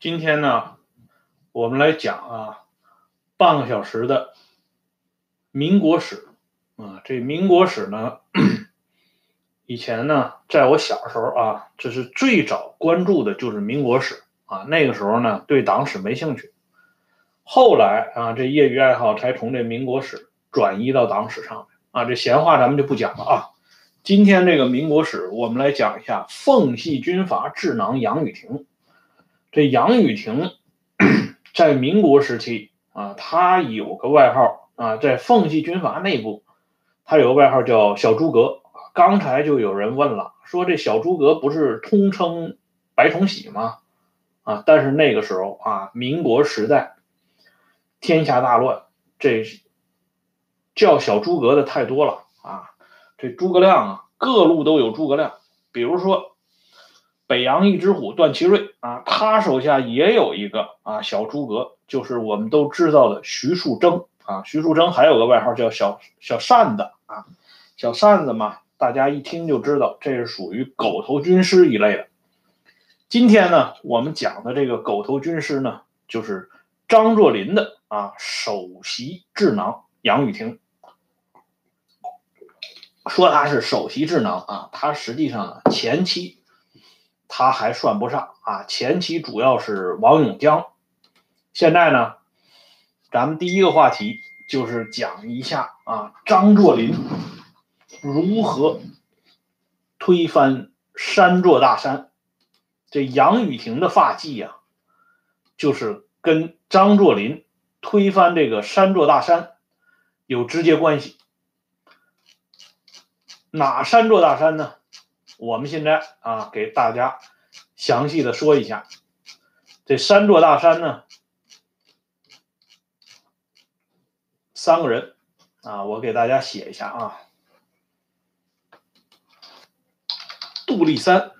今天呢，我们来讲啊，半个小时的民国史啊。这民国史呢，以前呢，在我小时候啊，这是最早关注的就是民国史啊。那个时候呢，对党史没兴趣。后来啊，这业余爱好才从这民国史转移到党史上面啊。这闲话咱们就不讲了啊。今天这个民国史，我们来讲一下奉系军阀智囊杨宇霆。这杨宇婷在民国时期啊，他有个外号啊，在奉系军阀内部，他有个外号叫小诸葛。刚才就有人问了，说这小诸葛不是通称白崇禧吗？啊，但是那个时候啊，民国时代，天下大乱，这叫小诸葛的太多了啊。这诸葛亮啊，各路都有诸葛亮，比如说。北洋一只虎段祺瑞啊，他手下也有一个啊小诸葛，就是我们都知道的徐树铮啊。徐树铮还有个外号叫小小扇子啊，小扇子嘛，大家一听就知道这是属于狗头军师一类的。今天呢，我们讲的这个狗头军师呢，就是张作霖的啊首席智囊杨宇霆。说他是首席智囊啊，他实际上呢前期。他还算不上啊，前期主要是王永江。现在呢，咱们第一个话题就是讲一下啊，张作霖如何推翻山座大山。这杨雨婷的发迹呀，就是跟张作霖推翻这个山座大山有直接关系。哪山座大山呢？我们现在啊，给大家详细的说一下，这三座大山呢，三个人啊，我给大家写一下啊，杜立三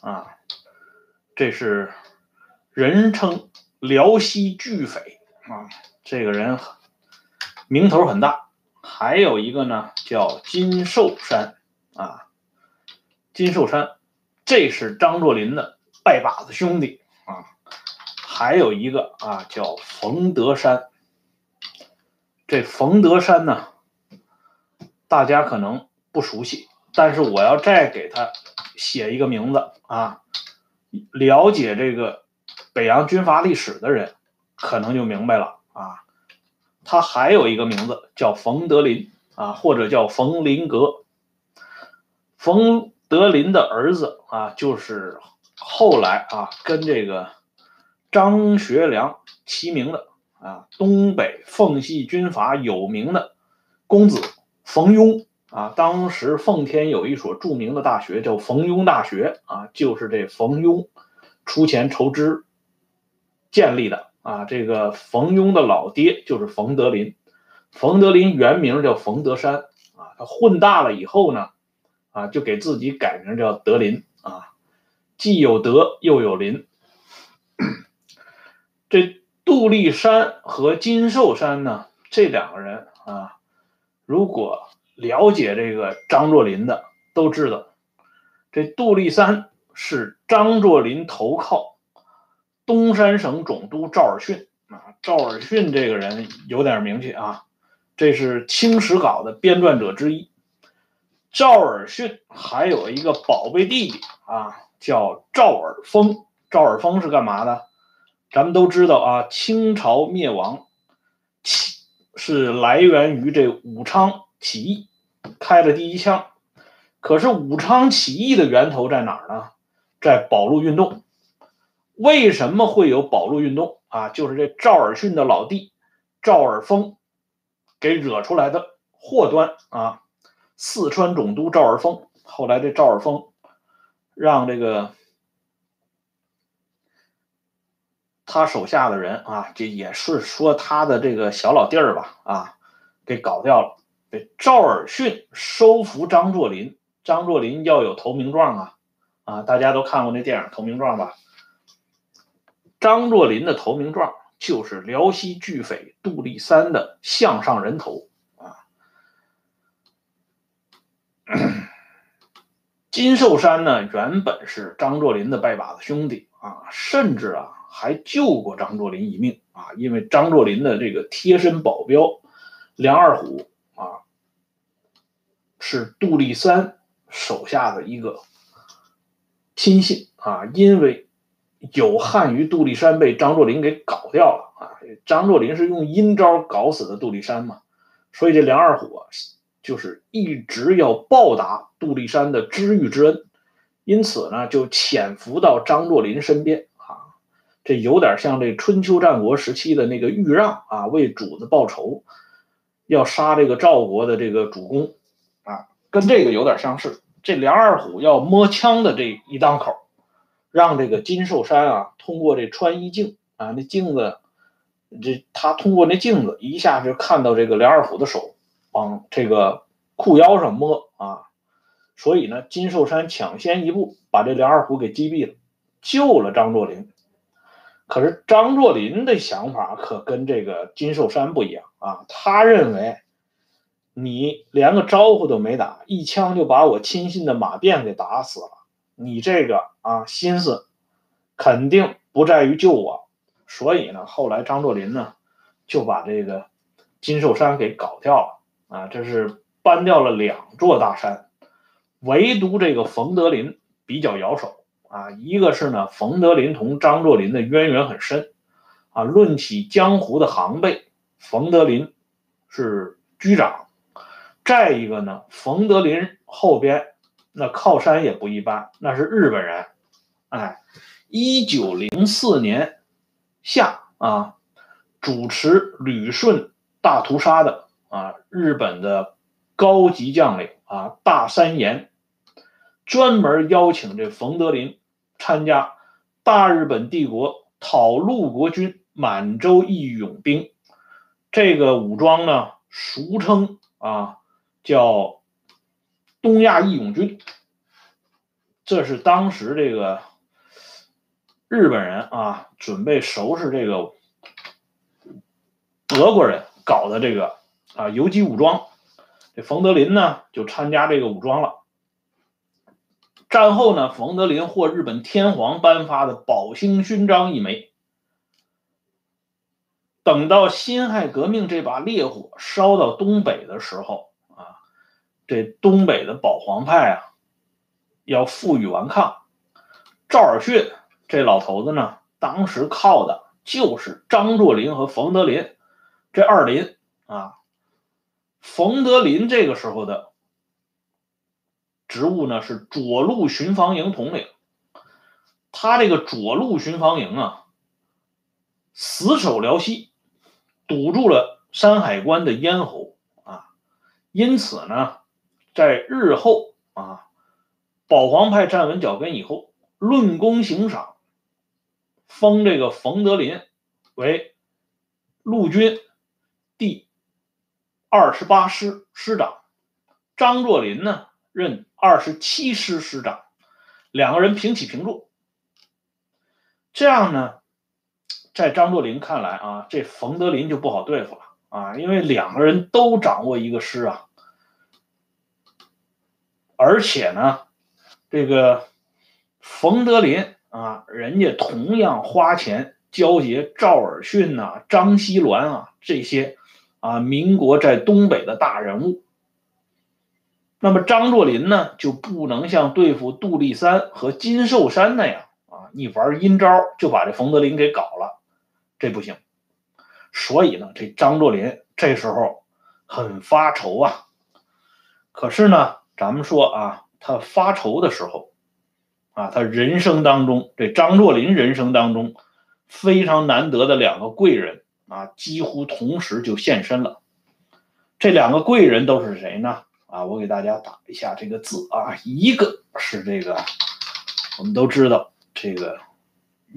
啊，这是人称辽西巨匪啊，这个人名头很大，还有一个呢叫金寿山啊。金寿山，这是张作霖的拜把子兄弟啊，还有一个啊叫冯德山。这冯德山呢，大家可能不熟悉，但是我要再给他写一个名字啊，了解这个北洋军阀历史的人可能就明白了啊。他还有一个名字叫冯德林啊，或者叫冯林阁，冯。德林的儿子啊，就是后来啊跟这个张学良齐名的啊，东北奉系军阀有名的公子冯庸啊。当时奉天有一所著名的大学叫冯庸大学啊，就是这冯庸出钱筹资建立的啊。这个冯庸的老爹就是冯德林，冯德林原名叫冯德山啊。他混大了以后呢。啊，就给自己改名叫德林啊，既有德又有林。这杜立山和金寿山呢，这两个人啊，如果了解这个张作霖的，都知道，这杜立山是张作霖投靠东三省总督赵尔巽啊。赵尔巽这个人有点名气啊，这是《清史稿》的编撰者之一。赵尔巽还有一个宝贝弟弟啊，叫赵尔丰。赵尔丰是干嘛的？咱们都知道啊，清朝灭亡起是来源于这武昌起义，开了第一枪。可是武昌起义的源头在哪儿呢？在保路运动。为什么会有保路运动啊？就是这赵尔巽的老弟赵尔丰给惹出来的祸端啊。四川总督赵尔丰，后来这赵尔丰让这个他手下的人啊，这也是说他的这个小老弟儿吧，啊，给搞掉了。这赵尔巽收服张作霖，张作霖要有投名状啊，啊，大家都看过那电影《投名状》吧？张作霖的投名状就是辽西巨匪杜立三的项上人头。金寿山呢，原本是张作霖的拜把子兄弟啊，甚至啊还救过张作霖一命啊，因为张作霖的这个贴身保镖梁二虎啊，是杜立三手下的一个亲信啊，因为有汉于杜立山被张作霖给搞掉了啊，张作霖是用阴招搞死的杜立山嘛，所以这梁二虎啊，就是一直要报答杜立山的知遇之恩。因此呢，就潜伏到张作霖身边啊，这有点像这春秋战国时期的那个豫让啊，为主子报仇，要杀这个赵国的这个主公啊，跟这个有点相似。这梁二虎要摸枪的这一当口，让这个金寿山啊，通过这穿衣镜啊，那镜子，这他通过那镜子一下就看到这个梁二虎的手往这个裤腰上摸啊。所以呢，金寿山抢先一步把这梁二虎给击毙了，救了张作霖。可是张作霖的想法可跟这个金寿山不一样啊，他认为你连个招呼都没打，一枪就把我亲信的马便给打死了，你这个啊心思肯定不在于救我。所以呢，后来张作霖呢就把这个金寿山给搞掉了啊，这是搬掉了两座大山。唯独这个冯德林比较摇手啊，一个是呢，冯德林同张作霖的渊源很深啊。论起江湖的行辈，冯德林是居长。再一个呢，冯德林后边那靠山也不一般，那是日本人。哎，一九零四年夏啊，主持旅顺大屠杀的啊，日本的高级将领啊，大山岩。专门邀请这冯德林参加大日本帝国讨陆国军满洲义勇兵，这个武装呢，俗称啊叫东亚义勇军。这是当时这个日本人啊准备收拾这个德国人搞的这个啊游击武装，这冯德林呢就参加这个武装了。战后呢，冯德林获日本天皇颁发的宝兴勋章一枚。等到辛亥革命这把烈火烧到东北的时候啊，这东北的保皇派啊要负隅顽抗。赵尔巽这老头子呢，当时靠的就是张作霖和冯德林这二林啊。冯德林这个时候的。职务呢是左路巡防营统领，他这个左路巡防营啊，死守辽西，堵住了山海关的咽喉啊，因此呢，在日后啊，保皇派站稳脚跟以后，论功行赏，封这个冯德林为陆军第二十八师师长，张作霖呢任。二十七师师长，两个人平起平坐。这样呢，在张作霖看来啊，这冯德林就不好对付了啊，因为两个人都掌握一个师啊，而且呢，这个冯德林啊，人家同样花钱交结赵尔巽呐、张锡銮啊这些啊，民国在东北的大人物。那么张作霖呢，就不能像对付杜立三和金寿山那样啊，一玩阴招就把这冯德林给搞了，这不行。所以呢，这张作霖这时候很发愁啊。可是呢，咱们说啊，他发愁的时候啊，他人生当中这张作霖人生当中非常难得的两个贵人啊，几乎同时就现身了。这两个贵人都是谁呢？啊，我给大家打一下这个字啊，一个是这个，我们都知道这个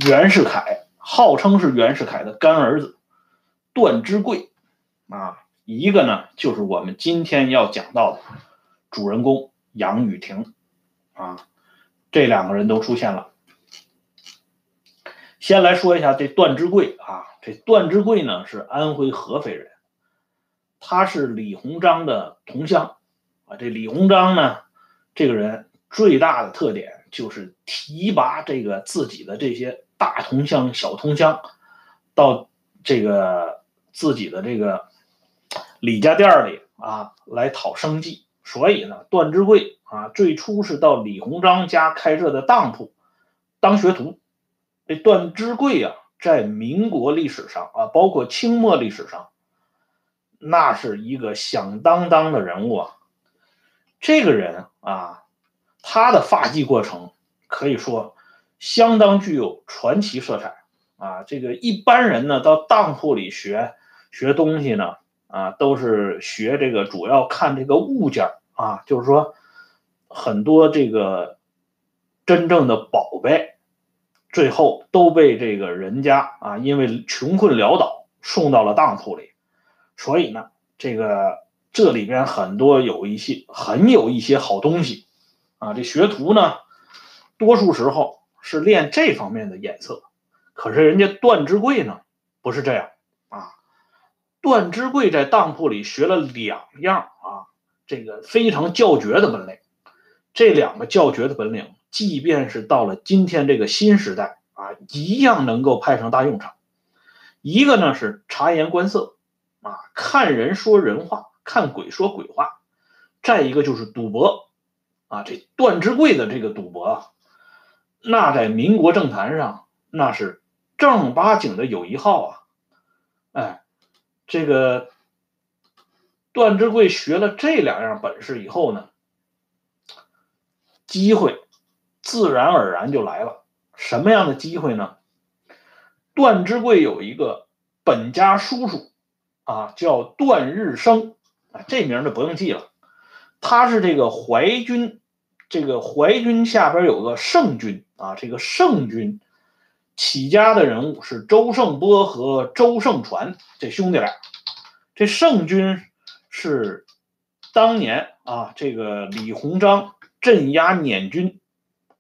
袁世凯，号称是袁世凯的干儿子段芝贵啊，一个呢就是我们今天要讲到的主人公杨雨婷啊，这两个人都出现了。先来说一下这段之贵啊，这段之贵呢是安徽合肥人，他是李鸿章的同乡。啊，这李鸿章呢，这个人最大的特点就是提拔这个自己的这些大同乡、小同乡，到这个自己的这个李家店里啊来讨生计。所以呢，段之贵啊，最初是到李鸿章家开设的当铺当学徒。这段芝贵啊，在民国历史上啊，包括清末历史上，那是一个响当当的人物啊。这个人啊，他的发迹过程可以说相当具有传奇色彩啊。这个一般人呢，到当铺里学学东西呢。啊，都是学这个，主要看这个物件啊，就是说很多这个真正的宝贝，最后都被这个人家啊，因为穷困潦倒送到了当铺里，所以呢，这个这里边很多有一些很有一些好东西啊，这学徒呢，多数时候是练这方面的眼色，可是人家段之贵呢，不是这样啊。段之贵在当铺里学了两样啊，这个非常叫绝的本领。这两个叫绝的本领，即便是到了今天这个新时代啊，一样能够派上大用场。一个呢是察言观色啊，看人说人话，看鬼说鬼话。再一个就是赌博啊，这段之贵的这个赌博啊，那在民国政坛上那是正儿八经的有一号啊，哎。这个段之贵学了这两样本事以后呢，机会自然而然就来了。什么样的机会呢？段之贵有一个本家叔叔啊，叫段日升啊，这名就不用记了。他是这个淮军，这个淮军下边有个盛军啊，这个盛军。起家的人物是周胜波和周胜传这兄弟俩。这圣军是当年啊，这个李鸿章镇压捻军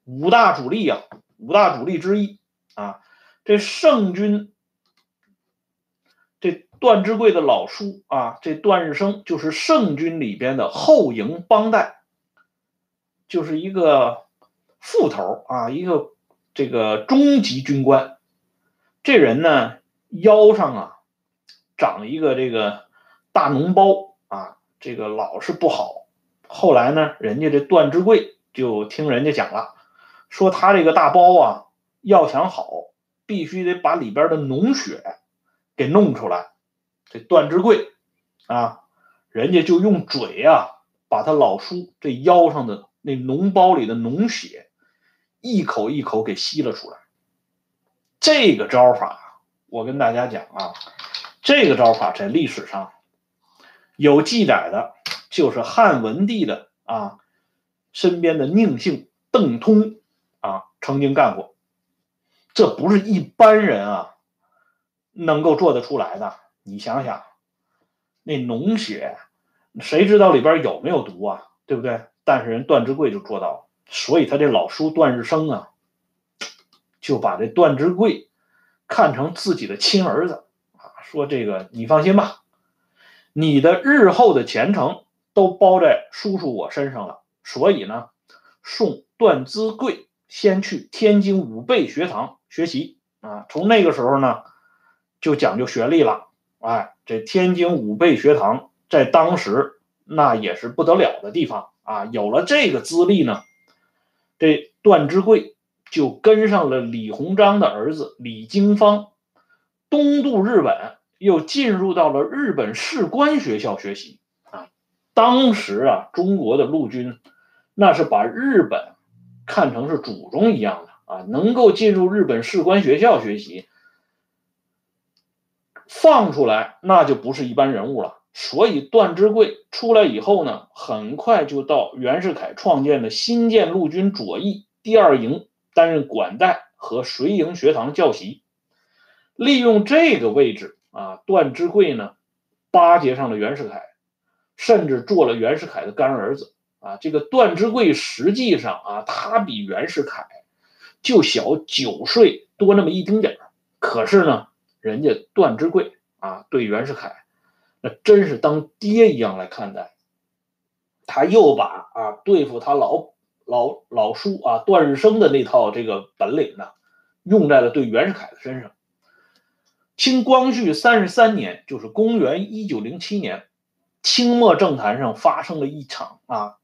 五大主力啊，五大主力之一啊。这圣军，这段之贵的老叔啊，这段日生就是圣军里边的后营帮带，就是一个副头啊，一个。这个中级军官，这人呢腰上啊长一个这个大脓包啊，这个老是不好。后来呢，人家这段之贵就听人家讲了，说他这个大包啊要想好，必须得把里边的脓血给弄出来。这段之贵啊，人家就用嘴啊把他老叔这腰上的那脓包里的脓血。一口一口给吸了出来，这个招法，我跟大家讲啊，这个招法在历史上有记载的，就是汉文帝的啊身边的宁姓邓通啊曾经干过，这不是一般人啊能够做得出来的。你想想，那脓血，谁知道里边有没有毒啊？对不对？但是人段之贵就做到了。所以他这老叔段日升啊，就把这段之贵看成自己的亲儿子啊，说这个你放心吧，你的日后的前程都包在叔叔我身上了。所以呢，送段之贵先去天津武备学堂学习啊。从那个时候呢，就讲究学历了。哎，这天津武备学堂在当时那也是不得了的地方啊。有了这个资历呢。这段之贵就跟上了李鸿章的儿子李经方，东渡日本，又进入到了日本士官学校学习啊。当时啊，中国的陆军那是把日本看成是祖宗一样的啊，能够进入日本士官学校学习，放出来那就不是一般人物了。所以段芝贵出来以后呢，很快就到袁世凯创建的新建陆军左翼第二营担任管带和随营学堂教习。利用这个位置啊，段芝贵呢巴结上了袁世凯，甚至做了袁世凯的干儿子啊。这个段之贵实际上啊，他比袁世凯就小九岁多那么一丁点儿，可是呢，人家段之贵啊对袁世凯。那真是当爹一样来看待，他又把啊对付他老老老叔啊段日生的那套这个本领呢，用在了对袁世凯的身上。清光绪三十三年，就是公元一九零七年，清末政坛上发生了一场啊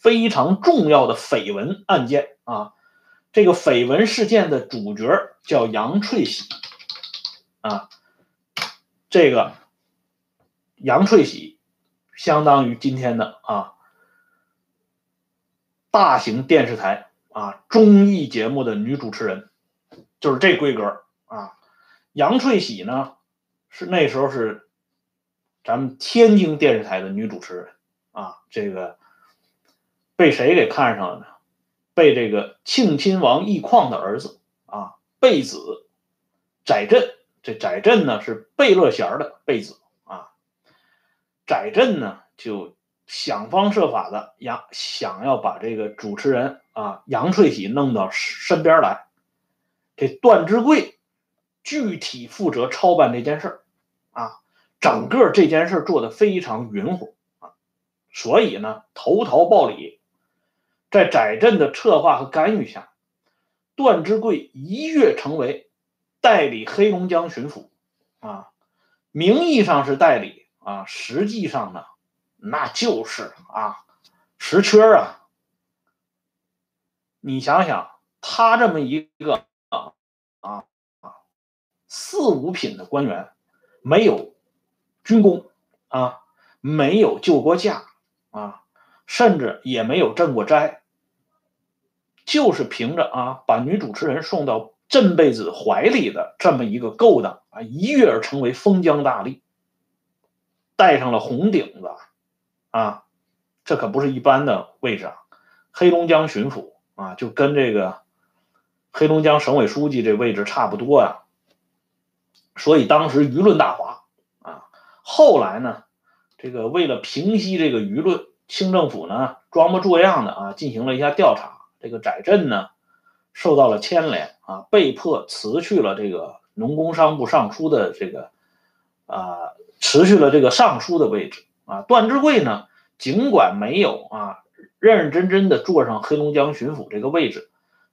非常重要的绯闻案件啊。这个绯闻事件的主角叫杨翠喜啊，这个杨翠喜相当于今天的啊大型电视台啊综艺节目的女主持人，就是这规格啊。杨翠喜呢，是那时候是咱们天津电视台的女主持人啊，这个被谁给看上了呢？被这个庆亲王奕匡的儿子啊，贝子载振，这载振呢是贝勒弦的贝子啊，载振呢就想方设法的杨想要把这个主持人啊杨翠喜弄到身边来，这段之贵。具体负责操办这件事儿，啊，整个这件事做的非常匀乎啊，所以呢，投桃报李，在载振的策划和干预下，段之贵一跃成为代理黑龙江巡抚啊，名义上是代理啊，实际上呢，那就是啊，实缺啊。你想想，他这么一个啊啊。四五品的官员，没有军功啊，没有救过驾啊，甚至也没有镇过灾，就是凭着啊把女主持人送到镇贝子怀里的这么一个勾当啊，一跃而成为封疆大吏，戴上了红顶子啊，这可不是一般的位置啊，黑龙江巡抚啊，就跟这个黑龙江省委书记这位置差不多呀。所以当时舆论大哗啊，后来呢，这个为了平息这个舆论，清政府呢装模作样的啊进行了一下调查，这个载振呢受到了牵连啊，被迫辞去了这个农工商部尚书的这个啊辞去了这个尚书的位置啊，段志贵呢尽管没有啊认认真真的坐上黑龙江巡抚这个位置，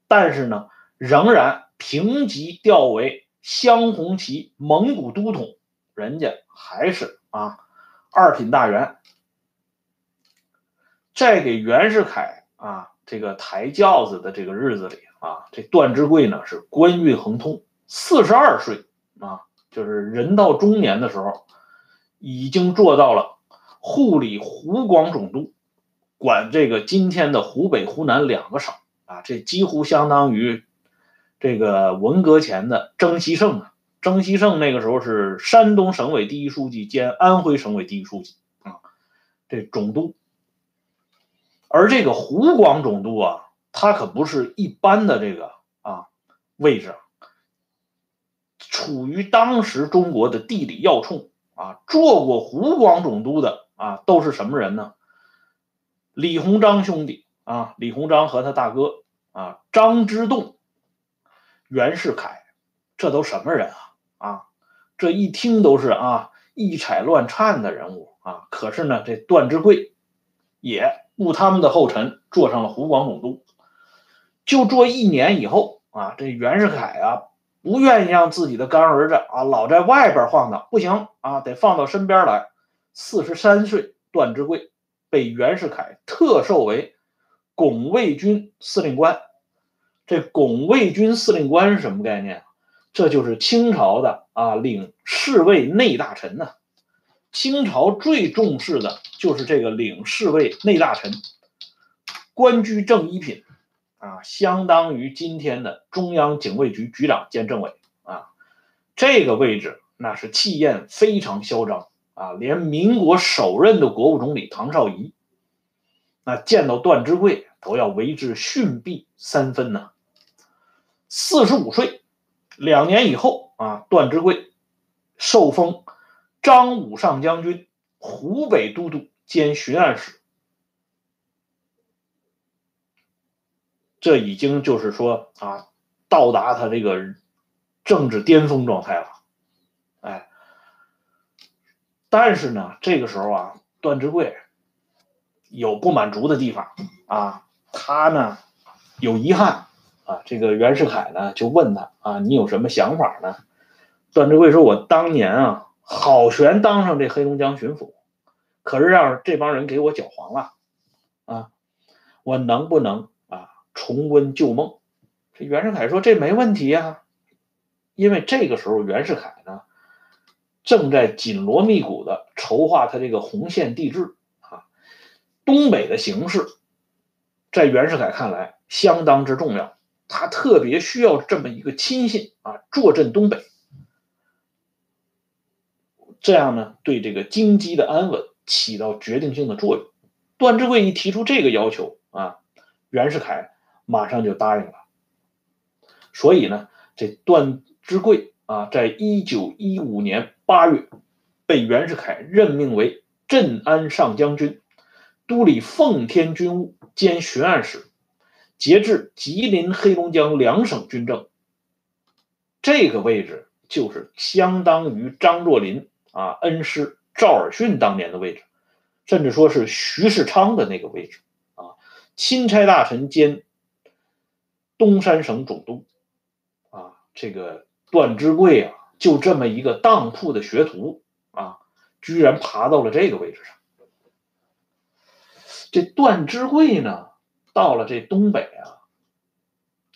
但是呢仍然平级调为。镶红旗蒙古都统，人家还是啊二品大员，再给袁世凯啊这个抬轿子的这个日子里啊，这段之贵呢是官运亨通，四十二岁啊，就是人到中年的时候，已经做到了护理湖广总督，管这个今天的湖北、湖南两个省啊，这几乎相当于。这个文革前的曾希圣啊，曾希圣那个时候是山东省委第一书记兼安徽省委第一书记啊，这总督。而这个湖广总督啊，他可不是一般的这个啊位置，处于当时中国的地理要冲啊。做过湖广总督的啊，都是什么人呢？李鸿章兄弟啊，李鸿章和他大哥啊，张之洞。袁世凯，这都什么人啊？啊，这一听都是啊一彩乱颤的人物啊。可是呢，这段之贵也步他们的后尘，做上了湖广总督。就做一年以后啊，这袁世凯啊不愿意让自己的干儿子啊老在外边晃荡，不行啊，得放到身边来。四十三岁，段之贵被袁世凯特授为拱卫军司令官。这拱卫军司令官是什么概念？这就是清朝的啊，领侍卫内大臣呢。清朝最重视的就是这个领侍卫内大臣，官居正一品，啊，相当于今天的中央警卫局局长兼政委啊。这个位置那是气焰非常嚣张啊，连民国首任的国务总理唐绍仪，那见到段芝贵都要为之逊避三分呢。四十五岁，两年以后啊，段之贵受封张武上将军、湖北都督兼巡按使。这已经就是说啊，到达他这个政治巅峰状态了。哎，但是呢，这个时候啊，段之贵有不满足的地方啊，他呢有遗憾。啊，这个袁世凯呢就问他啊，你有什么想法呢？段志贵说：“我当年啊，好悬当上这黑龙江巡抚，可是让这帮人给我搅黄了啊，我能不能啊重温旧梦？”这袁世凯说：“这没问题呀，因为这个时候袁世凯呢正在紧锣密鼓的筹划他这个红线地质啊，东北的形势在袁世凯看来相当之重要，他特别需要这么一个亲信啊坐镇东北。”这样呢，对这个京畿的安稳起到决定性的作用。段志贵一提出这个要求啊，袁世凯马上就答应了。所以呢，这段志贵啊，在一九一五年八月被袁世凯任命为镇安上将军，督理奉天军务兼巡按使，节制吉林、黑龙江两省军政。这个位置就是相当于张作霖。啊，恩师赵尔巽当年的位置，甚至说是徐世昌的那个位置啊，钦差大臣兼东三省总督啊，这个段芝贵啊，就这么一个当铺的学徒啊，居然爬到了这个位置上。这段芝贵呢，到了这东北啊，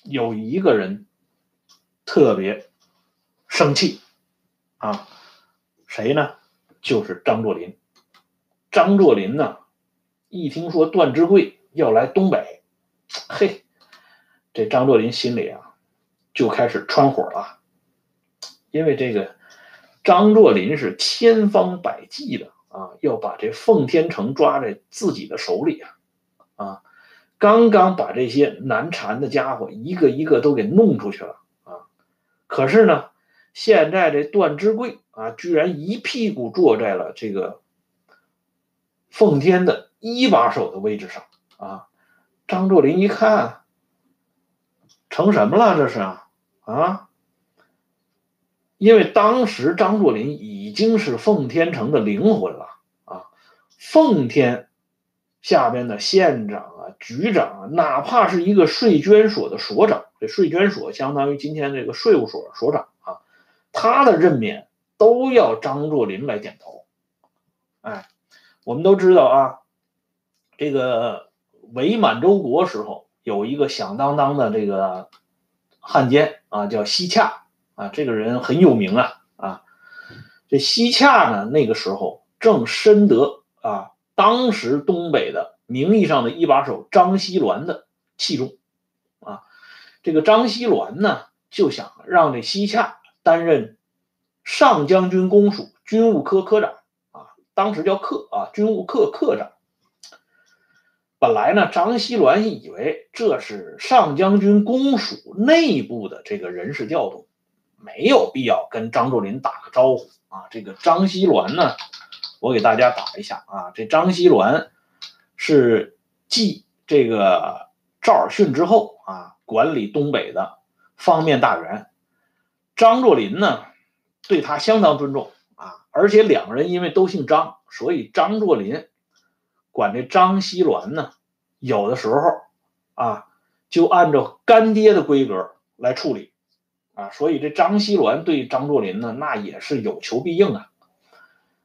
有一个人特别生气啊。谁呢？就是张作霖。张作霖呢，一听说段芝贵要来东北，嘿，这张作霖心里啊就开始窜火了。因为这个张作霖是千方百计的啊，要把这奉天城抓在自己的手里啊啊！刚刚把这些难缠的家伙一个一个都给弄出去了啊，可是呢。现在这段芝贵啊，居然一屁股坐在了这个奉天的一把手的位置上啊！张作霖一看，成什么了？这是啊啊！因为当时张作霖已经是奉天城的灵魂了啊！奉天下边的县长啊、局长啊，哪怕是一个税捐所的所长，这税捐所相当于今天这个税务所所长啊。他的任免都要张作霖来点头，哎，我们都知道啊，这个伪满洲国时候有一个响当当的这个汉奸啊，叫西洽啊，这个人很有名啊啊，这西洽呢，那个时候正深得啊当时东北的名义上的一把手张锡銮的器重啊，这个张锡銮呢就想让这西洽。担任上将军公署军务科科长啊，当时叫科啊，军务科科长。本来呢，张锡銮以为这是上将军公署内部的这个人事调动，没有必要跟张作霖打个招呼啊。这个张锡銮呢，我给大家打一下啊，这张锡銮是继这个赵尔巽之后啊，管理东北的方面大员。张作霖呢，对他相当尊重啊，而且两个人因为都姓张，所以张作霖管这张锡銮呢，有的时候啊，就按照干爹的规格来处理啊，所以这张锡銮对张作霖呢，那也是有求必应啊。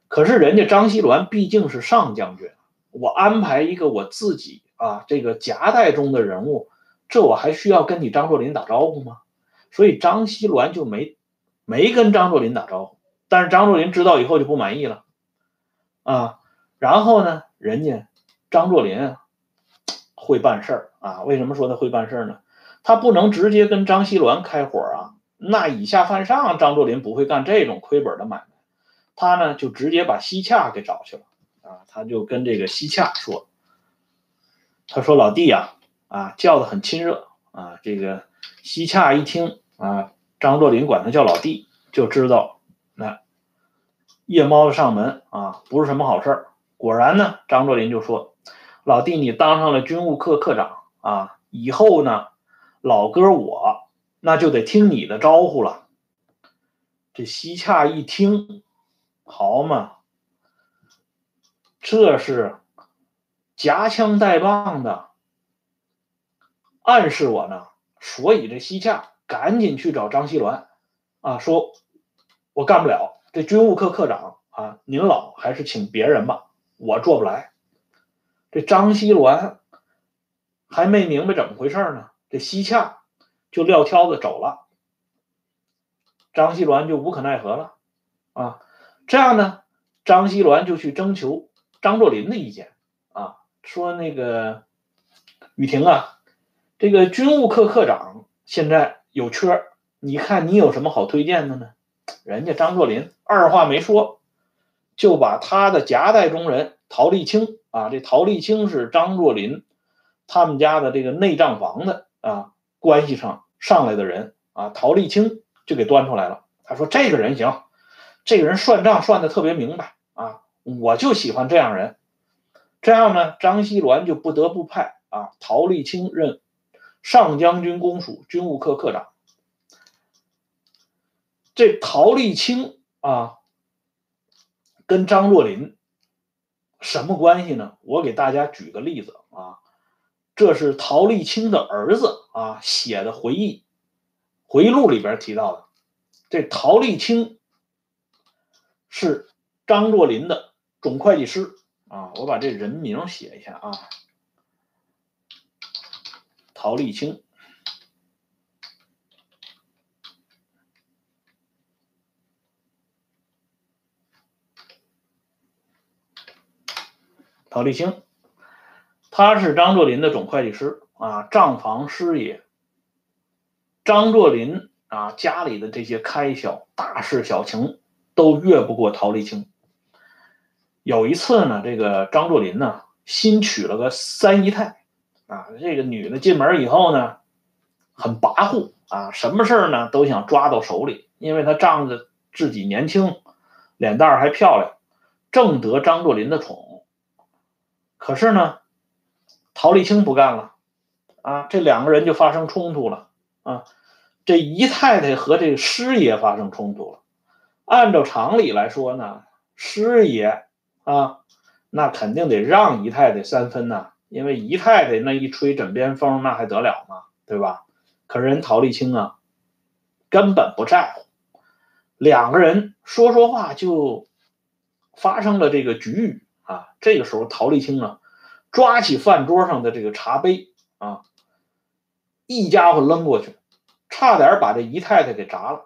可是人家张锡銮毕竟是上将军，我安排一个我自己啊这个夹带中的人物，这我还需要跟你张作霖打招呼吗？所以张锡銮就没没跟张作霖打招呼，但是张作霖知道以后就不满意了，啊，然后呢，人家张作霖会办事儿啊？为什么说他会办事儿呢？他不能直接跟张锡銮开火啊，那以下犯上，张作霖不会干这种亏本的买卖，他呢就直接把西洽给找去了啊，他就跟这个西洽说，他说老弟呀，啊叫的很亲热啊，这个。西洽一听啊，张作霖管他叫老弟，就知道那夜猫子上门啊，不是什么好事儿。果然呢，张作霖就说：“老弟，你当上了军务科科长啊，以后呢，老哥我那就得听你的招呼了。”这西洽一听，好嘛，这是夹枪带棒的，暗示我呢。所以这西洽赶紧去找张锡銮，啊，说我干不了，这军务科科长啊，您老还是请别人吧，我做不来。这张锡鸾还没明白怎么回事呢，这西洽就撂挑子走了，张锡鸾就无可奈何了，啊，这样呢，张锡鸾就去征求张作霖的意见，啊，说那个雨婷啊，这个军务科科长现在有缺，你看你有什么好推荐的呢？人家张作霖二话没说，就把他的夹带中人陶立清啊，这陶立清是张作霖他们家的这个内账房的啊关系上上来的人啊，陶立清就给端出来了。他说这个人行，这个人算账算的特别明白啊，我就喜欢这样人。这样呢，张锡銮就不得不派啊陶立清任上将军公署军务科科长。这陶立清啊，跟张作霖什么关系呢？我给大家举个例子啊，这是陶立清的儿子啊写的回忆回忆录里边提到的。这陶立清是张作霖的总会计师啊，我把这人名写一下啊，陶立清。陶立清，他是张作霖的总会计师啊，账房师爷。张作霖啊，家里的这些开销、大事小情都越不过陶立清。有一次呢，这个张作霖呢新娶了个三姨太啊，这个女的进门以后呢，很跋扈啊，什么事儿呢都想抓到手里，因为她仗着自己年轻，脸蛋还漂亮，正得张作霖的宠。可是呢，陶立清不干了，啊，这两个人就发生冲突了，啊，这姨太太和这个师爷发生冲突了。按照常理来说呢，师爷啊，那肯定得让姨太太三分呐，因为姨太太那一吹枕边风，那还得了吗？对吧？可是人陶立清啊，根本不在乎，两个人说说话就发生了这个局域。啊，这个时候陶立清啊，抓起饭桌上的这个茶杯啊，一家伙扔过去，差点把这姨太太给砸了。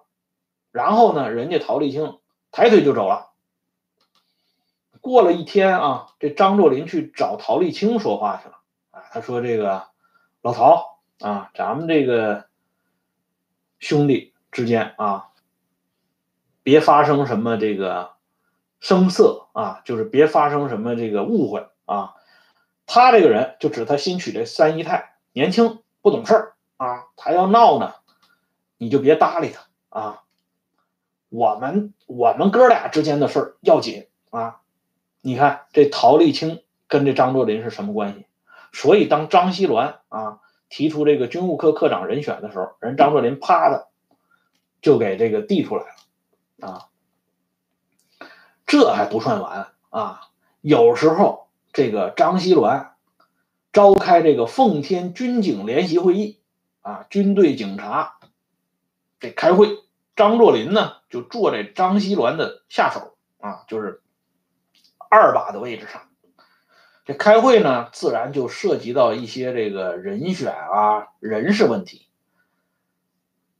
然后呢，人家陶立清抬腿就走了。过了一天啊，这张作霖去找陶立清说话去了。啊，他说：“这个老陶啊，咱们这个兄弟之间啊，别发生什么这个。”生涩啊，就是别发生什么这个误会啊。他这个人就指他新娶这三姨太，年轻不懂事儿啊。他要闹呢，你就别搭理他啊。我们我们哥俩之间的事儿要紧啊。你看这陶立清跟这张作霖是什么关系？所以当张锡銮啊提出这个军务科科长人选的时候，人张作霖啪的就给这个递出来了啊。这还不算完啊！有时候这个张锡銮召开这个奉天军警联席会议啊，军队警察这开会，张作霖呢就坐在张锡銮的下手啊，就是二把的位置上。这开会呢，自然就涉及到一些这个人选啊、人事问题。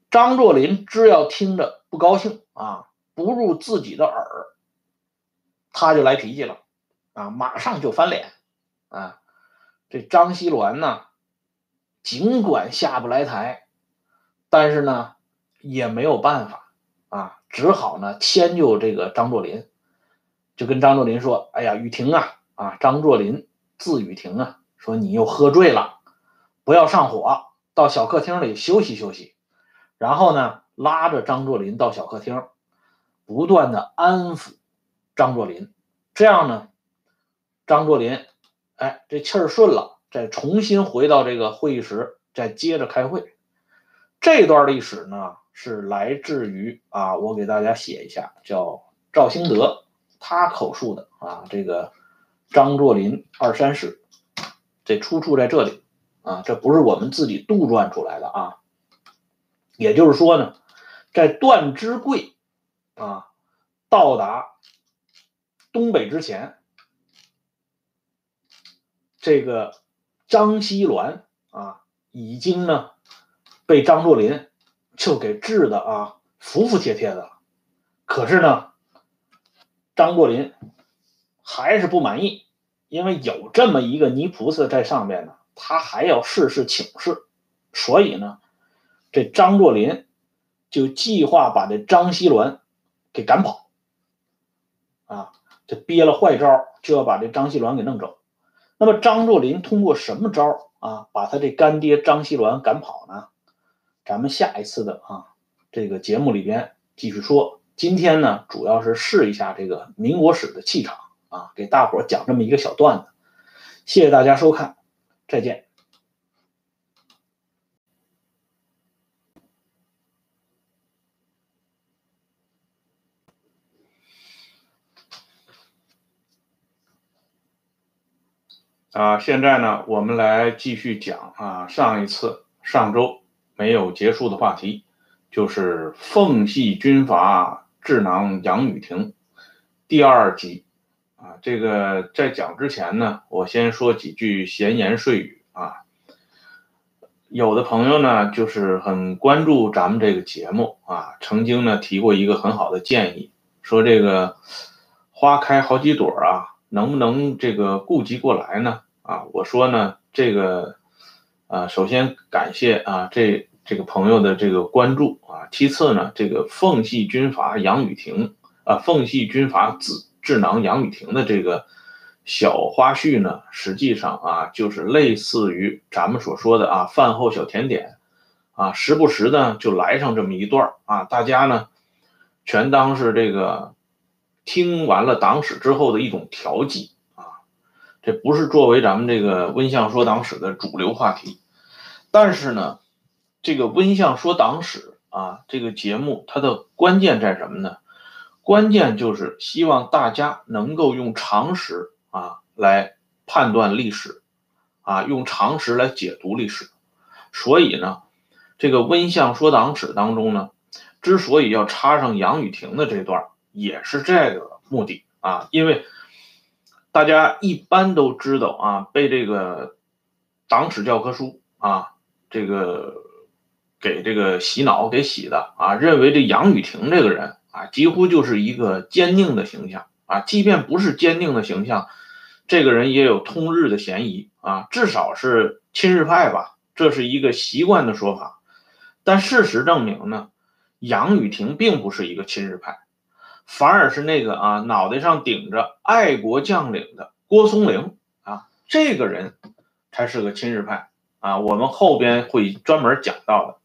张作霖只要听着不高兴啊，不入自己的耳。他就来脾气了，啊，马上就翻脸，啊，这张锡銮呢，尽管下不来台，但是呢，也没有办法，啊，只好呢迁就这个张作霖，就跟张作霖说：“哎呀，雨婷啊，啊，张作霖字雨婷啊，说你又喝醉了，不要上火，到小客厅里休息休息。”然后呢，拉着张作霖到小客厅，不断的安抚。张作霖，这样呢，张作霖，哎，这气儿顺了，再重新回到这个会议室，再接着开会。这段历史呢，是来自于啊，我给大家写一下，叫赵兴德他口述的啊，这个张作霖二三事，这出处在这里。啊，这不是我们自己杜撰出来的啊。也就是说呢，在段芝贵啊到达东北之前，这个张锡銮啊已经呢被张作霖就给治的啊服服帖帖的了。可是呢，张作霖还是不满意，因为有这么一个泥菩萨在上面呢，他还要事事请示，所以呢。这张作霖就计划把这张锡銮给赶跑，啊，这憋了坏招，就要把这张锡銮给弄走。那么张作霖通过什么招啊，把他这干爹张锡銮赶跑呢？咱们下一次的啊这个节目里边继续说。今天呢，主要是试一下这个民国史的气场啊，给大伙讲这么一个小段子。谢谢大家收看，再见。啊，现在呢，我们来继续讲啊，上一次上周没有结束的话题，就是奉系军阀智囊杨雨婷第二集啊。这个在讲之前呢，我先说几句闲言碎语啊。有的朋友呢，就是很关注咱们这个节目啊，曾经呢提过一个很好的建议，说这个花开好几朵啊。能不能这个顾及过来呢？啊，我说呢，这个，啊，首先感谢啊这这个朋友的这个关注啊，其次呢，这个奉系军阀杨雨婷啊，奉系军阀智智囊杨雨婷的这个小花絮呢，实际上啊，就是类似于咱们所说的啊饭后小甜点。啊，时不时呢就来上这么一段啊，大家呢全当是这个。听完了党史之后的一种调剂啊，这不是作为咱们这个温相说党史的主流话题，但是呢，这个温相说党史啊，这个节目它的关键在什么呢？关键就是希望大家能够用常识啊来判断历史，啊用常识来解读历史。所以呢，这个温相说党史当中呢，之所以要插上杨雨婷的这段。也是这个目的啊，因为大家一般都知道啊，被这个党史教科书啊，这个给这个洗脑给洗的啊，认为这杨雨婷这个人啊，几乎就是一个坚定的形象啊，即便不是坚定的形象，这个人也有通日的嫌疑啊，至少是亲日派吧，这是一个习惯的说法。但事实证明呢，杨雨婷并不是一个亲日派。反而是那个啊，脑袋上顶着爱国将领的郭松龄啊，这个人才是个亲日派啊。我们后边会专门讲到的。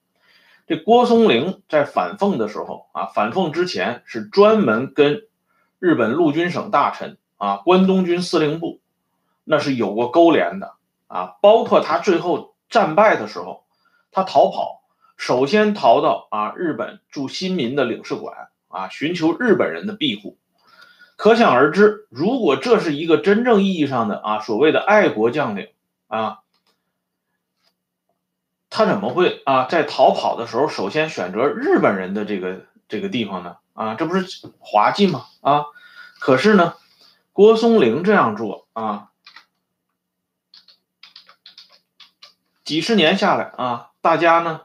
这郭松龄在反奉的时候啊，反奉之前是专门跟日本陆军省大臣啊、关东军司令部那是有过勾连的啊。包括他最后战败的时候，他逃跑，首先逃到啊日本驻新民的领事馆。啊，寻求日本人的庇护，可想而知，如果这是一个真正意义上的啊所谓的爱国将领啊，他怎么会啊在逃跑的时候首先选择日本人的这个这个地方呢？啊，这不是滑稽吗？啊，可是呢，郭松龄这样做啊，几十年下来啊，大家呢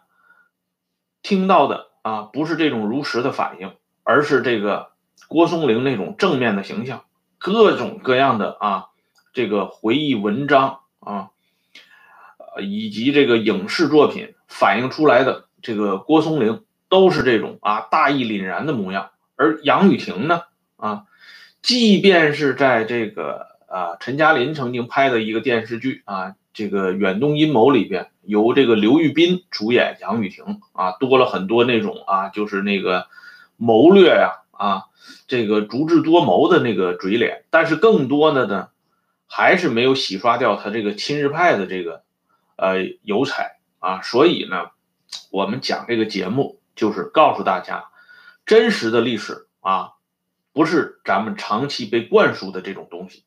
听到的啊不是这种如实的反应。而是这个郭松龄那种正面的形象，各种各样的啊，这个回忆文章啊，以及这个影视作品反映出来的这个郭松龄都是这种啊大义凛然的模样。而杨雨婷呢，啊，即便是在这个啊陈嘉林曾经拍的一个电视剧啊，这个远东阴谋里边，由这个刘玉斌主演杨雨婷啊，多了很多那种啊，就是那个。谋略呀，啊，这个足智多谋的那个嘴脸，但是更多的呢，还是没有洗刷掉他这个亲日派的这个呃油彩啊。所以呢，我们讲这个节目就是告诉大家，真实的历史啊，不是咱们长期被灌输的这种东西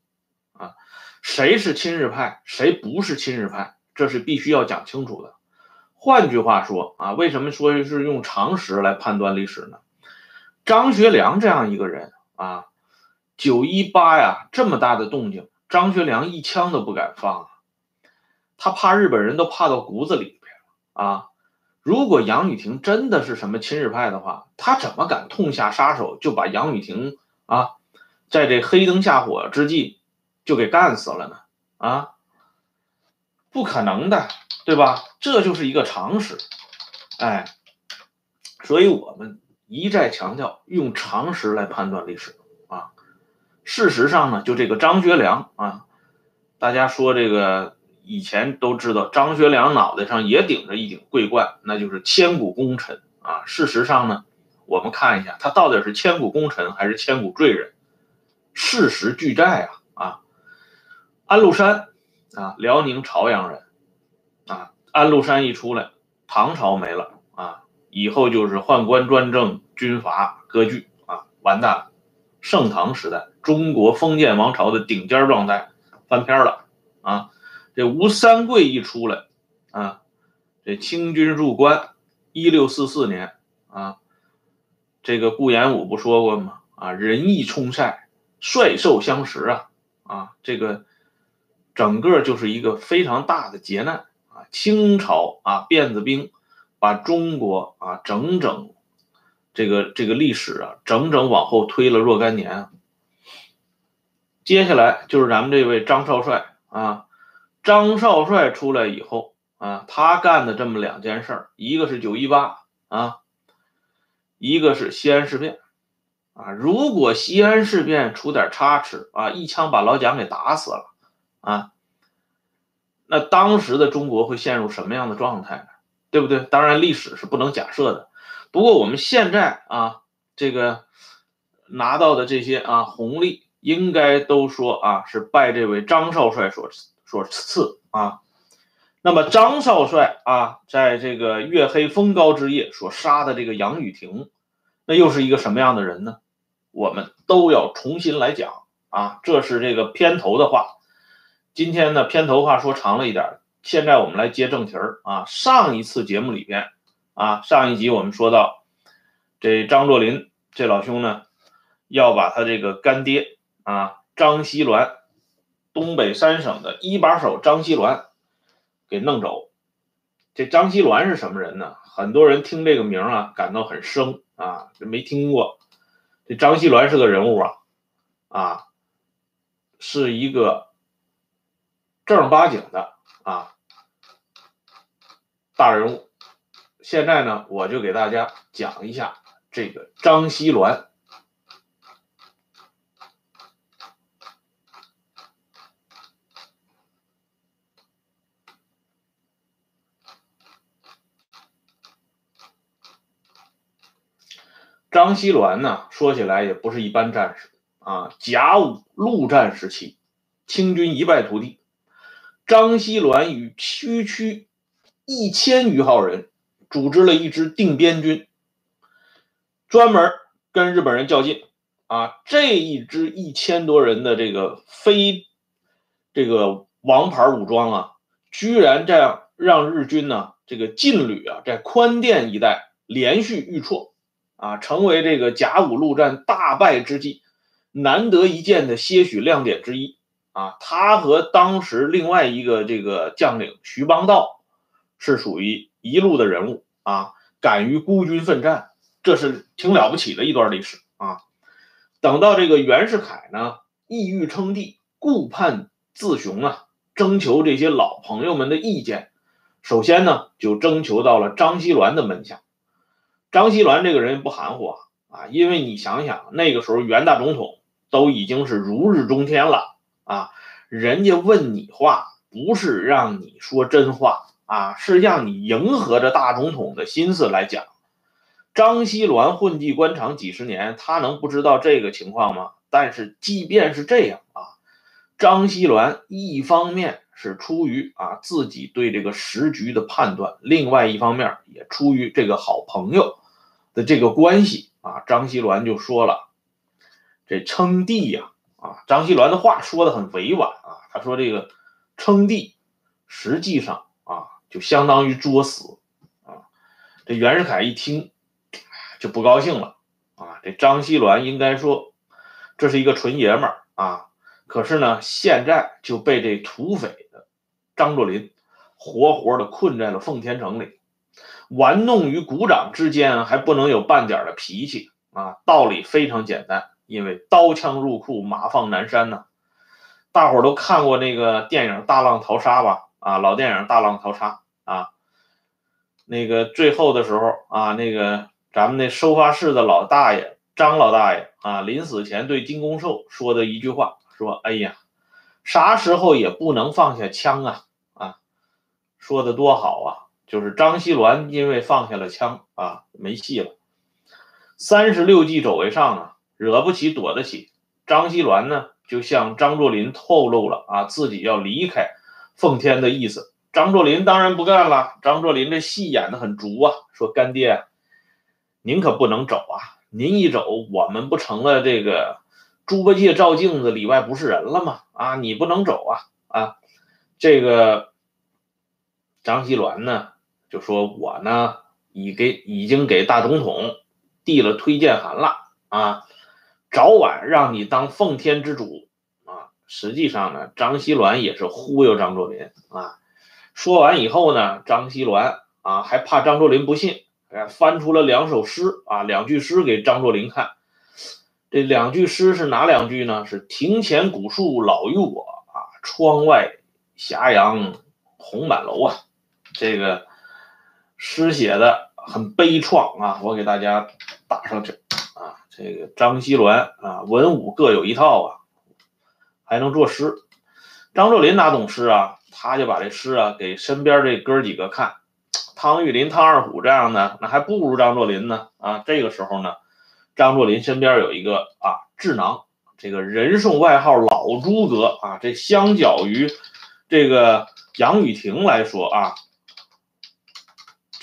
啊。谁是亲日派，谁不是亲日派，这是必须要讲清楚的。换句话说啊，为什么说是用常识来判断历史呢？张学良这样一个人啊，九一八呀这么大的动静，张学良一枪都不敢放啊，他怕日本人都怕到骨子里边了啊。如果杨雨婷真的是什么亲日派的话，他怎么敢痛下杀手，就把杨雨婷啊，在这黑灯瞎火之际就给干死了呢？啊，不可能的，对吧？这就是一个常识，哎，所以我们一再强调用常识来判断历史啊。事实上呢，就这个张学良啊，大家说这个。以前都知道张学良脑袋上也顶着一顶桂冠，那就是千古功臣啊。事实上呢，我们看一下他到底是千古功臣还是千古罪人？事实俱在啊啊！安禄山啊，辽宁朝阳人啊。安禄山一出来，唐朝没了啊，以后就是宦官专政、军阀割据啊，完蛋了。盛唐时代，中国封建王朝的顶尖状态翻篇了啊。这吴三桂一出来，啊，这清军入关，一六四四年，啊，这个顾炎武不说过吗？啊，仁义充塞，帅兽相食啊，啊，这个整个就是一个非常大的劫难啊！清朝啊，辫子兵把中国啊，整整这个这个历史啊，整整往后推了若干年。接下来就是咱们这位张少帅啊。张少帅出来以后啊，他干的这么两件事一个是九一八啊，一个是西安事变啊。如果西安事变出点差池啊，一枪把老蒋给打死了啊，那当时的中国会陷入什么样的状态呢？对不对？当然历史是不能假设的，不过我们现在啊，这个拿到的这些啊红利，应该都说啊是拜这位张少帅所赐。所赐啊，那么张少帅啊，在这个月黑风高之夜所杀的这个杨雨婷，那又是一个什么样的人呢？我们都要重新来讲啊。这是这个片头的话，今天呢片头话说长了一点，现在我们来接正题儿啊。上一次节目里边啊，上一集我们说到这张作霖这老兄呢，要把他这个干爹啊张锡銮。东北三省的一把手张锡銮给弄走。这张锡銮是什么人呢？很多人听这个名啊，感到很生啊，没听过。这张锡銮是个人物啊，啊，是一个正儿八经的啊大人物。现在呢，我就给大家讲一下这个张锡銮。张锡銮呢，说起来也不是一般战士啊。甲午陆战时期，清军一败涂地，张锡銮与区区一千余号人组织了一支定边军，专门跟日本人较劲啊。这一支一千多人的这个非这个王牌武装啊，居然这样让日军呢这个劲旅啊，在宽甸一带连续遇挫。啊，成为这个甲午陆战大败之际难得一见的些许亮点之一啊！他和当时另外一个这个将领徐邦道是属于一路的人物啊，敢于孤军奋战，这是挺了不起的一段历史啊！等到这个袁世凯呢，意欲称帝，顾盼自雄啊，征求这些老朋友们的意见，首先呢，就征求到了张锡銮的门下。张锡銮这个人不含糊啊啊，因为你想想，那个时候袁大总统都已经是如日中天了啊，人家问你话不是让你说真话啊，是让你迎合着大总统的心思来讲。张锡銮混迹官场几十年，他能不知道这个情况吗？但是即便是这样啊，张锡銮一方面是出于啊自己对这个时局的判断，另外一方面也出于这个好朋友。的这个关系啊，张锡銮就说了，这称帝呀，啊，张锡銮的话说的很委婉啊，他说这个称帝实际上啊，就相当于作死啊。这袁世凯一听就不高兴了啊。这张锡銮应该说这是一个纯爷们儿啊，可是呢，现在就被这土匪的张作霖活活的困在了奉天城里，玩弄于股掌之间，还不能有半点的脾气啊。道理非常简单，因为刀枪入库，马放南山呢。大伙都看过那个电影《大浪淘沙》吧？啊，老电影《大浪淘沙》啊，那个最后的时候啊，那个咱们那收发室的老大爷张老大爷啊，临死前对金公寿说的一句话，说：“哎呀，啥时候也不能放下枪啊！”啊，说的多好啊！就是张锡鸾因为放下了枪啊，没戏了。三十六计走为上啊，惹不起躲得起。张锡鸾呢？就向张作霖透露了啊自己要离开奉天的意思，张作霖当然不干了。张作霖这戏演的很足啊，说干爹，您可不能走啊！您一走，我们不成了这个猪八戒照镜子里外不是人了吗？啊，你不能走啊！啊，这个张锡鸾呢就说，我呢已给已经给大总统递了推荐函了啊。早晚让你当奉天之主啊！实际上呢，张锡銮也是忽悠张作霖啊。说完以后呢，张锡銮啊还怕张作霖不信，翻出了两首诗啊，两句诗给张作霖看。这两句诗是哪两句呢？是“庭前古树老于我啊，窗外霞阳红满楼”啊。这个诗写的很悲怆啊，我给大家打上去啊。这个张锡銮啊，文武各有一套啊，还能作诗。张作霖哪懂诗啊？他就把这诗啊给身边这哥几个看。汤玉麟、汤二虎这样的，那还不如张作霖呢啊！这个时候呢，张作霖身边有一个啊智囊，这个人送外号老诸葛啊。这相较于这个杨雨婷来说啊，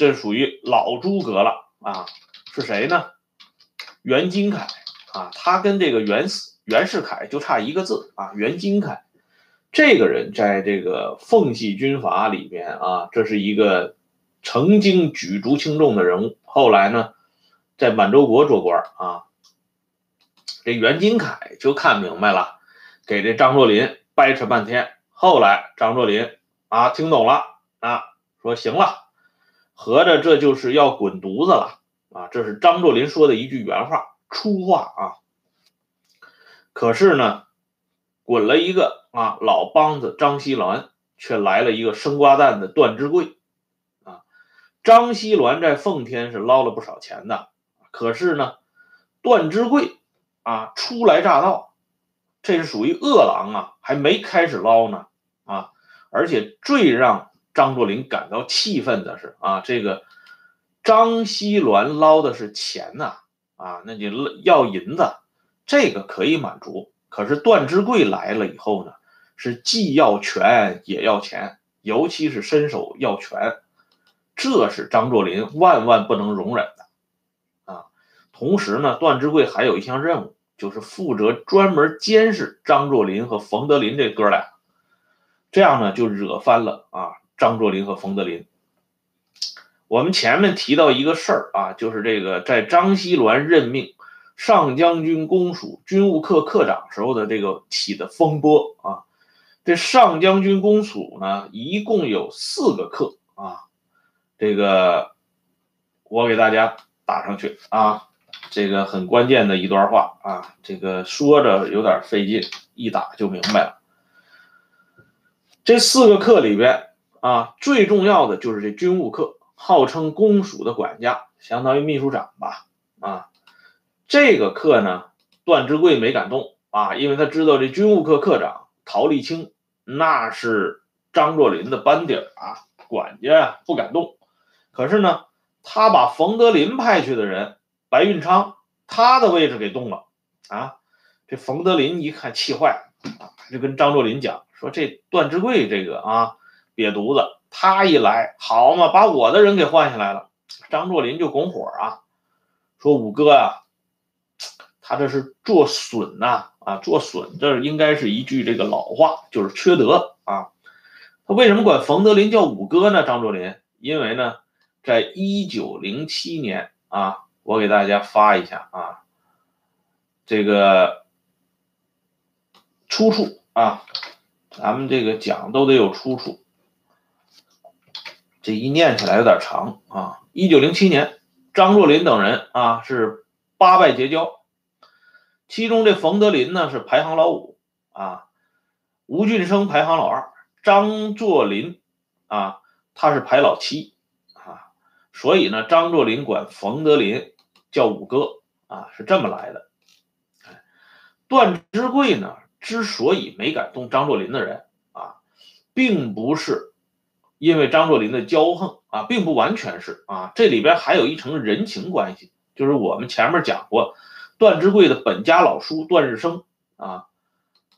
这属于老诸葛了啊。是谁呢？袁金凯啊，他跟这个袁袁世凯就差一个字啊。袁金凯这个人在这个奉系军阀里边啊，这是一个曾经举足轻重的人物。后来呢，在满洲国做官啊，这袁金凯就看明白了，给这张作霖掰扯半天。后来张作霖啊听懂了啊，说行了，合着这就是要滚犊子了。啊，这是张作霖说的一句原话，粗话啊。可是呢，滚了一个啊老梆子张锡銮，却来了一个生瓜蛋的段芝贵啊。张锡銮在奉天是捞了不少钱的，可是呢，段芝贵啊初来乍到，这是属于恶狼啊，还没开始捞呢啊。而且最让张作霖感到气愤的是啊，这个。张锡銮捞的是钱呐，啊，那你要银子，这个可以满足。可是段芝贵来了以后呢，是既要权也要钱，尤其是伸手要权，这是张作霖万万不能容忍的啊。同时呢，段芝贵还有一项任务，就是负责专门监视张作霖和冯德林这哥俩，这样呢就惹翻了啊张作霖和冯德林。我们前面提到一个事儿啊，就是这个在张锡銮任命上将军公署军务课课长时候的这个起的风波啊。这上将军公署呢，一共有四个课啊。这个我给大家打上去啊，这个很关键的一段话啊，这个说着有点费劲，一打就明白了。这四个课里边啊，最重要的就是这军务课。号称公署的管家，相当于秘书长吧，啊，这个课呢，段之贵没敢动啊，因为他知道这军务课课长陶立清那是张作霖的班底啊，管家呀不敢动。可是呢，他把冯德林派去的人白运昌，他的位置给动了啊。这冯德林一看气坏了，就跟张作霖讲说：“这段之贵这个啊，瘪犊子。”他一来，好嘛，把我的人给换下来了。张作霖就拱火啊，说五哥呀，他这是做损呐啊，做损，这应该是一句这个老话，就是缺德啊。他为什么管冯德林叫五哥呢？张作霖，因为呢，在一九零七年啊，我给大家发一下啊，这个出处啊，咱们这个讲都得有出处。这一念起来有点长啊！一九零七年，张作霖等人啊是八拜结交，其中这冯德林呢是排行老五啊，吴俊升排行老二，张作霖啊他是排老七啊，所以呢张作霖管冯德林叫五哥啊，是这么来的。段芝贵呢之所以没敢动张作霖的人啊，并不是。因为张作霖的骄横啊，并不完全是啊，这里边还有一层人情关系，就是我们前面讲过，段芝贵的本家老叔段日升啊，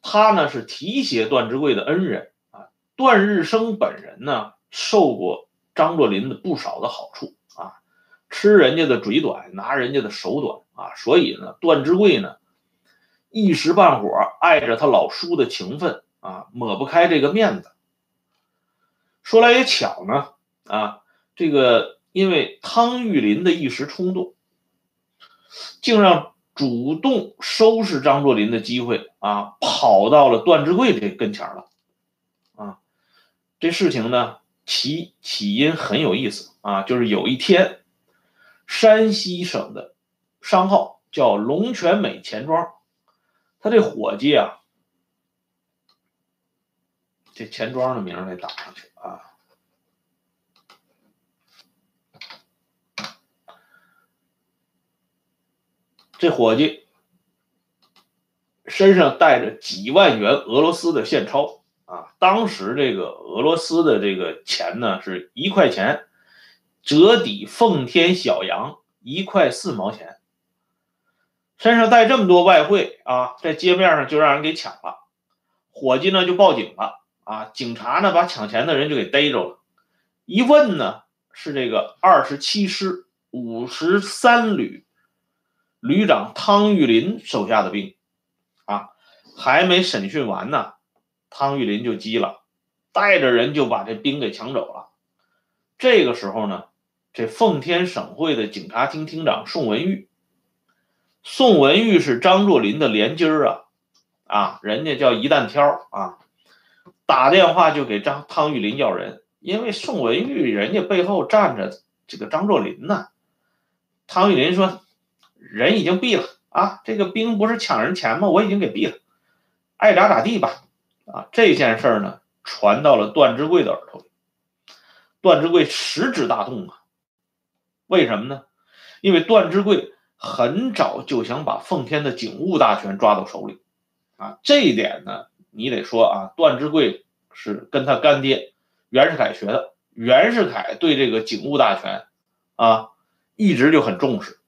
他呢是提携段芝贵的恩人啊，段日升本人呢受过张作霖的不少的好处啊，吃人家的嘴短，拿人家的手短啊，所以呢，段芝贵呢一时半会儿碍着他老叔的情分啊，抹不开这个面子。说来也巧呢，啊，这个因为汤玉麟的一时冲动，竟让主动收拾张作霖的机会啊，跑到了段志贵这跟前了，啊，这事情呢起起因很有意思啊，就是有一天，山西省的商号叫龙泉美钱庄，他这伙计啊。这钱庄的名得打上去啊！这伙计身上带着几万元俄罗斯的现钞啊！当时这个俄罗斯的这个钱呢，是一块钱折抵奉天小洋一块四毛钱。身上带这么多外汇啊，在街面上就让人给抢了，伙计呢就报警了。啊，警察呢把抢钱的人就给逮着了，一问呢是这个二十七师五十三旅旅长汤玉麟手下的兵，啊，还没审讯完呢，汤玉麟就急了，带着人就把这兵给抢走了。这个时候呢，这奉天省会的警察厅厅长宋文玉，宋文玉是张作霖的连襟儿啊，啊，人家叫一担挑啊。打电话就给张汤玉麟要人，因为宋文玉人家背后站着这个张作霖呢。汤玉麟说：“人已经毙了啊，这个兵不是抢人钱吗？我已经给毙了，爱咋咋地吧。”啊，这件事呢传到了段芝贵的耳朵里，段芝贵食指大动啊。为什么呢？因为段芝贵很早就想把奉天的警务大权抓到手里啊，这一点呢。你得说啊，段芝贵是跟他干爹袁世凯学的。袁世凯对这个警务大权啊，一直就很重视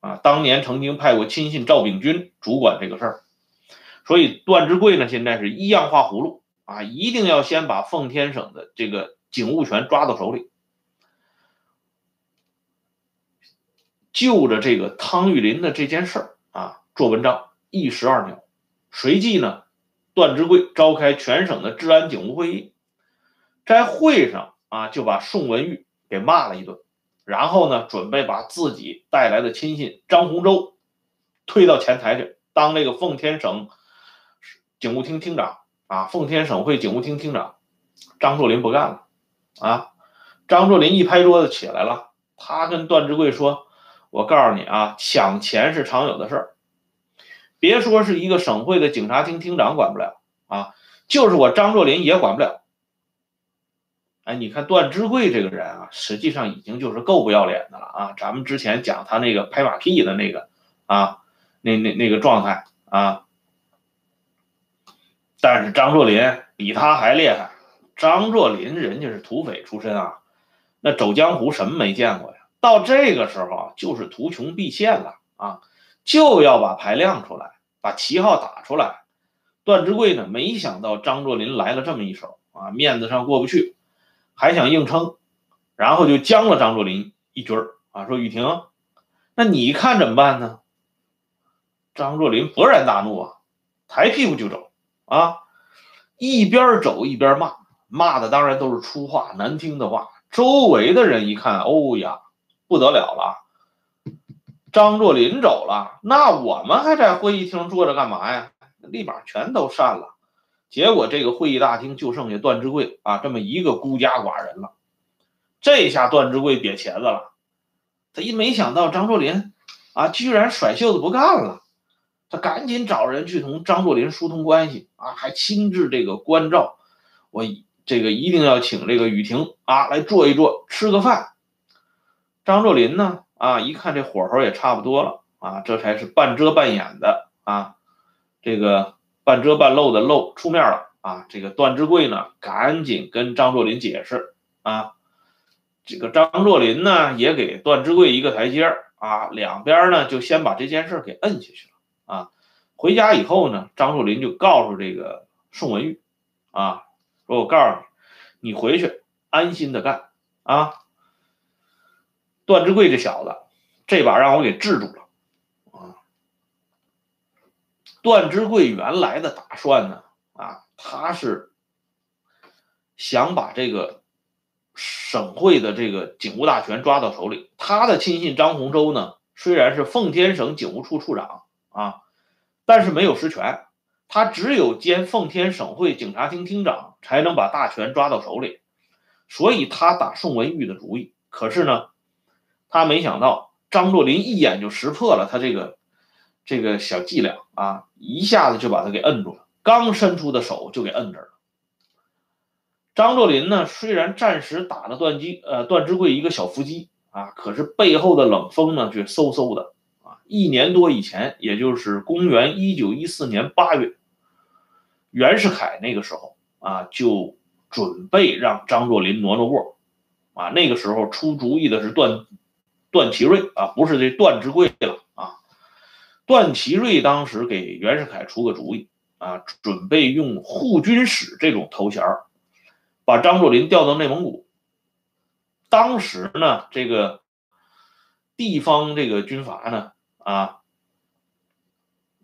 啊。当年曾经派过亲信赵秉钧主管这个事儿，所以段芝贵呢，现在是一样画葫芦啊，一定要先把奉天省的这个警务权抓到手里。就着这个汤玉麟的这件事儿啊，做文章一石二鸟。随即呢。段芝贵召开全省的治安警务会议，在会上啊，就把宋文玉给骂了一顿，然后呢，准备把自己带来的亲信张洪洲推到前台去当这个奉天省警务厅厅长啊，奉天省会警务厅厅长。张作霖不干了啊！张作霖一拍桌子起来了，他跟段芝贵说：“我告诉你啊，抢钱是常有的事儿。”别说是一个省会的警察厅厅长管不了啊，就是我张作霖也管不了。哎，你看段芝贵这个人啊，实际上已经就是够不要脸的了啊！咱们之前讲他那个拍马屁的那个啊，那那那个状态啊，但是张作霖比他还厉害。张作霖人家是土匪出身啊，那走江湖什么没见过呀？到这个时候，就是图穷匕现了啊！就要把牌亮出来，把旗号打出来。段芝贵呢，没想到张作霖来了这么一手啊，面子上过不去，还想硬撑，然后就将了张作霖一军儿啊，说雨婷，那你看怎么办呢？张作霖勃然大怒啊，抬屁股就走啊，一边走一边骂，骂的当然都是粗话、难听的话。周围的人一看，哦呀，不得了了，张作霖走了，那我们还在会议厅坐着干嘛呀？立马全都散了。结果这个会议大厅就剩下段志贵啊这么一个孤家寡人了。这下段志贵瘪茄子了，他一没想到张作霖啊居然甩袖子不干了，他赶紧找人去同张作霖疏通关系啊，还亲自这个关照我。这个一定要请这个雨婷啊来坐一坐，吃个饭。张作霖呢啊一看这火候也差不多了啊，这才是半遮半掩的啊，这个半遮半露的露出面了啊。这个段志贵呢赶紧跟张作霖解释啊，这个张作霖呢也给段志贵一个台阶啊，两边呢就先把这件事给摁下去了啊。回家以后呢，张作霖就告诉这个宋文玉啊。说我告诉你，你回去安心的干啊！段志贵这小子，这把让我给治住了啊！段志贵原来的打算呢，啊，他是想把这个省会的这个警务大权抓到手里。他的亲信张洪洲呢，虽然是奉天省警务处处长啊，但是没有实权。他只有兼奉天省会警察厅厅长，才能把大权抓到手里，所以他打宋文玉的主意。可是呢，他没想到张作霖一眼就识破了他这个这个小伎俩啊，一下子就把他给摁住了，刚伸出的手就给摁这了。张作霖呢，虽然暂时打了段基呃段志贵一个小伏击啊，可是背后的冷风呢，却嗖嗖的啊。一年多以前，也就是公元一九一四年八月。袁世凯那个时候啊，就准备让张作霖挪挪窝，啊，那个时候出主意的是段段祺瑞啊，不是这段志贵了啊。段祺瑞当时给袁世凯出个主意啊，准备用护军使这种头衔把张作霖调到内蒙古。当时呢，这个地方这个军阀呢啊，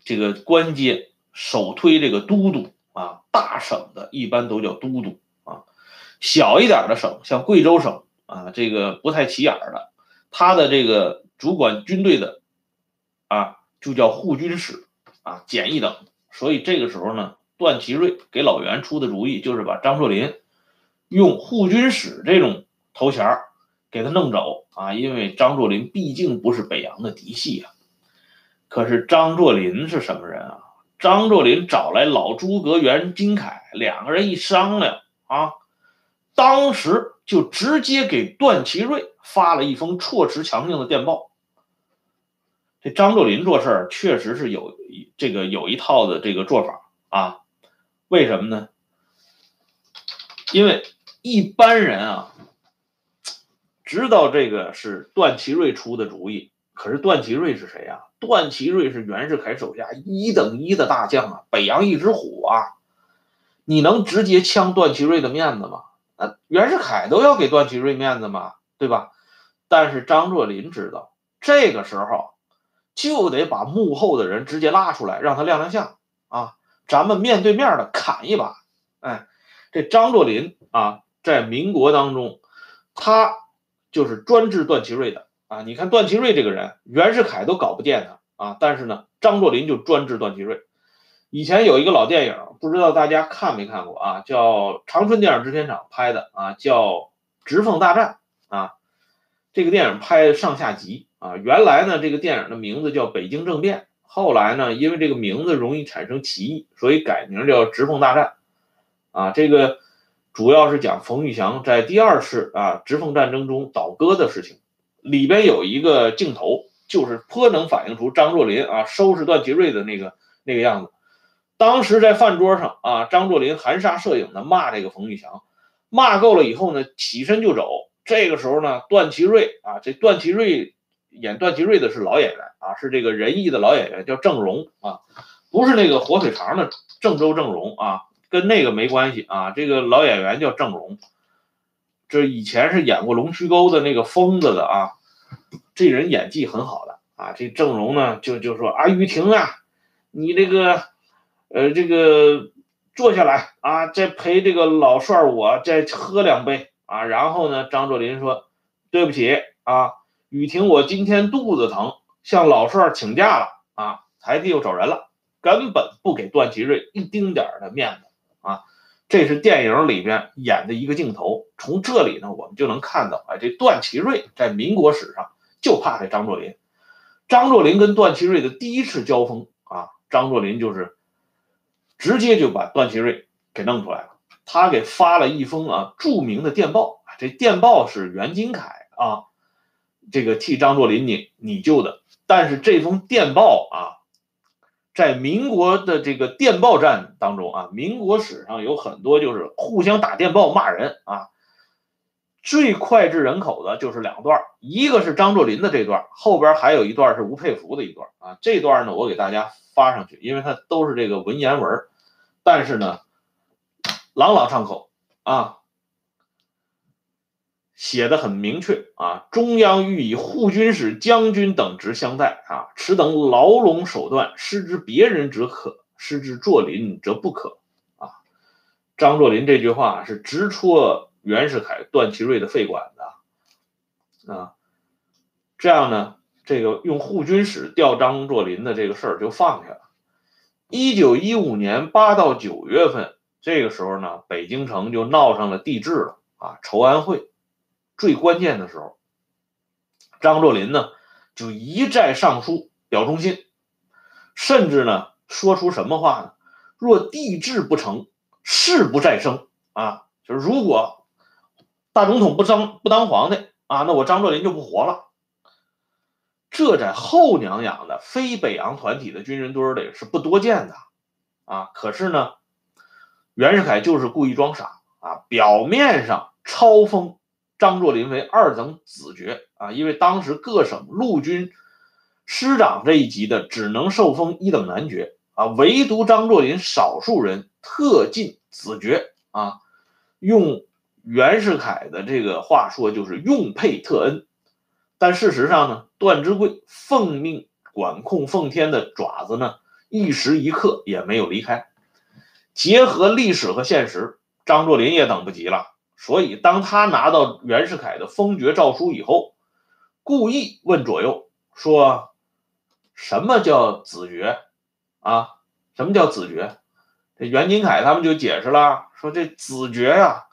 这个官阶首推这个都督。啊，大省的一般都叫都督啊，小一点的省，像贵州省啊，这个不太起眼的，他的这个主管军队的啊，就叫护军使啊，简易等。所以这个时候呢，段祺瑞给老袁出的主意，就是把张作霖用护军使这种头衔给他弄走啊，因为张作霖毕竟不是北洋的嫡系啊。可是张作霖是什么人啊？张作霖找来老诸葛袁金凯，两个人一商量啊，当时就直接给段祺瑞发了一封措辞强硬的电报。这张作霖做事儿确实是有这个有一套的这个做法啊，为什么呢？因为一般人啊，知道这个是段祺瑞出的主意。可是段祺瑞是谁啊？段祺瑞是袁世凯手下一等一的大将啊，北洋一只虎啊！你能直接呛段祺瑞的面子吗？啊，袁世凯都要给段祺瑞面子嘛，对吧？但是张作霖知道，这个时候就得把幕后的人直接拉出来，让他亮亮相啊！咱们面对面的砍一把。哎，这张作霖啊，在民国当中，他就是专治段祺瑞的。啊，你看段祺瑞这个人，袁世凯都搞不见他啊，但是呢，张作霖就专治段祺瑞。以前有一个老电影，不知道大家看没看过啊，叫长春电影制片厂拍的啊，叫《直奉大战》啊。这个电影拍上下集啊，原来呢，这个电影的名字叫《北京政变》，后来呢，因为这个名字容易产生歧义，所以改名叫《直奉大战》啊。这个主要是讲冯玉祥在第二次啊直奉战争中倒戈的事情。里边有一个镜头，就是颇能反映出张作霖啊收拾段祺瑞的那个那个样子。当时在饭桌上啊，张作霖含沙射影的骂这个冯玉祥，骂够了以后呢，起身就走。这个时候呢，段祺瑞啊，这段祺瑞演段祺瑞的是老演员啊，是这个仁义的老演员，叫郑荣啊，不是那个火腿肠的郑州郑荣啊，跟那个没关系啊。这个老演员叫郑荣。这以前是演过《龙须沟》的那个疯子的啊，这人演技很好的啊。这郑荣呢，就就说啊，雨婷啊，你这个，呃，这个坐下来啊，再陪这个老帅我再喝两杯啊。然后呢，张作霖说：“对不起啊，雨婷，我今天肚子疼，向老帅请假了啊，抬屁股走人了，根本不给段祺瑞一丁点的面子啊。”这是电影里边演的一个镜头。从这里呢，我们就能看到，哎，这段祺瑞在民国史上就怕这张作霖。张作霖跟段祺瑞的第一次交锋啊，张作霖就是直接就把段祺瑞给弄出来了。他给发了一封啊著名的电报，这电报是袁金凯啊，这个替张作霖拟拟就的。但是这封电报啊，在民国的这个电报战当中啊，民国史上有很多就是互相打电报骂人啊。最脍炙人口的就是两段，一个是张作霖的这段，后边还有一段是吴佩孚的一段啊。这段呢，我给大家发上去，因为它都是这个文言文，但是呢，朗朗上口啊，写的很明确啊。中央欲以护军使将军等职相待啊，此等牢笼手段，施之别人则可，施之作霖则不可啊。张作霖这句话是直戳。袁世凯、段祺瑞的肺管子啊，这样呢，这个用护军使调张作霖的这个事儿就放下了。一九一五年八到九月份，这个时候呢，北京城就闹上了帝制了啊，筹安会最关键的时候，张作霖呢就一再上书表忠心，甚至呢说出什么话呢？若帝制不成，誓不再生啊！就是如果。大总统不当不当皇帝啊，那我张作霖就不活了。这在后娘养的非北洋团体的军人堆里是不多见的啊。可是呢，袁世凯就是故意装傻啊，表面上超封张作霖为二等子爵啊，因为当时各省陆军师长这一级的只能受封一等男爵啊，唯独张作霖少数人特进子爵啊，用。袁世凯的这个话说就是用配特恩，但事实上呢，段芝贵奉命管控奉天的爪子呢，一时一刻也没有离开。结合历史和现实，张作霖也等不及了，所以当他拿到袁世凯的封爵诏书以后，故意问左右说：“什么叫子爵啊？什么叫子爵？”这袁金凯他们就解释了，说这子爵呀。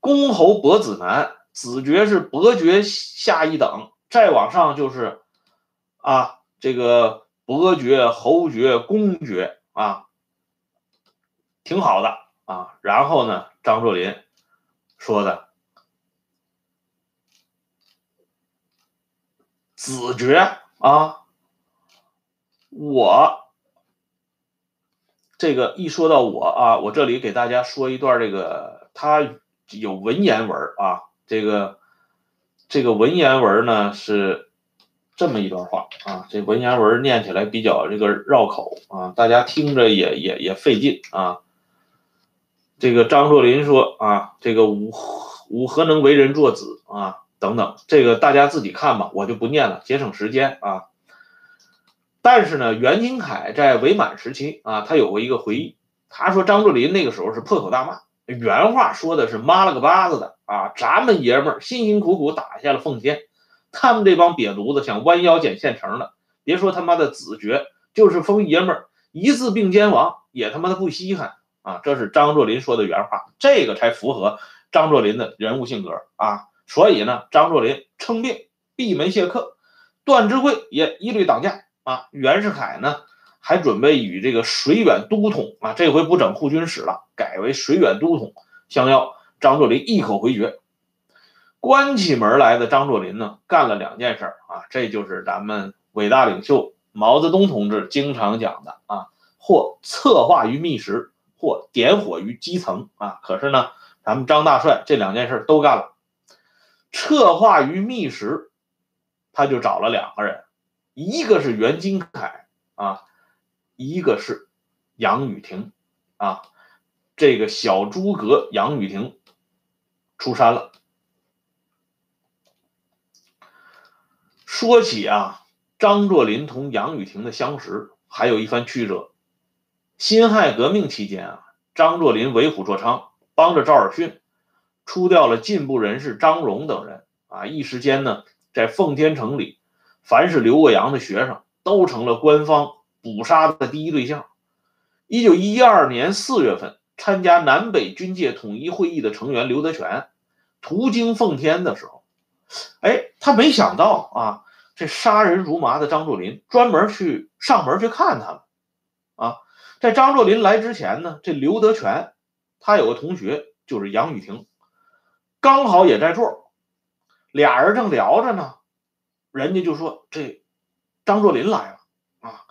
公侯伯子男，子爵是伯爵下一等，再往上就是啊，这个伯爵、侯爵、公爵啊，挺好的啊。然后呢，张作霖说的子爵啊，我这个一说到我啊，我这里给大家说一段这个他。有文言文啊，这个这个文言文呢是这么一段话啊，这文言文念起来比较这个绕口啊，大家听着也也也费劲啊。这个张作霖说啊，这个吾吾何能为人作子啊？等等，这个大家自己看吧，我就不念了，节省时间啊。但是呢，袁金凯在伪满时期啊，他有过一个回忆，他说张作霖那个时候是破口大骂。原话说的是妈了个巴子的啊！咱们爷们儿辛辛苦苦打下了奉天，他们这帮瘪犊子想弯腰捡现成的，别说他妈的子爵，就是封爷们儿一字并肩王也他妈的不稀罕啊！这是张作霖说的原话，这个才符合张作霖的人物性格啊！所以呢，张作霖称病闭门谢客，段芝贵也一律挡驾啊！袁世凯呢？还准备与这个水远都统啊，这回不整护军使了，改为水远都统相邀。张作霖一口回绝，关起门来的张作霖呢，干了两件事啊，这就是咱们伟大领袖毛泽东同志经常讲的啊，或策划于密室，或点火于基层啊。可是呢，咱们张大帅这两件事都干了。策划于密室，他就找了两个人，一个是袁金凯啊。一个是杨雨婷啊，这个小诸葛杨雨婷出山了。说起啊，张作霖同杨雨婷的相识，还有一番曲折。辛亥革命期间啊，张作霖为虎作伥，帮着赵尔巽除掉了进步人士张荣等人啊！一时间呢，在奉天城里，凡是留过洋的学生，都成了官方捕杀的第一对象。一九一二年四月份，参加南北军界统一会议的成员刘德全途经奉天的时候，哎，他没想到啊，这杀人如麻的张作霖专门去上门去看他了啊。在张作霖来之前呢，这刘德全他有个同学就是杨雨婷，刚好也在座，俩人正聊着呢，人家就说这张作霖来了啊。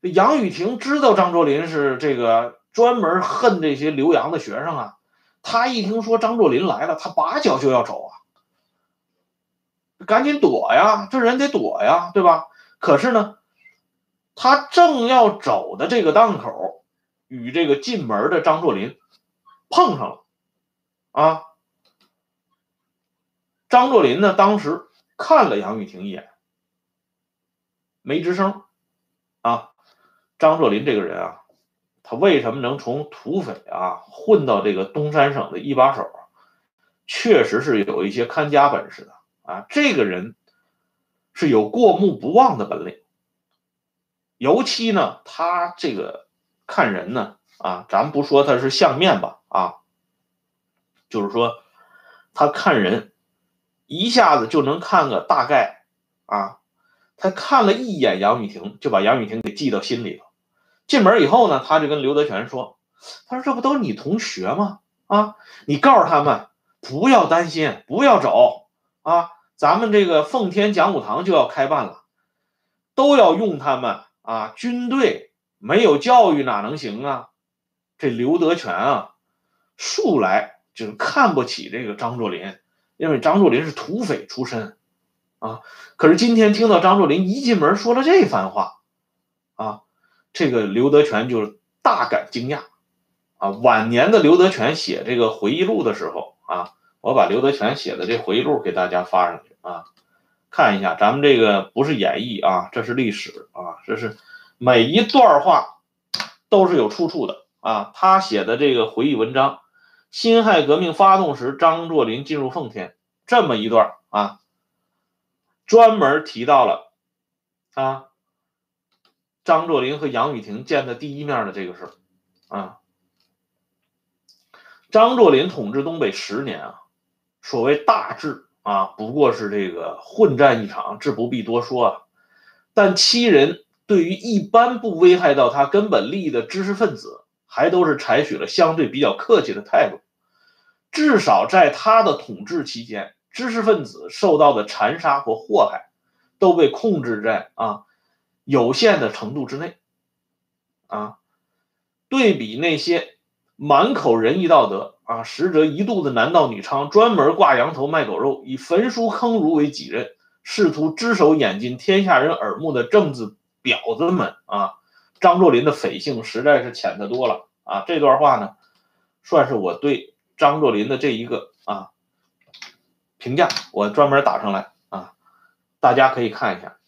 杨雨婷知道张作霖是这个专门恨这些留洋的学生啊，他一听说张作霖来了，他拔脚就要走啊，赶紧躲呀，这人得躲呀，对吧？可是呢。他正要走的这个档口，与这个进门的张作霖碰上了，啊，张作霖呢，当时看了杨雨婷一眼，没吱声，啊，张作霖这个人啊，他为什么能从土匪啊混到这个东三省的一把手，确实是有一些看家本事的啊，这个人是有过目不忘的本领。尤其呢，他这个看人呢，啊，咱不说他是相面吧，啊，就是说他看人一下子就能看个大概，啊，他看了一眼杨雨婷，就把杨雨婷给记到心里了。进门以后呢，他就跟刘德全说：“他说这不都是你同学吗？啊，你告诉他们不要担心，不要走啊，咱们这个奉天讲武堂就要开办了，都要用他们。”啊，军队没有教育哪能行啊？这刘德全啊，素来就是看不起这个张作霖，因为张作霖是土匪出身啊。可是今天听到张作霖一进门说了这番话，啊，这个刘德全就是大感惊讶啊。晚年的刘德全写这个回忆录的时候啊，我把刘德全写的这回忆录给大家发上去啊。看一下，咱们这个不是演绎啊，这是历史啊，这是每一段话都是有出处的啊。他写的这个回忆文章，辛亥革命发动时，张作霖进入奉天这么一段啊，专门提到了啊，张作霖和杨雨婷见的第一面的这个事啊。张作霖统治东北十年啊，所谓大治。啊，不过是这个混战一场，这不必多说啊。但七人对于一般不危害到他根本利益的知识分子，还都是采取了相对比较客气的态度。至少在他的统治期间，知识分子受到的残杀和祸害，都被控制在啊有限的程度之内。啊，对比那些满口仁义道德。啊，实则一肚子男盗女娼，专门挂羊头卖狗肉，以焚书坑儒为己任，试图只手掩进天下人耳目的政治婊子们啊！张作霖的匪性实在是浅得多了啊！这段话呢，算是我对张作霖的这一个啊评价，我专门打上来啊，大家可以看一下。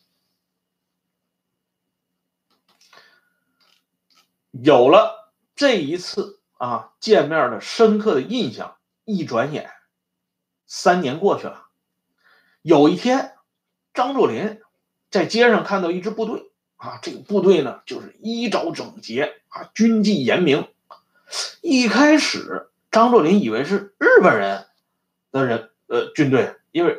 有了这一次。啊，见面的深刻的印象，一转眼，三年过去了。有一天，张作霖在街上看到一支部队，啊，这个部队呢就是衣着整洁，啊，军纪严明。一开始，张作霖以为是日本人的人，呃，军队，因为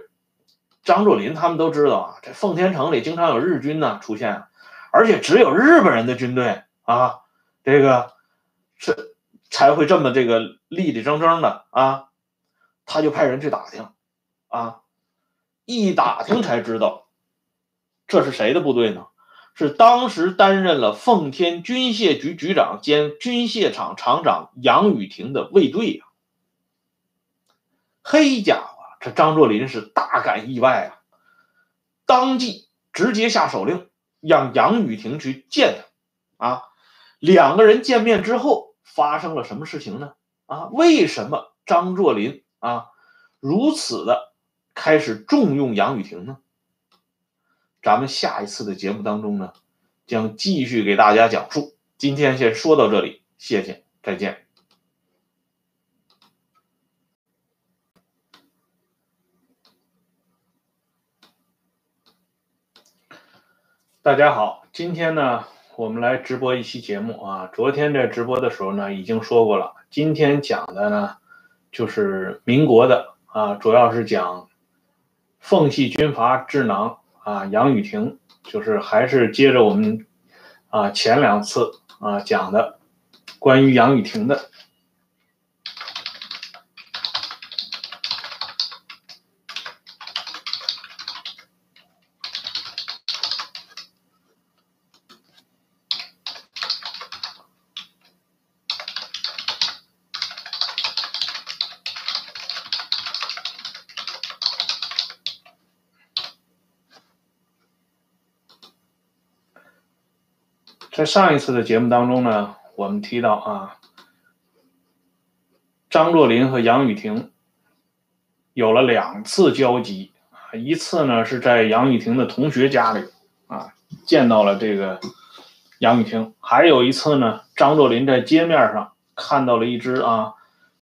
张作霖他们都知道啊，这奉天城里经常有日军呢出现，而且只有日本人的军队啊，这个是。才会这么这个立立正正的啊，他就派人去打听，啊，一打听才知道，这是谁的部队呢？是当时担任了奉天军械局局长兼军械厂厂长杨雨婷的卫队呀。嘿家伙，这张作霖是大感意外啊，当即直接下手令，让杨雨婷去见他，啊，两个人见面之后。发生了什么事情呢？啊为什么张作霖啊如此的开始重用杨雨婷呢？咱们下一次的节目当中呢将继续给大家讲述。今天先说到这里谢谢再见。大家好今天呢我们来直播一期节目啊。昨天在直播的时候呢，已经说过了。今天讲的呢，就是民国的啊，主要是讲奉系军阀智囊啊，杨雨婷，就是还是接着我们啊前两次啊讲的关于杨雨婷的。上一次的节目当中呢，我们提到啊，张作霖和杨雨婷有了两次交集啊，一次呢是在杨雨婷的同学家里啊见到了这个杨雨婷，还有一次呢，张作霖在街面上看到了一支啊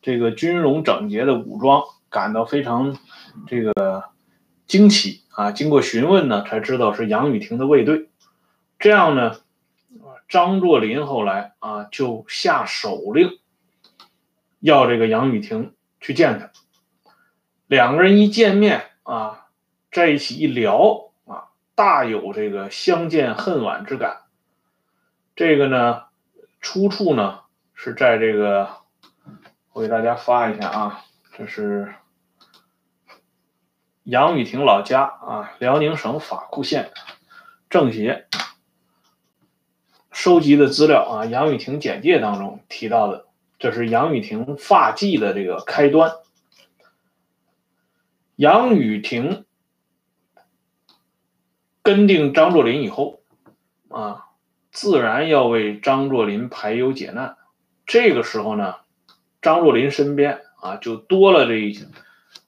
这个军容整洁的武装，感到非常这个惊奇啊，经过询问呢，才知道是杨雨婷的卫队，这样呢。张作霖后来啊，就下手令，要这个杨雨婷去见他。两个人一见面啊，在一起一聊啊，大有这个相见恨晚之感。这个呢，出处呢是在这个，我给大家发一下啊，这是杨雨婷老家啊，辽宁省法库县政协。收集的资料啊，杨雨婷简介当中提到的，这是杨雨婷发迹的这个开端。杨雨婷跟定张作霖以后啊，自然要为张作霖排忧解难。这个时候呢，张作霖身边啊就多了这一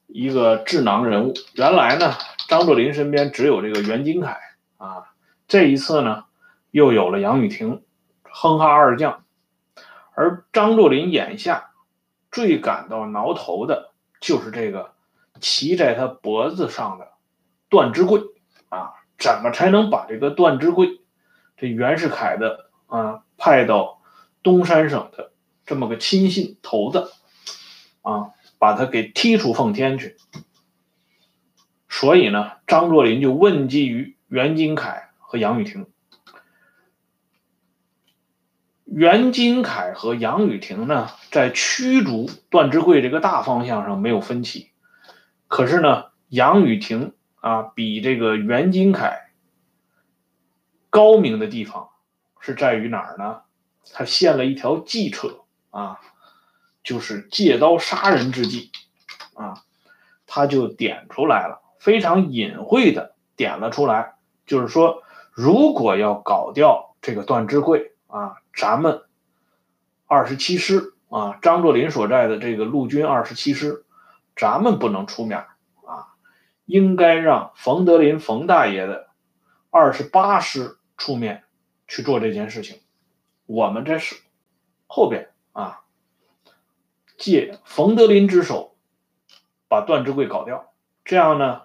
一个智囊人物。原来呢，张作霖身边只有这个袁金凯啊，这一次呢。又有了杨雨婷，哼哈二将，而张作霖眼下最感到挠头的就是这个骑在他脖子上的段芝贵啊，怎么才能把这个段芝贵，这袁世凯的啊派到东三省的这么个亲信头子啊，把他给踢出奉天去？所以呢，张作霖就问计于袁金凯和杨雨婷。袁金凯和杨雨婷呢，在驱逐段芝贵这个大方向上没有分歧，可是呢，杨雨婷啊，比这个袁金凯高明的地方是在于哪儿呢？他献了一条计策啊，就是借刀杀人之计啊，他就点出来了，非常隐晦的点了出来，就是说，如果要搞掉这个段芝贵啊。咱们二十七师啊，张作霖所在的这个陆军二十七师，咱们不能出面啊，应该让冯德林冯大爷的二十八师出面去做这件事情。我们这是后边啊，借冯德林之手把段芝贵搞掉，这样呢，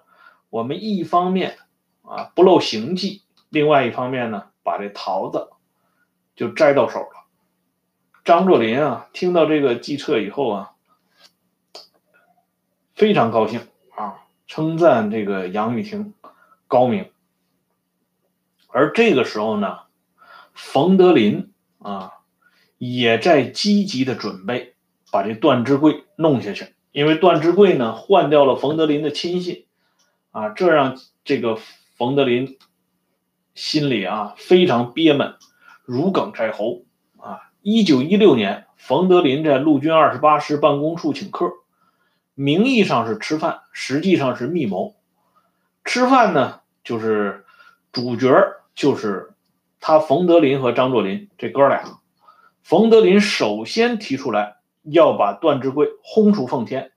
我们一方面啊不露形迹，另外一方面呢，把这桃子。就摘到手了。张作霖啊，听到这个计策以后啊，非常高兴啊，称赞这个杨雨婷高明。而这个时候呢，冯德林啊，也在积极的准备把这段芝贵弄下去，因为段芝贵呢换掉了冯德林的亲信啊，这让这个冯德林心里啊非常憋闷。如鲠在喉啊！一九一六年，冯德林在陆军二十八师办公处请客，名义上是吃饭，实际上是密谋。吃饭呢，就是主角就是他冯德林和张作霖这哥俩。冯德林首先提出来要把段芝贵轰出奉天，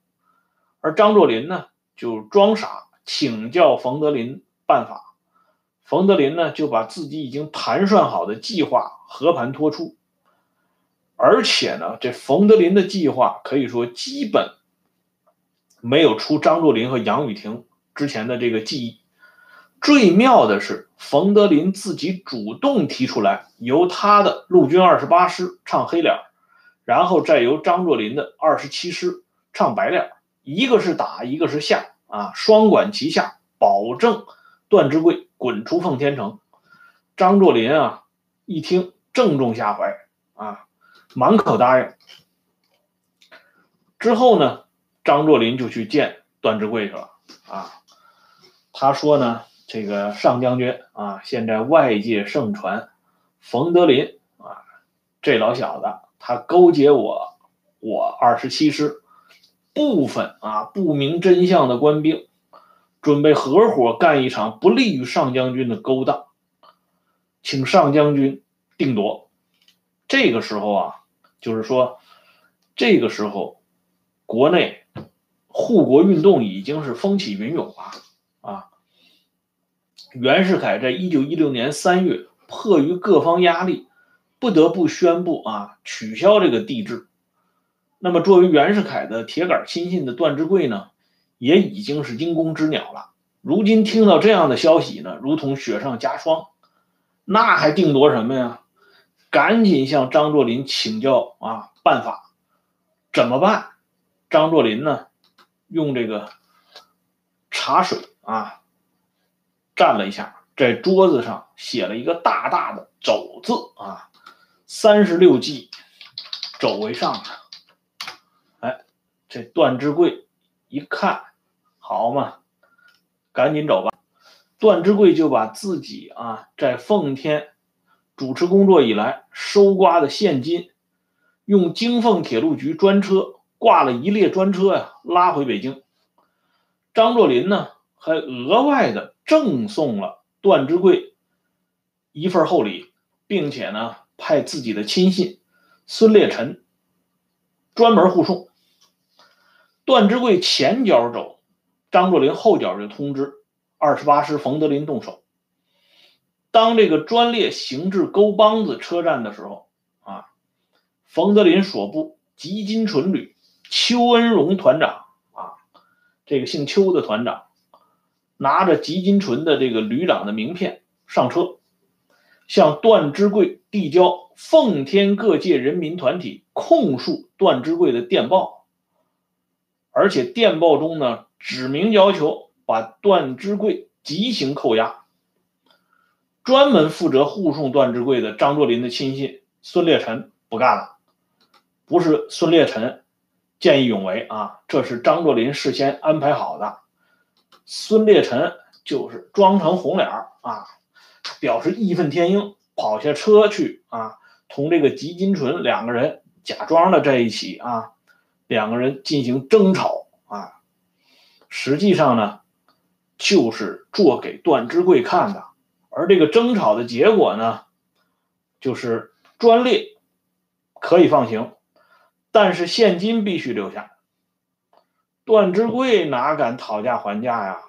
而张作霖呢就装傻，请教冯德林办法。冯德林呢，就把自己已经盘算好的计划和盘托出，而且呢，这冯德林的计划可以说基本没有出张作霖和杨雨婷之前的这个记忆。最妙的是，冯德林自己主动提出来，由他的陆军二十八师唱黑脸，然后再由张作霖的二十七师唱白脸，一个是打，一个是下，啊，双管齐下，保证段芝贵滚出奉天城。张作霖啊，一听正中下怀，啊，满口答应。之后呢，张作霖就去见段芝贵去了，啊，他说呢。这个上将军啊，现在外界盛传，冯德林啊，这老小子他勾结我，我二十七师部分啊不明真相的官兵，准备合伙干一场不利于上将军的勾当，请上将军定夺。这个时候啊，就是说，这个时候国内护国运动已经是风起云涌了啊。袁世凯在一九一六年三月，迫于各方压力，不得不宣布啊取消这个帝制。那么，作为袁世凯的铁杆亲信的段芝贵呢，也已经是惊弓之鸟了。如今听到这样的消息呢，如同雪上加霜。那还定夺什么呀？赶紧向张作霖请教啊办法，怎么办？张作霖呢，用这个茶水啊。站了一下，在桌子上写了一个大大的“走”字啊，三十六计，走为上。哎，这段芝贵一看，好嘛，赶紧走吧。段芝贵就把自己啊在奉天主持工作以来收刮的现金，用京奉铁路局专车挂了一列专车呀，拉回北京。张作霖呢，还额外的。赠送了段芝贵一份厚礼，并且呢，派自己的亲信孙烈臣专门护送。段芝贵前脚走，张作霖后脚就通知二十八师冯德林动手。当这个专列行至沟帮子车站的时候，啊，冯德林所部吉金纯旅邱恩荣团长啊，这个姓邱的团长。拿着吉金纯的这个旅长的名片上车，向段芝贵递交奉天各界人民团体控诉段芝贵的电报，而且电报中呢指明要求把段芝贵极刑扣押。专门负责护送段芝贵的张作霖的亲信孙烈臣不干了，不是孙烈臣见义勇为啊，这是张作霖事先安排好的。孙烈臣就是装成红脸啊，表示义愤填膺，跑下车去啊，同这个吉金纯两个人假装的在一起啊，两个人进行争吵，实际上呢，就是做给段芝贵看的。而这个争吵的结果呢，就是专列可以放行，但是现金必须留下。段芝贵哪敢讨价还价呀？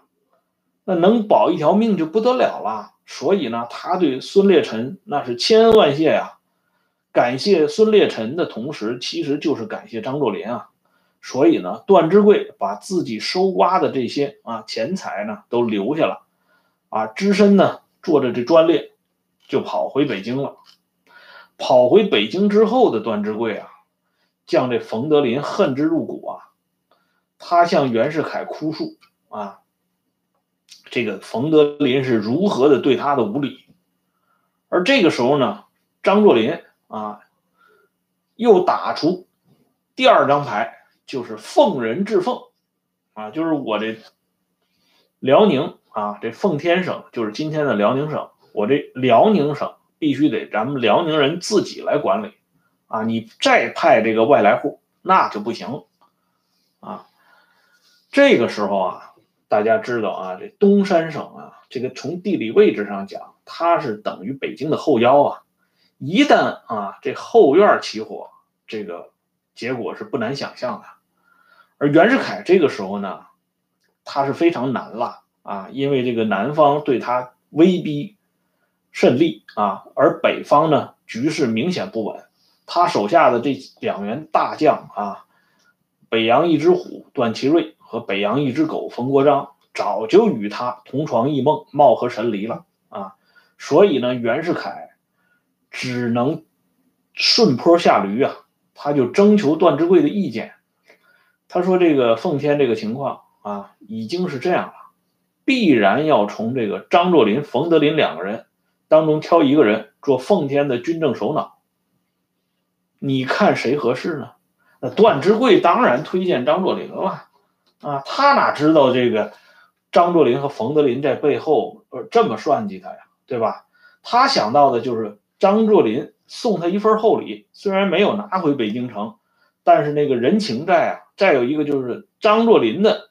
那能保一条命就不得了了。所以呢，他对孙烈臣那是千恩万谢呀。感谢孙烈臣的同时，其实就是感谢张作霖啊。所以呢，段芝贵把自己收刮的这些啊钱财呢都留下了，啊，只身呢坐着这专列就跑回北京了。跑回北京之后的段芝贵啊，将这冯德林恨之入骨啊。他向袁世凯哭诉啊，这个冯德林是如何的对他的无礼，而这个时候呢，张作霖啊，又打出第二张牌，就是奉人治奉啊，就是我这辽宁啊，这奉天省就是今天的辽宁省，我这辽宁省必须得咱们辽宁人自己来管理啊，你再派这个外来户那就不行啊。这个时候啊，大家知道啊，这东三省啊，这个从地理位置上讲，它是等于北京的后腰啊。一旦啊这后院起火，这个结果是不难想象的。而袁世凯这个时候呢，他是非常难了啊，因为这个南方对他威逼甚厉啊，而北方呢局势明显不稳，他手下的这两员大将啊，北洋一只虎段祺瑞。和北洋一只狗冯国璋早就与他同床异梦，貌合神离了啊。所以呢，袁世凯只能顺坡下驴啊，他就征求段芝贵的意见。他说：“这个奉天这个情况啊，已经是这样了，必然要从这个张作霖、冯德林两个人当中挑一个人做奉天的军政首脑。你看谁合适呢？那段芝贵当然推荐张作霖了啊，他哪知道这个张作霖和冯德林在背后呃这么算计他呀，对吧？他想到的就是张作霖送他一份厚礼，虽然没有拿回北京城，但是那个人情债啊。”再有一个就是张作霖的，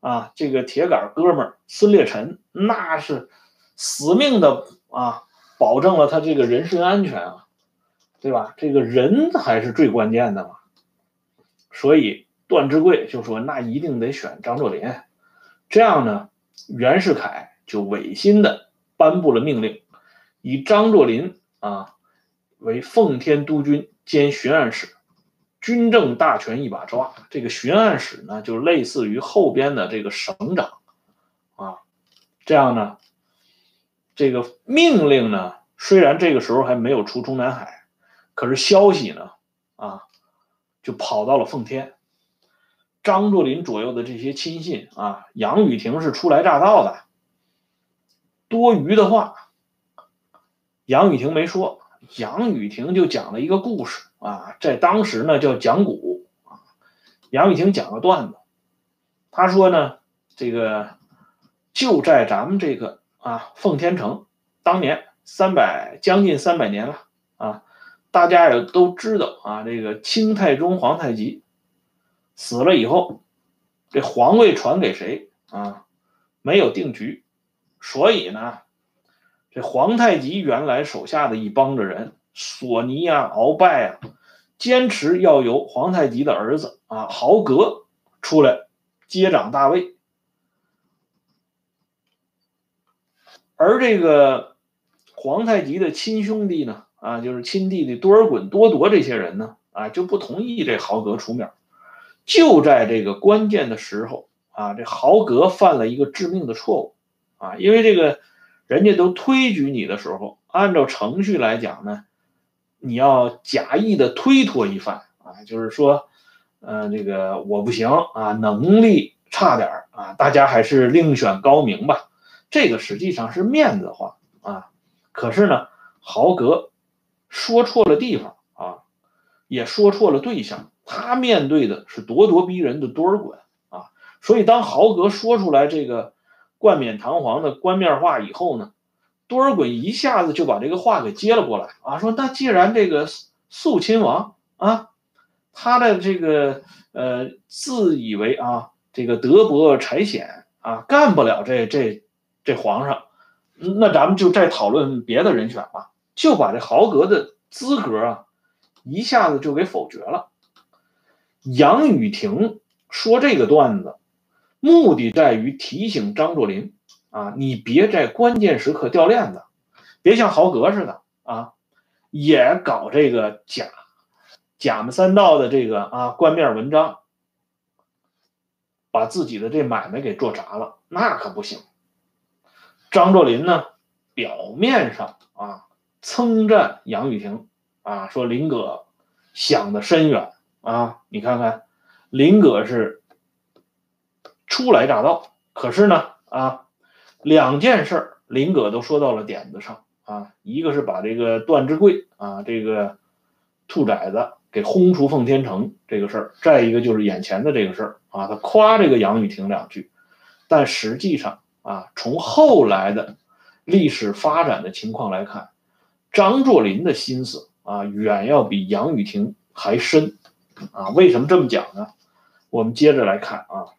啊，这个铁杆哥们孙烈臣，那是死命的啊，保证了他这个人身安全啊，对吧？这个人还是最关键的嘛。所以段芝贵就说，那一定得选张作霖。这样呢，袁世凯就违心的颁布了命令，以张作霖啊为奉天督军兼巡按使。军政大权一把抓，这个巡按使呢，就类似于后边的这个省长，啊，这样呢，这个命令呢，虽然这个时候还没有出中南海，可是消息呢，啊，就跑到了奉天。张作霖左右的这些亲信啊，杨雨婷是初来乍到的，多余的话，杨雨婷没说，杨雨婷就讲了一个故事。啊，在当时呢叫讲古啊，杨雨婷讲个段子，他说呢，这个就在咱们这个啊奉天城，当年三百将近三百年了啊，大家也都知道啊，这个清太宗皇太极死了以后，这皇位传给谁啊？没有定局，所以呢，这皇太极原来手下的一帮子人。索尼啊，鳌拜啊，坚持要由皇太极的儿子啊豪格出来接掌大位，而这个皇太极的亲兄弟呢，啊，就是亲弟弟多尔衮、多铎这些人呢，啊，就不同意这豪格出面。就在这个关键的时候啊，这豪格犯了一个致命的错误啊，因为这个人家都推举你的时候，按照程序来讲呢。你要假意的推脱一番啊，就是说，呃，这个我不行啊，能力差点啊，大家还是另选高明吧。这个实际上是面子话啊。可是呢，豪格说错了地方啊，也说错了对象。他面对的是咄咄逼人的多尔衮啊，所以当豪格说出来这个冠冕堂皇的官面话以后呢。多尔衮一下子就把这个话给接了过来啊，说那既然这个肃亲王啊，他的这个呃自以为啊这个德薄才显啊，干不了这这这皇上，那咱们就再讨论别的人选吧，就把这豪格的资格啊一下子就给否决了。杨雨婷说这个段子，目的在于提醒张作霖。啊，你别在关键时刻掉链子，别像豪格似的啊，也搞这个假假门三道的这个啊冠面文章，把自己的这买卖给做砸了，那可不行。张作霖呢，表面上啊称赞杨雨婷啊，说林哥想的深远啊，你看看林哥是初来乍到，可是呢啊。两件事儿，林葛都说到了点子上啊。一个是把这个段芝贵啊，这个兔崽子给轰出奉天城这个事儿；再一个就是眼前的这个事儿啊，他夸这个杨雨婷两句。但实际上啊，从后来的历史发展的情况来看，张作霖的心思啊，远要比杨雨婷还深啊。为什么这么讲呢？我们接着来看啊。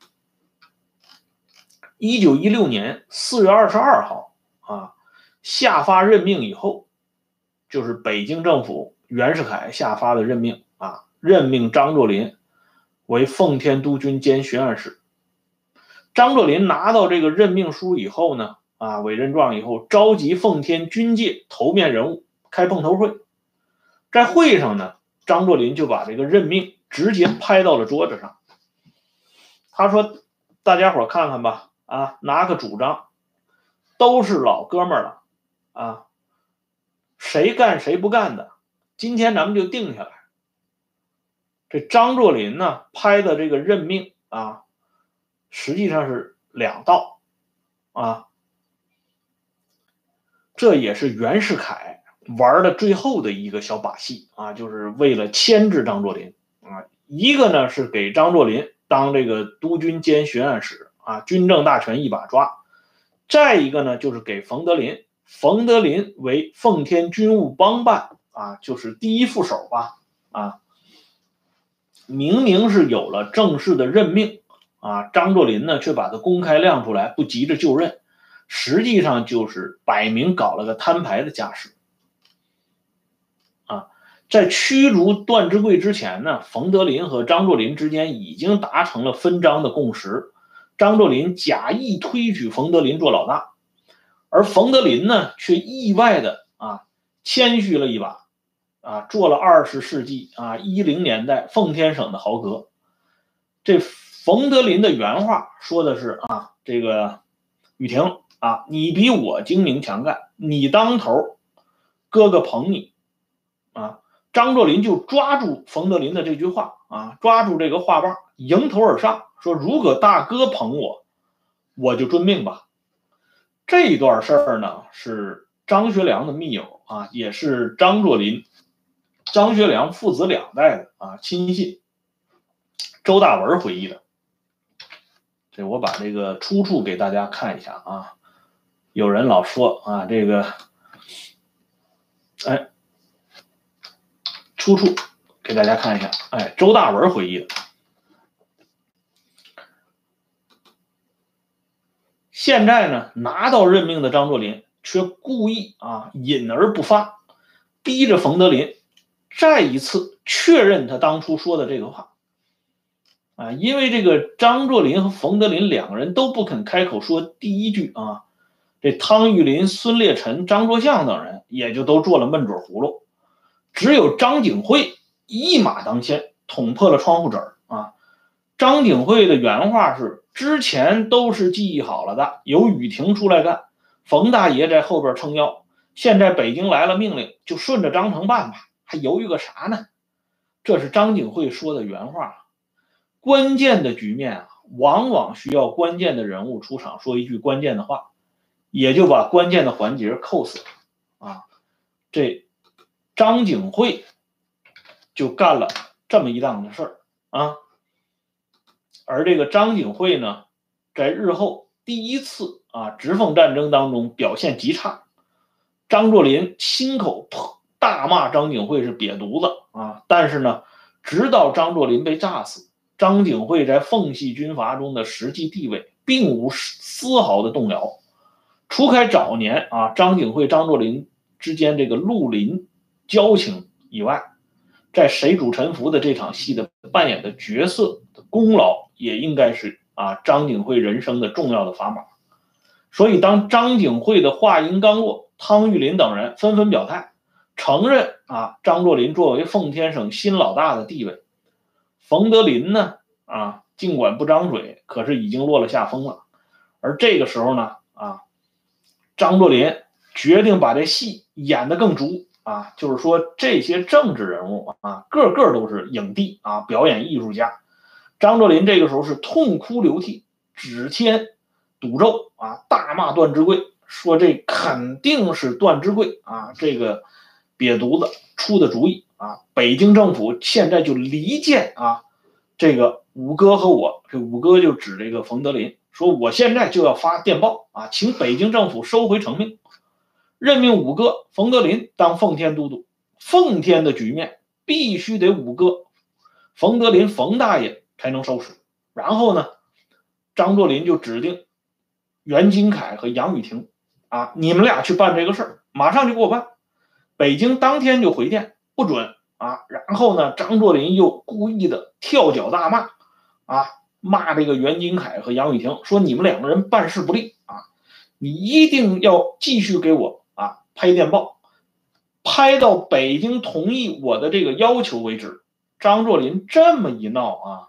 一九一六年四月二十二号啊，下发任命以后，就是北京政府袁世凯下发的任命啊，任命张作霖为奉天督军兼巡按使。张作霖拿到这个任命书以后呢，啊，委任状以后，召集奉天军界头面人物开碰头会，在会上呢，张作霖就把这个任命直接拍到了桌子上，他说：“大家伙看看吧。”啊，拿个主张，都是老哥们儿了啊，谁干谁不干的，今天咱们就定下来。这张作霖呢拍的这个任命啊，实际上是两道啊，这也是袁世凯玩的最后的一个小把戏啊，就是为了牵制张作霖啊。一个呢是给张作霖当这个督军兼巡按使啊，军政大权一把抓；再一个呢就是给冯德林，冯德林为奉天军务帮办啊，就是第一副手吧啊。明明是有了正式的任命啊，张作霖呢却把他公开亮出来，不急着就任，实际上就是摆明搞了个摊牌的架势。啊，在驱逐段芝贵之前呢，冯德林和张作霖之间已经达成了分赃的共识，张作霖假意推举冯德林做老大，而冯德林呢却意外的啊谦虚了一把。啊，做了二十世纪啊一零年代奉天省的豪格。这冯德林的原话说的是啊，这个雨婷啊，你比我精明强干，你当头，哥哥捧你啊。张作霖就抓住冯德林的这句话啊，抓住这个话棒，迎头而上，说如果大哥捧我，我就遵命吧。这段事儿呢，是张学良的密友啊，也是张作霖。张学良父子两代的啊亲信，周大文回忆的。这我把这个出处给大家看一下啊。有人老说啊，这个，哎，出处给大家看一下。哎，周大文回忆的。现在呢，拿到任命的张作霖却故意啊隐而不发，逼着冯德林。再一次确认他当初说的这个话，啊，因为这个张作霖和冯德林两个人都不肯开口说第一句啊，这汤玉麟、孙烈臣、张作相等人也就都做了闷嘴葫芦，只有张景惠一马当先，捅破了窗户纸儿啊。张景惠的原话是：之前都是记忆好了的，由雨婷出来干，冯大爷在后边撑腰，现在北京来了命令，就顺着章程办吧。还犹豫个啥呢？这是张景惠说的原话。关键的局面啊，往往需要关键的人物出场说一句关键的话，也就把关键的环节扣死了啊。这张景惠就干了这么一档子事儿啊。而这个张景惠呢，在日后第一次啊直奉战争当中表现极差，张作霖亲口。大骂张景惠是瘪犊子啊！但是呢，直到张作霖被炸死，张景惠在奉系军阀中的实际地位并无丝毫的动摇。除开早年啊张景惠、张作霖之间这个绿林交情以外，在谁主沉浮的这场戏的扮演的角色的功劳，也应该是啊张景惠人生的重要的砝码。所以，当张景惠的话音刚落，汤玉麟等人纷纷表态。承认啊，张作霖作为奉天省新老大的地位，冯德林呢啊，尽管不张嘴，可是已经落了下风了。而这个时候呢啊，张作霖决定把这戏演得更足啊，就是说这些政治人物啊，个个都是影帝啊，表演艺术家。张作霖这个时候是痛哭流涕，指天赌咒啊，大骂段芝贵，说这肯定是段芝贵啊，这个。瘪犊子出的主意啊！北京政府现在就离间啊，这个五哥和我，这五哥就指这个冯德林，说我现在就要发电报啊，请北京政府收回成命，任命五哥冯德林当奉天都督。奉天的局面必须得五哥冯德林冯大爷才能收拾。然后呢，张作霖就指定袁金凯和杨雨婷啊，你们俩去办这个事儿，马上就给我办。北京当天就回电不准啊，然后呢，张作霖又故意的跳脚大骂，啊，骂这个袁金凯和杨雨婷，说你们两个人办事不力啊，你一定要继续给我拍电报，拍到北京同意我的这个要求为止。张作霖这么一闹啊，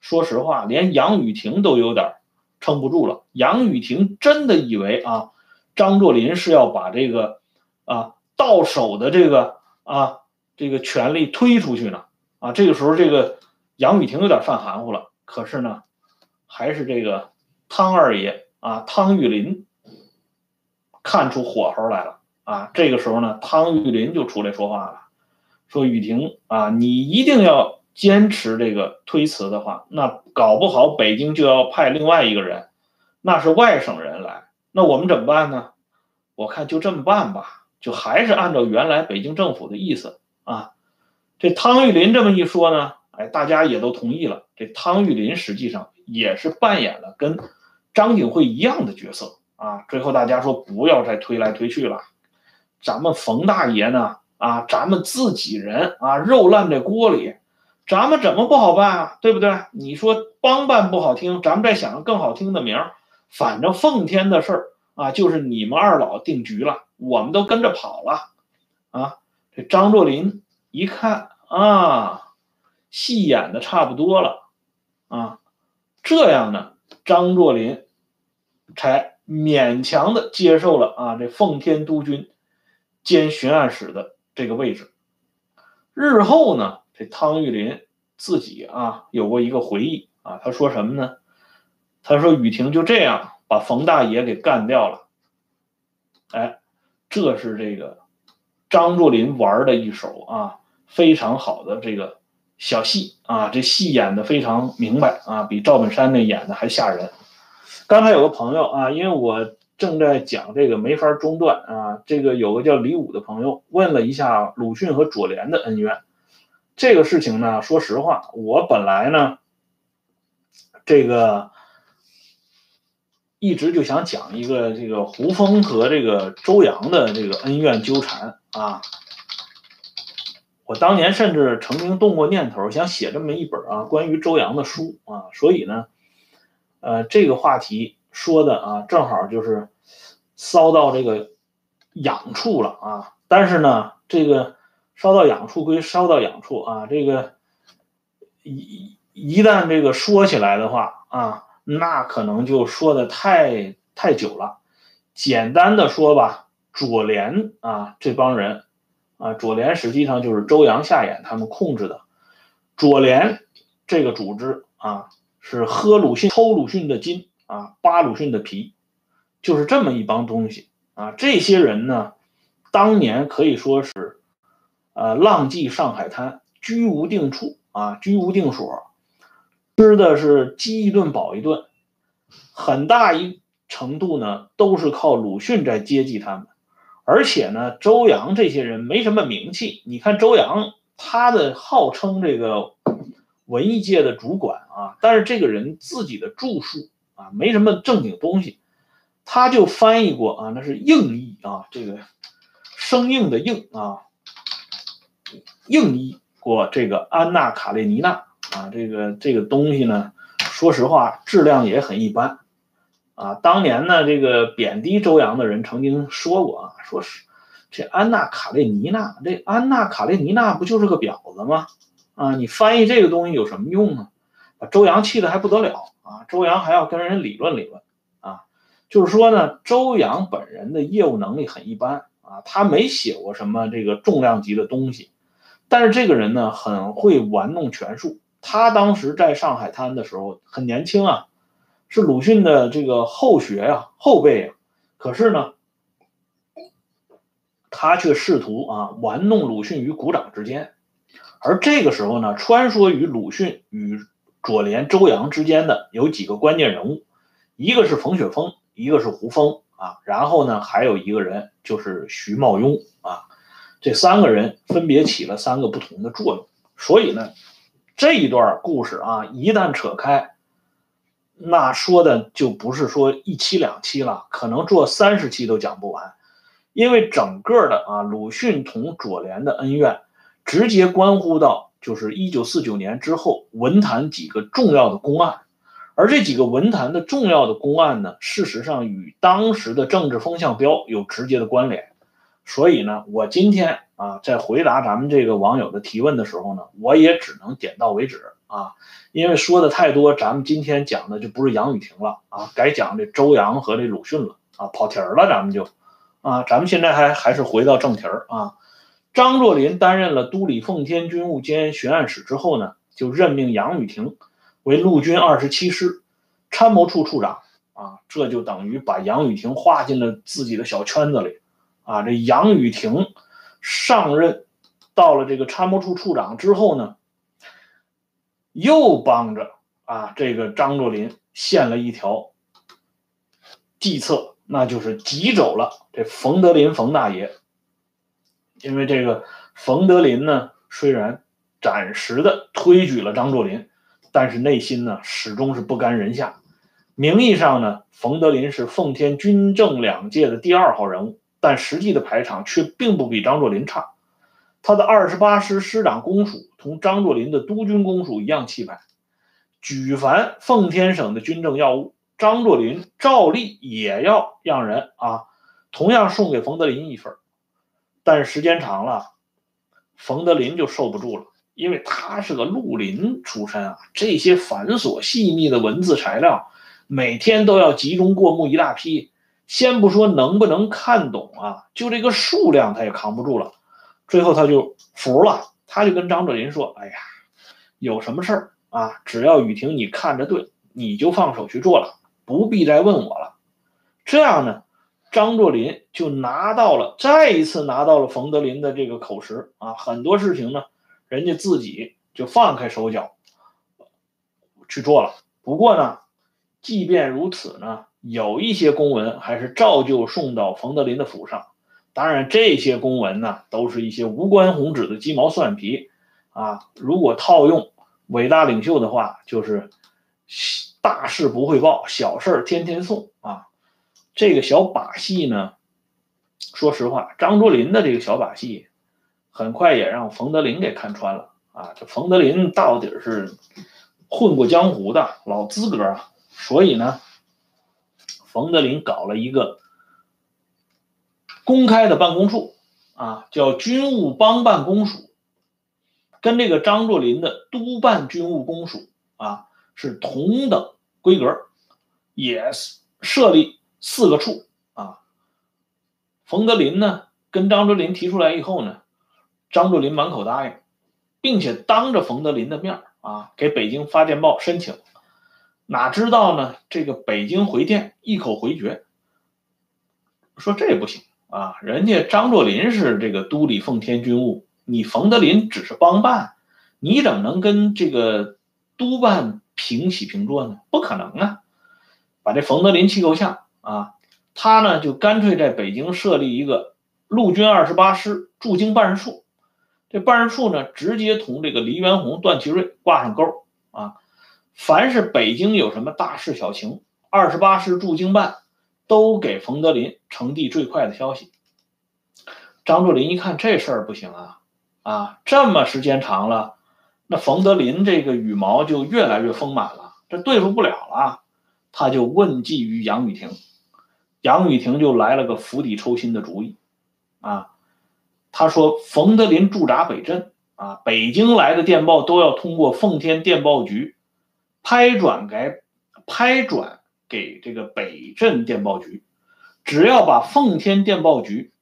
说实话，连杨雨婷都有点撑不住了。杨雨婷真的以为啊，张作霖是要把这个啊到手的这个啊这个权力推出去呢啊。这个时候，这个杨雨婷有点犯含糊了。可是呢，还是这个汤二爷啊，汤玉麟看出火候来了啊。这个时候呢，汤玉麟就出来说话了，说雨婷啊，你一定要。坚持这个推辞的话，那搞不好北京就要派另外一个人，那是外省人来，那我们怎么办呢？我看就这么办吧，就还是按照原来北京政府的意思啊。这汤玉麟这么一说呢，哎，大家也都同意了。这汤玉麟实际上也是扮演了跟张景惠一样的角色啊。最后大家说不要再推来推去了，咱们冯大爷呢啊，咱们自己人啊，肉烂在锅里。咱们怎么不好办啊？对不对？你说帮办不好听，咱们再想个更好听的名儿。反正奉天的事儿啊，就是你们二老定局了，我们都跟着跑了啊。这张作霖一看啊，戏演的差不多了啊，这样呢，张作霖才勉强的接受了啊这奉天督军兼巡按使的这个位置。日后呢？这汤玉麟自己啊有过一个回忆啊，他说什么呢？他说雨婷就这样把冯大爷给干掉了。哎，这是这个张作霖玩的一手啊非常好的这个小戏啊，这戏演的非常明白啊，比赵本山那演的还吓人。刚才有个朋友啊，因为我正在讲这个没法中断啊，这个有个叫李武的朋友问了一下鲁迅和左联的恩怨。这个事情呢，说实话，我本来呢，这个一直就想讲一个这个胡风和这个周扬的这个恩怨纠缠啊。我当年甚至曾经动过念头，想写这么一本啊关于周扬的书啊。所以呢，呃，这个话题说的啊，正好就是骚到这个痒处了啊。但是呢，这个。烧到痒处归烧到痒处啊，这个一一旦这个说起来的话啊，那可能就说的太太久了。简单的说吧，左联啊这帮人啊，左联实际上就是周扬、夏衍他们控制的。左联这个组织啊，是喝鲁迅、抽鲁迅的筋啊，扒鲁迅的皮，就是这么一帮东西啊。这些人呢，当年可以说是。呃，浪迹上海滩，居无定处啊，居无定所，吃的是饥一顿饱一顿，很大一程度呢都是靠鲁迅在接济他们，而且呢，周扬这些人没什么名气。你看周扬，他的号称这个文艺界的主管啊，但是这个人自己的著述啊没什么正经东西，他就翻译过啊，那是硬译啊，这个生硬的硬啊。硬译过这个《安娜·卡列尼娜》啊，这个这个东西呢，说实话质量也很一般啊。当年呢，这个贬低周扬的人曾经说过啊，说是这安娜·卡列尼娜，这安娜·卡列尼娜不就是个婊子吗？啊，你翻译这个东西有什么用呢？把周扬气的还不得了啊！周扬还要跟人理论理论啊，就是说呢，周扬本人的业务能力很一般啊，他没写过什么这个重量级的东西。但是这个人呢，很会玩弄权术。他当时在上海滩的时候很年轻啊，是鲁迅的这个后学呀、后辈啊。可是呢，他却试图啊玩弄鲁迅于股掌之间。而这个时候呢，穿梭于鲁迅与左联、周扬之间的有几个关键人物，一个是冯雪峰，一个是胡风啊，然后呢，还有一个人就是徐茂庸啊。这三个人分别起了三个不同的作用，所以呢，这一段故事啊，一旦扯开，那说的就不是说一期两期了，可能做三十期都讲不完，因为整个的啊，鲁迅同左联的恩怨，直接关乎到就是一九四九年之后文坛几个重要的公案，而这几个文坛的重要的公案呢，事实上与当时的政治风向标有直接的关联。所以呢，我今天啊，在回答咱们这个网友的提问的时候呢，我也只能点到为止啊，因为说的太多，咱们今天讲的就不是杨雨婷了啊，该讲这周扬和这鲁迅了啊，跑题儿了，咱们就啊，咱们现在还还是回到正题儿啊。张作霖担任了都理奉天军务兼巡按使之后呢，就任命杨雨婷为陆军二十七师参谋处处长啊，这就等于把杨雨婷划进了自己的小圈子里啊。这杨雨婷上任到了这个参谋处处长之后呢。又帮着啊，这个张作霖献了一条计策，那就是挤走了这冯德林冯大爷。因为这个冯德林呢，虽然暂时的推举了张作霖，但是内心呢始终是不甘人下。名义上呢，冯德林是奉天军政两界的第二号人物，但实际的排场却并不比张作霖差。他的二十八师师长公署同张作霖的督军公署一样气派，举凡奉天省的军政要务，张作霖照例也要让人啊，同样送给冯德林一份。但是时间长了，冯德林就受不住了，因为他是个绿林出身啊，这些繁琐细密的文字材料，每天都要集中过目一大批，先不说能不能看懂啊，就这个数量他也扛不住了。最后他就服了，他就跟张作霖说：“哎呀，有什么事儿啊？只要雨婷你看着对，你就放手去做了，不必再问我了。”这样呢，张作霖就拿到了，再一次拿到了冯德林的这个口实啊。很多事情呢，人家自己就放开手脚去做了。不过呢，即便如此呢，有一些公文还是照旧送到冯德林的府上。当然，这些公文呢，都是一些无关宏旨的鸡毛蒜皮，啊，如果套用伟大领袖的话，就是大事不汇报，小事天天送啊。这个小把戏呢，说实话，张作霖的这个小把戏，很快也让冯德林给看穿了啊。这冯德林到底是混过江湖的老资格啊，所以呢，冯德林搞了一个。公开的办公处啊，叫军务帮办公署，跟这个张作霖的督办军务公署啊是同等规格，也是设立四个处啊。冯德林呢跟张作霖提出来以后呢，张作霖满口答应，并且当着冯德林的面啊给北京发电报申请，哪知道呢这个北京回电一口回绝，说这也不行。啊，人家张作霖是这个都理奉天军务，你冯德林只是帮办，你怎么能跟这个督办平起平坐呢？不可能啊！把这冯德林气够呛啊，他呢就干脆在北京设立一个陆军二十八师驻京办事处，这办事处呢直接同这个黎元洪、段祺瑞挂上钩啊，凡是北京有什么大事小情，二十八师驻京办。都给冯德林呈递最快的消息。张作霖一看这事儿不行啊，啊，这么时间长了，那冯德林这个羽毛就越来越丰满了，这对付不了了，他就问计于杨雨婷，杨雨婷就来了个釜底抽薪的主意，啊，他说冯德林驻扎北镇，啊，北京来的电报都要通过奉天电报局拍转给拍转。给这个北镇电报局，只要把奉天电报局，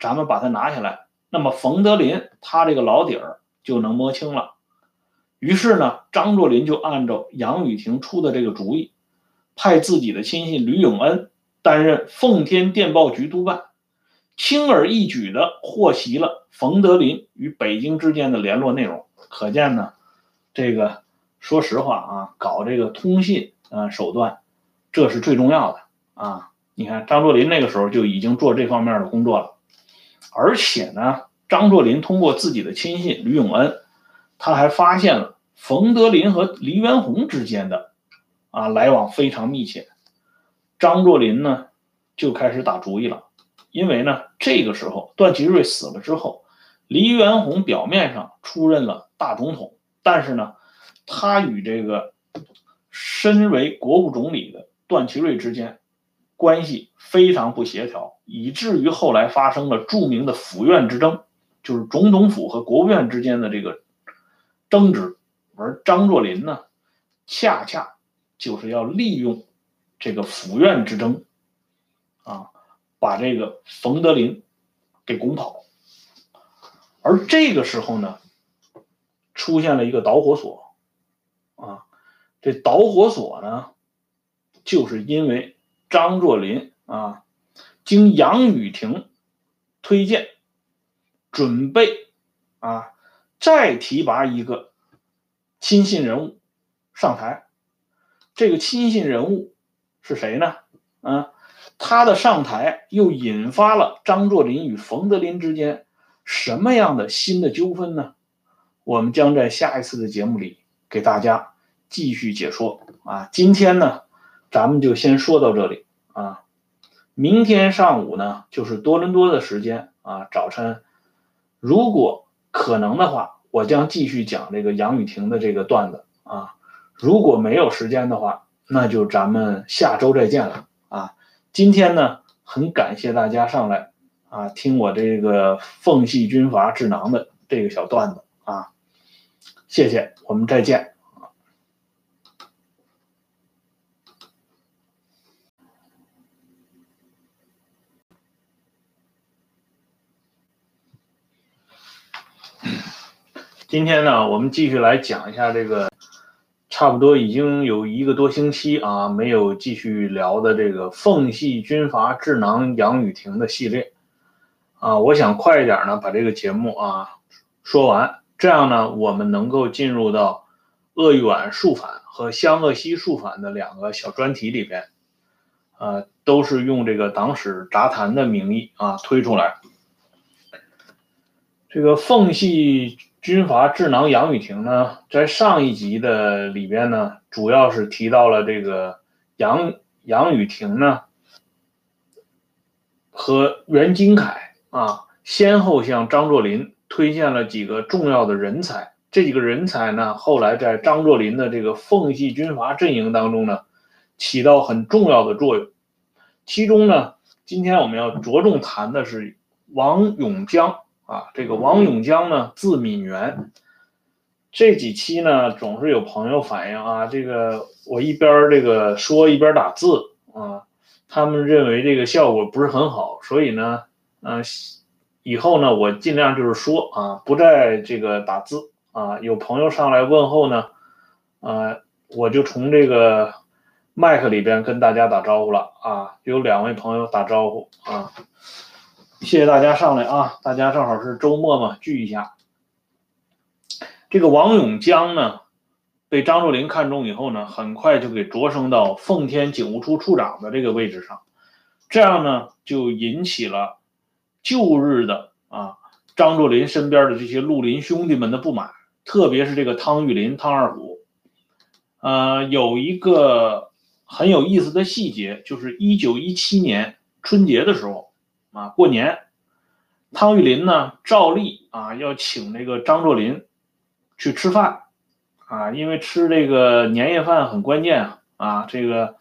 咱们把它拿下来，那么冯德林他这个老底儿就能摸清了。于是呢，张作霖就按照杨雨婷出的这个主意，派自己的亲信吕永恩担任奉天电报局督办，轻而易举地获悉了冯德林与北京之间的联络内容。可见呢，这个说实话啊，搞这个通信啊手段。这是最重要的啊！你看，张作霖那个时候就已经做这方面的工作了，而且呢，张作霖通过自己的亲信吕永恩，他还发现了冯德林和黎元洪之间的啊来往非常密切。张作霖呢就开始打主意了，因为呢这个时候段祺瑞死了之后，黎元洪表面上出任了大总统，但是呢，他与这个身为国务总理的。段祺瑞之间关系非常不协调，以至于后来发生了著名的府院之争，就是总统府和国务院之间的这个争执而张作霖呢，恰恰就是要利用这个府院之争，啊，把这个冯德林给拱跑。而这个时候呢，出现了一个导火索，啊，这导火索呢，就是因为张作霖啊，经杨雨婷推荐，准备啊再提拔一个。亲信人物上台，这个亲信人物是谁呢？啊，他的上台又引发了张作霖与冯德林之间什么样的新的纠纷呢？我们将在下一次的节目里给大家继续解说。啊，今天呢，咱们就先说到这里啊。明天上午呢，就是多伦多的时间啊，早晨，如果可能的话。我将继续讲这个杨雨婷的这个段子啊，如果没有时间的话，那就咱们下周再见了啊。今天呢，很感谢大家上来啊听我这个奉系军阀智囊的这个小段子啊，谢谢，我们再见。今天呢，我们继续来讲一下这个，差不多已经有一个多星期啊，没有继续聊的这个奉系军阀智囊杨雨婷的系列啊，我想快一点呢，把这个节目啊说完，这样呢，我们能够进入到鄂豫皖肃反和湘鄂西肃反的两个小专题里边，呃，都是用这个党史杂谈的名义啊推出来，这个奉系。军阀智囊杨雨婷呢，在上一集的里边呢，主要是提到了这个杨杨雨婷呢和袁金凯啊，先后向张作霖推荐了几个重要的人才。这几个人才呢，后来在张作霖的这个奉系军阀阵营当中呢，起到很重要的作用。其中呢，今天我们要着重谈的是王永江。啊，这个王永江呢，字敏元。这几期呢，总是有朋友反映啊，这个我一边这个说一边打字啊，他们认为这个效果不是很好，所以呢，嗯，以后呢，我尽量就是说啊，不再这个打字啊。有朋友上来问候呢，啊，我就从这个麦克里边跟大家打招呼了啊。有两位朋友打招呼啊。谢谢大家上来啊！大家正好是周末嘛，聚一下。这个王永江呢，被张作霖看中以后呢，很快就给擢升到奉天警务处处长的这个位置上，这样呢，就引起了旧日的啊张作霖身边的这些绿林兄弟们的不满，特别是这个汤玉麟、汤二虎。呃，有一个很有意思的细节，就是一九一七年春节的时候。啊，过年，汤玉麟呢照例啊要请这个张作霖去吃饭，啊，因为吃这个年夜饭很关键啊，啊，这个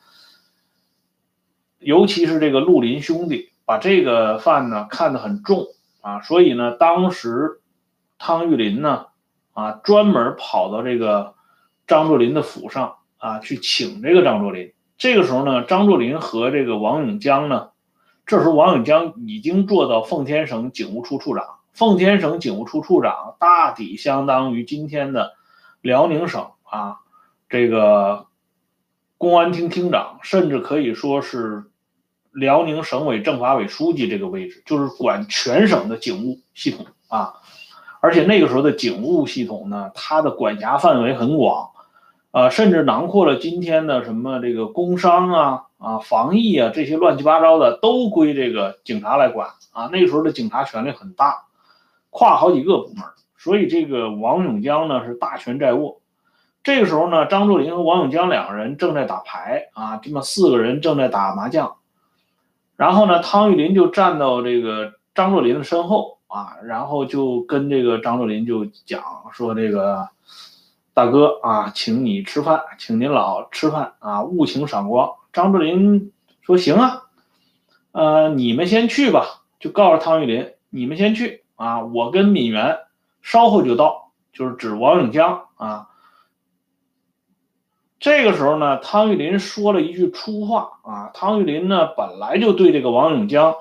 尤其是这个绿林兄弟把这个饭呢看得很重啊，所以呢，当时汤玉麟呢啊专门跑到这个张作霖的府上啊去请这个张作霖。这个时候呢，张作霖和这个王永江呢。这时候，王永江已经做到奉天省警务处处长。奉天省警务处处长大抵相当于今天的辽宁省啊，这个公安厅厅长，甚至可以说是辽宁省委政法委书记这个位置，就是管全省的警务系统啊。而且那个时候的警务系统呢，它的管辖范围很广，啊，甚至囊括了今天的什么这个工商啊。啊，防疫啊，这些乱七八糟的都归这个警察来管啊。那时候的警察权力很大，跨好几个部门，所以这个王永江呢是大权在握。这个时候呢，张作霖和王永江两个人正在打牌啊，这么四个人正在打麻将。然后呢，汤玉麟就站到这个张作霖的身后啊，然后就跟这个张作霖就讲说：“这个大哥啊，请你吃饭，请您老吃饭啊，务请赏光。”张作霖说：“行啊，呃，你们先去吧。”就告诉汤玉麟：“你们先去啊，我跟闵元稍后就到。”就是指王永江啊，这个时候呢，汤玉麟说了一句粗话啊。汤玉麟呢，本来就对这个王永江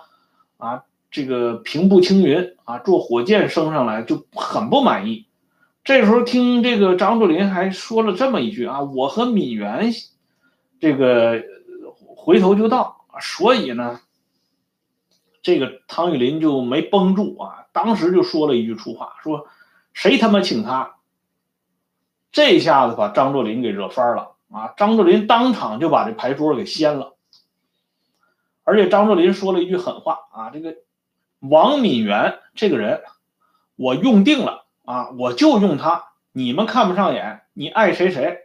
啊，这个平步青云啊，坐火箭升上来就很不满意。这时候听这个张作霖还说了这么一句啊：“我和闵元这个回头就到。”所以呢，这个汤玉麟就没绷住啊，当时就说了一句粗话，说：“谁他妈请他？”这下子把张作霖给惹翻了啊！张作霖当场就把这牌桌给掀了，而且张作霖说了一句狠话啊：“这个王敏元这个人，我用定了啊，我就用他，你们看不上眼，你爱谁谁。”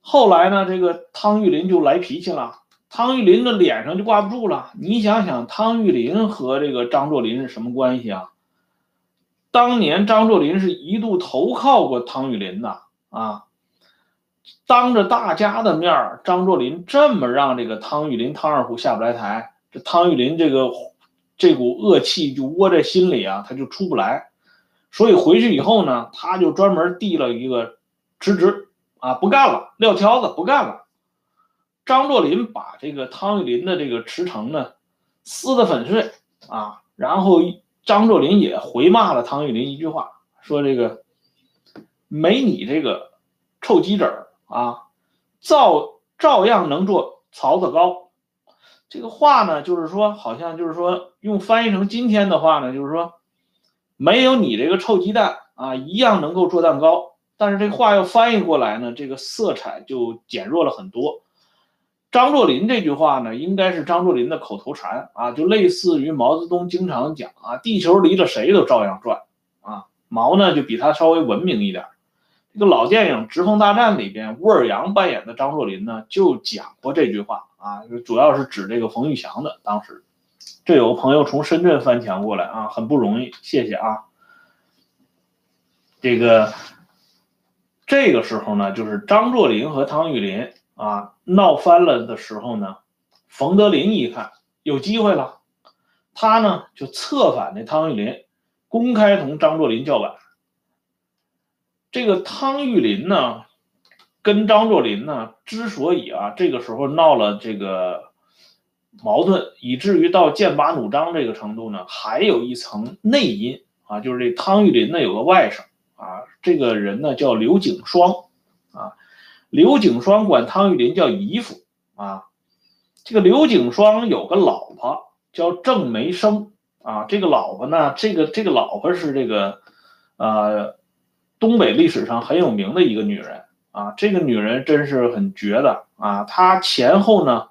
后来呢，这个汤玉麟就来脾气了，汤玉麟的脸上就挂不住了。你想想，汤玉麟和这个张作霖是什么关系啊？当年张作霖是一度投靠过汤玉麟的啊，当着大家的面儿，张作霖这么让这个汤玉麟汤二虎下不来台，这汤玉麟这个这股恶气就窝在心里啊，他就出不来，所以回去以后呢，他就专门递了一个辞职啊，不干了，撂挑子不干了。张作霖把这个汤玉麟的这个池城呢撕得粉碎啊，然后。张作霖也回骂了汤玉麟一句话，说：“这个没你这个臭鸡子啊，照照样能做槽子糕。”这个话呢，就是说，好像就是说，用翻译成今天的话呢，就是说，没有你这个臭鸡蛋啊，一样能够做蛋糕。但是这话要翻译过来呢，这个色彩就减弱了很多。张作霖这句话呢，应该是张作霖的口头禅啊，就类似于毛泽东经常讲啊，地球离着谁都照样转啊。毛呢就比他稍微文明一点。这个老电影《直奉大战》里边，乌尔扬扮演的张作霖呢就讲过这句话啊，主要是指这个冯玉祥的。当时这有个朋友从深圳翻墙过来啊，很不容易，谢谢啊。这个这个时候呢，就是张作霖和汤玉麟。啊，闹翻了的时候呢，冯德林一看有机会了，他呢就策反那汤玉麟，公开同张作霖叫板。这个汤玉麟呢，跟张作霖呢，之所以啊这个时候闹了这个矛盾，以至于到剑拔弩张这个程度呢，还有一层内因啊，就是这汤玉麟呢有个外甥啊，这个人呢叫刘景双啊。刘景双管汤玉麟叫姨父啊，这个刘景双有个老婆叫郑梅生啊，这个老婆呢，这个这个老婆是这个，呃，东北历史上很有名的一个女人啊，这个女人真是很绝的啊，她前后呢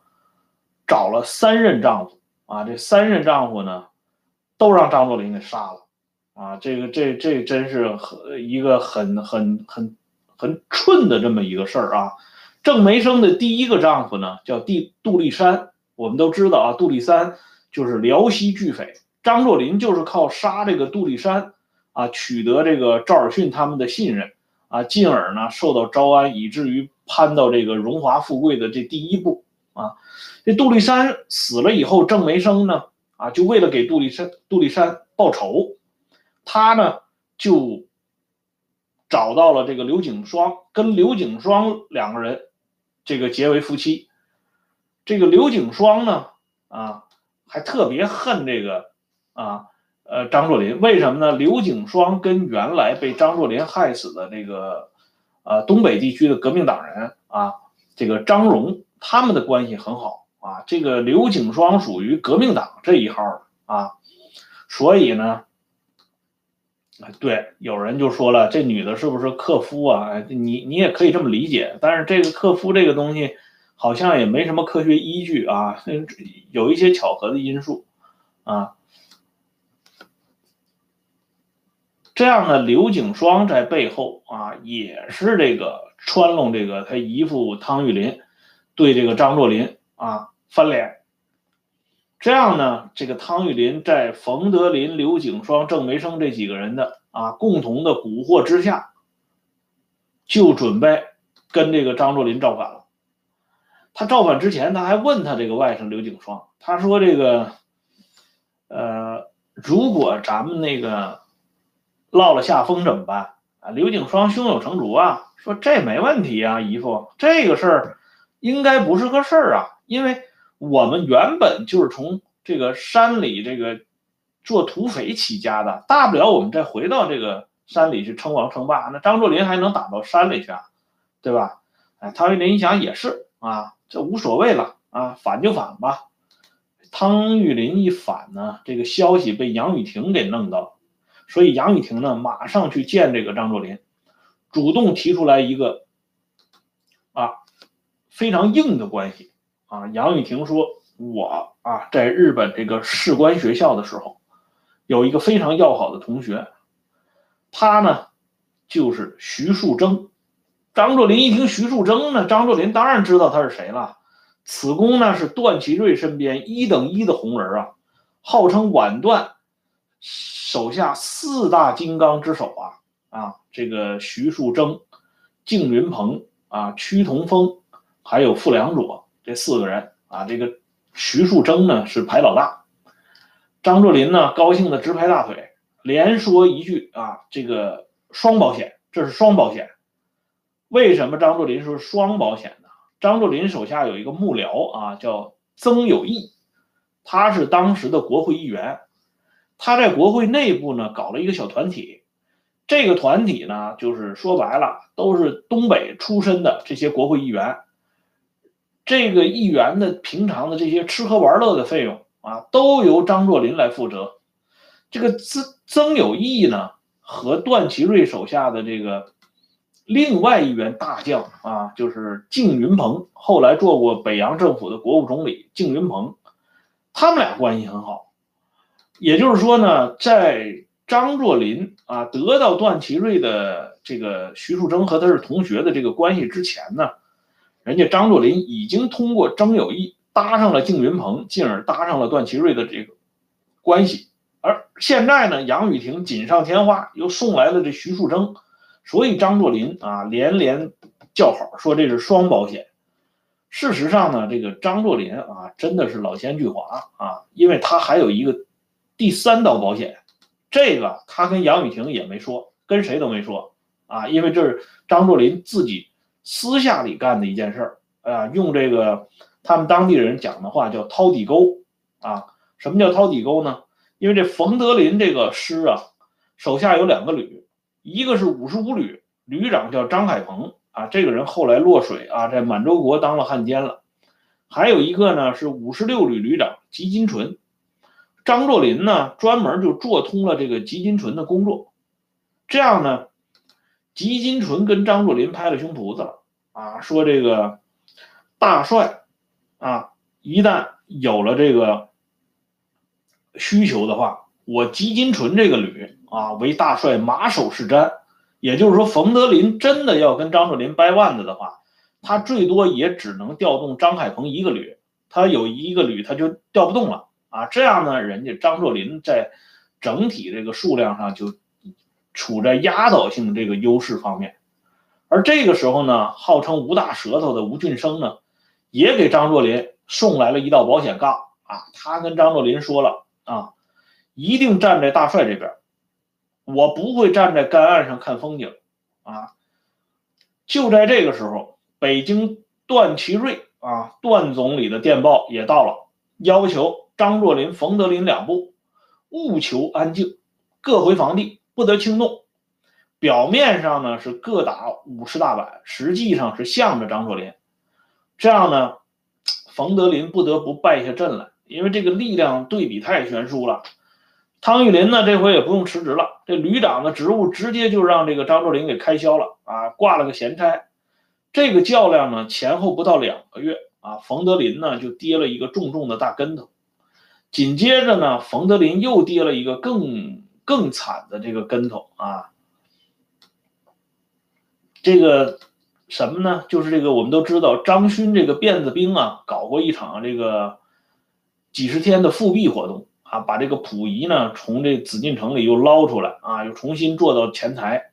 找了三任丈夫啊，这三任丈夫呢都让张作霖给杀了啊，这个这这真是很一个很很很。很蠢的这么一个事儿啊，郑梅生的第一个丈夫呢叫杜杜立山，我们都知道啊，杜立山就是辽西巨匪，张作霖就是靠杀这个杜立山啊，取得这个赵尔巽他们的信任啊，进而呢受到招安，以至于攀到这个荣华富贵的这第一步啊。这杜立山死了以后，郑梅生呢啊，就为了给杜立山杜立山报仇，他呢就。找到了这个刘景双，跟刘景双两个人这个结为夫妻。这个刘景双呢，啊，还特别恨这个啊，呃，张作霖。为什么呢？刘景双跟原来被张作霖害死的这个呃东北地区的革命党人啊，这个张荣他们的关系很好啊。这个刘景双属于革命党这一号啊，所以呢。对，有人就说了，这女的是不是克夫啊？你你也可以这么理解，但是这个克夫这个东西好像也没什么科学依据啊，有一些巧合的因素啊。这样的，刘景双在背后啊，也是这个穿弄这个他姨父汤玉麟对这个张作霖啊翻脸。这样呢，这个汤玉麟在冯德林、刘景双、郑梅生这几个人的啊共同的蛊惑之下，就准备跟这个张作霖造反了。他造反之前，他还问他这个外甥刘景双，他说：“这个，呃，如果咱们那个落了下风怎么办？”啊，刘景双胸有成竹啊，说这没问题啊，姨父，这个事儿应该不是个事儿啊，因为我们原本就是从这个山里这个做土匪起家的，大不了我们再回到这个山里去称王称霸，那张作霖还能打到山里去啊，对吧？哎，汤玉麟一想也是啊，这无所谓了啊，反就反吧。汤玉麟一反呢，这个消息被杨雨婷给弄到了，所以杨雨婷呢马上去见这个张作霖，主动提出来一个啊非常硬的关系啊。杨雨婷说：“我啊在日本这个士官学校的时候，有一个非常要好的同学，他呢就是徐树铮。”张作霖一听徐树铮呢，张作霖当然知道他是谁了。此公呢是段祺瑞身边一等一的红人啊，号称皖段手下四大金刚之首啊啊，这个徐树铮、敬云鹏啊、屈同峰，还有傅良佐这四个人啊，这个徐树铮呢是排老大，张作霖呢高兴的直拍大腿，连说一句啊，这个双保险，这是双保险。为什么张作霖说双保险呢？张作霖手下有一个幕僚啊，叫曾有义，他是当时的国会议员，他在国会内部呢搞了一个小团体，这个团体呢就是说白了都是东北出身的这些国会议员，这个议员的平常的这些吃喝玩乐的费用啊都由张作霖来负责，这个曾曾有义呢和段祺瑞手下的这个。另外一员大将啊，就是敬云鹏，后来做过北洋政府的国务总理。敬云鹏，他们俩关系很好。也就是说呢，在张作霖啊得到段祺瑞的这个徐树铮和他是同学的这个关系之前呢，人家张作霖已经通过张友义搭上了敬云鹏，进而搭上了段祺瑞的这个关系。而现在呢，杨雨婷锦上添花，又送来了这徐树铮。所以张作霖啊连连叫好，说这是双保险。事实上呢，这个张作霖啊真的是老奸巨猾啊，因为他还有一个第三道保险，这个他跟杨雨婷也没说，跟谁都没说啊，因为这是张作霖自己私下里干的一件事儿啊。用这个他们当地人讲的话叫掏底沟啊。什么叫掏底沟呢？因为这冯德林这个师啊，手下有两个旅。一个是五十五旅旅长叫张海鹏啊，这个人后来落水啊，在满洲国当了汉奸了。还有一个呢是五十六旅旅长吉金纯，张作霖呢专门就做通了这个吉金纯的工作。这样呢，吉金纯跟张作霖拍了胸脯子了啊，说这个大帅啊，一旦有了这个需求的话，我吉金纯这个旅。啊，为大帅马首是瞻，也就是说，冯德林真的要跟张作霖掰腕子的话，他最多也只能调动张海鹏一个旅，他有一个旅他就调不动了啊。这样呢，人家张作霖在整体这个数量上就处在压倒性的这个优势方面。而这个时候呢，号称吴大舌头的吴俊生呢，也给张作霖送来了一道保险杠啊，他跟张作霖说了啊，一定站在大帅这边。我不会站在干岸上看风景，啊！就在这个时候，北京段祺瑞啊，段总理的电报也到了，要求张作霖、冯德林两部务求安静，各回房地，不得轻动。表面上呢是各打五十大板，实际上是向着张作霖。这样呢，冯德林不得不败下阵来，因为这个力量对比太悬殊了。汤玉麟呢，这回也不用辞职了，这旅长的职务直接就让这个张作霖给开销了啊，挂了个闲差。这个较量呢，前后不到两个月啊，冯德林呢就跌了一个重重的大跟头。紧接着呢，冯德林又跌了一个更更惨的这个跟头啊。这个什么呢？就是这个我们都知道，张勋这个辫子兵啊，搞过一场这个几十天的复辟活动。啊，把这个溥仪呢从这紫禁城里又捞出来啊，又重新坐到前台。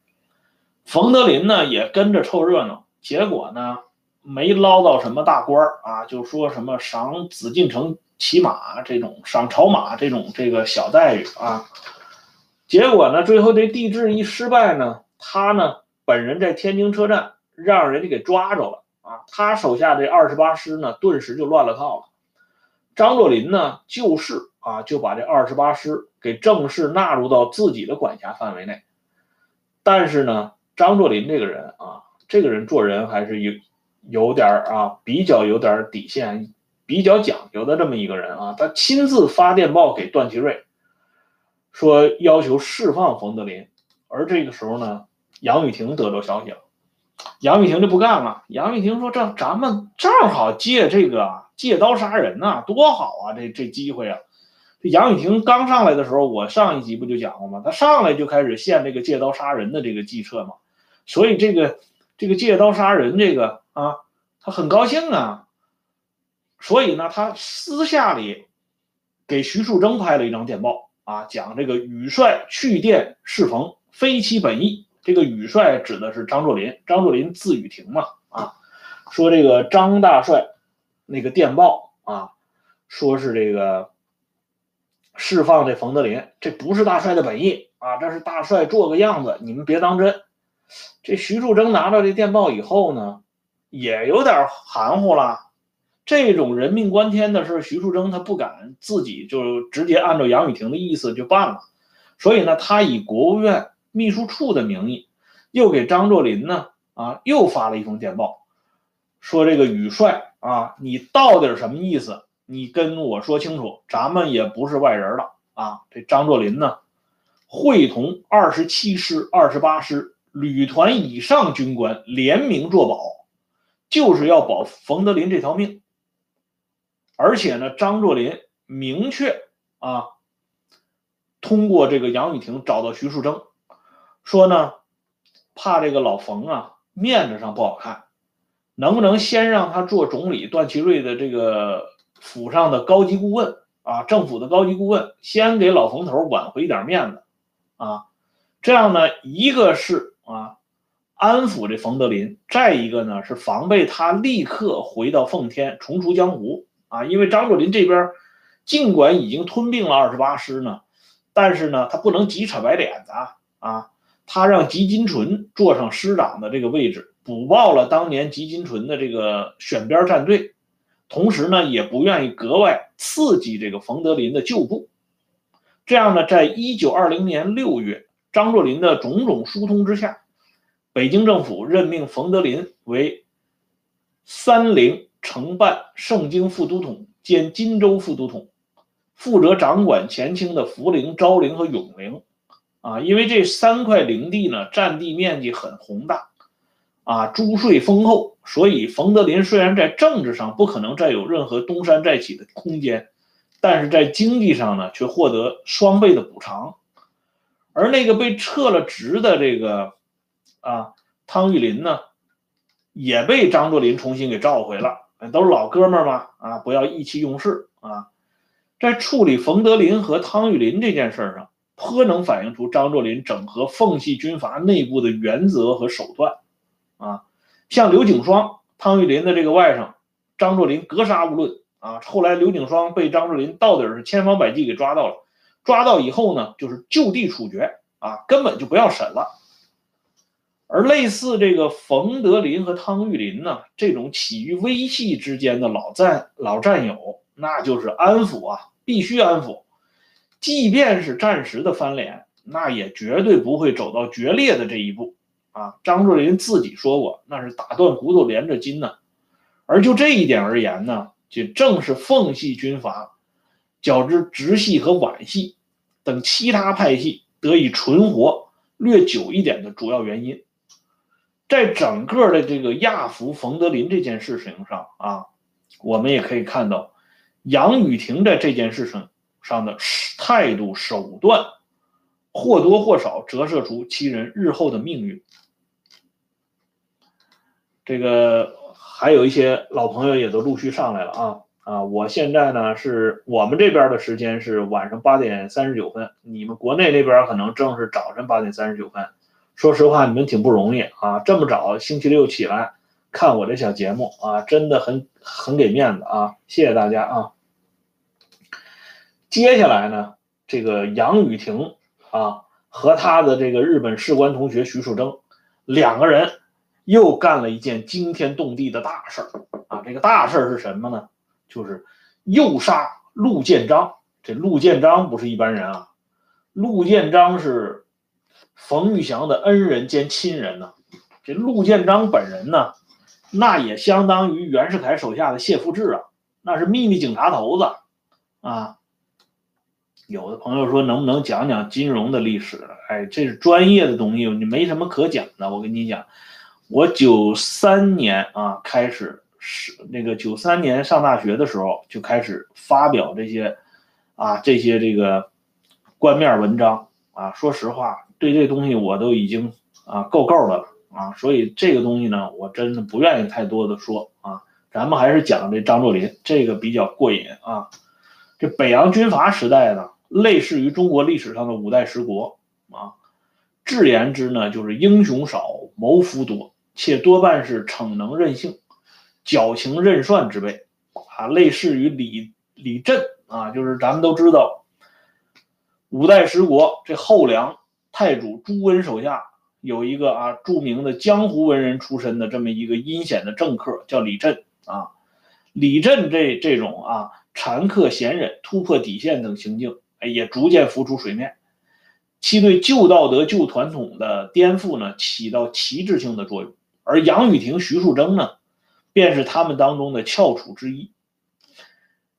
冯德林呢也跟着凑热闹，结果呢没捞到什么大官儿啊，就说什么赏紫禁城骑马这种，赏朝马这种这个小待遇啊。结果呢，最后这帝制一失败呢，他呢本人在天津车站让人家给抓着了啊。他手下这二十八师呢，顿时就乱了套了。张作霖呢，就是啊，就把这二十八师给正式纳入到自己的管辖范围内。但是呢，张作霖这个人啊，这个人做人还是有有点啊，比较有点底线，比较讲究的这么一个人啊。他亲自发电报给段祺瑞，说要求释放冯德林。而这个时候呢，杨雨婷得到消息了，杨雨婷就不干了。杨雨婷说：“这咱们正好借这个借刀杀人呐，多好啊！这这机会啊！”这杨雨婷刚上来的时候，我上一集不就讲过吗？他上来就开始献这个借刀杀人的这个计策嘛，所以这个这个借刀杀人这个啊，他很高兴啊。所以呢，他私下里给徐树铮拍了一张电报啊，讲这个羽帅去电适逢。非其本意，这个羽帅指的是张作霖，张作霖字雨亭嘛，啊，说这个张大帅那个电报啊，说是这个释放这冯德林，这不是大帅的本意啊，这是大帅做个样子，你们别当真。这徐树铮拿到这电报以后呢，也有点含糊了，这种人命关天的事，徐树铮他不敢自己就直接按照杨雨婷的意思就办了，所以呢，他以国务院。秘书处的名义，又给张作霖呢啊，又发了一封电报，说这个宇帅啊，你到底什么意思？你跟我说清楚，咱们也不是外人了啊。这张作霖呢，会同二十七师、二十八师旅团以上军官联名作保，就是要保冯德林这条命。而且呢，张作霖明确啊，通过这个杨雨婷找到徐树铮。说呢，怕这个老冯啊面子上不好看，能不能先让他做总理段祺瑞的这个府上的高级顾问啊，政府的高级顾问，先给老冯头挽回一点面子啊？这样呢，一个是啊安抚这冯德林，再一个呢是防备他立刻回到奉天重出江湖啊。因为张作霖这边尽管已经吞并了二十八师呢，但是呢他不能急扯白脸子啊。他让吉金纯坐上师长的这个位置，补报了当年吉金纯的这个选边站队，同时呢，也不愿意格外刺激这个冯德林的旧部。这样呢，在一九二零年六月，张作霖的种种疏通之下，北京政府任命冯德林为三陵承办盛京副都统兼荆州副都统，负责掌管前清的福陵、昭陵和永陵。啊，因为这三块领地呢，占地面积很宏大，啊，租税丰厚，所以冯德林虽然在政治上不可能再有任何东山再起的空间，但是在经济上呢，却获得双倍的补偿。而那个被撤了职的这个啊汤玉麟呢，也被张作霖重新给召回了，都是老哥们嘛，啊，不要意气用事啊。在处理冯德林和汤玉麟这件事上。颇能反映出张作霖整合奉系军阀内部的原则和手段，啊，像刘景双、汤玉麟的这个外甥，张作霖格杀勿论啊。后来刘景双被张作霖到底是千方百计给抓到了，抓到以后呢，就是就地处决啊，根本就不要审了。而类似这个冯德林和汤玉麟呢，这种起于微细之间的老战老战友，那就是安抚啊，必须安抚。即便是暂时的翻脸，那也绝对不会走到决裂的这一步啊！张作霖自己说过，那是打断骨头连着筋呢。而就这一点而言呢，就正是奉系军阀，较之直系和皖系等其他派系得以存活略久一点的主要原因。在整个的这个亚服冯德林这件事情上啊，我们也可以看到，杨雨婷在这件事情。上的态度手段，或多或少折射出其人日后的命运。这个还有一些老朋友也都陆续上来了啊啊！我现在呢是我们这边的时间是晚上八点三十九分，你们国内那边可能正是早晨八点三十九分。说实话，你们挺不容易啊，这么早星期六起来看我这小节目啊，真的很很给面子啊！谢谢大家啊！接下来呢，这个杨雨婷啊和他的这个日本士官同学徐树铮两个人又干了一件惊天动地的大事儿啊！这个大事儿是什么呢？就是诱杀陆建章。这陆建章不是一般人啊，陆建章是冯玉祥的恩人兼亲人呢。这陆建章本人呢，那也相当于袁世凯手下的谢富治啊，那是秘密警察头子啊。有的朋友说，能不能讲讲金融的历史？哎，这是专业的东西，你没什么可讲的。我跟你讲，我九三年啊开始是那个九三年上大学的时候就开始发表这些啊这些这个官面文章啊。说实话，对这东西我都已经啊够够的了啊。所以这个东西呢，我真的不愿意太多的说啊。咱们还是讲这张作霖，这个比较过瘾啊。这北洋军阀时代呢。类似于中国历史上的五代十国啊，至言之呢，就是英雄少，谋夫多，且多半是逞能任性、矫情任算之辈啊。类似于李李振啊，就是咱们都知道，五代十国这后梁太祖朱温手下有一个啊著名的江湖文人出身的这么一个阴险的政客，叫李振啊。李振这这种啊残克贤人、突破底线等行径。哎，也逐渐浮出水面，其对旧道德、旧传统的颠覆呢，起到旗帜性的作用。而杨雨婷、徐树铮呢，便是他们当中的翘楚之一。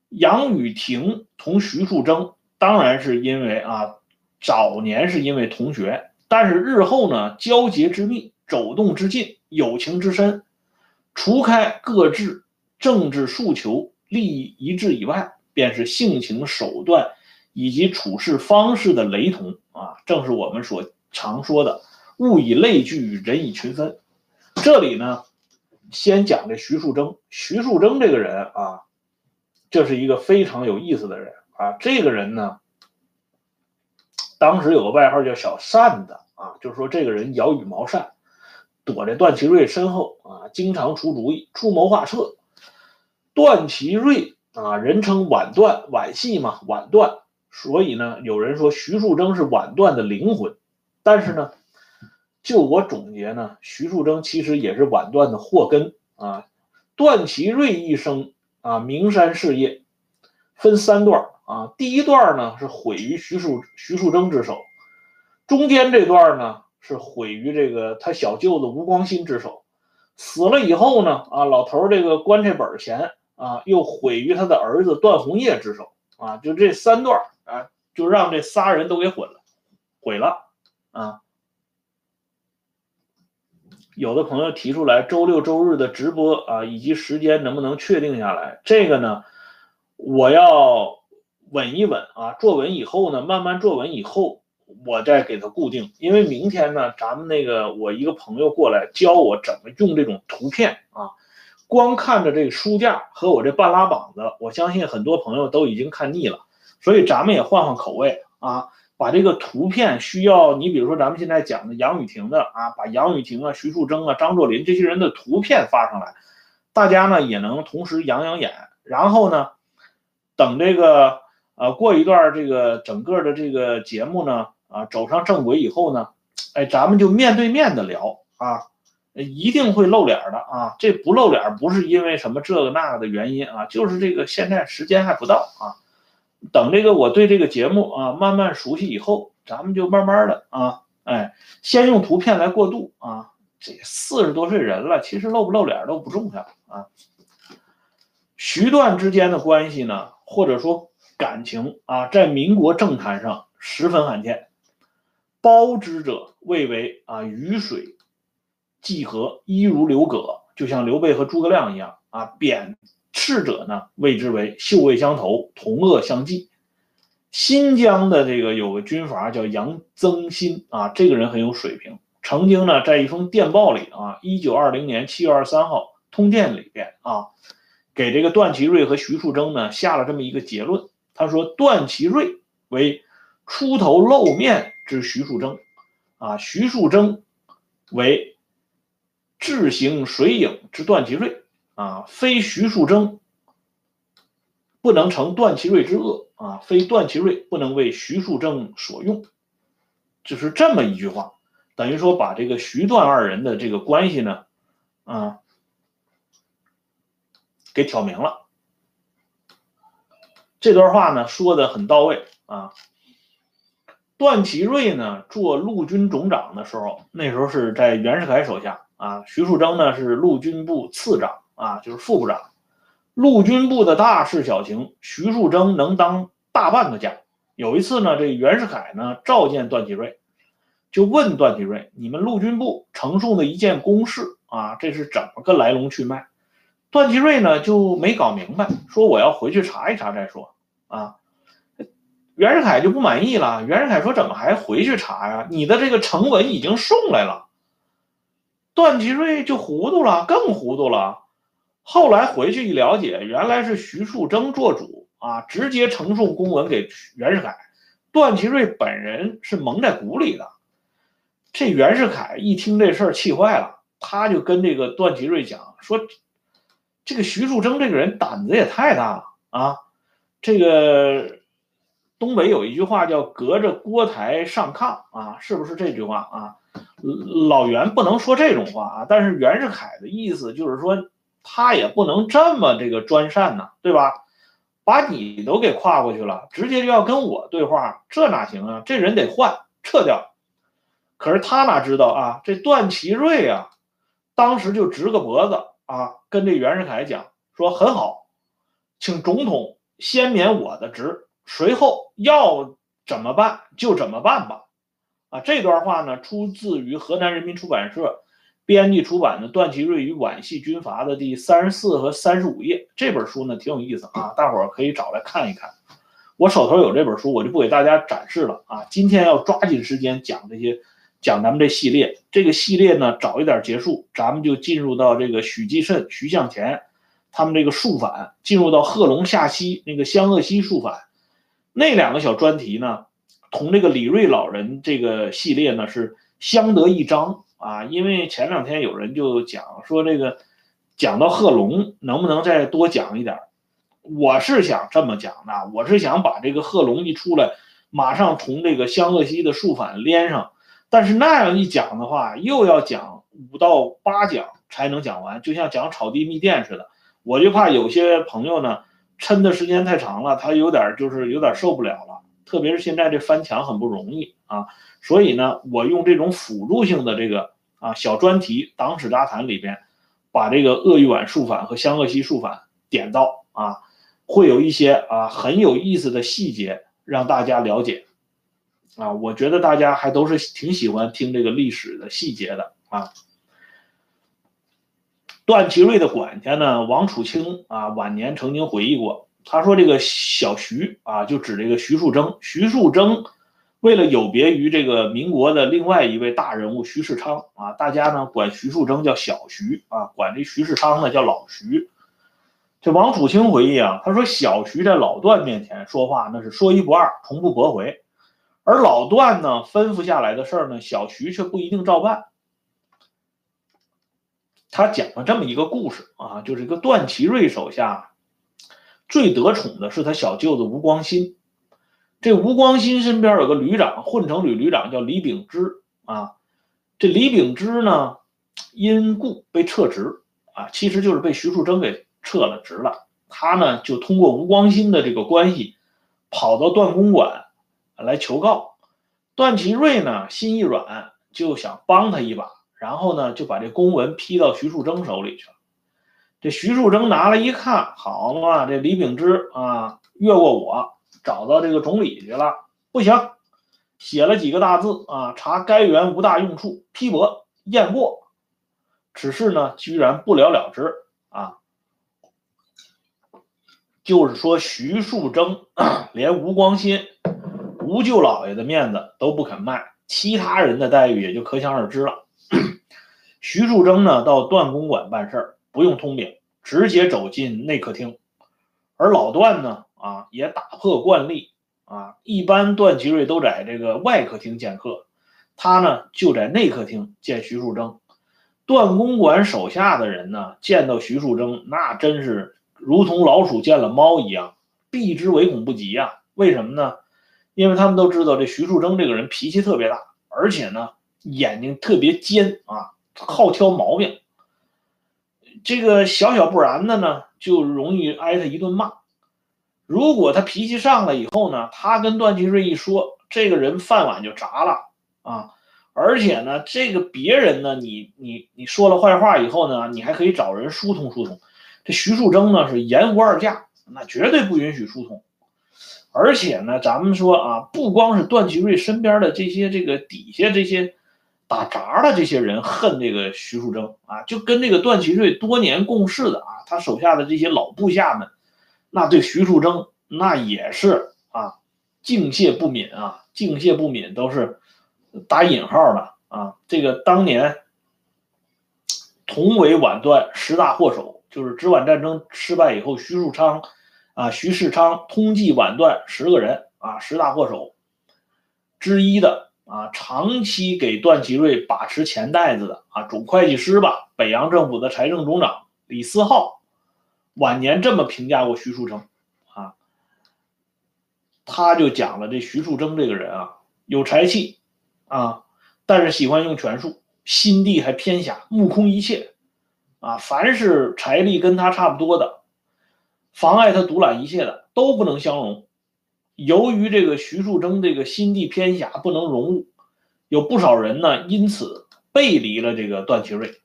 杨雨婷同徐树铮，当然是因为啊，早年是因为同学，但是日后呢，交结之密，走动之近，友情之深，除开各自政治诉求、利益一致以外，便是性情手段。以及处事方式的雷同啊，正是我们所常说的“物以类聚，人以群分”。这里呢，先讲这徐树铮。徐树铮这个人啊，这是一个非常有意思的人啊。这个人呢，当时有个外号叫“小扇子”啊，就是说这个人摇羽毛扇，躲在段祺瑞身后啊，经常出主意、出谋划策。段祺瑞啊，人称晚段，晚戏嘛，晚段。所以呢，有人说徐树铮是晚段的灵魂，但是呢，就我总结呢，徐树铮其实也是晚段的祸根啊。段祺瑞一生啊，名山事业分三段啊，第一段呢是毁于徐树徐树铮之手，中间这段呢是毁于这个他小舅子吴光新之手，死了以后呢啊，老头这个棺材本钱啊又毁于他的儿子段宏业之手啊，就这三段。啊，就让这仨人都给毁了，毁了啊！有的朋友提出来，周六周日的直播啊，以及时间能不能确定下来？这个呢，我要稳一稳啊，坐稳以后呢，慢慢坐稳以后，我再给它固定。因为明天呢，咱们那个我一个朋友过来教我怎么用这种图片啊，光看着这个书架和我这半拉膀子，我相信很多朋友都已经看腻了。所以咱们也换换口味啊，把这个图片需要你，比如说咱们现在讲的杨雨婷的啊，把杨雨婷啊、徐树铮啊、张作霖这些人的图片发上来，大家呢也能同时养养眼。然后呢，等这个呃过一段这个整个的这个节目呢啊走上正轨以后呢，哎，咱们就面对面的聊啊，一定会露脸的啊。这不露脸不是因为什么这个那个的原因啊，就是这个现在时间还不到啊。等这个我对这个节目啊慢慢熟悉以后，咱们就慢慢的啊，哎，先用图片来过渡啊。这四十多岁人了，其实露不露脸都不重要啊。徐段之间的关系呢，或者说感情啊，在民国政坛上十分罕见。包之者谓为啊鱼水既和，一如刘葛，就像刘备和诸葛亮一样啊，贬。逝者呢，谓之为秀味相投，同恶相济。新疆的这个有个军阀叫杨增新啊，这个人很有水平。曾经呢，在一封电报里啊，一九二零年七月二十三号通电里边啊，给这个段祺瑞和徐树铮呢下了这么一个结论。他说，段祺瑞为出头露面之徐树铮，啊，徐树铮为智行水影之段祺瑞。啊，非徐树铮不能成段祺瑞之恶啊，非段祺瑞不能为徐树铮所用，就是这么一句话，等于说把这个徐段二人的这个关系呢，啊，给挑明了。这段话呢说的很到位啊。段祺瑞呢做陆军总长的时候，那时候是在袁世凯手下啊。徐树铮呢是陆军部次长啊，就是副部长。陆军部的大事小情，徐树铮能当大半个家。有一次呢，这袁世凯呢召见段祺瑞，就问段祺瑞：“你们陆军部呈送的一件公事啊，这是怎么个来龙去脉？”段祺瑞呢就没搞明白，说：“我要回去查一查再说。”啊。袁世凯就不满意了。袁世凯说：“怎么还回去查呀？你的这个呈文已经送来了。”段祺瑞就糊涂了，更糊涂了。后来回去一了解，原来是徐树铮做主啊，直接呈送公文给袁世凯。段祺瑞本人是蒙在鼓里的。这袁世凯一听这事儿，气坏了，他就跟这个段祺瑞讲说：“这个徐树铮这个人胆子也太大了啊！这个。”东北有一句话叫“隔着锅台上炕”啊，是不是这句话啊？老袁不能说这种话啊，但是袁世凯的意思就是说，他也不能这么这个专擅呐，对吧？把你都给跨过去了，直接就要跟我对话，这哪行啊？这人得换，撤掉。可是他哪知道啊？这段祺瑞啊，当时就直个脖子啊，跟这袁世凯讲说：“很好，请总统先免我的职。”随后要怎么办就怎么办吧，啊，这段话呢出自于河南人民出版社编辑出版的《段祺瑞与皖系军阀》的第三十四和三十五页。这本书呢挺有意思啊，大伙儿可以找来看一看。我手头有这本书，我就不给大家展示了啊。今天要抓紧时间讲这些，讲咱们这系列。这个系列呢早一点结束，咱们就进入到这个许继慎、徐向前他们这个肃反，进入到贺龙下西那个湘鄂西肃反。那两个小专题呢，同这个李瑞老人这个系列呢是相得益彰啊。因为前两天有人就讲说这个讲到贺龙，能不能再多讲一点？我是想这么讲的，我是想把这个贺龙一出来，马上同这个湘鄂西的肃反连上。但是那样一讲的话，又要讲五到八讲才能讲完，就像讲草地密电似的。我就怕有些朋友呢。抻的时间太长了，他有点就是有点受不了了。特别是现在这翻墙很不容易啊，所以呢，我用这种辅助性的这个啊小专题《党史杂谈》里边，把这个鄂豫皖肃反和湘鄂西肃反点到啊，会有一些啊很有意思的细节让大家了解啊。我觉得大家还都是挺喜欢听这个历史的细节的啊。段祺瑞的管家呢，王楚清啊，晚年曾经回忆过，他说这个小徐啊，就指这个徐树铮。徐树铮为了有别于这个民国的另外一位大人物徐世昌啊，大家呢管徐树铮叫小徐啊，管这徐世昌呢叫老徐。这王楚清回忆啊，他说小徐在老段面前说话那是说一不二，从不驳回，而老段呢吩咐下来的事儿呢，小徐却不一定照办。他讲了这么一个故事啊，就是一个段祺瑞手下最得宠的是他小舅子吴光新。这吴光新身边有个旅长，混成旅旅长叫李秉之啊。这李秉之呢，因故被撤职啊，其实就是被徐树铮给撤了职了。他呢就通过吴光新的这个关系，跑到段公馆来求告。段祺瑞呢心一软，就想帮他一把。然后呢，就把这公文批到徐树铮手里去了。这徐树铮拿了一看，好嘛，这李秉之啊，越过我找到这个总理去了。不行，写了几个大字啊，查该员无大用处，批驳验过。此事呢，居然不了了之啊。就是说，徐树铮 连吴光新、吴舅老爷的面子都不肯卖，其他人的待遇也就可想而知了。徐树铮呢，到段公馆办事儿不用通禀，直接走进内客厅。而老段呢，啊，也打破惯例，啊，一般段祺瑞都在这个外客厅见客，他呢就在内客厅见徐树铮。段公馆手下的人呢，见到徐树铮，那真是如同老鼠见了猫一样，避之唯恐不及呀。为什么呢？因为他们都知道这徐树铮这个人脾气特别大，而且呢，眼睛特别尖啊。好挑毛病，这个小小不然的呢，就容易挨他一顿骂。如果他脾气上来以后呢，他跟段祺瑞一说，这个人饭碗就砸了啊！而且呢，这个别人呢，你你你说了坏话以后呢，你还可以找人疏通疏通。这徐树铮呢是言无二价，那绝对不允许疏通。而且呢，咱们说啊，不光是段祺瑞身边的这些这个底下这些打杂的这些人恨这个徐树铮啊，就跟这个段祺瑞多年共事的啊，他手下的这些老部下们。那对徐树铮那也是啊，敬谢不敏啊，敬谢不敏都是打引号的啊。这个当年同为皖段十大祸首，就是直皖战争失败以后，徐树昌啊，徐世昌通缉皖段十个人啊，十大祸首之一的啊，长期给段祺瑞把持钱袋子的啊，总会计师吧，北洋政府的财政总长李思浩。晚年这么评价过徐树铮，啊，他就讲了这徐树铮这个人啊，有才气，啊，但是喜欢用权术，心地还偏狭，目空一切，啊，凡是财力跟他差不多的，妨碍他独揽一切的，都不能相容。由于这个徐树铮这个心地偏狭，不能容物，有不少人呢因此背离了这个段祺瑞。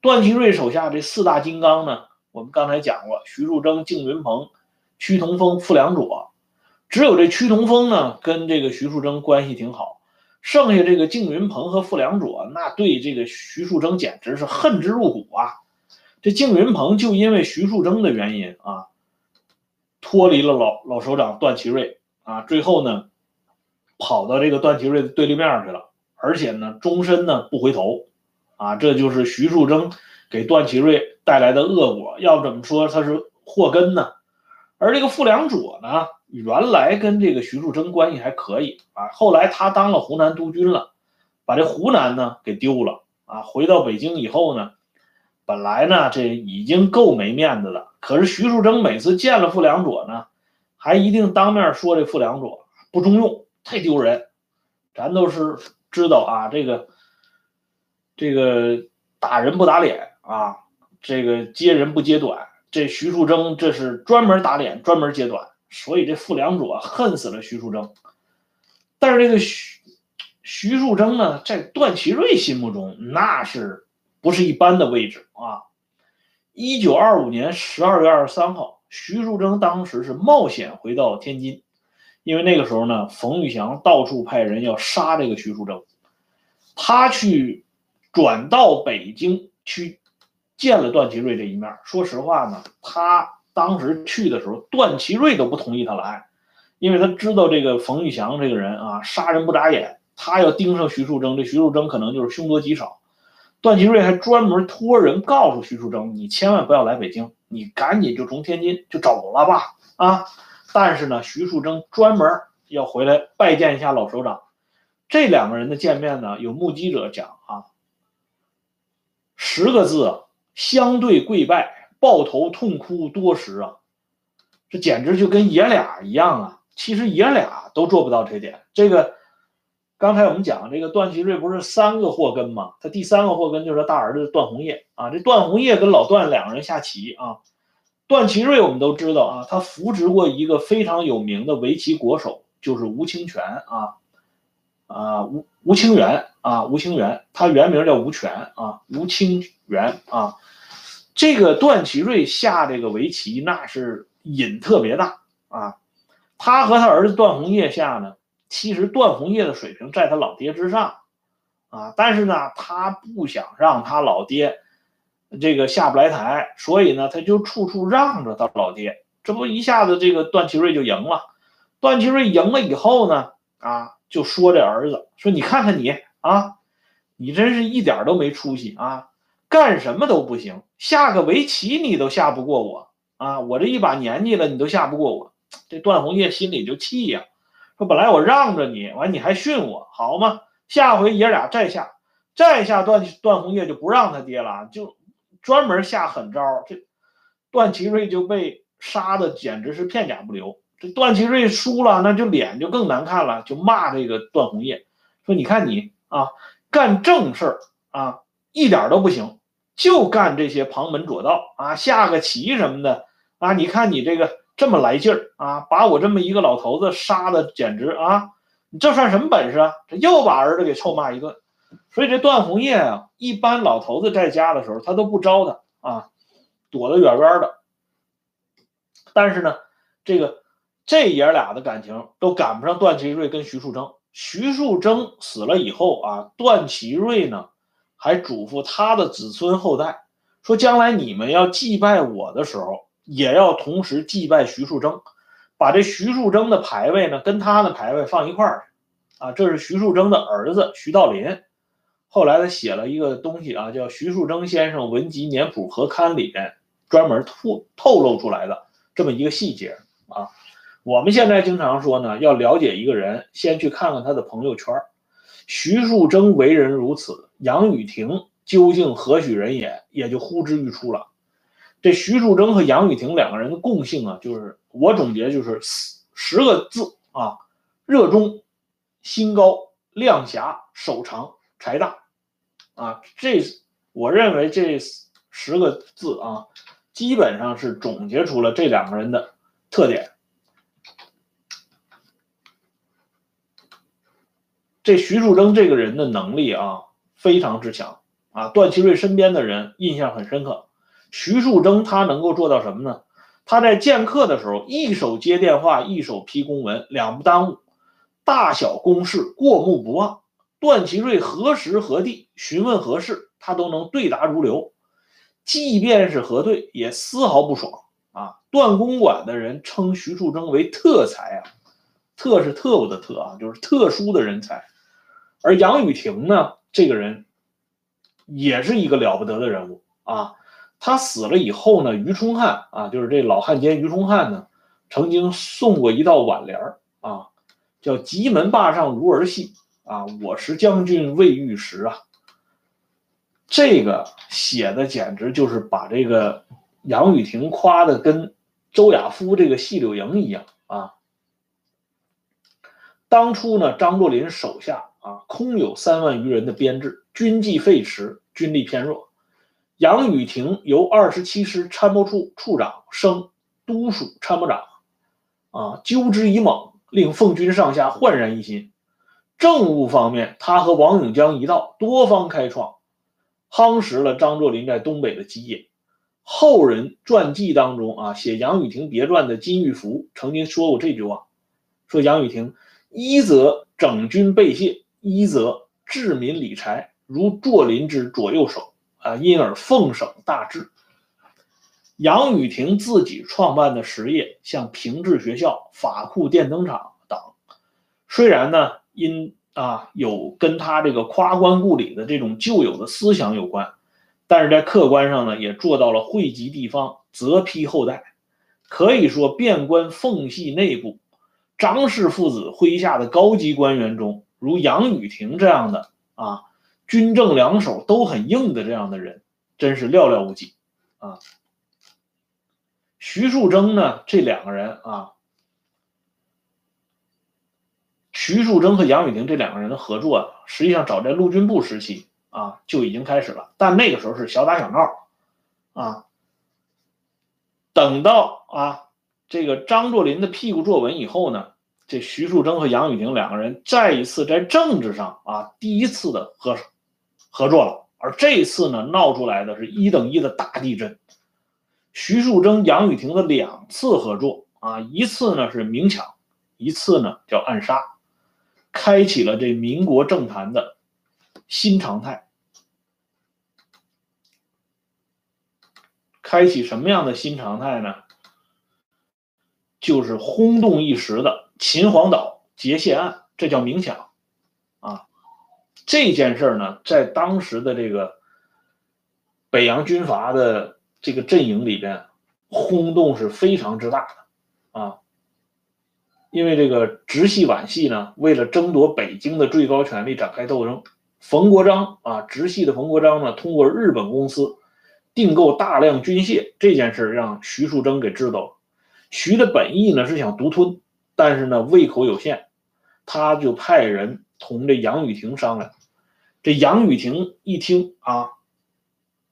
段祺瑞手下这四大金刚呢。我们刚才讲过，徐树铮、敬云鹏、屈同峰、傅良佐，只有这屈同峰呢跟这个徐树铮关系挺好，剩下这个敬云鹏和傅良佐，那对这个徐树铮简直是恨之入骨啊！这敬云鹏就因为徐树铮的原因啊，脱离了老老首长段祺瑞啊，最后呢，跑到这个段祺瑞的对立面去了，而且呢，终身呢不回头啊，这就是徐树铮给段祺瑞。带来的恶果，要怎么说他是祸根呢？而这个傅良佐呢，原来跟这个徐树铮关系还可以啊，后来他当了湖南督军了，把这湖南呢给丢了啊。回到北京以后呢，本来呢这已经够没面子了，可是徐树铮每次见了傅良佐呢，还一定当面说这傅良佐不中用，太丢人。咱都是知道啊，这个这个打人不打脸啊。这个揭人不揭短，这徐树铮这是专门打脸，专门揭短，所以这傅良佐恨死了徐树铮。但是这个徐徐树铮呢，在段祺瑞心目中那是不是一般的位置啊？一九二五年十二月二十三号，徐树铮当时是冒险回到天津，因为那个时候呢，冯玉祥到处派人要杀这个徐树铮，他去转到北京去。见了段祺瑞这一面，说实话呢，他当时去的时候，段祺瑞都不同意他来，因为他知道这个冯玉祥这个人啊，杀人不眨眼，他要盯上徐树铮，这徐树铮可能就是凶多吉少。段祺瑞还专门托人告诉徐树铮，你千万不要来北京，你赶紧就从天津就走了吧，啊！但是呢，徐树铮专门要回来拜见一下老首长。这两个人的见面呢，有目击者讲啊，十个字。相对跪拜，抱头痛哭多时啊！这简直就跟爷俩一样啊！其实爷俩都做不到这点。这个刚才我们讲，这个段祺瑞不是三个祸根吗？他第三个祸根就是他大儿子段宏业啊。这段宏业跟老段两个人下棋啊。段祺瑞我们都知道啊，他扶植过一个非常有名的围棋国手，就是吴清泉啊啊吴吴清源啊吴清源，他原名叫吴权啊吴清源啊。这个段祺瑞下这个围棋，那是瘾特别大啊。他和他儿子段宏业下呢，其实段宏业的水平在他老爹之上啊，但是呢，他不想让他老爹这个下不来台，所以呢，他就处处让着他老爹。这不一下子这个段祺瑞就赢了。段祺瑞赢了以后呢，啊，就说这儿子说：“你看看你啊，你真是一点都没出息啊。”干什么都不行，下个围棋你都下不过我啊！我这一把年纪了，你都下不过我。这段宏业心里就气呀，说本来我让着你，完你还训我，好吗？下回爷俩再下，再下段段宏业就不让他爹了，就专门下狠招。这段祺瑞就被杀的简直是片甲不留。这段祺瑞输了，那就脸就更难看了，就骂这个段宏业，说你看你啊，干正事儿啊，一点都不行。就干这些旁门左道啊，下个棋什么的啊。你看你这个这么来劲儿啊，把我这么一个老头子杀的简直啊，你这算什么本事啊？这又把儿子给臭骂一顿。所以这段红叶啊，一般老头子在家的时候，他都不招他啊，躲得远远的。但是呢，这个这爷俩的感情都赶不上段祺瑞跟徐树铮。徐树铮死了以后啊，段祺瑞呢还嘱咐他的子孙后代说，将来你们要祭拜我的时候，也要同时祭拜徐树铮，把这徐树铮的牌位呢跟他的牌位放一块儿啊。这是徐树铮的儿子徐道林。后来他写了一个东西啊，叫《徐树铮先生文集年谱合刊》里边专门透透露出来的这么一个细节啊。我们现在经常说呢，要了解一个人，先去看看他的朋友圈。徐树铮为人如此，杨雨婷究竟何许人也，也就呼之欲出了。这徐树铮和杨雨婷两个人的共性啊，就是我总结就是十个字啊：热衷、心高、量狭、手长、财大。啊，这我认为这十个字啊，基本上是总结出了这两个人的特点。这徐树铮这个人的能力啊，非常之强啊。段祺瑞身边的人印象很深刻，徐树铮他能够做到什么呢？他在见客的时候，一手接电话，一手批公文，两不耽误，大小公事过目不忘。段祺瑞何时何地询问何事，他都能对答如流，即便是核对也丝毫不爽啊！段公馆的人称徐树铮为特才啊，特是特务的特啊，就是特殊的人才。而杨雨婷呢，这个人也是一个了不得的人物啊。他死了以后呢，于冲汉啊，就是这老汉奸于冲汉呢，曾经送过一道挽联儿啊，叫“吉门坝上无儿戏”。啊！我是将军未遇时啊，这个写的简直就是把这个杨雨婷夸的跟周亚夫这个细柳营一样啊。当初呢，张作霖手下啊，空有三万余人的编制，军纪废弛，军力偏弱。杨雨婷由二十七师参谋处处长升都署参谋长，啊，纠之以猛，令奉军上下焕然一新。政务方面，他和王永江一道多方开创，夯实了张作霖在东北的基业。后人传记当中啊，写杨雨婷别传的金玉福曾经说过这句话：说杨雨婷一则整军备械，一则治民理财，如作霖之左右手啊，因而奉省大治。杨雨婷自己创办的实业，像平治学校、法库电灯厂等，虽然呢。因啊有跟他这个夸官故里的这种旧有的思想有关，但是在客观上呢也做到了惠及地方、泽披后代，可以说遍观奉系内部，张氏父子麾下的高级官员中，如杨雨婷这样的啊军政两手都很硬的这样的人，真是寥寥无几啊。徐树铮呢，这两个人啊。徐树铮和杨雨婷这两个人的合作啊，实际上早在陆军部时期啊就已经开始了，但那个时候是小打小闹啊。等到啊这个张作霖的屁股坐稳以后呢，这徐树铮和杨雨婷两个人再一次在政治上啊第一次的合合作了，而这次呢闹出来的是一等一的大地震。徐树铮、杨雨婷的两次合作啊，一次呢是明抢，一次呢叫暗杀。开启了这民国政坛的新常态。开启什么样的新常态呢？就是轰动一时的秦皇岛劫械案，这叫明抢！这件事呢，在当时的这个北洋军阀的这个阵营里边，轰动是非常之大的啊。因为这个直系皖系呢，为了争夺北京的最高权力展开斗争。冯国璋啊，直系的冯国璋呢，通过日本公司订购大量军械，这件事让徐树铮给知道了。徐的本意呢是想独吞，但是呢胃口有限，他就派人同这杨雨婷商量。这杨雨婷一听啊，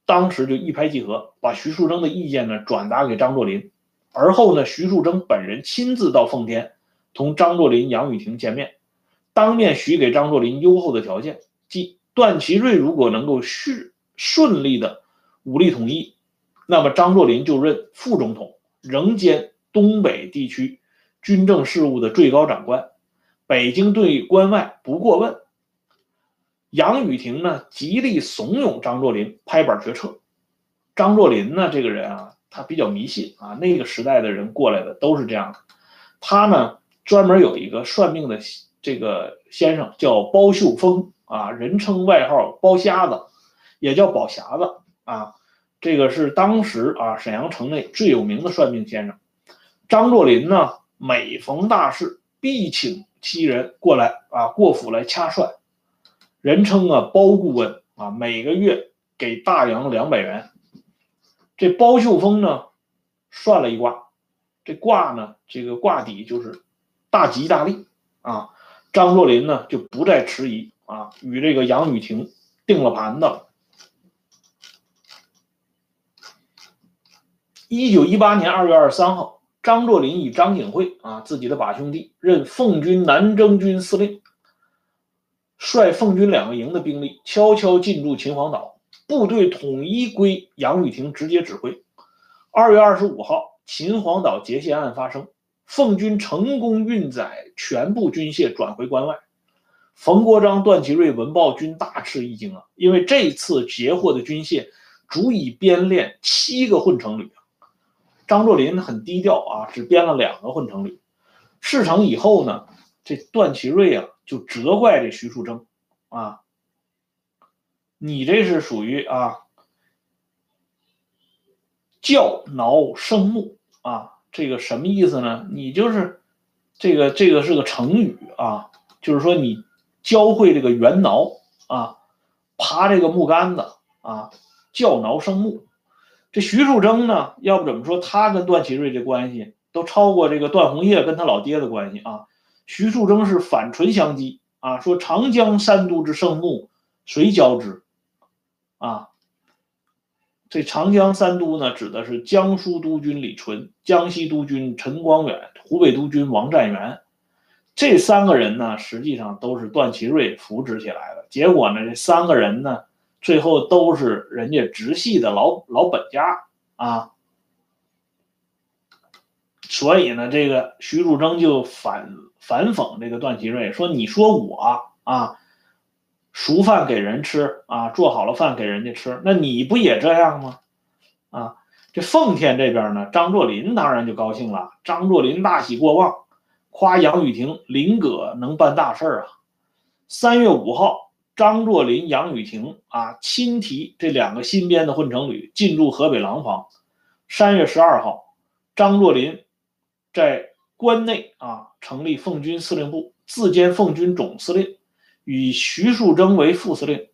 当时就一拍即合，把徐树铮的意见呢转达给张作霖。而后呢，徐树铮本人亲自到奉天，同张作霖、杨宇霆见面，当面许给张作霖优厚的条件，即段祺瑞如果能够顺顺利的武力统一，那么张作霖就任副总统，仍兼东北地区军政事务的最高长官，北京对关外不过问。杨雨婷呢，极力怂恿张作霖拍板决策。张作霖呢，这个人啊。他比较迷信啊，那个时代的人过来的都是这样的。他呢专门有一个算命的这个先生叫包秀峰啊，人称外号包瞎子，也叫宝匣子啊。这个是当时啊沈阳城内最有名的算命先生。张作霖呢每逢大事必请七人过来啊过府来掐算，人称啊包顾问啊，每个月给大洋两百元。这包秀峰呢，算了一卦，这卦呢，这个卦底就是大吉大利啊。张作霖呢就不再迟疑啊，与这个杨雨婷定了盘子了。一九一八年二月二十三号，张作霖与张景惠啊，自己的把兄弟，任奉军南征军司令，率奉军两个营的兵力，悄悄进驻秦皇岛。部队统一归杨雨婷直接指挥。二月二十五号，秦皇岛劫械案发生，奉军成功运载全部军械转回关外。冯国璋、段祺瑞闻报均大吃一惊啊，因为这次截获的军械足以编练七个混成旅。张作霖很低调啊，只编了两个混成旅。事成以后呢，这段祺瑞啊就责怪这徐树铮啊。你这是属于啊，教挠生木啊，这个什么意思呢？你就是这个这个是个成语啊，就是说你教会这个猿挠啊，爬这个木杆子啊，教挠生木。这徐树铮呢，要不怎么说他跟段祺瑞这关系都超过这个段宏业跟他老爹的关系啊？徐树铮是反唇相讥啊，说长江三都之圣木，谁交之？啊，这长江三都呢，指的是江苏督军李纯、江西督军陈光远、湖北督军王占元，这三个人呢，实际上都是段祺瑞扶植起来的。结果呢，这三个人呢，最后都是人家直系的老老本家啊。所以呢，这个徐树铮就反反讽这个段祺瑞，说：“你说我啊。”熟饭给人吃啊，做好了饭给人家吃，那你不也这样吗？啊，这奉天这边呢，张作霖当然就高兴了。张作霖大喜过望，夸杨雨婷林葛能办大事啊。三月五号，张作霖、杨雨婷啊亲提这两个新编的混成旅进驻河北廊坊。三月十二号，张作霖在关内啊成立奉军司令部，自兼奉军总司令。与徐树铮为副司令，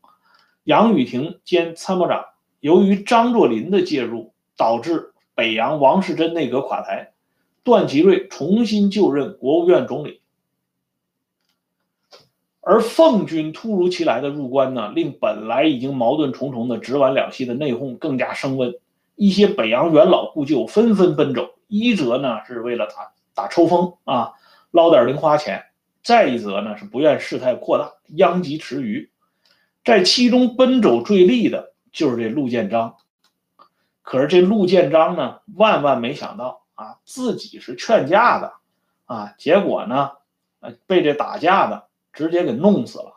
杨宇霆兼参谋长。由于张作霖的介入，导致北洋王世贞内阁垮台，段祺瑞重新就任国务院总理。而奉军突如其来的入关呢，令本来已经矛盾重重的直皖两系的内讧更加升温。一些北洋元老故旧纷纷奔走，一则呢是为了打打抽风啊，捞点零花钱。再一则呢，是不愿事态扩大，殃及池鱼，在其中奔走最利的就是这陆建章。可是这陆建章呢，万万没想到啊，自己是劝架的啊，结果呢，被这打架的直接给弄死了。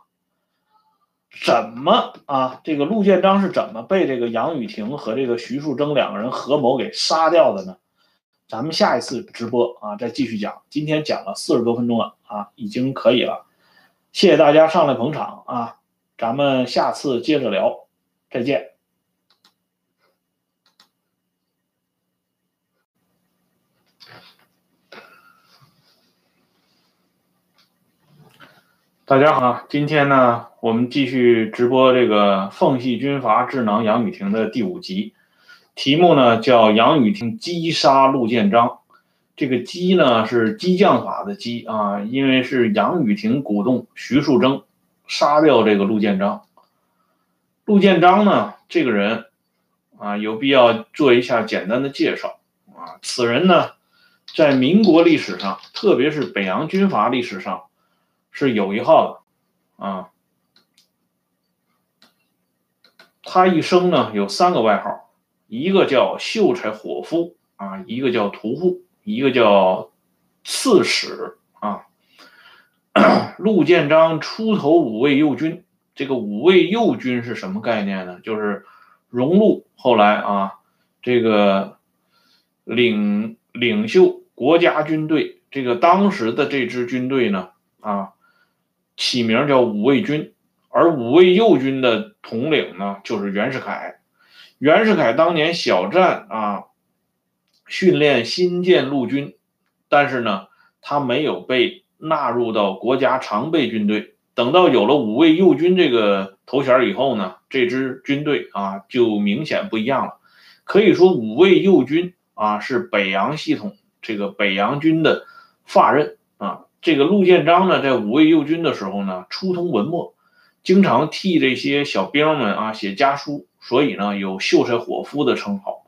怎么啊？这个陆建章是怎么被这个杨雨婷和这个徐树铮两个人合谋给杀掉的呢？咱们下一次直播啊，再继续讲。今天讲了四十多分钟了啊，已经可以了。谢谢大家上来捧场啊，咱们下次接着聊，再见。大家好，今天呢，我们继续直播这个《奉系军阀智囊杨雨婷》的第五集。题目呢叫杨雨婷击杀陆建章，这个击呢是激将法的激啊，因为是杨雨婷鼓动徐树铮杀掉这个陆建章。陆建章呢这个人啊，有必要做一下简单的介绍啊。此人呢，在民国历史上，特别是北洋军阀历史上，是有一号的啊。他一生呢有三个外号，一个叫秀才伙夫啊，一个叫屠户，一个叫刺史啊。陆建章出头五位右军，这个五位右军是什么概念呢？就是荣禄后来啊，这个领领袖国家军队，这个当时的这支军队呢啊，起名叫五位军。而五位右军的统领呢，就是袁世凯。袁世凯当年小战啊，训练新建陆军，但是呢，他没有被纳入到国家常备军队。等到有了五位右军这个头衔以后呢，这支军队啊就明显不一样了。可以说，五位右军啊是北洋系统这个北洋军的发轫。这个陆建章呢，在五位右军的时候呢，初通文墨。经常替这些小兵们啊写家书，所以呢有秀才伙夫的称号。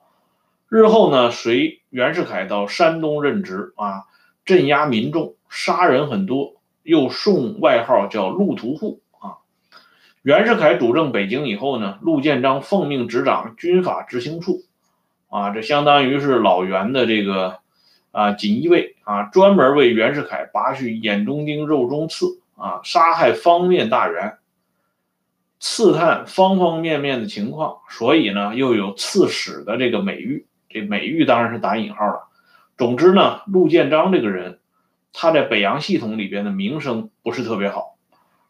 日后呢随袁世凯到山东任职啊，镇压民众，杀人很多，又送外号叫陆屠户啊。袁世凯主政北京以后呢，陆建章奉命执掌军法执行处啊，这相当于是老袁的这个啊锦衣卫啊，专门为袁世凯拔去眼中钉、肉中刺啊，杀害方面大员。刺探方方面面的情况，所以呢，又有刺史的这个美誉。这美誉当然是打引号了。总之呢，陆建章这个人，他在北洋系统里边的名声不是特别好，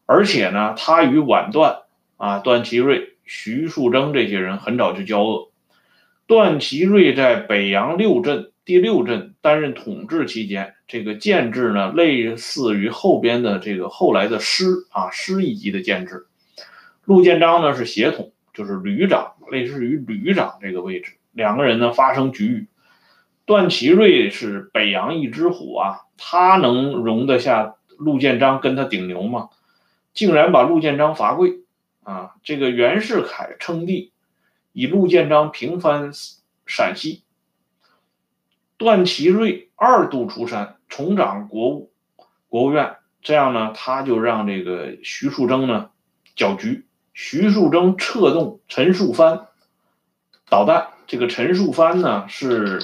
而且呢，他与皖段啊、段祺瑞、徐树铮这些人很早就交恶。段祺瑞在北洋六镇第六镇担任统治期间，这个建制呢，类似于后边的这个后来的师啊师一级的建制。陆建章呢是协统，就是旅长，类似于旅长这个位置。两个人呢发生局域。段祺瑞是北洋一只虎啊，他能容得下陆建章跟他顶牛吗？竟然把陆建章罚跪啊！这个袁世凯称帝，以陆建章平翻陕西。段祺瑞二度出山，重掌国务国务院，这样呢，他就让这个徐树铮呢搅局。徐树铮策动陈树藩捣蛋，这个陈树藩呢是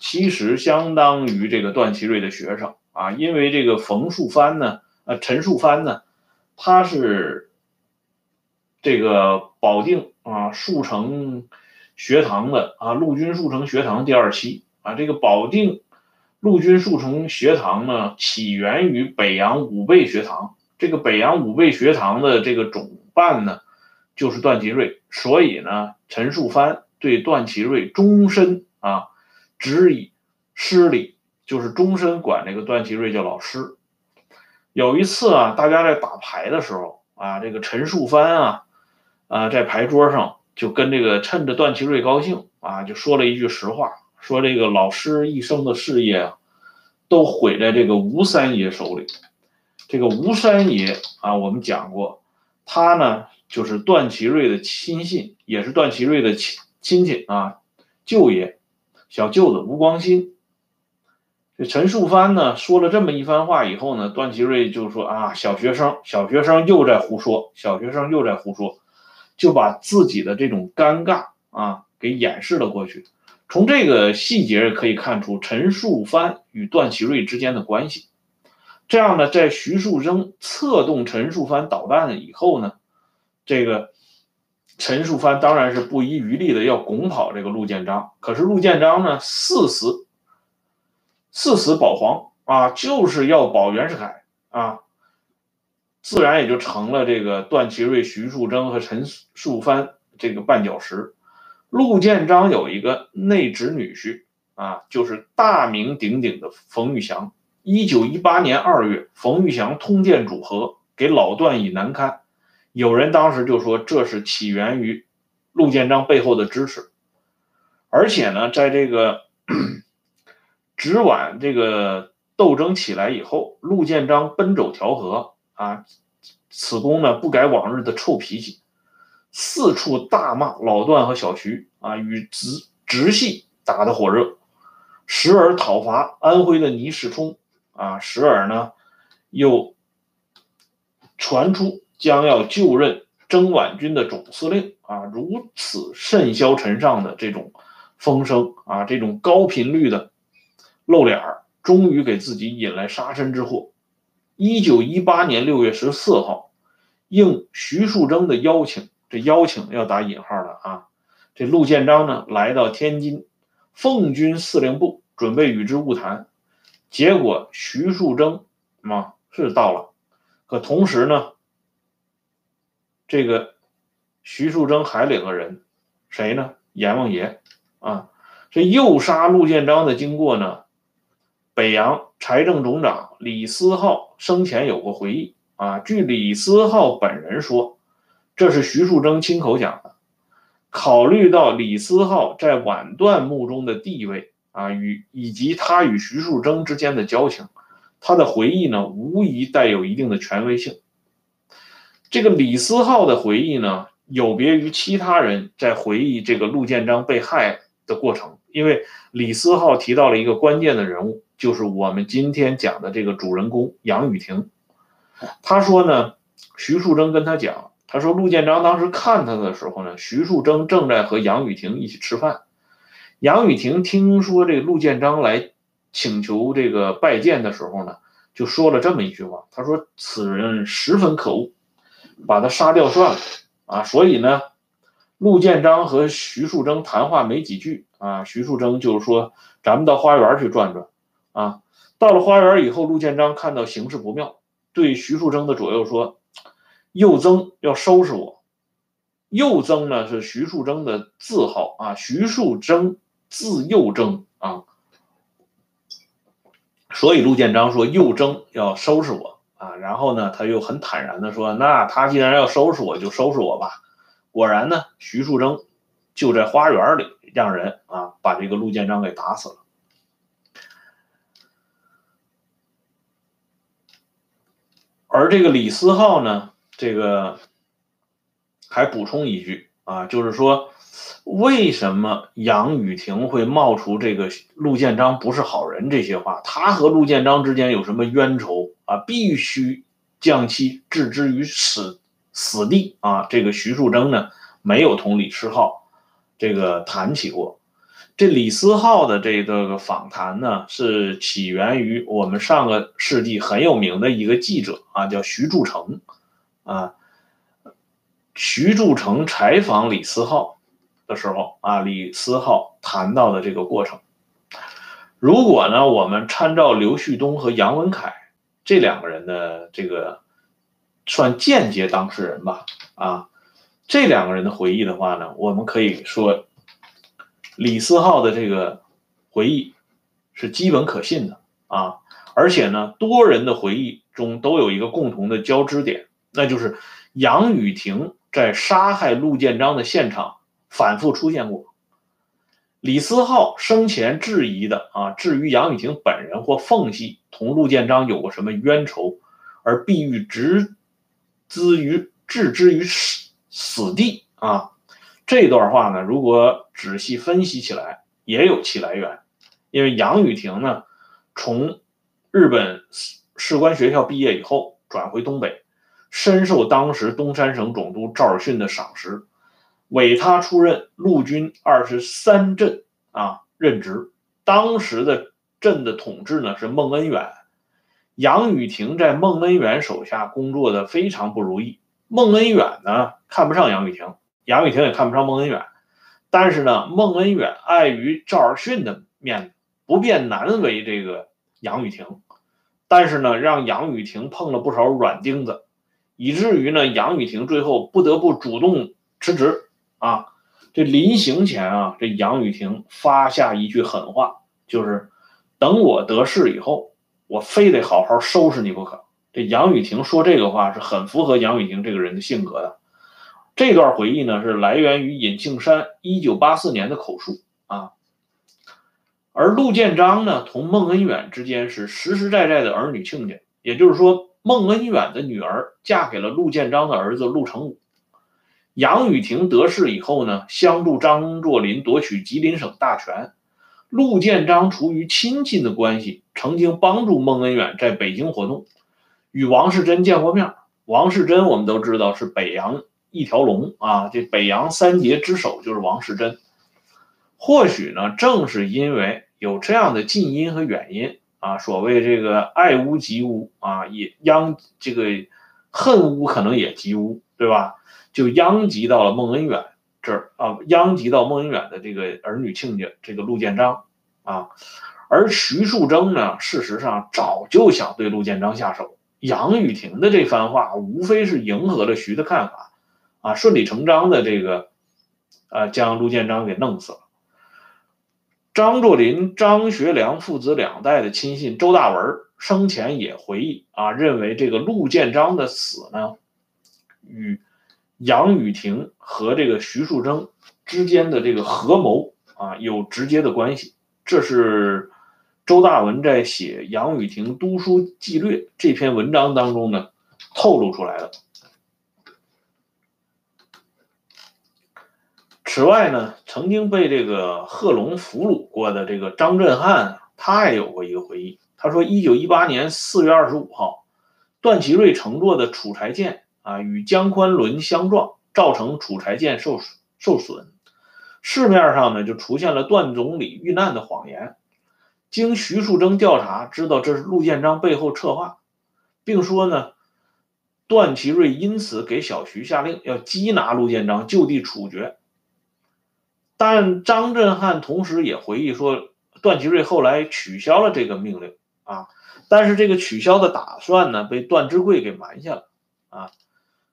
其实相当于这个段祺瑞的学生啊，因为这个冯树藩呢，呃，陈树藩呢，他是这个保定啊树成学堂的啊陆军树成学堂第二期啊，这个保定陆军速成学堂呢起源于北洋武备学堂，这个北洋武备学堂的这个总。办呢，就是段祺瑞，所以呢，陈树藩对段祺瑞终身啊，只以师礼，就是终身管这个段祺瑞叫老师。有一次啊，大家在打牌的时候啊，这个陈树藩啊，啊，在牌桌上就跟这个趁着段祺瑞高兴啊，就说了一句实话，说这个老师一生的事业啊，都毁在这个吴三爷手里。这个吴三爷啊，我们讲过。他呢，就是段祺瑞的亲信，也是段祺瑞的亲亲戚啊，舅爷，小舅子吴光新。这陈树藩呢，说了这么一番话以后呢，段祺瑞就说啊，小学生，小学生又在胡说，小学生又在胡说，就把自己的这种尴尬啊给掩饰了过去。从这个细节可以看出，陈树藩与段祺瑞之间的关系。这样呢，在徐树铮策动陈树藩捣蛋以后呢，这个陈树藩当然是不遗余力的要拱跑这个陆建章。可是陆建章呢，誓死誓死保皇啊，就是要保袁世凯啊，自然也就成了这个段祺瑞、徐树铮和陈树藩这个绊脚石。陆建章有一个内侄女婿啊，就是大名鼎鼎的冯玉祥。一九一八年二月，冯玉祥通电主和，给老段以难堪。有人当时就说这是起源于陆建章背后的支持。而且呢，在这个 直皖这个斗争起来以后，陆建章奔走调和啊，此公呢不改往日的臭脾气，四处大骂老段和小徐啊，与直直系打得火热，时而讨伐安徽的倪世冲啊，时而呢又传出将要就任征皖军的总司令啊，如此甚嚣尘上的这种风声啊，这种高频率的露脸儿，终于给自己引来杀身之祸。一九一八年六月十四号，应徐树铮的邀请，这邀请要打引号的啊，这陆建章呢来到天津奉军司令部，准备与之晤谈。结果徐树铮嘛是到了，可同时呢，这个徐树铮还领个人，谁呢？阎王爷啊！这诱杀陆建章的经过呢？北洋财政总长李思浩生前有过回忆啊，据李思浩本人说，这是徐树铮亲口讲的。考虑到李思浩在皖段墓中的地位啊，与以及他与徐树铮之间的交情，他的回忆呢，无疑带有一定的权威性。这个李思浩的回忆呢，有别于其他人在回忆这个陆建章被害的过程，因为李思浩提到了一个关键的人物。就是我们今天讲的这个主人公杨雨婷，他说呢，徐树铮跟他讲，他说陆建章当时看他的时候呢，徐树铮正在和杨雨婷一起吃饭，杨雨婷听说这个陆建章来请求这个拜见的时候呢，就说了这么一句话，他说此人十分可恶，把他杀掉算了啊，所以呢，陆建章和徐树铮谈话没几句啊，徐树铮就是说咱们到花园去转转。啊，到了花园以后，陆建章看到形势不妙，对徐树铮的左右说：“右增要收拾我。”右增呢是徐树铮的字号啊，徐树铮字右增啊，所以陆建章说右增要收拾我啊。然后呢，他又很坦然的说：“那他既然要收拾我，就收拾我吧。”果然呢，徐树铮就在花园里让人啊把这个陆建章给打死了。而这个李思浩呢，这个还补充一句啊，就是说，为什么杨雨婷会冒出这个陆建章不是好人这些话？他和陆建章之间有什么冤仇啊？必须将其置之于死死地啊！这个徐树铮呢，没有同李思浩这个谈起过。这李思浩的这个访谈呢，是起源于我们上个世纪很有名的一个记者啊，叫徐铸成啊。徐铸成采访李思浩的时候啊，李思浩谈到的这个过程。如果呢，我们参照刘旭东和杨文凯这两个人的这个算间接当事人吧啊，这两个人的回忆的话呢，我们可以说。李思浩的这个回忆是基本可信的啊，而且呢，多人的回忆中都有一个共同的交织点，那就是杨雨婷在杀害陆建章的现场反复出现过。李思浩生前质疑的啊，至于杨雨婷本人或缝隙同陆建章有过什么冤仇，而必欲置之于置之于死死地啊。这段话呢，如果仔细分析起来，也有其来源。因为杨雨婷呢，从日本士官学校毕业以后，转回东北，深受当时东三省总督赵尔巽的赏识，委他出任陆军二十三镇啊任职。当时的镇的统治呢是孟恩远，杨雨婷在孟恩远手下工作的非常不如意。孟恩远呢看不上杨雨婷。杨雨婷也看不上孟恩远，但是呢，孟恩远碍于赵尔巽的面子，不便难为这个杨雨婷，但是呢，让杨雨婷碰了不少软钉子，以至于呢，杨雨婷最后不得不主动辞职啊。这临行前啊，这杨雨婷发下一句狠话，就是等我得势以后，我非得好好收拾你不可。这杨雨婷说这个话是很符合杨雨婷这个人的性格的。这段回忆呢，是来源于尹庆山一九八四年的口述啊。而陆建章呢，同孟恩远之间是实实在在的儿女亲家，也就是说，孟恩远的女儿嫁给了陆建章的儿子陆成武。杨雨婷得势以后呢，相助张作霖夺取吉林省大权。陆建章出于亲近的关系，曾经帮助孟恩远在北京活动，与王世贞见过面。王世贞我们都知道是北洋一条龙啊，这北洋三杰之首就是王世贞。或许呢，正是因为有这样的近因和远因啊，所谓这个爱屋及乌啊，也殃这个恨屋可能也及乌，对吧？就殃及到了孟恩远。这儿啊，殃及到孟恩远的这个儿女亲家，这个陆建章啊，而徐树铮呢，事实上早就想对陆建章下手。杨雨婷的这番话，无非是迎合了徐的看法，啊，顺理成章的这个，呃，将陆建章给弄死了。张作霖、张学良父子两代的亲信周大文生前也回忆啊，认为这个陆建章的死呢，与。杨雨婷和这个徐树铮之间的这个合谋啊，有直接的关系。这是周大文在写《杨雨婷读书纪略》这篇文章当中呢透露出来的。此外呢，曾经被这个贺龙俘虏过的这个张振汉，他也有过一个回忆。他说，一九一八年四月二十五号，段祺瑞乘坐的楚柴舰。啊，与江宽轮相撞，造成楚柴舰受受损。市面上呢就出现了段总理遇难的谎言。经徐树铮调查，知道这是陆建章背后策划，并说呢，段祺瑞因此给小徐下令要缉拿陆建章，就地处决。但张振汉同时也回忆说，段祺瑞后来取消了这个命令啊，但是这个取消的打算呢，被段芝贵给瞒下了啊。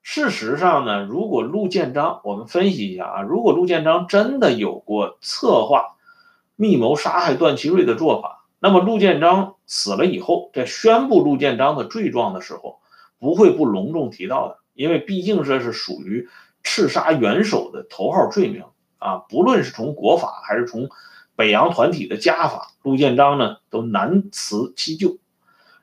事实上呢，如果陆建章，我们分析一下啊，如果陆建章真的有过策划、密谋杀害段祺瑞的做法，那么陆建章死了以后，在宣布陆建章的罪状的时候，不会不隆重提到的，因为毕竟这是属于刺杀元首的头号罪名啊，不论是从国法还是从北洋团体的家法，陆建章呢都难辞其咎。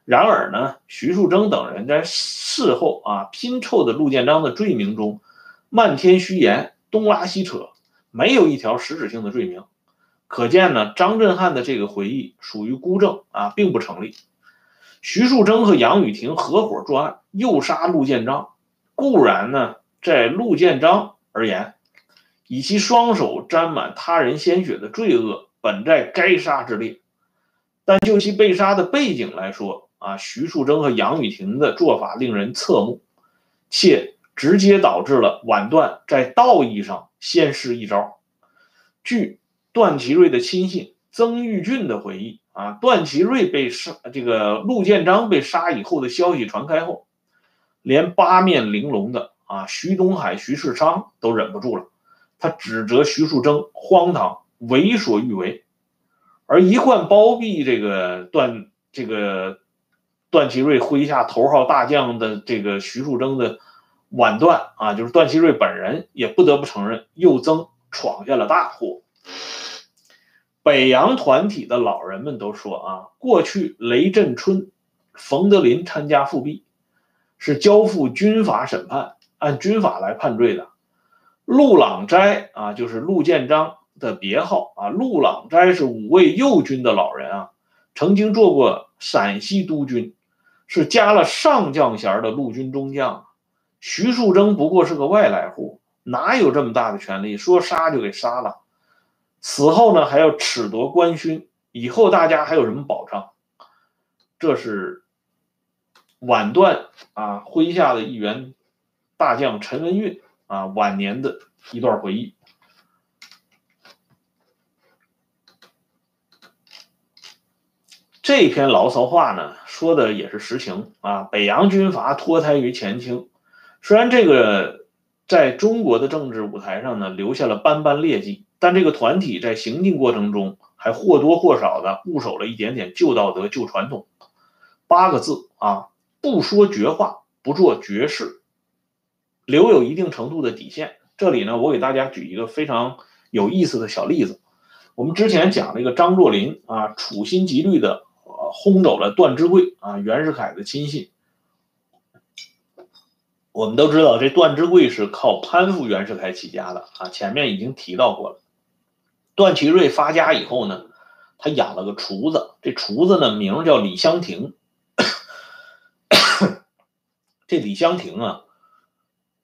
然而呢，徐树铮等人在事后啊拼凑的陆建章的罪名中，漫天虚言，东拉西扯，没有一条实质性的罪名。可见呢，张振汉的这个回忆属于孤证啊，并不成立。徐树铮和杨雨婷合伙作案，诱杀陆建章，固然呢，在陆建章而言，以其双手沾满他人鲜血的罪恶，本在该杀之列。但就其被杀的背景来说，啊，徐树铮和杨雨婷的做法令人侧目，且直接导致了皖段在道义上先失一招。据段祺瑞的亲信曾玉俊的回忆，啊，段祺瑞被杀，这个陆建章被杀以后的消息传开后，连八面玲珑的啊徐东海、徐世昌都忍不住了，他指责徐树铮荒唐、为所欲为，而一贯包庇这个段这个。段祺瑞麾下头号大将的这个徐树铮的晚段啊，就是段祺瑞本人也不得不承认，又增闯下了大祸。北洋团体的老人们都说啊，过去雷震春、冯德林参加复辟，是交付军法审判，按军法来判罪的。陆朗斋啊，就是陆建章的别号啊，陆朗斋是五位右军的老人啊，曾经做过陕西督军。是加了上将衔的陆军中将，徐树铮不过是个外来户，哪有这么大的权力？说杀就给杀了，死后呢还要褫夺官勋，以后大家还有什么保障？这是晚段啊麾下的一员大将陈文运啊晚年的一段回忆。这篇牢骚话呢？说的也是实情啊！北洋军阀脱胎于前清，虽然这个在中国的政治舞台上呢留下了斑斑劣迹，但这个团体在行进过程中还或多或少的固守了一点点旧道德、旧传统。八个字啊，不说绝话，不做绝事，留有一定程度的底线。这里呢，我给大家举一个非常有意思的小例子。我们之前讲那个张作霖啊，处心积虑的。轰走了段芝贵啊，袁世凯的亲信。我们都知道，这段芝贵是靠攀附袁世凯起家的啊，前面已经提到过了。段祺瑞发家以后呢，他养了个厨子，这厨子呢名叫李香亭。这李香亭啊，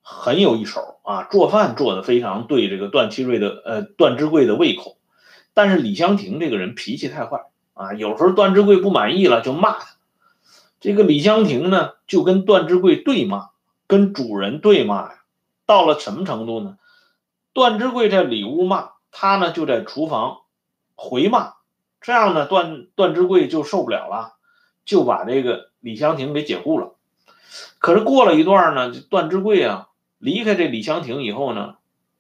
很有一手啊，做饭做的非常对这个段祺瑞的呃段芝贵的胃口。但是李香亭这个人脾气太坏啊，有时候段芝贵不满意了就骂他。这个李香亭呢，就跟段芝贵对骂。跟主人对骂呀，到了什么程度呢？段芝贵在里屋骂他呢，就在厨房回骂，这样呢，段段芝贵就受不了了，就把这个李香亭给解雇了。可是过了一段呢，段芝贵啊离开这李香亭以后呢，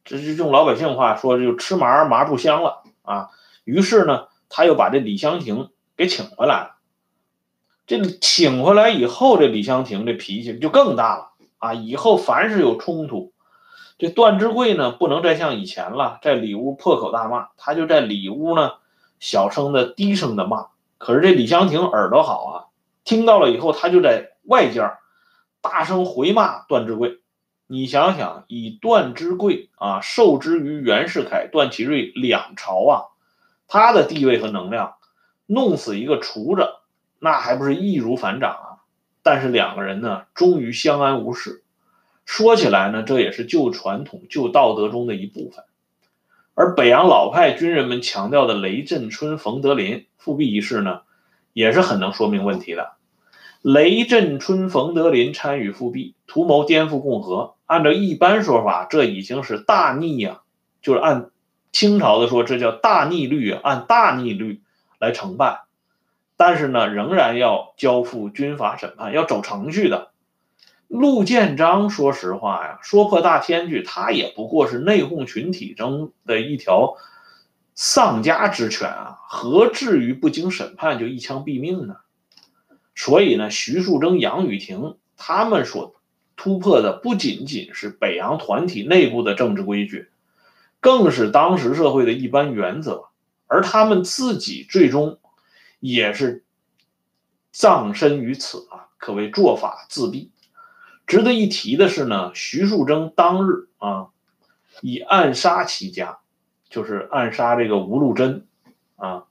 这是用老百姓话说，就吃麻麻不香了啊。于是呢，他又把这李香亭给请回来了。这请回来以后，这李香亭这脾气就更大了。啊，以后凡是有冲突，这段芝贵呢不能再像以前了，在里屋破口大骂，他就在里屋呢小声的、低声的骂。可是这李香亭耳朵好啊，听到了以后，他就在外间大声回骂段志贵。你想想，以段之贵啊受之于袁世凯、段祺瑞两朝啊，他的地位和能量，弄死一个厨子，那还不是易如反掌啊？但是两个人呢，终于相安无事。说起来呢，这也是旧传统、旧道德中的一部分。而北洋老派军人们强调的雷震春、冯德林复辟一事呢，也是很能说明问题的。雷震春、冯德林参与复辟，图谋颠覆共和。按照一般说法，这已经是大逆呀，就是按清朝的说，这叫大逆律，按大逆律来承办。但是呢，仍然要交付军法审判，要走程序的。陆建章，说实话呀，说破大天句，他也不过是内讧群体中的一条丧家之犬啊，何至于不经审判就一枪毙命呢？所以呢，徐树铮、杨宇霆他们所突破的不仅仅是北洋团体内部的政治规矩，更是当时社会的一般原则，而他们自己最终。也是葬身于此啊，可谓做法自毙。值得一提的是呢，徐树铮当日啊，以暗杀起家，就是暗杀这个吴禄贞啊，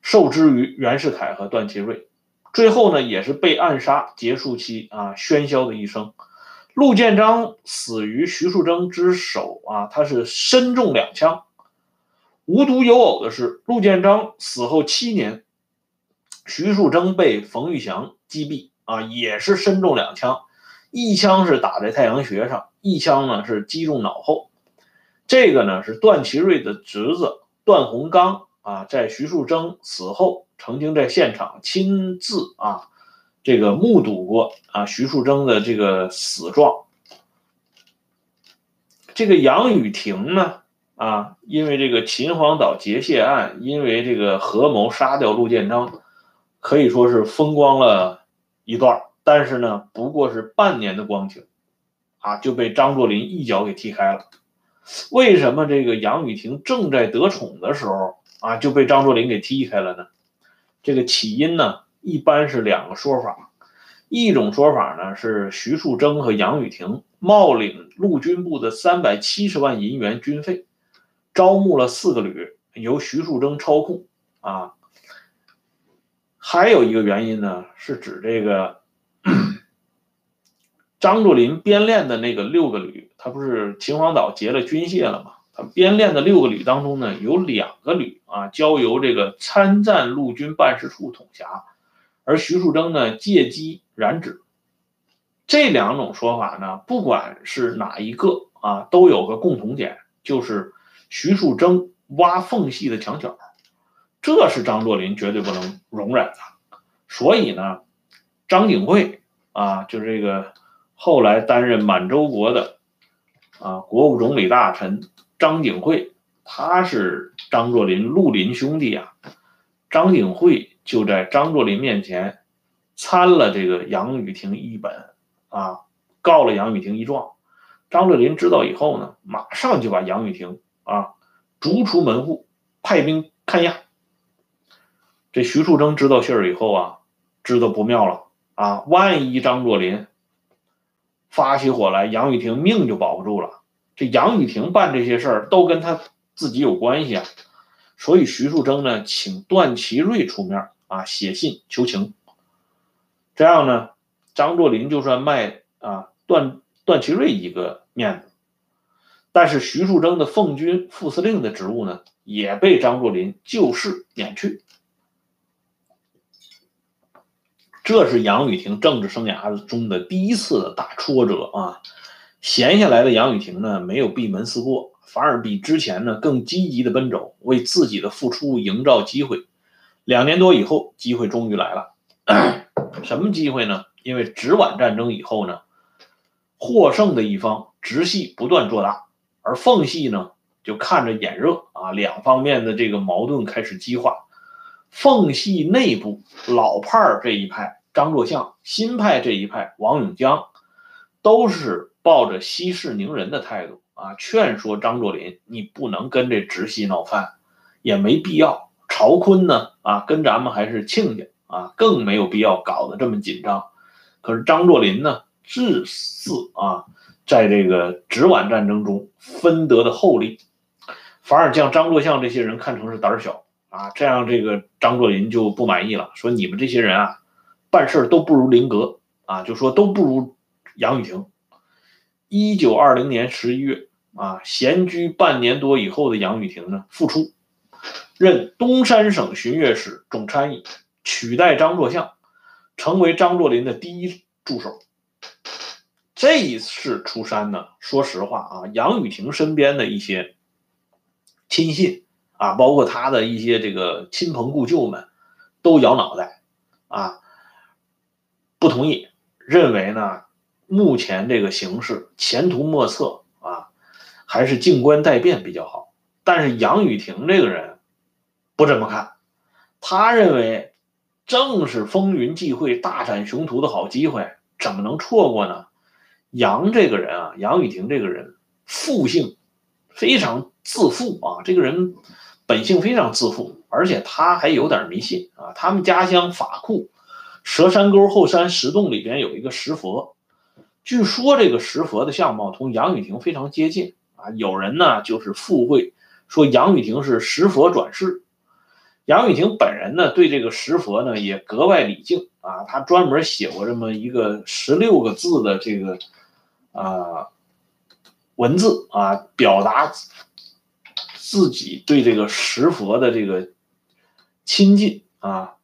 受之于袁世凯和段祺瑞，最后呢，也是被暗杀结束其啊喧嚣的一生。陆建章死于徐树铮之手啊，他是身中两枪。无独有偶的是，陆建章死后七年。徐树铮被冯玉祥击毙啊，也是身中两枪，一枪是打在太阳穴上，一枪呢是击中脑后。这个呢是段祺瑞的侄子段洪刚啊，在徐树铮死后，曾经在现场亲自啊这个目睹过啊徐树铮的这个死状。这个杨雨婷呢啊，因为这个秦皇岛劫械案，因为这个合谋杀掉陆建章。可以说是风光了一段，但是呢，不过是半年的光景，啊，就被张作霖一脚给踢开了。为什么这个杨雨婷正在得宠的时候啊，就被张作霖给踢开了呢？这个起因呢，一般是两个说法。一种说法呢是徐树铮和杨雨婷冒领陆军部的三百七十万银元军费，招募了四个旅，由徐树铮操控，啊。还有一个原因呢，是指这个张作霖编练的那个六个旅，他不是秦皇岛结了军械了吗？编练的六个旅当中呢，有两个旅啊交由这个参战陆军办事处统辖，而徐树铮呢借机染指。这两种说法呢，不管是哪一个啊，都有个共同点，就是徐树铮挖缝隙的墙角。这是张作霖绝对不能容忍的，所以呢，张景惠啊，就这个后来担任满洲国的啊国务总理大臣张景惠，他是张作霖陆林兄弟啊。张景惠就在张作霖面前参了这个杨雨婷一本啊，告了杨雨婷一状。张作霖知道以后呢，马上就把杨雨婷啊逐出门户，派兵看押。这徐树铮知道信儿以后啊，知道不妙了啊！万一张作霖发起火来，杨雨婷命就保不住了。这杨雨婷办这些事儿都跟他自己有关系啊，所以徐树铮呢，请段祺瑞出面啊，写信求情。这样呢，张作霖就算卖啊段段祺瑞一个面子，但是徐树铮的奉军副司令的职务呢，也被张作霖就事免去。这是杨雨婷政治生涯中的第一次的大挫折啊！闲下来的杨雨婷呢，没有闭门思过，反而比之前呢更积极的奔走，为自己的付出营造机会。两年多以后，机会终于来了。什么机会呢？因为直皖战争以后呢，获胜的一方直系不断做大，而奉系呢就看着眼热啊，两方面的这个矛盾开始激化。奉系内部老派这一派。张作相新派这一派，王永江都是抱着息事宁人的态度啊，劝说张作霖，你不能跟这直系闹翻，也没必要。曹锟呢，啊，跟咱们还是亲家啊，更没有必要搞得这么紧张。可是张作霖呢，自恃啊，在这个直皖战争中分得的厚利，反而将张作相这些人看成是胆小啊，这样这个张作霖就不满意了，说你们这些人啊。办事都不如林格啊，就说都不如杨雨婷。一九二零年十一月啊，闲居半年多以后的杨雨婷呢，复出，任东三省巡阅使总参议，取代张作相，成为张作霖的第一助手。这一次出山呢，说实话啊，杨雨婷身边的一些亲信啊，包括他的一些这个亲朋故旧们，都摇脑袋啊。不同意，认为呢，目前这个形势前途莫测啊，还是静观待变比较好。但是杨雨婷这个人不这么看，他认为正是风云际会、大展雄图的好机会，怎么能错过呢？杨这个人啊，杨雨婷这个人负性非常自负啊，这个人本性非常自负，而且他还有点迷信啊。他们家乡法库。蛇山沟后山石洞里边有一个石佛，据说这个石佛的相貌同杨雨婷非常接近啊。有人呢就是附会说杨雨婷是石佛转世。杨雨婷本人呢对这个石佛呢也格外礼敬啊，他专门写过这么一个十六个字的这个啊文字啊，表达自己对这个石佛的这个亲近啊。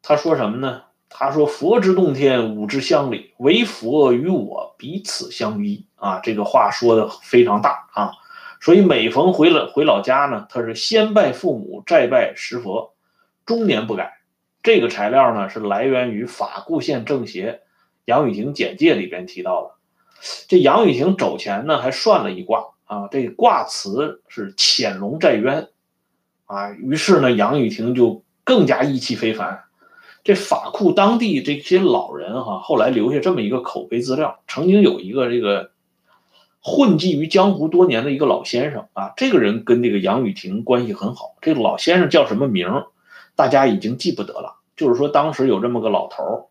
他说什么呢？他说：“佛之洞天，吾之乡里，唯佛与我彼此相依。”啊，这个话说的非常大啊。所以每逢回了回老家呢，他是先拜父母，再拜石佛，终年不改。这个材料呢是来源于法固县政协杨雨婷简介里边提到的。这杨雨婷走前呢还算了一卦啊，这卦辞是潜龙在渊啊。于是呢，杨雨婷就更加意气非凡。这法库当地这些老人哈，后来留下这么一个口碑资料。曾经有一个这个混迹于江湖多年的一个老先生啊，这个人跟这个杨雨婷关系很好。这个老先生叫什么名大家已经记不得了。就是说，当时有这么个老头，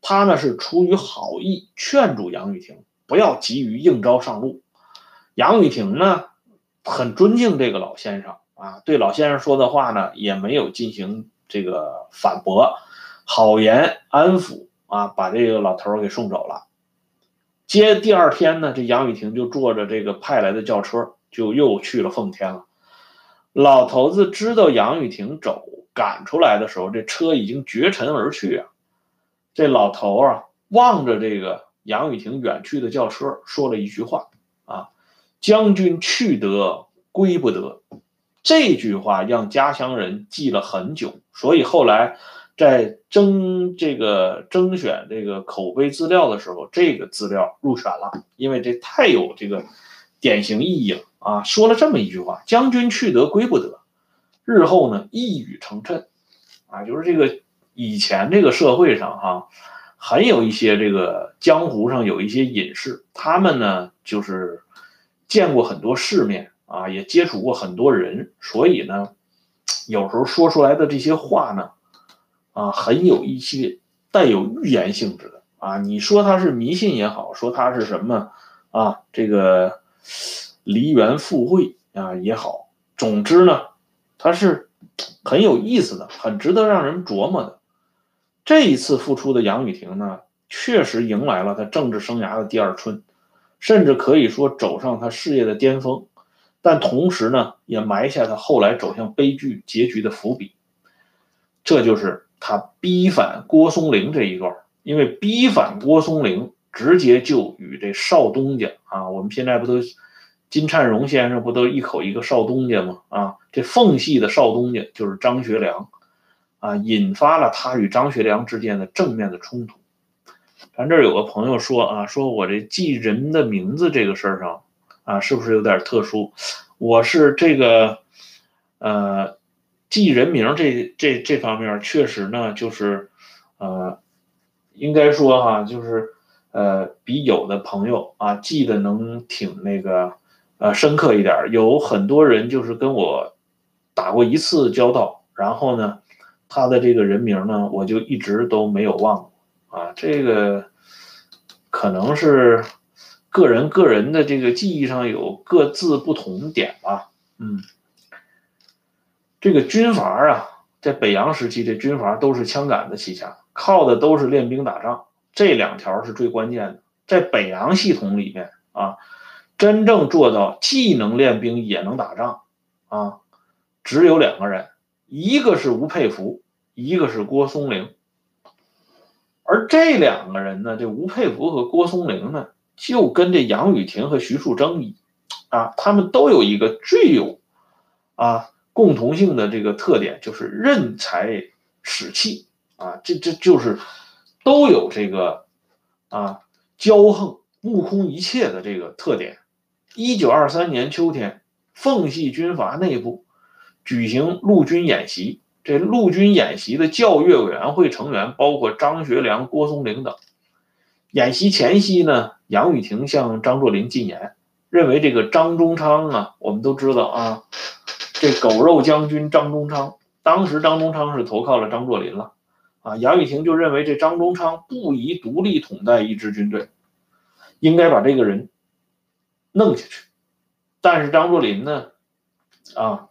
他呢是出于好意劝阻杨雨婷不要急于应招上路。杨雨婷呢很尊敬这个老先生啊，对老先生说的话呢也没有进行这个反驳。好言安抚啊，把这个老头给送走了。接第二天呢，这杨雨婷就坐着这个派来的轿车，就又去了奉天了。老头子知道杨雨婷走赶出来的时候，这车已经绝尘而去啊。这老头啊，望着这个杨雨婷远去的轿车，说了一句话啊：“将军去得归不得。”这句话让家乡人记了很久，所以后来。在征这个征选这个口碑资料的时候，这个资料入选了，因为这太有这个典型意义了啊！说了这么一句话：“将军去得归不得，日后呢一语成谶。”啊，就是这个以前这个社会上哈，很有一些这个江湖上有一些隐士，他们呢就是见过很多世面啊，也接触过很多人，所以呢，有时候说出来的这些话呢。啊，很有一些带有预言性质的啊。你说它是迷信也好，说它是什么啊，这个梨园附会啊也好，总之呢，它是很有意思的，很值得让人琢磨的。这一次复出的杨雨婷呢，确实迎来了她政治生涯的第二春，甚至可以说走上她事业的巅峰。但同时呢，也埋下他后来走向悲剧结局的伏笔。这就是他逼反郭松龄这一段，因为逼反郭松龄，直接就与这少东家啊，我们现在不都金灿荣先生不都一口一个少东家吗？啊，这奉系的少东家就是张学良，啊，引发了他与张学良之间的正面的冲突。咱这儿有个朋友说啊，说我这记人的名字这个事儿上。啊，是不是有点特殊？我是这个，呃，记人名这这这方面确实呢，就是，呃，应该说哈，就是呃，比有的朋友啊记得能挺那个，呃，深刻一点。有很多人就是跟我打过一次交道，然后呢，他的这个人名呢，我就一直都没有忘过啊。这个可能是。个人个人的这个记忆上有各自不同点吧，嗯，这个军阀啊，在北洋时期，这军阀都是枪杆子起家，靠的都是练兵打仗，这两条是最关键的。在北洋系统里面啊，真正做到既能练兵也能打仗啊，只有两个人，一个是吴佩孚，一个是郭松龄。而这两个人呢，这吴佩孚和郭松龄呢。就跟这杨雨婷和徐树铮一啊，他们都有一个最有啊共同性的这个特点，就是任才使气啊，这这就是都有这个啊骄横目空一切的这个特点。一九二三年秋天，奉系军阀内部举行陆军演习，这陆军演习的教阅委员会成员包括张学良、郭松龄等。演习前夕呢，杨雨婷向张作霖进言，认为这个张宗昌啊，我们都知道啊，这狗肉将军张宗昌，当时张宗昌是投靠了张作霖了，啊，杨雨婷就认为这张宗昌不宜独立统带一支军队，应该把这个人弄下去。但是张作霖呢，啊，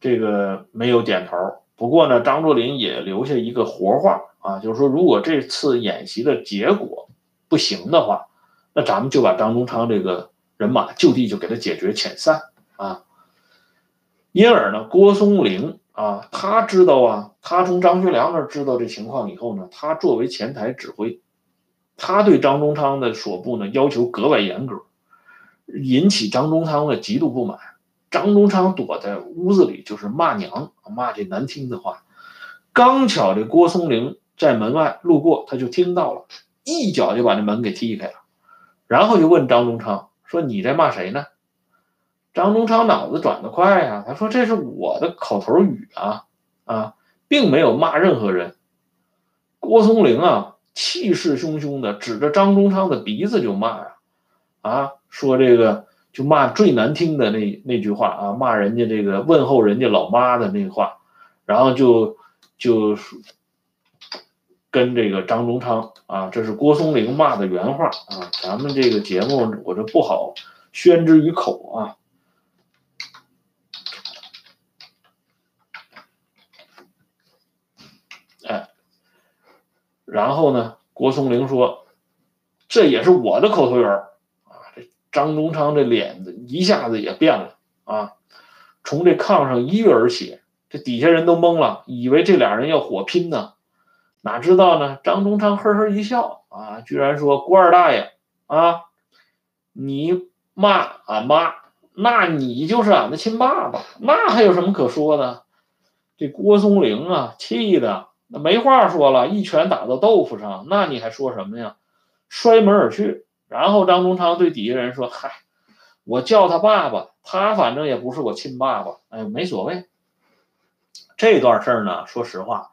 这个没有点头。不过呢，张作霖也留下一个活话啊，就是说如果这次演习的结果。不行的话，那咱们就把张宗昌这个人马就地就给他解决遣散啊。因而呢，郭松龄啊，他知道啊，他从张学良那知道这情况以后呢，他作为前台指挥，他对张宗昌的所部呢要求格外严格，引起张宗昌的极度不满。张宗昌躲在屋子里就是骂娘，骂这难听的话。刚巧这郭松龄在门外路过，他就听到了。一脚就把这门给踢开了，然后就问张宗昌说：“你在骂谁呢？”张宗昌脑子转得快呀，他说：“这是我的口头语啊，啊，并没有骂任何人。”郭松龄啊，气势汹汹的指着张宗昌的鼻子就骂呀，啊，说这个就骂最难听的那那句话啊，骂人家这个问候人家老妈的那话，然后就就。跟这个张宗昌啊，这是郭松龄骂的原话啊，咱们这个节目我这不好宣之于口啊。然后呢，郭松龄说，这也是我的口头语儿啊。这张宗昌这脸子一下子也变了啊，从这炕上一跃而起，这底下人都懵了，以为这俩人要火拼呢。哪知道呢？张宗昌呵呵一笑啊，居然说：“郭二大爷啊，你骂俺妈，那你就是俺的亲爸爸，那还有什么可说的？”这郭松龄啊，气的那没话说了，一拳打到豆腐上，那你还说什么呀？摔门而去。然后张宗昌对底下人说：“嗨，我叫他爸爸，他反正也不是我亲爸爸，哎，没所谓。”这段事儿呢，说实话。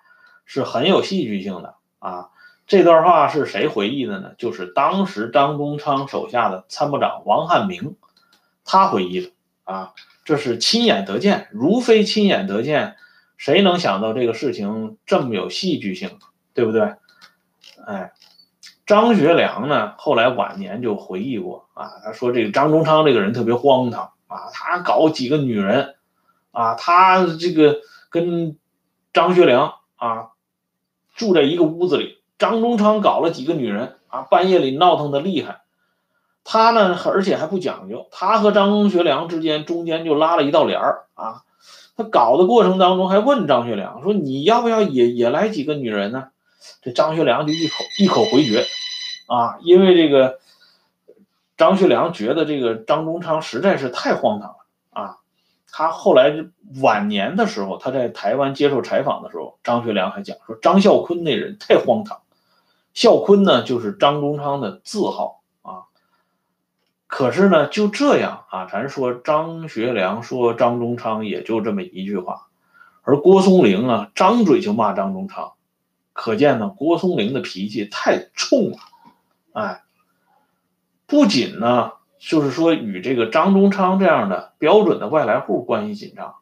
是很有戏剧性的啊！这段话是谁回忆的呢？就是当时张宗昌手下的参谋长王汉明，他回忆的啊。这是亲眼得见，如非亲眼得见，谁能想到这个事情这么有戏剧性，对不对？哎，张学良呢，后来晚年就回忆过啊，他说这个张宗昌这个人特别荒唐啊，他搞几个女人啊，他这个跟张学良啊住在一个屋子里，张宗昌搞了几个女人啊，半夜里闹腾的厉害，他呢，而且还不讲究，他和张学良之间中间就拉了一道帘儿啊。他搞的过程当中还问张学良说：“你要不要也也来几个女人呢？”这张学良就一口一口回绝，啊，因为这个张学良觉得这个张宗昌实在是太荒唐了啊。他后来晚年的时候，他在台湾接受采访的时候，张学良还讲说张孝坤那人太荒唐。孝坤呢，就是张宗昌的字号。可是呢，就这样啊，咱说张学良说张宗昌也就这么一句话，而郭松龄啊，张嘴就骂张宗昌，可见呢，郭松龄的脾气太冲了，哎，不仅呢，就是说与这个张宗昌这样的标准的外来户关系紧张，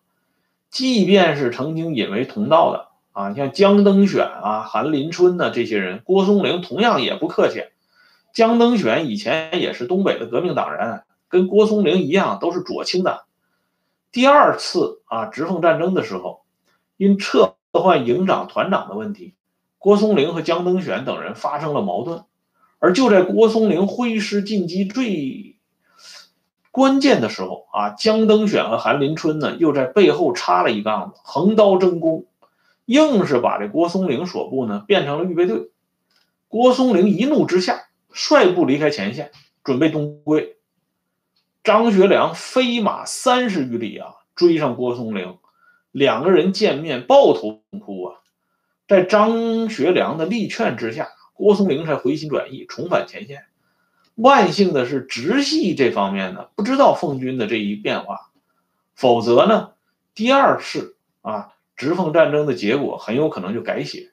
即便是曾经引为同道的啊，像江登选啊、韩林春呢这些人，郭松龄同样也不客气。江登选以前也是东北的革命党人，跟郭松龄一样，都是左倾的。第二次啊，直奉战争的时候，因撤换营长、团长的问题，郭松龄和江登选等人发生了矛盾。而就在郭松龄挥师进击最关键的时候啊，江登选和韩林春呢，又在背后插了一杠子，横刀争功，硬是把这郭松龄所部呢变成了预备队。郭松龄一怒之下。率部离开前线，准备东归。张学良飞马三十余里啊，追上郭松龄，两个人见面抱头痛哭啊。在张学良的力劝之下，郭松龄才回心转意，重返前线。万幸的是，直系这方面呢，不知道奉军的这一变化，否则呢，第二次啊，直奉战争的结果很有可能就改写。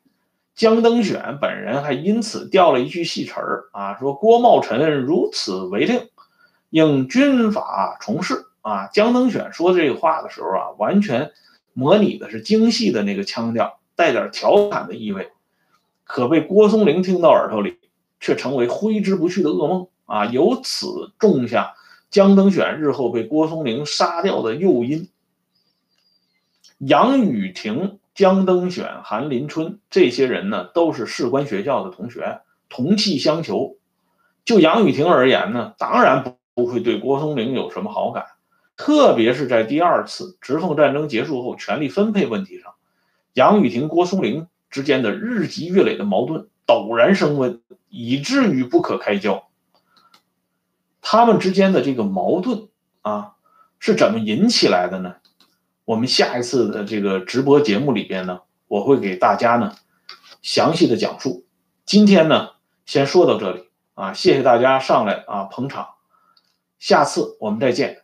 江登选本人还因此掉了一句戏词儿啊，说郭茂臣如此为令，应军法从事啊。江登选说这个话的时候啊，完全模拟的是京戏的那个腔调，带点调侃的意味，可被郭松龄听到耳朵里，却成为挥之不去的噩梦啊。由此种下江登选日后被郭松龄杀掉的诱因。杨雨婷。江登选、韩林春这些人呢，都是士官学校的同学，同气相求。就杨雨婷而言呢，当然不不会对郭松龄有什么好感，特别是在第二次直奉战争结束后，权力分配问题上，杨雨婷、郭松龄之间的日积月累的矛盾陡然升温，以至于不可开交。他们之间的这个矛盾啊，是怎么引起来的呢？我们下一次的这个直播节目里边呢，我会给大家呢详细的讲述。今天呢，先说到这里啊，谢谢大家上来啊捧场，下次我们再见。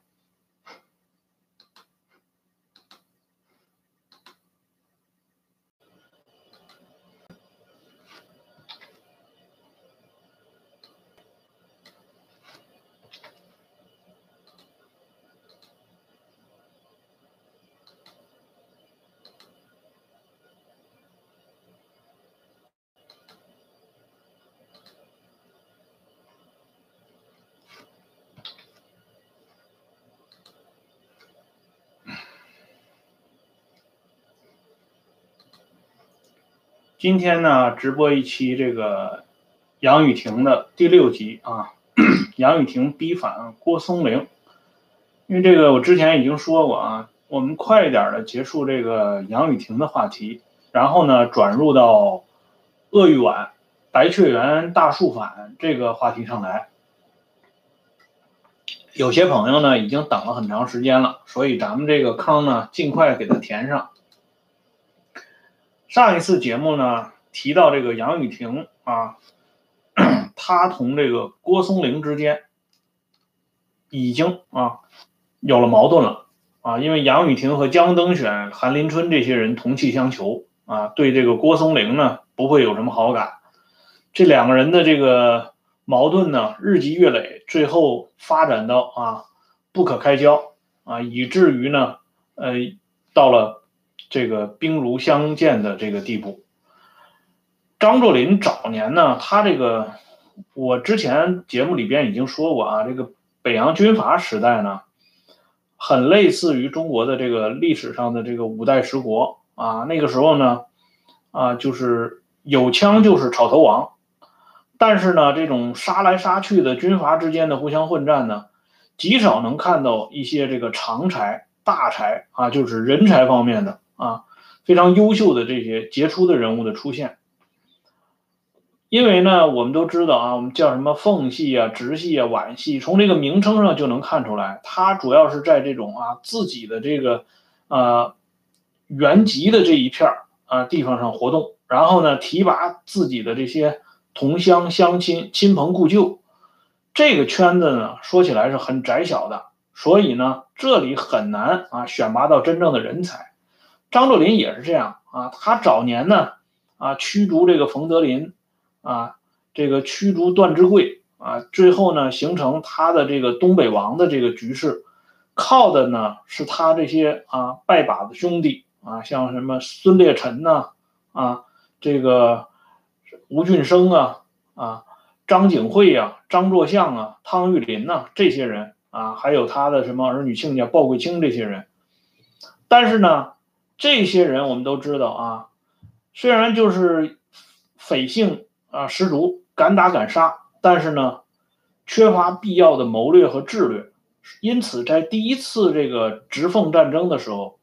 今天呢，直播一期这个杨雨婷的第六集啊，杨雨婷逼反郭松龄。因为这个我之前已经说过啊，我们快一点的结束这个杨雨婷的话题，然后呢转入到鄂豫皖白雀园大树反这个话题上来。有些朋友呢已经等了很长时间了，所以咱们这个坑呢尽快给它填上。上一次节目呢提到这个杨雨婷啊，她同这个郭松龄之间已经啊有了矛盾了啊，因为杨雨婷和江登选、韩林春这些人同气相求啊，对这个郭松龄呢不会有什么好感。这两个人的这个矛盾呢日积月累，最后发展到啊不可开交啊，以至于呢呃到了。这个兵戎相见的这个地步，张作霖早年呢，他这个我之前节目里边已经说过啊，这个北洋军阀时代呢，很类似于中国的这个历史上的这个五代十国啊。那个时候呢，啊，就是有枪就是草头王，但是呢，这种杀来杀去的军阀之间的互相混战呢，极少能看到一些这个长才大才啊，就是人才方面的啊非常优秀的这些杰出的人物的出现。因为呢，我们都知道啊，我们叫什么奉系啊、直系啊、皖系，从这个名称上就能看出来，它主要是在这种啊自己的这个呃原籍的这一片儿啊地方上活动，然后呢提拔自己的这些同乡乡亲、亲朋故旧，这个圈子呢说起来是很窄小的，所以呢这里很难啊选拔到真正的人才。张作霖也是这样啊，他早年呢啊驱逐这个冯德林。啊，这个驱逐段芝贵啊，最后呢形成他的这个东北王的这个局势，靠的呢是他这些啊拜把子兄弟啊，像什么孙烈臣呐啊，这个吴俊升啊啊，张景惠呀，张作相啊，汤玉麟呐这些人啊，还有他的什么儿女亲家鲍贵卿这些人，但是呢，这些人我们都知道啊，虽然就是匪性。啊，十足，敢打敢杀，但是呢，缺乏必要的谋略和智略，因此在第一次这个直奉战争的时候，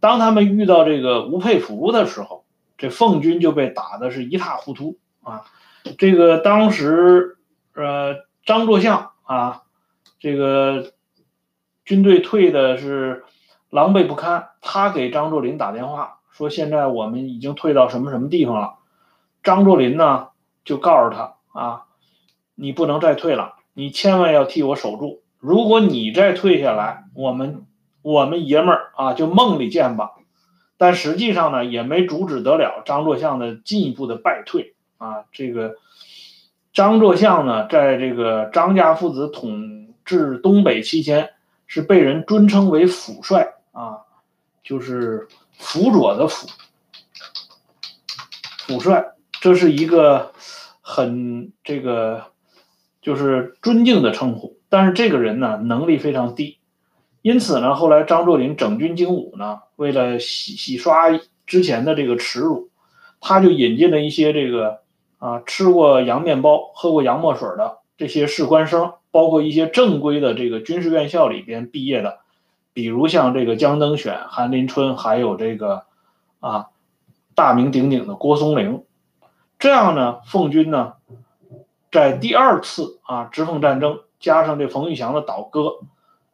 当他们遇到这个吴佩孚的时候，这奉军就被打的是一塌糊涂啊。这个当时，呃，张作相啊，这个军队退的是狼狈不堪，他给张作霖打电话说，现在我们已经退到什么什么地方了。张作霖呢？就告诉他啊，你不能再退了，你千万要替我守住。如果你再退下来，我们我们爷们儿啊就梦里见吧。但实际上呢，也没阻止得了张作相的进一步的败退啊。这个张作相呢，在这个张家父子统治东北期间，是被人尊称为辅帅啊，就是辅佐的辅，辅帅，这是一个。很这个就是尊敬的称呼，但是这个人呢能力非常低，因此呢后来张作霖整军精武呢，为了洗洗刷之前的这个耻辱，他就引进了一些这个啊吃过洋面包、喝过洋墨水的这些士官生，包括一些正规的这个军事院校里边毕业的，比如像这个江登选、韩林春，还有这个啊大名鼎鼎的郭松龄。这样呢，奉军呢，在第二次啊直奉战争，加上这冯玉祥的倒戈，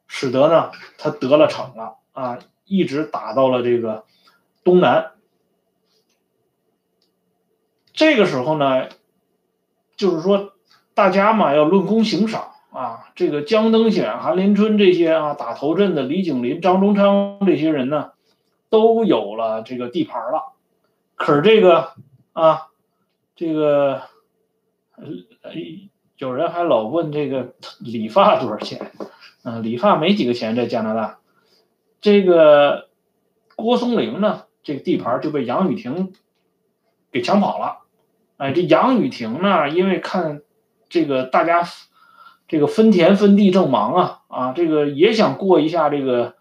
使得呢他得了逞了啊，一直打到了这个东南。这个时候呢，就是说大家嘛要论功行赏啊，这个江登选、韩林春这些啊打头阵的李景林、张忠昌这些人呢，都有了这个地盘了，可是这个啊。这个，呃，有人还老问这个理发多少钱？嗯，理发没几个钱，在加拿大。这个郭松龄呢，这个地盘就被杨雨婷给抢跑了。哎，这杨雨婷呢，因为看这个大家这个分田分地正忙啊，啊，这个也想过一下这个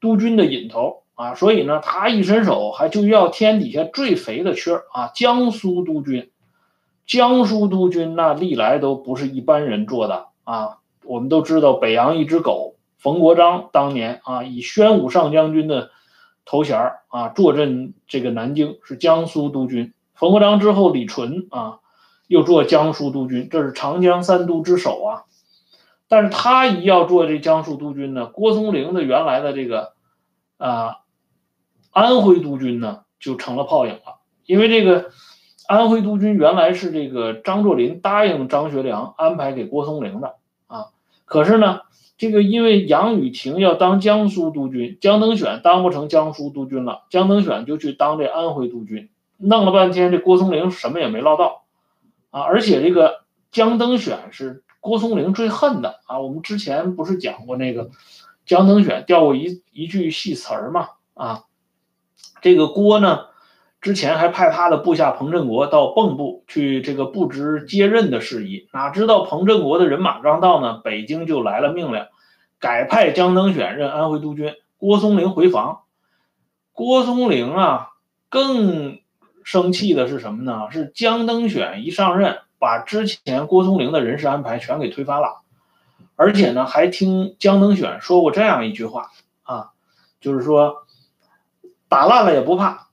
督军的瘾头啊，所以呢，他一伸手还就要天底下最肥的缺啊，江苏督军。江苏督军那历来都不是一般人做的啊！我们都知道北洋一只狗冯国璋当年啊，以宣武上将军的头衔啊坐镇这个南京，是江苏督军。冯国璋之后，李纯啊又做江苏督军，这是长江三都之首啊。但是他一要做这江苏督军呢，郭松龄的原来的这个啊安徽督军呢就成了泡影了，因为这个。安徽督军原来是这个张作霖答应张学良安排给郭松龄的啊，可是呢，这个因为杨雨婷要当江苏督军，江登选当不成江苏督军了，江登选就去当这安徽督军，弄了半天这郭松龄什么也没捞到啊，而且这个江登选是郭松龄最恨的啊，我们之前不是讲过那个江登选掉过一一句戏词儿嘛啊，这个郭呢。之前还派他的部下彭振国到蚌埠去这个布置接任的事宜，哪知道彭振国的人马刚到呢，北京就来了命令，改派江登选任安徽督军，郭松龄回防。郭松龄啊，更生气的是什么呢？是江登选一上任，把之前郭松龄的人事安排全给推翻了，而且呢，还听江登选说过这样一句话啊，就是说打烂了也不怕。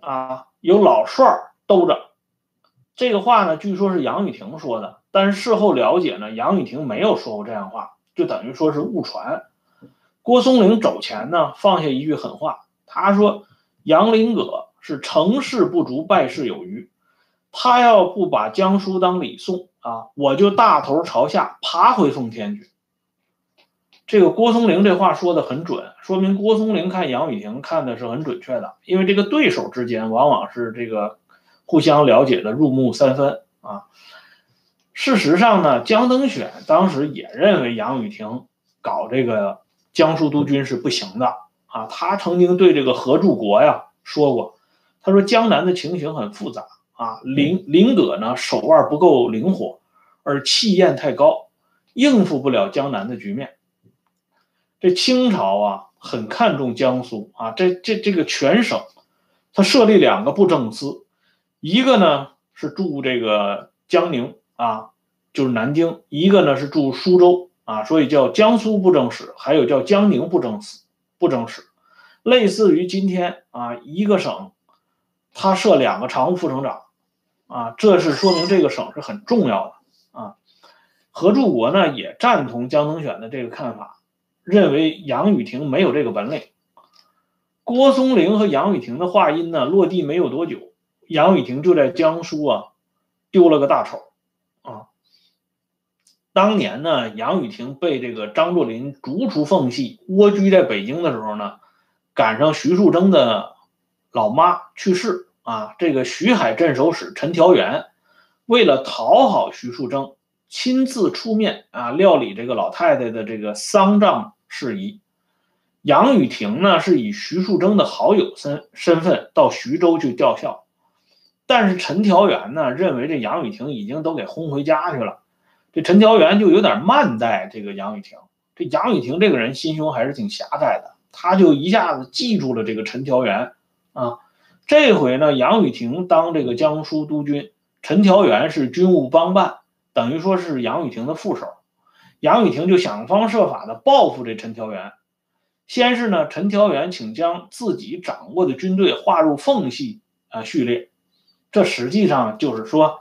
啊，有老帅兜着，这个话呢，据说是杨雨婷说的，但是事后了解呢，杨雨婷没有说过这样话，就等于说是误传。郭松龄走前呢，放下一句狠话，他说：“杨林葛是成事不足，败事有余，他要不把江苏当礼送啊，我就大头朝下爬回奉天去。”这个郭松龄这话说的很准，说明郭松龄看杨雨婷看的是很准确的，因为这个对手之间往往是这个互相了解的入木三分啊。事实上呢，江登选当时也认为杨雨婷搞这个江苏督军是不行的啊。他曾经对这个何柱国呀说过，他说江南的情形很复杂啊，林林葛呢手腕不够灵活，而气焰太高，应付不了江南的局面。这清朝啊，很看重江苏啊，这这这个全省，他设立两个布政司，一个呢是驻这个江宁啊，就是南京；一个呢是驻苏州啊，所以叫江苏布政使，还有叫江宁布政司布政使，类似于今天啊一个省，他设两个常务副省长啊，这是说明这个省是很重要的啊。何柱国呢也赞同江登选的这个看法。认为杨雨婷没有这个本领。郭松龄和杨雨婷的话音呢落地没有多久，杨雨婷就在江苏啊丢了个大丑啊。当年呢，杨雨婷被这个张作霖逐出奉系，蜗居在北京的时候呢，赶上徐树铮的老妈去世啊。这个徐海镇守使陈调元为了讨好徐树铮，亲自出面啊料理这个老太太的这个丧葬。事宜，杨雨婷呢是以徐树铮的好友身身份到徐州去吊孝，但是陈调元呢认为这杨雨婷已经都给轰回家去了，这陈调元就有点慢待这个杨雨婷。这杨雨婷这个人心胸还是挺狭窄的，他就一下子记住了这个陈调元啊。这回呢，杨雨婷当这个江苏督军，陈调元是军务帮办，等于说是杨雨婷的副手。杨雨婷就想方设法的报复这陈调元。先是呢，陈调元请将自己掌握的军队划入奉系啊序列，这实际上就是说，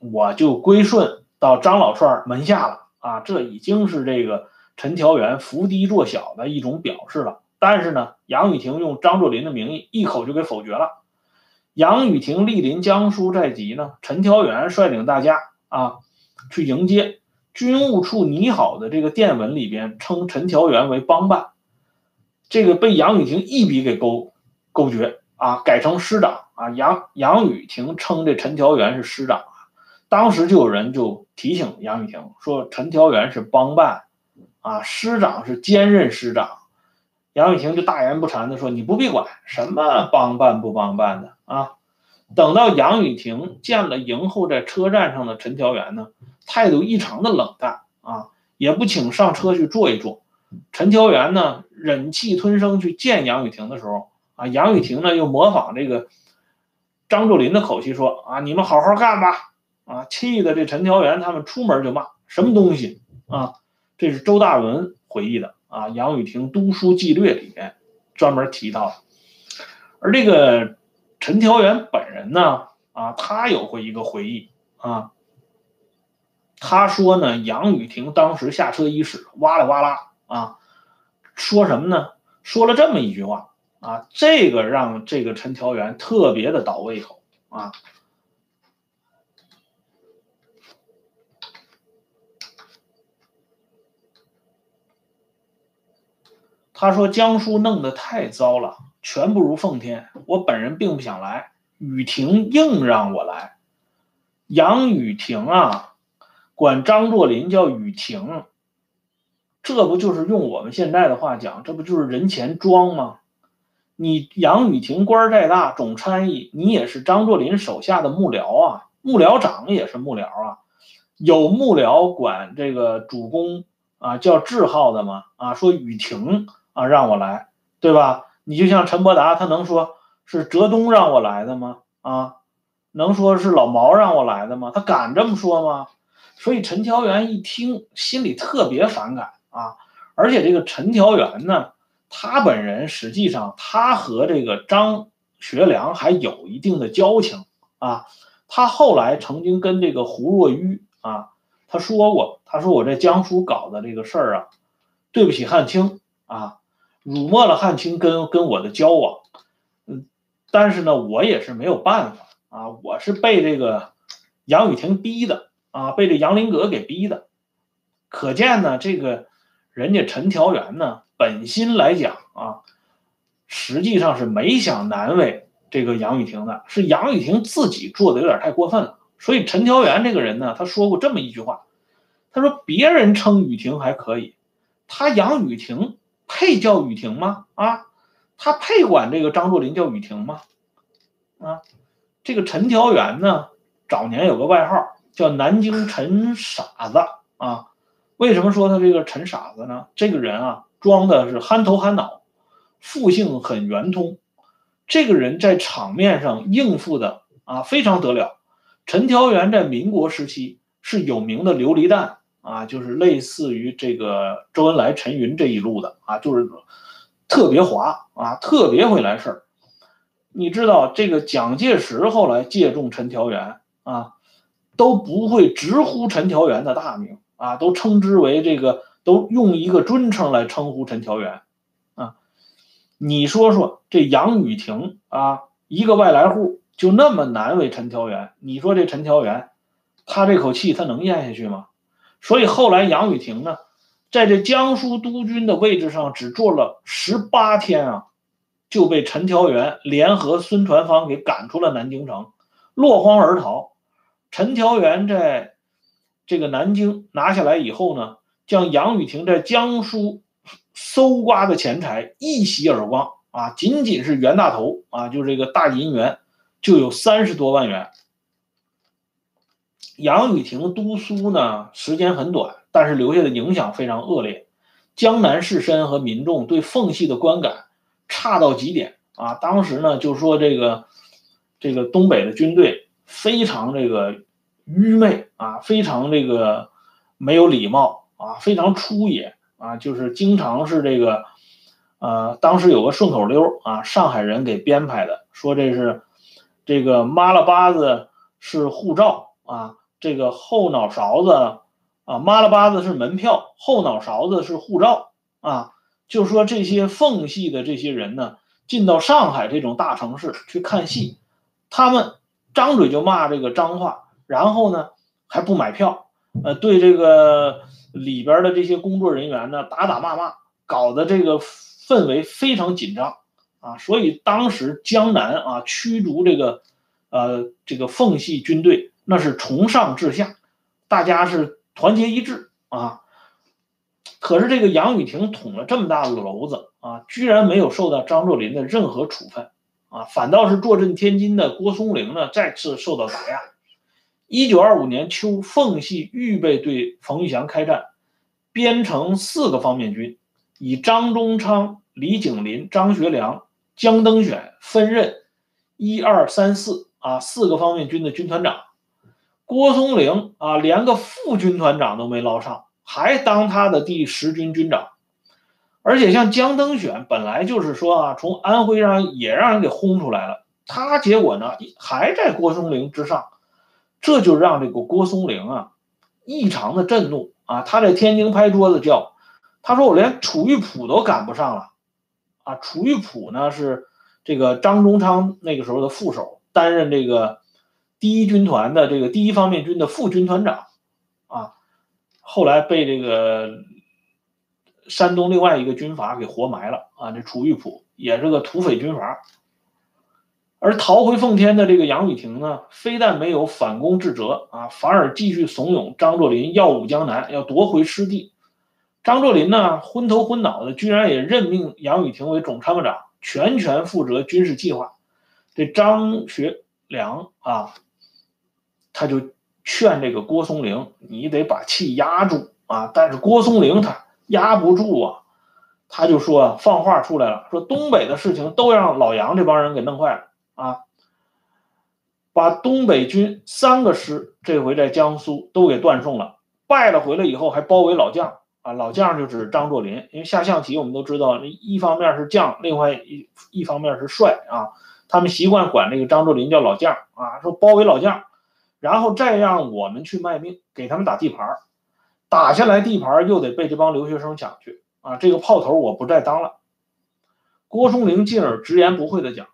我就归顺到张老帅门下了啊。这已经是这个陈调元伏低作小的一种表示了。但是呢，杨雨婷用张作霖的名义一口就给否决了。杨雨婷莅临江苏在即呢，陈调元率领大家啊去迎接。军务处拟好的这个电文里边称陈调元为帮办，这个被杨雨婷一笔给勾勾决啊，改成师长啊。杨杨雨婷称这陈调元是师长啊，当时就有人就提醒杨雨婷说陈调元是帮办啊，师长是兼任师长。杨雨婷就大言不惭的说：“你不必管什么帮办不帮办的啊。”等到杨雨婷见了迎候在车站上的陈调元呢。态度异常的冷淡啊，也不请上车去坐一坐。陈调元呢，忍气吞声去见杨雨婷的时候啊，杨雨婷呢又模仿这个张作霖的口气说啊，你们好好干吧啊，气的这陈调元他们出门就骂什么东西啊。这是周大文回忆的啊，杨雨婷读书纪略里面专门提到。而这个陈调元本人呢啊，他有过一个回忆啊。他说呢，杨雨婷当时下车伊始，哇啦哇啦啊，说什么呢？说了这么一句话啊，这个让这个陈调元特别的倒胃口啊。他说江苏弄得太糟了，全不如奉天。我本人并不想来，雨婷硬让我来。杨雨婷啊。管张作霖叫雨婷，这不就是用我们现在的话讲，这不就是人前装吗？你杨雨婷官再大，总参议，你也是张作霖手下的幕僚啊，幕僚长也是幕僚啊。有幕僚管这个主公啊叫字号的吗？啊，说雨婷啊让我来，对吧？你就像陈伯达，他能说是哲东让我来的吗？啊，能说是老毛让我来的吗？他敢这么说吗？所以陈调元一听，心里特别反感啊。而且这个陈调元呢。他本人实际上，他和这个张学良还有一定的交情啊。他后来曾经跟这个胡若愚啊，他说过，他说我在江苏搞的这个事儿啊，对不起汉卿啊，辱没了汉卿跟跟我的交往。嗯，但是呢，我也是没有办法啊，我是被这个杨雨婷逼的啊，被这杨林阁给逼的。可见呢，这个人家陈调元呢。本心来讲啊，实际上是没想难为这个杨雨婷的，是杨雨婷自己做的有点太过分了。所以陈调元这个人呢，他说过这么一句话，他说别人称雨婷还可以，他杨雨婷配叫雨婷吗？啊，他配管这个张作霖叫雨婷吗？啊，这个陈调元呢，早年有个外号叫南京陈傻子啊。为什么说他这个陈傻子呢？这个人啊。装的是憨头憨脑，复性很圆通，这个人在场面上应付的啊非常得了。陈调元在民国时期是有名的琉璃弹啊，就是类似于这个周恩来、陈云这一路的啊，就是特别滑啊，特别会来事儿。你知道这个蒋介石后来借重陈调元啊，都不会直呼陈调元的大名啊，都称之为这个。都用一个尊称来称呼陈调元，啊，你说说这杨雨婷啊，一个外来户就那么难为陈调元，你说这陈调元，他这口气他能咽下去吗？所以后来杨雨婷呢，在这江苏督军的位置上只做了十八天啊，就被陈调元联合孙传芳给赶出了南京城，落荒而逃。陈调元在这个南京拿下来以后呢？将杨雨婷在江苏搜刮的钱财一洗而光啊！仅仅是袁大头啊，就这个大银元就有三十多万元。杨雨婷督苏呢，时间很短，但是留下的影响非常恶劣。江南士绅和民众对奉系的观感差到极点啊！当时呢，就说这个这个东北的军队非常这个愚昧啊，非常这个没有礼貌。啊，非常粗野啊，就是经常是这个，呃，当时有个顺口溜啊，上海人给编排的，说这是这个妈了巴子是护照啊，这个后脑勺子啊，妈了巴子是门票，后脑勺子是护照啊，就说这些奉系的这些人呢，进到上海这种大城市去看戏，他们张嘴就骂这个脏话，然后呢还不买票，呃，对这个。里边的这些工作人员呢，打打骂骂，搞得这个氛围非常紧张啊！所以当时江南啊，驱逐这个呃这个奉系军队，那是从上至下，大家是团结一致啊。可是这个杨雨婷捅了这么大的娄子啊，居然没有受到张作霖的任何处分啊，反倒是坐镇天津的郭松龄呢，再次受到打压。一九二五年秋，奉系预备对冯玉祥开战，编成四个方面军，以张宗昌、李景林、张学良、江登选分任一二三四啊四个方面军的军团长。郭松龄啊，连个副军团长都没捞上，还当他的第十军军长。而且像江登选，本来就是说啊，从安徽上也让人给轰出来了，他结果呢，还在郭松龄之上。这就让这个郭松龄啊异常的震怒啊！他在天津拍桌子叫，他说：“我连楚玉璞都赶不上了。”啊，楚玉璞呢是这个张宗昌那个时候的副手，担任这个第一军团的这个第一方面军的副军团长啊，后来被这个山东另外一个军阀给活埋了啊！这楚玉璞也是个土匪军阀。而逃回奉天的这个杨雨婷呢，非但没有反攻自责啊，反而继续怂恿张作霖耀武江南，要夺回失地。张作霖呢，昏头昏脑的，居然也任命杨雨婷为总参谋长全权负责军事计划。这张学良啊，他就劝这个郭松龄，你得把气压住啊。但是郭松龄他压不住啊，他就说放话出来了，说东北的事情都让老杨这帮人给弄坏了啊，把东北军三个师这回在江苏都给断送了，败了回来以后还包围老将。啊，老将就指张作霖，因为下象棋我们都知道，一方面是将，另外一一方面是帅啊。他们习惯管这个张作霖叫老将啊，说包围老将，然后再让我们去卖命，给他们打地盘打下来地盘又得被这帮留学生抢去啊，这个炮头我不再当了。郭松龄进而直言不讳地讲，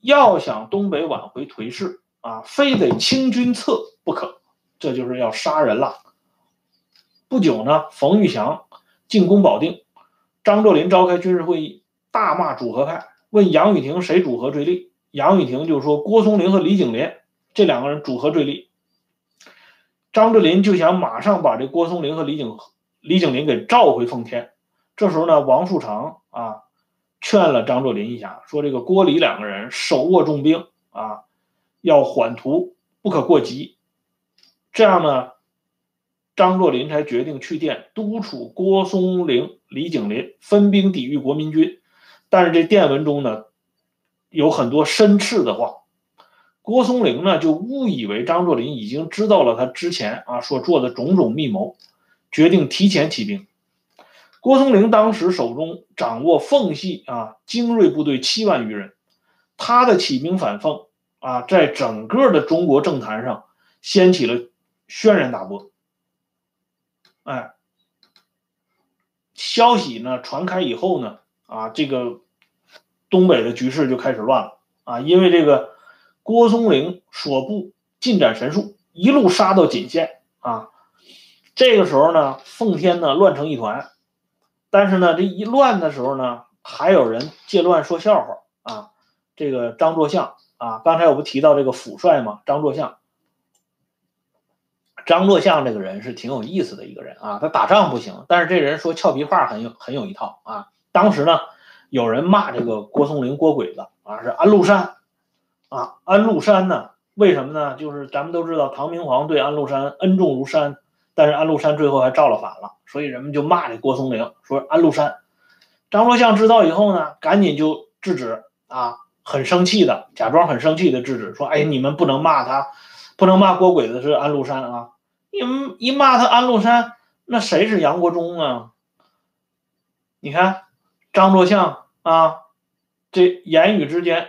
要想东北挽回颓势啊，非得清君侧不可，这就是要杀人了。不久呢，冯玉祥进攻保定，张作霖召开军事会议，大骂主和派，问杨宇霆谁主和最立。杨宇霆就说郭松龄和李景林这两个人主和对立。张作霖就想马上把这郭松龄和李景李景林给召回奉天。这时候呢，王树常啊劝了张作霖一下，说这个郭李两个人手握重兵啊，要缓图，不可过急。这样呢。张作霖才决定去电督促郭松龄、李景林分兵抵御国民军，但是这电文中呢，有很多申斥的话。郭松龄呢就误以为张作霖已经知道了他之前啊所做的种种密谋，决定提前起兵。郭松龄当时手中掌握奉系啊精锐部队七万余人，他的起兵反奉啊，在整个的中国政坛上掀起了轩然大波。哎，消息呢传开以后呢，啊，这个东北的局势就开始乱了啊，因为这个郭松龄所部进展神速，一路杀到锦县啊。这个时候呢，奉天呢乱成一团，但是呢，这一乱的时候呢，还有人借乱说笑话啊。这个张作相啊，刚才我不提到这个辅帅吗？张作相。张作相这个人是挺有意思的一个人啊，他打仗不行，但是这人说俏皮话很有很有一套啊。当时呢，有人骂这个郭松龄郭鬼子啊，是安禄山啊，安禄山呢，为什么呢？就是咱们都知道唐明皇对安禄山恩重如山，但是安禄山最后还造了反了，所以人们就骂这郭松龄，说安禄山。张作相知道以后呢，赶紧就制止啊，很生气的，假装很生气的制止，说，哎，你们不能骂他。不能骂郭鬼子是安禄山啊！你们一骂他安禄山，那谁是杨国忠啊？你看张作相啊，这言语之间，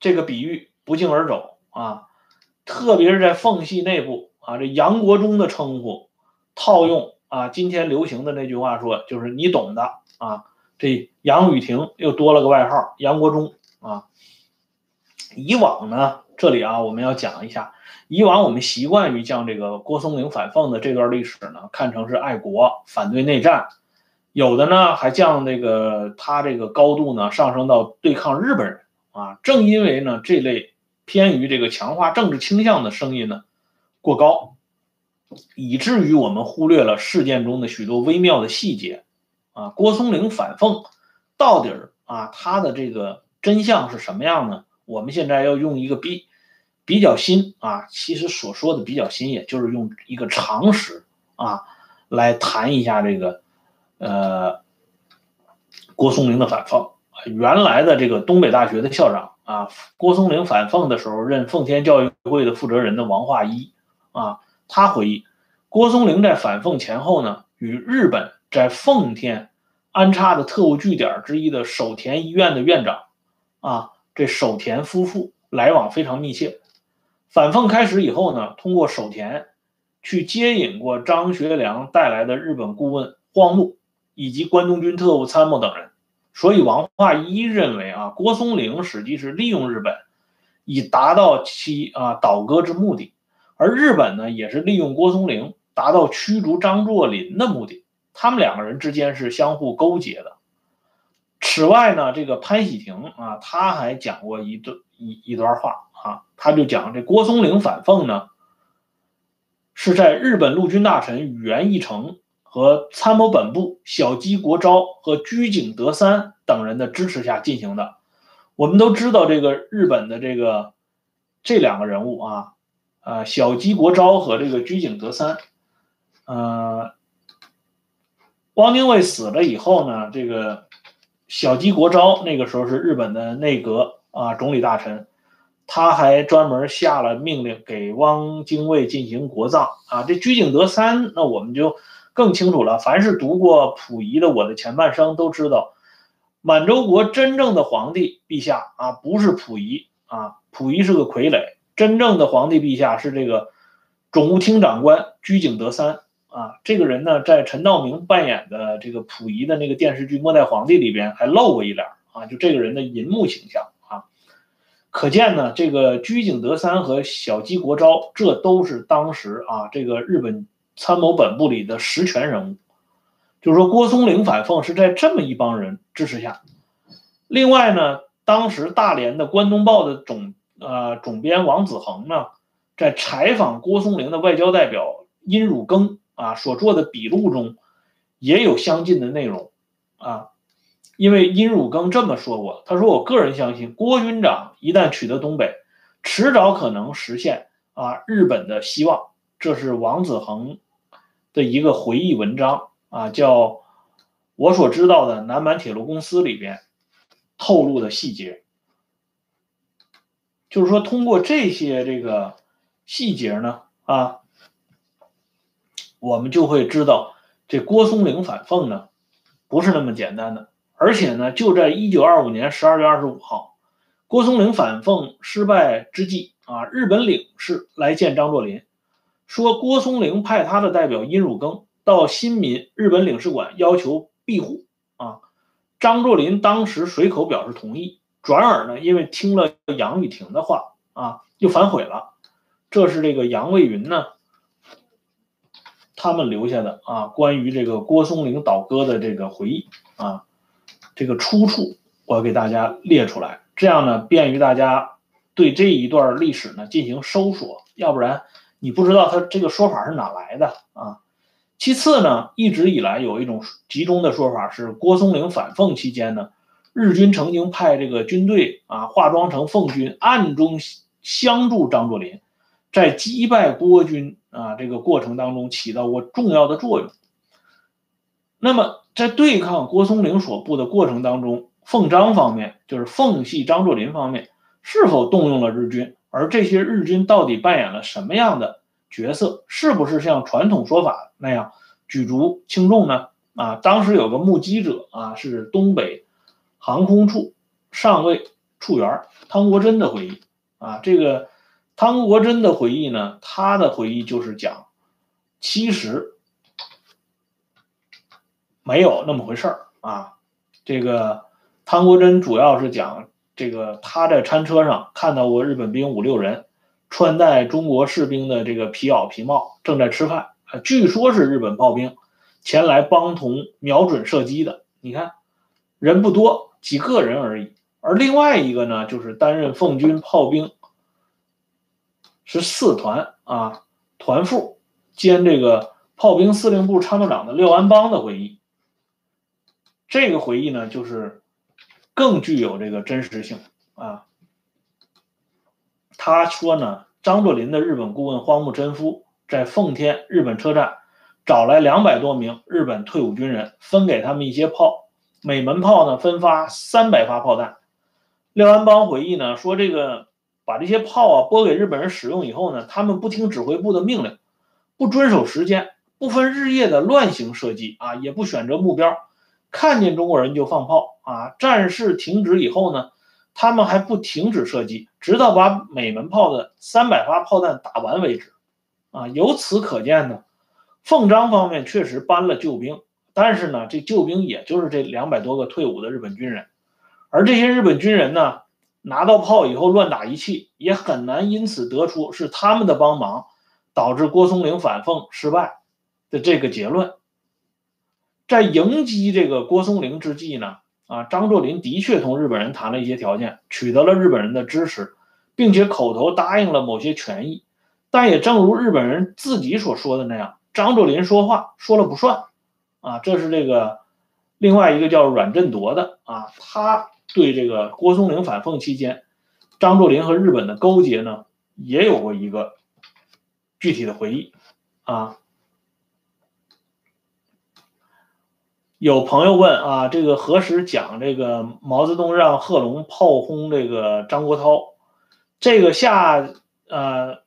这个比喻不胫而走啊。特别是在奉系内部啊，这杨国忠的称呼，套用啊今天流行的那句话说，就是你懂的啊。这杨雨婷又多了个外号杨国忠啊。以往呢？这里啊，我们要讲一下，以往我们习惯于将这个郭松龄反奉的这段历史呢，看成是爱国、反对内战，有的呢还将这个他这个高度呢上升到对抗日本人啊。正因为呢这类偏于这个强化政治倾向的声音呢过高，以至于我们忽略了事件中的许多微妙的细节啊。郭松龄反奉到底儿啊，他的这个真相是什么样呢？我们现在要用一个比比较新啊，其实所说的比较新，也就是用一个常识啊来谈一下这个呃郭松龄的反奉。原来的这个东北大学的校长啊，郭松龄反奉的时候任奉天教育会的负责人的王化一啊，他回忆郭松龄在反奉前后呢，与日本在奉天安插的特务据点之一的守田医院的院长啊。这守田夫妇来往非常密切。反奉开始以后呢，通过守田去接引过张学良带来的日本顾问荒木以及关东军特务参谋等人。所以王化一认为啊，郭松龄实际是利用日本，以达到其啊倒戈之目的，而日本呢也是利用郭松龄达到驱逐张作霖的目的。他们两个人之间是相互勾结的。此外呢，这个潘喜婷啊，他还讲过一段一一段话啊，他就讲这郭松龄反奉呢，是在日本陆军大臣宇垣义成和参谋本部小矶国昭和居井德三等人的支持下进行的。我们都知道这个日本的这个这两个人物啊，呃，小矶国昭和这个居井德三，呃，汪精卫死了以后呢，这个小矶国昭那个时候是日本的内阁啊总理大臣。他还专门下了命令给汪精卫进行国葬啊！这居井德三，那我们就更清楚了。凡是读过溥仪的《我的前半生》，都知道满洲国真正的皇帝陛下啊，不是溥仪啊，溥仪是个傀儡。真正的皇帝陛下是这个总务厅长官居井德三啊。这个人呢，在陈道明扮演的这个溥仪的那个电视剧《末代皇帝》里边还露过一脸啊，就这个人的银幕形象啊。可见呢，这个居井德三和小矶国昭，这都是当时啊，这个日本参谋本部里的实权人物。就是说，郭松龄反奉是在这么一帮人支持下。另外呢，当时大连的《关东报》的总呃总编王子恒呢，在采访郭松龄的外交代表殷汝耕啊所做的笔录中，也有相近的内容啊。因为殷汝耕这么说过，他说：“我个人相信，郭军长一旦取得东北，迟早可能实现啊日本的希望。”这是王子恒的一个回忆文章啊，叫我所知道的南满铁路公司里边透露的细节。就是说，通过这些这个细节呢，啊，我们就会知道这郭松龄反奉呢，不是那么简单的。而且呢，就在一九二五年十二月二十五号，郭松龄反奉失败之际啊，日本领事来见张作霖，说郭松龄派他的代表殷汝耕到新民日本领事馆要求庇护啊。张作霖当时随口表示同意，转而呢，因为听了杨雨婷的话啊，又反悔了。这是这个杨卫云呢，他们留下的啊，关于这个郭松龄倒戈的这个回忆啊。这个出处我给大家列出来，这样呢便于大家对这一段历史呢进行搜索，要不然你不知道他这个说法是哪来的啊。其次呢，一直以来有一种集中的说法是，郭松龄反奉期间呢，日军曾经派这个军队啊化妆成奉军，暗中相助张作霖，在击败郭军啊这个过程当中起到过重要的作用。那么。在对抗郭松龄所部的过程当中，奉张方面就是奉系张作霖方面是否动用了日军？而这些日军到底扮演了什么样的角色？是不是像传统说法那样举足轻重呢？啊，当时有个目击者啊，是东北航空处上尉处员汤国珍的回忆啊。这个汤国珍的回忆呢，他的回忆就是讲，其实。没有那么回事儿啊，这个汤国珍主要是讲这个他在餐车上看到过日本兵五六人，穿戴中国士兵的这个皮袄皮帽，正在吃饭啊，据说是日本炮兵前来帮同瞄准射击的。你看人不多，几个人而已。而另外一个呢，就是担任奉军炮兵是四团啊团副兼这个炮兵司令部参谋长的廖安邦的回忆。这个回忆呢，就是更具有这个真实性啊。他说呢，张作霖的日本顾问荒木贞夫在奉天日本车站找来两百多名日本退伍军人，分给他们一些炮，每门炮呢分发三百发炮弹。廖安邦回忆呢说，这个把这些炮啊拨给日本人使用以后呢，他们不听指挥部的命令，不遵守时间，不分日夜的乱行射击啊，也不选择目标。看见中国人就放炮啊！战事停止以后呢，他们还不停止射击，直到把每门炮的三百发炮弹打完为止。啊，由此可见呢，奉张方面确实搬了救兵，但是呢，这救兵也就是这两百多个退伍的日本军人，而这些日本军人呢，拿到炮以后乱打一气，也很难因此得出是他们的帮忙导致郭松龄反奉失败的这个结论。在迎击这个郭松龄之际呢，啊，张作霖的确同日本人谈了一些条件，取得了日本人的支持，并且口头答应了某些权益。但也正如日本人自己所说的那样，张作霖说话说了不算啊，这是这个另外一个叫阮振铎的啊，他对这个郭松龄反奉期间张作霖和日本的勾结呢，也有过一个具体的回忆啊。有朋友问啊，这个何时讲这个毛泽东让贺龙炮轰这个张国焘？这个下呃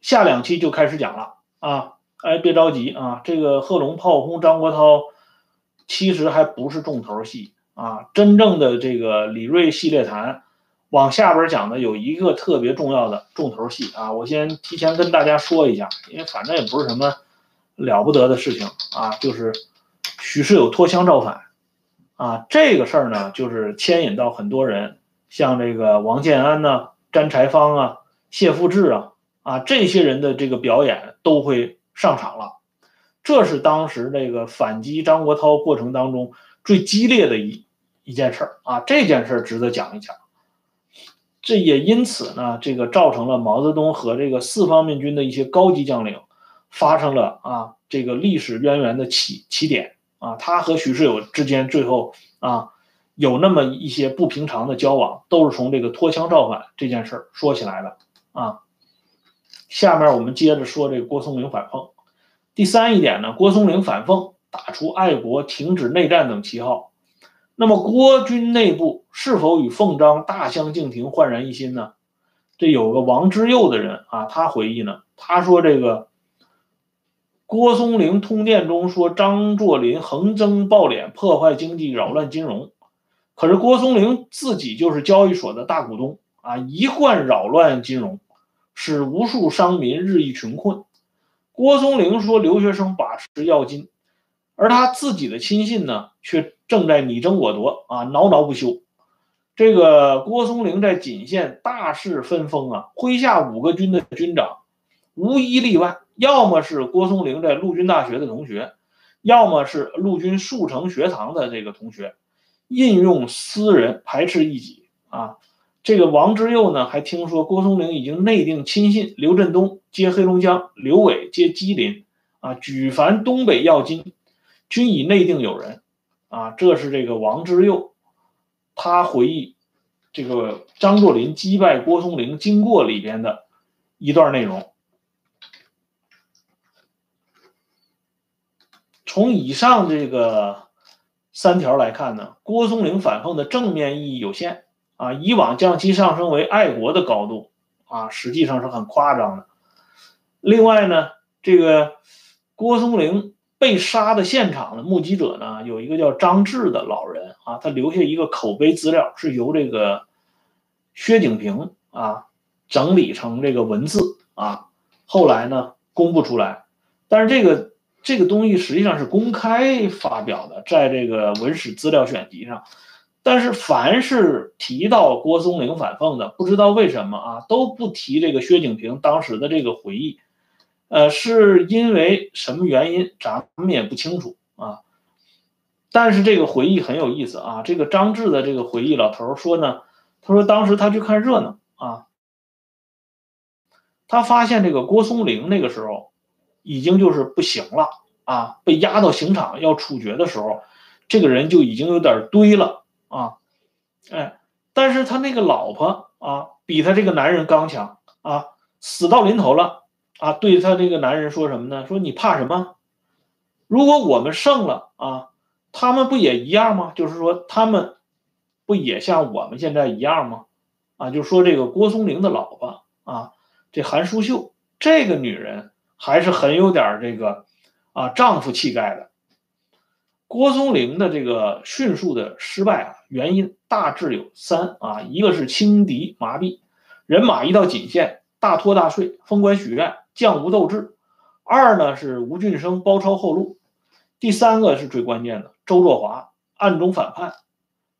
下两期就开始讲了啊，哎别着急啊，这个贺龙炮轰张国焘其实还不是重头戏啊，真正的这个李瑞系列谈往下边讲的有一个特别重要的重头戏啊，我先提前跟大家说一下，因为反正也不是什么了不得的事情啊，就是。许世友脱枪造反，啊，这个事儿呢，就是牵引到很多人，像这个王建安呢、詹柴芳啊、谢富治啊，啊，这些人的这个表演都会上场了。这是当时这个反击张国焘过程当中最激烈的一一件事儿啊，这件事儿值得讲一讲。这也因此呢，这个造成了毛泽东和这个四方面军的一些高级将领发生了啊，这个历史渊源的起起点。啊，他和许世友之间最后啊有那么一些不平常的交往，都是从这个脱枪造反这件事儿说起来的啊。下面我们接着说这个郭松龄反奉。第三一点呢，郭松龄反奉打出爱国、停止内战等旗号。那么郭军内部是否与奉章大相径庭、焕然一新呢？这有个王之佑的人啊，他回忆呢，他说这个。郭松龄通电中说张作霖横征暴敛，破坏经济，扰乱金融。可是郭松龄自己就是交易所的大股东啊，一贯扰乱金融，使无数商民日益穷困。郭松龄说留学生把持要金，而他自己的亲信呢，却正在你争我夺啊，挠挠不休。这个郭松龄在锦县大势分封啊，麾下五个军的军长，无一例外。要么是郭松龄在陆军大学的同学，要么是陆军速成学堂的这个同学，应用私人排斥异己啊。这个王之佑呢，还听说郭松龄已经内定亲信刘振东接黑龙江，刘伟接吉林啊，举凡东北要津，均已内定有人啊。这是这个王之佑，他回忆这个张作霖击败郭松龄经过里边的一段内容。从以上这个三条来看呢，郭松龄反奉的正面意义有限啊。以往将其上升为爱国的高度啊，实际上是很夸张的。另外呢，这个郭松龄被杀的现场的目击者呢，有一个叫张志的老人啊，他留下一个口碑资料，是由这个薛景平啊整理成这个文字啊，后来呢公布出来，但是这个。这个东西实际上是公开发表的，在这个文史资料选集上。但是凡是提到郭松龄反奉的，不知道为什么啊，都不提这个薛景平当时的这个回忆。呃，是因为什么原因，咱们也不清楚啊。但是这个回忆很有意思啊。这个张志的这个回忆，老头说呢，他说当时他去看热闹啊，他发现这个郭松龄那个时候。已经就是不行了啊！被押到刑场要处决的时候，这个人就已经有点堆了啊！哎，但是他那个老婆啊，比他这个男人刚强啊，死到临头了啊，对他这个男人说什么呢？说你怕什么？如果我们胜了啊，他们不也一样吗？就是说他们不也像我们现在一样吗？啊，就说这个郭松龄的老婆啊，这韩淑秀这个女人。还是很有点这个啊丈夫气概的。郭松龄的这个迅速的失败啊，原因大致有三啊，一个是轻敌麻痹，人马一到锦县大拖大睡，封官许愿，将无斗志；二呢是吴俊升包抄后路；第三个是最关键的，周作华暗中反叛。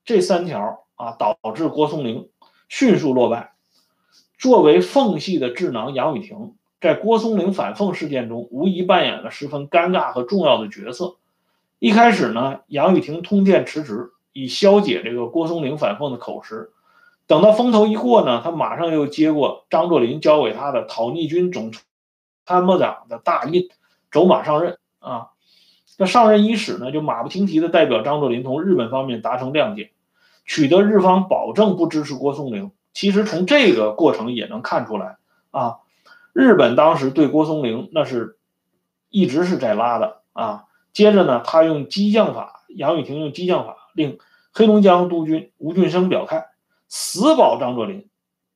这三条啊，导致郭松龄迅速落败。作为奉系的智囊杨雨婷。在郭松龄反奉事件中，无疑扮演了十分尴尬和重要的角色。一开始呢，杨雨婷通电辞职，以消解这个郭松龄反奉的口实。等到风头一过呢，他马上又接过张作霖交给他的讨逆军总参谋长的大印，走马上任啊。那上任伊始呢，就马不停蹄地代表张作霖同日本方面达成谅解，取得日方保证不支持郭松龄。其实从这个过程也能看出来啊，日本当时对郭松龄那是一直是在拉的啊。接着呢，他用激将法，杨宇霆用激将法令黑龙江督军吴俊升表态，死保张作霖。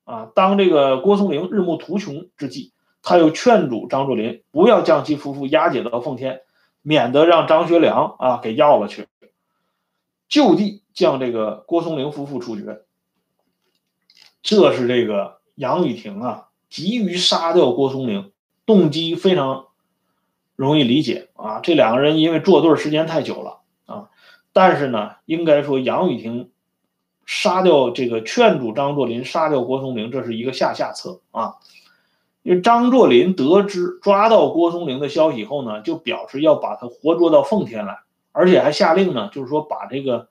啊，当这个郭松龄日暮途穷之际，他又劝阻张作霖不要将其夫妇押解到奉天，免得让张学良啊给要了去，就地将这个郭松龄夫妇处决。这是这个杨雨婷啊，急于杀掉郭松龄，动机非常容易理解啊。这两个人因为作对时间太久了啊，但是呢，应该说杨雨婷。杀掉这个劝阻张作霖杀掉郭松龄，这是一个下下策啊。因为张作霖得知抓到郭松龄的消息后呢，就表示要把他活捉到奉天来，而且还下令呢，就是说把这个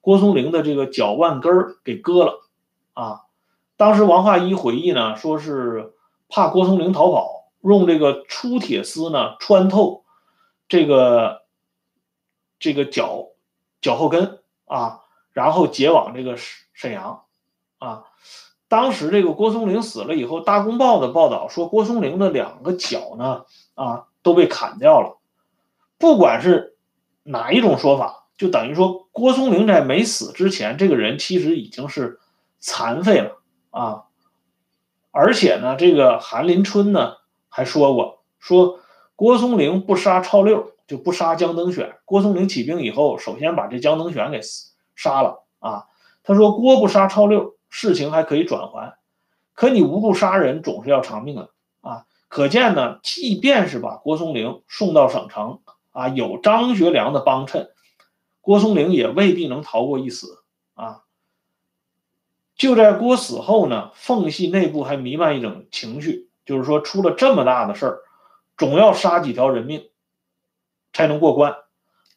郭松龄的这个脚腕根儿给割了啊。当时王化一回忆呢，说是怕郭松龄逃跑，用这个粗铁丝呢穿透这个这个脚脚后跟啊。然后解往这个沈沈阳，啊，当时这个郭松龄死了以后，《大公报》的报道说郭松龄的两个脚呢，啊，都被砍掉了。不管是哪一种说法，就等于说郭松龄在没死之前，这个人其实已经是残废了啊。而且呢，这个韩林春呢还说过，说郭松龄不杀超六，就不杀江登选。郭松龄起兵以后，首先把这江登选给。杀了啊！他说：“郭不杀超六，事情还可以转还。可你无故杀人，总是要偿命的啊！可见呢，即便是把郭松龄送到省城啊，有张学良的帮衬，郭松龄也未必能逃过一死啊！就在郭死后呢，奉系内部还弥漫一种情绪，就是说出了这么大的事儿，总要杀几条人命才能过关。”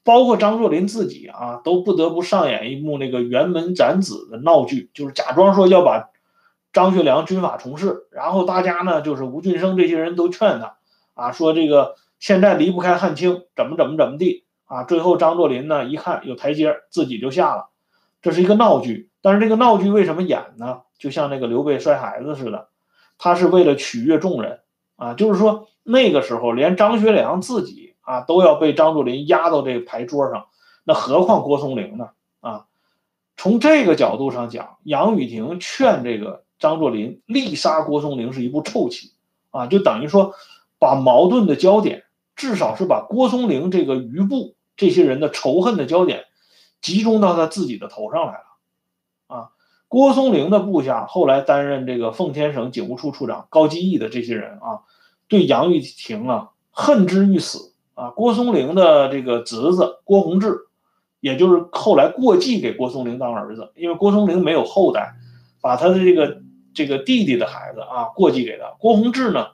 包括张作霖自己啊，都不得不上演一幕那个辕门斩子的闹剧，就是假装说要把张学良军法重施，然后大家呢，就是吴俊升这些人都劝他啊，说这个现在离不开汉卿，怎么怎么怎么地啊。最后张作霖呢一看有台阶，自己就下了，这是一个闹剧。但是这个闹剧为什么演呢？就像那个刘备摔孩子似的，他是为了取悦众人啊，就是说那个时候连张学良自己。啊，都要被张作霖压到这个牌桌上，那何况郭松龄呢？啊，从这个角度上讲，杨雨婷劝这个张作霖力杀郭松龄是一部臭棋啊，就等于说把矛盾的焦点，至少是把郭松龄这个余部这些人的仇恨的焦点集中到他自己的头上来了啊。郭松龄的部下后来担任这个奉天省警务处处长高基义的这些人啊，对杨玉婷啊恨之欲死。啊，郭松龄的这个侄子郭宏志，也就是后来过继给郭松龄当儿子，因为郭松龄没有后代，把他的这个这个弟弟的孩子啊过继给他。郭宏志呢，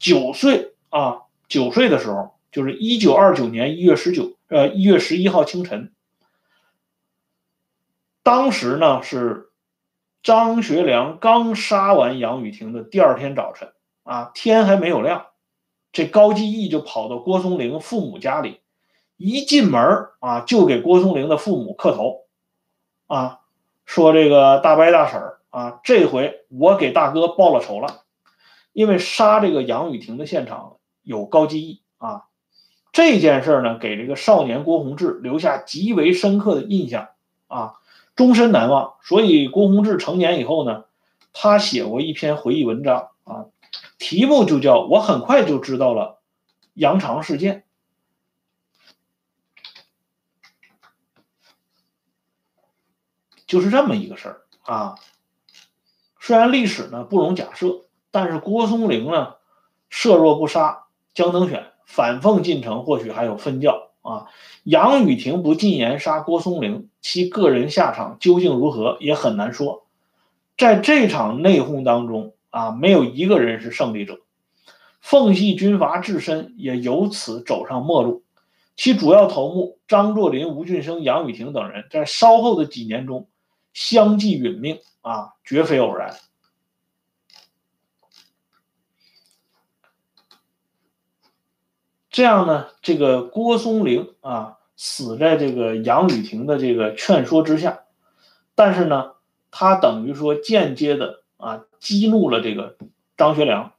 九岁啊，九岁的时候，就是一九二九年一月十九，呃，一月十一号清晨，当时呢是张学良刚杀完杨雨婷的第二天早晨啊，天还没有亮。这高继义就跑到郭松龄父母家里，一进门啊，就给郭松龄的父母磕头，啊，说这个大伯大婶啊，这回我给大哥报了仇了，因为杀这个杨雨婷的现场有高继义啊，这件事呢，给这个少年郭宏志留下极为深刻的印象啊，终身难忘。所以郭洪志成年以后呢，他写过一篇回忆文章啊。题目就叫我很快就知道了杨长事件，就是这么一个事儿啊。虽然历史呢不容假设，但是郭松龄呢设若不杀江登选，反奉进城，或许还有分教啊。杨雨婷不禁言杀郭松龄，其个人下场究竟如何也很难说。在这场内讧当中。啊，没有一个人是胜利者，奉系军阀自身也由此走上末路，其主要头目张作霖、吴俊升、杨雨婷等人在稍后的几年中相继殒命啊，绝非偶然。这样呢，这个郭松龄啊，死在这个杨雨婷的这个劝说之下，但是呢，他等于说间接的啊激怒了这个张学良。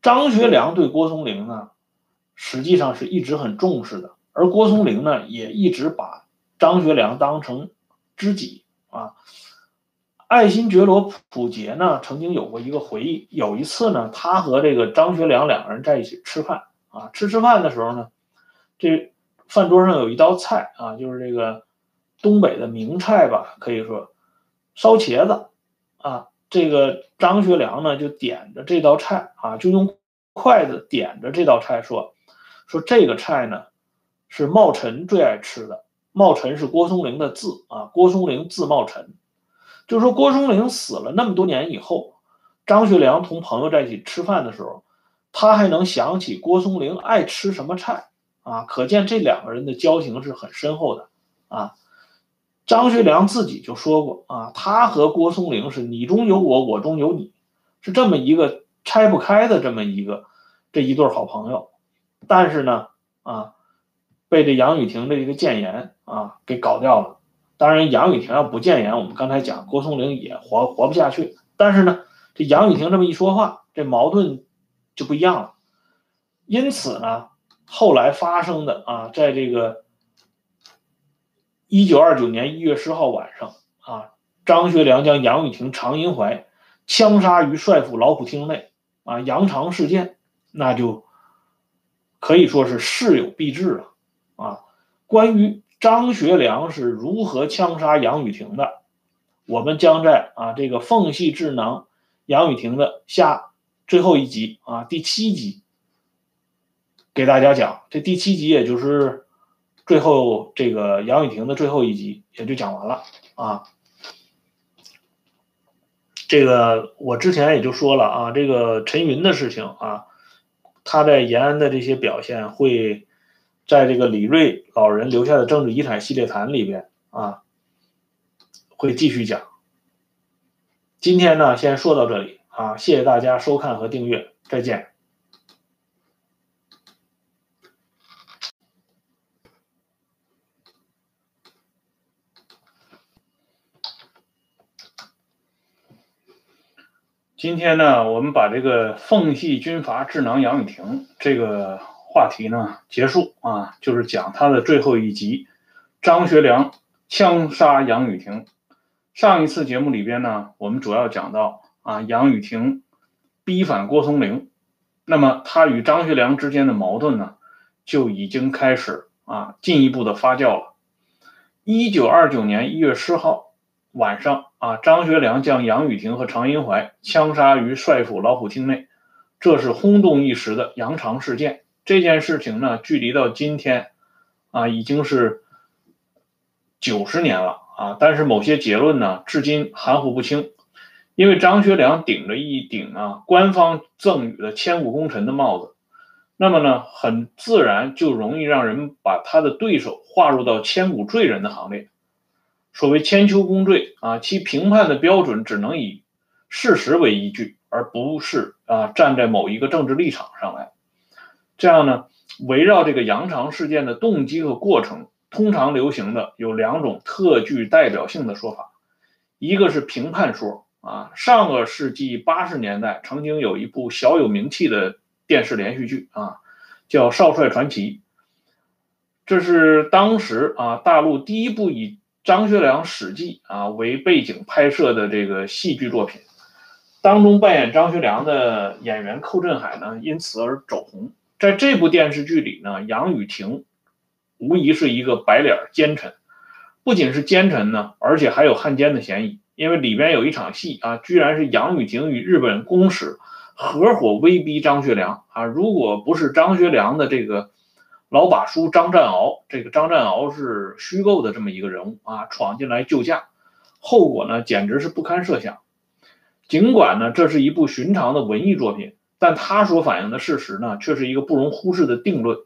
张学良对郭松龄呢，实际上是一直很重视的，而郭松龄呢，也一直把张学良当成知己啊。爱新觉罗溥杰呢，曾经有过一个回忆，有一次呢，他和这个张学良两个人在一起吃饭啊，吃吃饭的时候呢，这饭桌上有一道菜啊，就是这个东北的名菜吧，可以说烧茄子啊。这个张学良呢，就点着这道菜啊，就用筷子点着这道菜说：“说这个菜呢，是茂臣最爱吃的。茂臣是郭松龄的字啊，郭松龄字茂臣。就说郭松龄死了那么多年以后，张学良同朋友在一起吃饭的时候，他还能想起郭松龄爱吃什么菜啊？可见这两个人的交情是很深厚的啊。”张学良自己就说过啊，他和郭松龄是你中有我，我中有你，是这么一个拆不开的这么一个这一对好朋友。但是呢，啊，被这杨雨婷的这个谏言啊给搞掉了。当然，杨雨婷要不谏言，我们刚才讲郭松龄也活活不下去。但是呢，这杨雨婷这么一说话，这矛盾就不一样了。因此呢，后来发生的啊，在这个。一九二九年一月十号晚上，啊，张学良将杨雨婷、常荫槐枪杀于帅府老虎厅内，啊，杨长事件，那就可以说是事有必至了，啊，关于张学良是如何枪杀杨雨婷的，我们将在啊这个缝隙智囊杨雨婷的下最后一集啊第七集给大家讲，这第七集也就是。最后，这个杨雨婷的最后一集也就讲完了啊。这个我之前也就说了啊，这个陈云的事情啊，他在延安的这些表现，会在这个李瑞老人留下的政治遗产系列谈里边啊，会继续讲。今天呢，先说到这里啊，谢谢大家收看和订阅，再见。今天呢，我们把这个奉系军阀智囊杨雨婷这个话题呢结束啊，就是讲他的最后一集，张学良枪杀杨雨婷。上一次节目里边呢，我们主要讲到啊，杨雨婷逼反郭松龄，那么他与张学良之间的矛盾呢，就已经开始啊进一步的发酵了。一九二九年一月十号晚上。啊，张学良将杨雨婷和常荫槐枪杀于帅府老虎厅内，这是轰动一时的杨长事件。这件事情呢，距离到今天啊，已经是九十年了啊。但是某些结论呢，至今含糊不清。因为张学良顶着一顶啊官方赠予的千古功臣的帽子，那么呢，很自然就容易让人把他的对手划入到千古罪人的行列。所谓千秋功罪啊，其评判的标准只能以事实为依据，而不是啊站在某一个政治立场上来。这样呢，围绕这个杨长事件的动机和过程，通常流行的有两种特具代表性的说法，一个是评判说啊，上个世纪八十年代曾经有一部小有名气的电视连续剧啊，叫《少帅传奇》，这是当时啊大陆第一部以张学良史记啊为背景拍摄的这个戏剧作品，当中扮演张学良的演员寇振海呢，因此而走红。在这部电视剧里呢，杨雨婷无疑是一个白脸奸臣，不仅是奸臣呢，而且还有汉奸的嫌疑。因为里边有一场戏啊，居然是杨雨婷与日本公使合伙威逼张学良啊，如果不是张学良的这个。老把叔张占鳌，这个张占鳌是虚构的这么一个人物啊，闯进来救驾，后果呢简直是不堪设想。尽管呢这是一部寻常的文艺作品，但它所反映的事实呢却是一个不容忽视的定论，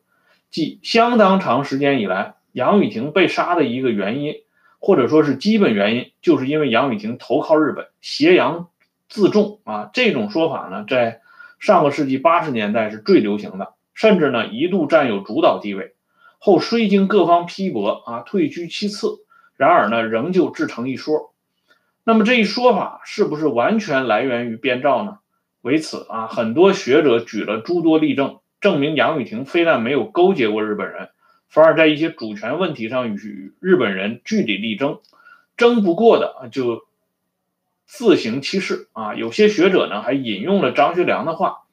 即相当长时间以来，杨雨婷被杀的一个原因，或者说是基本原因，就是因为杨雨婷投靠日本，挟洋自重啊。这种说法呢，在上个世纪八十年代是最流行的。甚至呢一度占有主导地位。后虽经各方批驳啊，退居其次，然而呢仍旧制成一说。那么这一说法是不是完全来源于编造呢？为此啊，很多学者举了诸多例证，证明杨雨婷非但没有勾结过日本人，反而在一些主权问题上与日本人据理力争，争不过的就自行其事啊。有些学者呢还引用了张学良的话，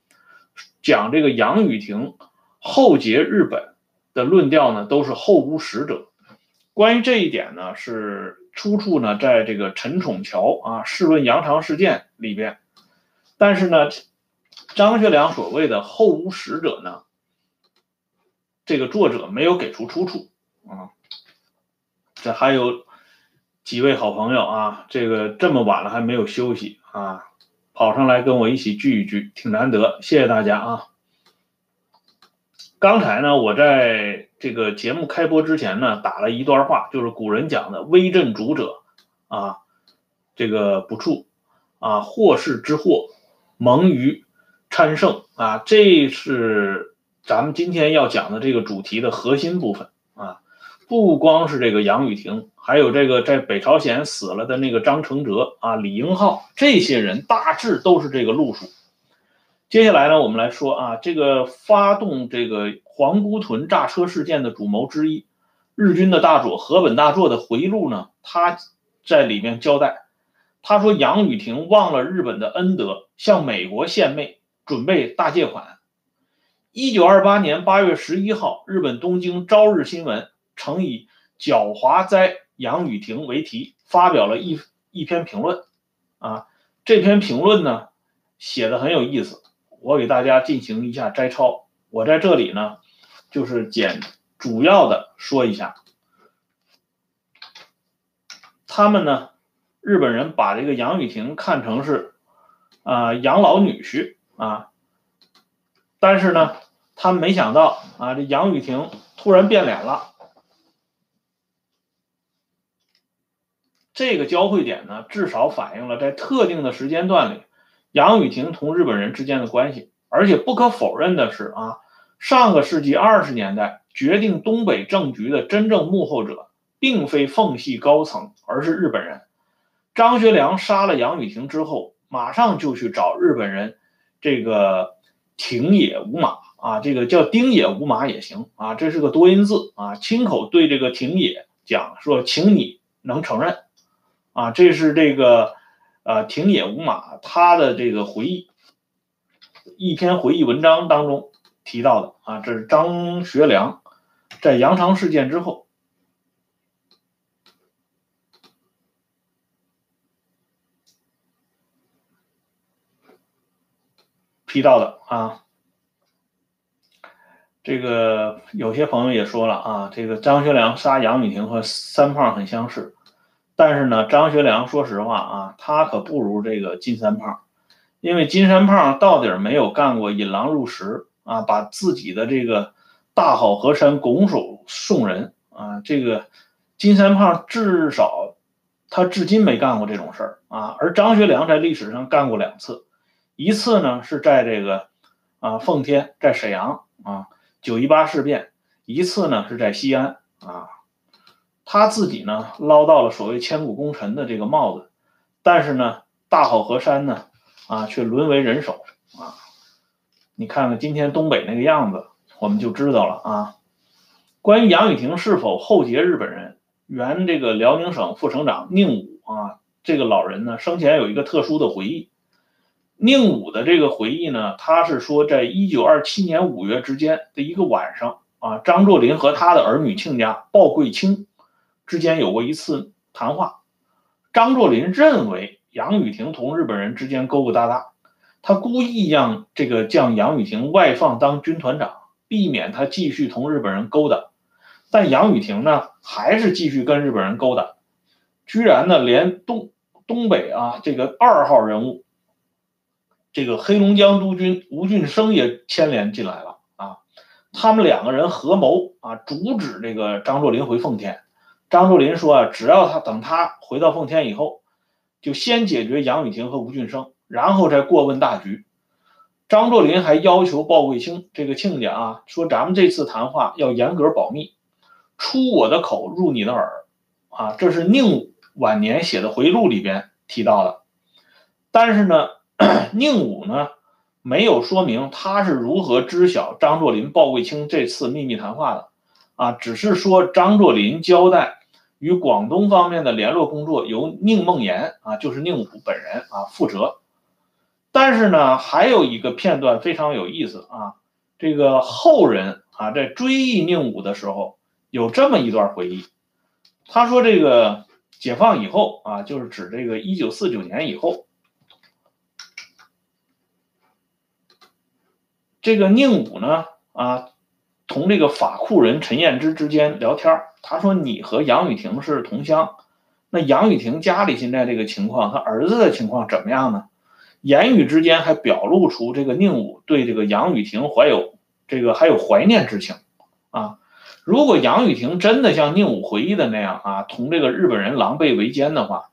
讲这个杨雨婷后结日本的论调呢都是后无实者。关于这一点呢，是出处呢在这个陈宠桥啊《试问杨长事件》里边。但是呢，张学良所谓的后无使者呢，这个作者没有给出出处啊。这还有几位好朋友啊，这个这么晚了还没有休息啊，跑上来跟我一起聚一聚，挺难得，谢谢大家啊。刚才呢，我在这个节目开播之前呢，打了一段话，就是古人讲的“威震主者啊，这个不处啊，祸事之祸”。蒙于参圣啊，这是咱们今天要讲的这个主题的核心部分啊。不光是这个杨雨婷，还有这个在北朝鲜死了的那个张承哲啊、李英浩这些人，大致都是这个路数。接下来呢，我们来说啊，这个发动这个皇姑屯炸车事件的主谋之一，日军的大佐河本大作的回忆录呢，他在里面交代。他说：“杨雨婷忘了日本的恩德，向美国献媚，准备大借款。”一九二八年八月十一号，日本东京《朝日新闻》曾以“狡猾哉杨雨婷”为题发表了一一篇评论。啊，这篇评论呢写的很有意思，我给大家进行一下摘抄。我在这里呢就是简主要的说一下，他们呢。日本人把这个杨雨婷看成是，啊养老女婿啊，但是呢，他没想到啊，这杨雨婷突然变脸了。这个交汇点呢，至少反映了在特定的时间段里，杨雨婷同日本人之间的关系。而且不可否认的是啊，上个世纪二十年代决定东北政局的真正幕后者，并非奉系高层，而是日本人。张学良杀了杨雨婷之后，马上就去找日本人，这个挺野无马啊，这个叫丁野无马也行啊，这是个多音字啊，亲口对这个廷野讲说，请你能承认啊，这是这个呃挺野无马他的这个回忆一篇回忆文章当中提到的啊，这是张学良在杨长事件之后。提到的啊，这个有些朋友也说了啊，这个张学良杀杨雨婷和三胖很相似，但是呢，张学良说实话啊，他可不如这个金三胖，因为金三胖到底没有干过引狼入室啊，把自己的这个大好河山拱手送人啊，这个金三胖至少他至今没干过这种事儿啊，而张学良在历史上干过两次。一次呢是在这个啊奉天，在沈阳啊九一八事变；一次呢是在西安啊，他自己呢捞到了所谓千古功臣的这个帽子，但是呢大好河山呢啊却沦为人手啊！你看看今天东北那个样子，我们就知道了啊。关于杨雨婷是否后结日本人，原这个辽宁省副省长宁武啊这个老人呢生前有一个特殊的回忆。宁武的这个回忆呢，他是说，在一九二七年五月之间的一个晚上啊，张作霖和他的儿女亲家鲍贵卿之间有过一次谈话。张作霖认为杨雨婷同日本人之间勾勾搭搭，他故意让这个将杨雨婷外放当军团长，避免他继续同日本人勾搭。但杨雨婷呢，还是继续跟日本人勾搭，居然呢，连东东北啊这个二号人物。这个黑龙江督军吴俊升也牵连进来了啊！他们两个人合谋啊，阻止这个张作霖回奉天。张作霖说啊，只要他等他回到奉天以后，就先解决杨雨婷和吴俊升，然后再过问大局。张作霖还要求鲍贵卿这个亲家啊，说咱们这次谈话要严格保密，出我的口入你的耳啊，这是宁晚年写的回忆录里边提到的。但是呢，宁武呢没有说明他是如何知晓张作霖、鲍贵卿这次秘密谈话的啊，只是说张作霖交代与广东方面的联络工作由宁梦岩啊，就是宁武本人啊负责。但是呢，还有一个片段非常有意思啊，这个后人啊在追忆宁武的时候，有这么一段回忆。他说，这个解放以后啊，就是指这个一九四九年以后，这个宁武呢啊，同这个法库人陈彦之之间聊天他说：“你和杨雨婷是同乡，那杨雨婷家里现在这个情况，他儿子的情况怎么样呢？”言语之间还表露出这个宁武对这个杨雨婷怀有这个还有怀念之情啊。如果杨雨婷真的像宁武回忆的那样啊，同这个日本人狼狈为奸的话，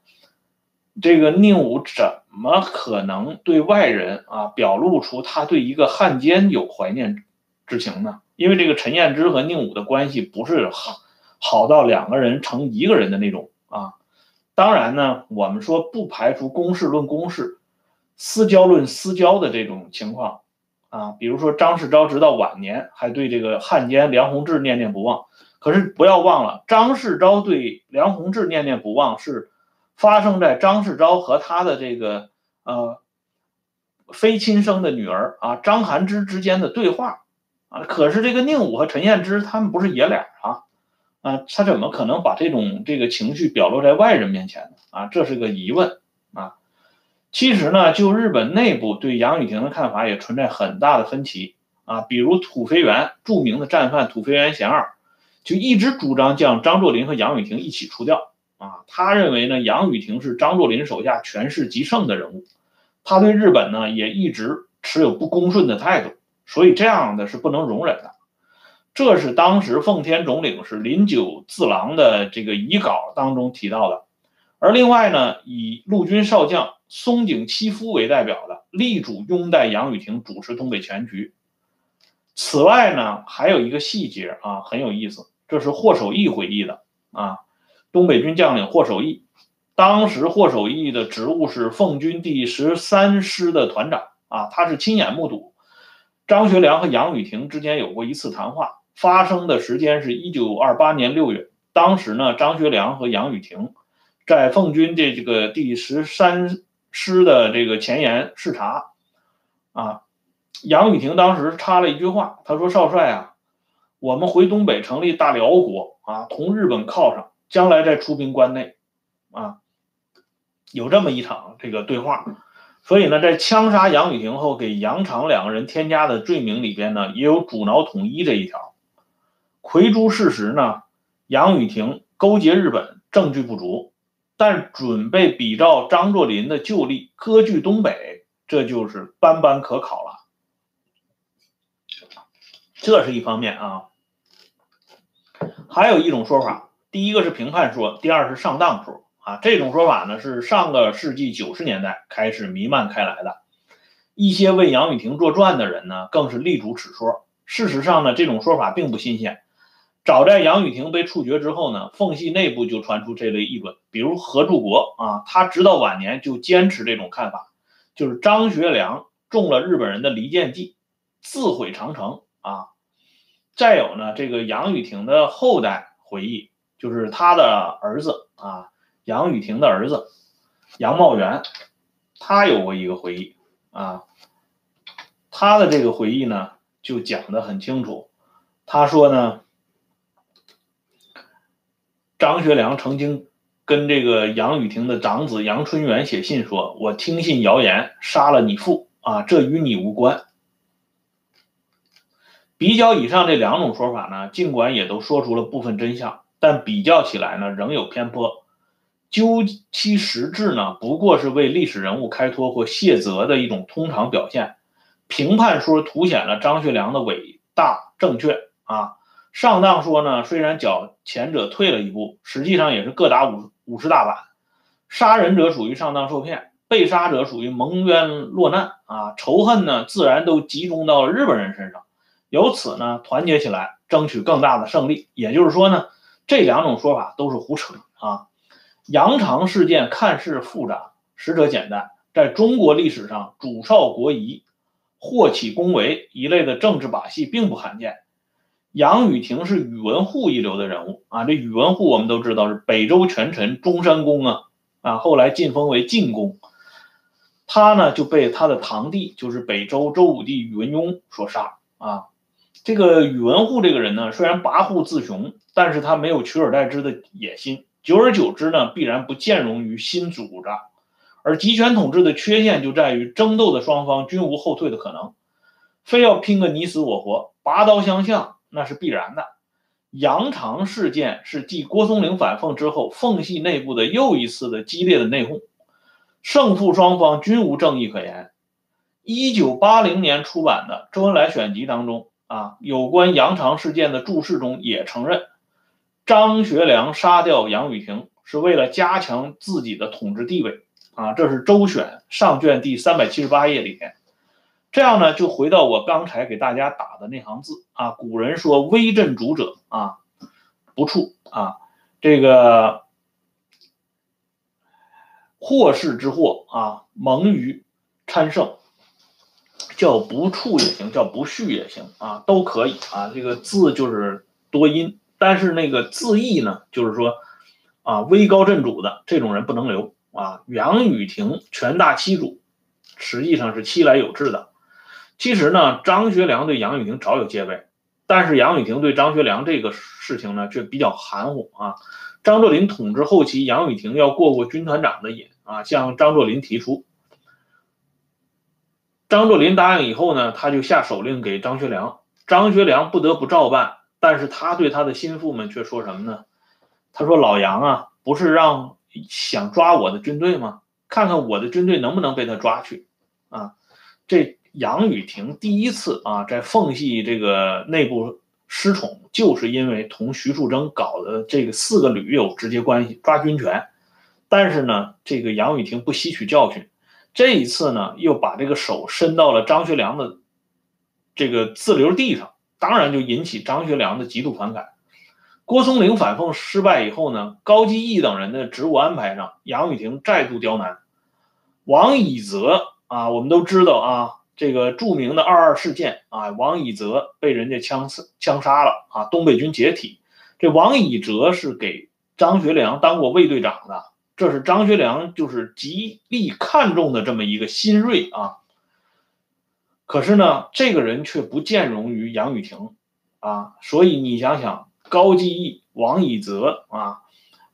这个宁武怎么可能对外人啊表露出他对一个汉奸有怀念之情呢？因为这个陈彦之和宁武的关系不是好好到两个人成一个人的那种啊。当然呢，我们说不排除公事论公事。私交论私交的这种情况，啊，比如说张世钊直到晚年还对这个汉奸梁鸿志念念不忘，可是不要忘了，张世钊对梁鸿志念念不忘是发生在张世钊和他的这个呃非亲生的女儿啊张含之之间的对话啊，可是这个宁武和陈彦之他们不是爷俩啊，啊，他怎么可能把这种这个情绪表露在外人面前呢？啊，这是个疑问啊。其实呢，就日本内部对杨雨婷的看法也存在很大的分歧啊。比如土肥原著名的战犯土肥原贤二，就一直主张将张作霖和杨雨婷一起除掉啊。他认为呢，杨雨婷是张作霖手下权势极盛的人物，他对日本呢也一直持有不恭顺的态度，所以这样的是不能容忍的。这是当时奉天总领是林九次郎的这个遗稿当中提到的。而另外呢，以陆军少将。松井七夫为代表的力主拥戴杨雨婷主持东北全局。此外呢，还有一个细节啊，很有意思，这是霍守义回忆的啊。东北军将领霍守义，当时霍守义的职务是奉军第十三师的团长啊，他是亲眼目睹张学良和杨雨婷之间有过一次谈话，发生的时间是一九二八年六月。当时呢，张学良和杨雨婷在奉军这这个第十三。师的这个前沿视察，啊，杨雨婷当时插了一句话，他说：“少帅啊，我们回东北成立大辽国啊，同日本靠上，将来再出兵关内，啊，有这么一场这个对话。所以呢，在枪杀杨雨婷后，给杨长两个人添加的罪名里边呢，也有主挠统一这一条。魁诸事实呢，杨雨婷勾结日本，证据不足。”但准备比照张作霖的旧例割据东北，这就是斑斑可考了。这是一方面啊，还有一种说法，第一个是评判说，第二是上当说啊。这种说法呢，是上个世纪九十年代开始弥漫开来的，一些为杨雨婷作传的人呢，更是力主此说。事实上呢，这种说法并不新鲜。早在杨雨婷被处决之后呢，奉系内部就传出这类议论，比如何柱国啊，他直到晚年就坚持这种看法，就是张学良中了日本人的离间计，自毁长城啊。再有呢，这个杨雨婷的后代回忆，就是他的儿子啊，杨雨婷的儿子杨茂元，他有过一个回忆啊，他的这个回忆呢就讲得很清楚，他说呢。张学良曾经跟这个杨雨婷的长子杨春元写信说：“我听信谣言，杀了你父啊，这与你无关。”比较以上这两种说法呢，尽管也都说出了部分真相，但比较起来呢，仍有偏颇。究其实质呢，不过是为历史人物开脱或卸责的一种通常表现。评判说凸显了张学良的伟大正确啊。上当说呢，虽然较前者退了一步，实际上也是各打五五十大板。杀人者属于上当受骗，被杀者属于蒙冤落难啊，仇恨呢自然都集中到日本人身上，由此呢团结起来，争取更大的胜利。也就是说呢，这两种说法都是胡扯啊。羊肠事件看似复杂，实则简单。在中国历史上，主少国疑、祸起宫闱一类的政治把戏并不罕见。杨雨婷是宇文护一流的人物啊，这宇文护我们都知道是北周权臣中山公啊，啊后来晋封为晋公，他呢就被他的堂弟就是北周周武帝宇文邕所杀啊。这个宇文护这个人呢，虽然跋扈自雄，但是他没有取而代之的野心。久而久之呢，必然不兼容于新主张，而集权统治的缺陷就在于争斗的双方均无后退的可能，非要拼个你死我活，拔刀相向那是必然的。杨长事件是继郭松龄反奉之后，奉系内部的又一次的激烈的内讧，胜负双方均无正义可言。一九八零年出版的《周恩来选集》当中啊，有关杨长事件的注释中也承认。张学良杀掉杨雨婷是为了加强自己的统治地位啊，这是周选上卷第三百七十八页里面。这样呢，就回到我刚才给大家打的那行字啊。古人说“威震主者啊，不处啊”，这个祸事之祸啊，蒙于参圣，叫不处也行，叫不恤也行啊，都可以啊。这个字就是多音。但是那个字义呢，就是说，啊，威高震主的这种人不能留啊。杨雨婷权大欺主，实际上是欺来有志的。其实呢，张学良对杨雨婷早有戒备，但是杨雨婷对张学良这个事情呢，却比较含糊啊。张作霖统治后期，杨雨婷要过过军团长的瘾啊，向张作霖提出。张作霖答应以后呢，他就下手令给张学良，张学良不得不照办。但是他对他的心腹们却说什么呢？他说：“老杨啊，不是让想抓我的军队吗？看看我的军队能不能被他抓去啊！”这杨雨婷第一次啊，在奉系这个内部失宠，就是因为同徐树铮搞的这个四个旅有直接关系，抓军权。但是呢，这个杨雨婷不吸取教训，这一次呢，又把这个手伸到了张学良的这个自留地上。当然就引起张学良的极度反感。郭松龄反奉失败以后呢，高基义等人的职务安排上，杨雨婷再度刁难。王以泽啊，我们都知道啊，这个著名的二二事件啊，王以泽被人家枪刺枪杀了啊，东北军解体。这王以泽是给张学良当过卫队长的，这是张学良就是极力看重的这么一个新锐啊。可是呢，这个人却不兼容于杨雨婷，啊，所以你想想，高继义、王以泽啊、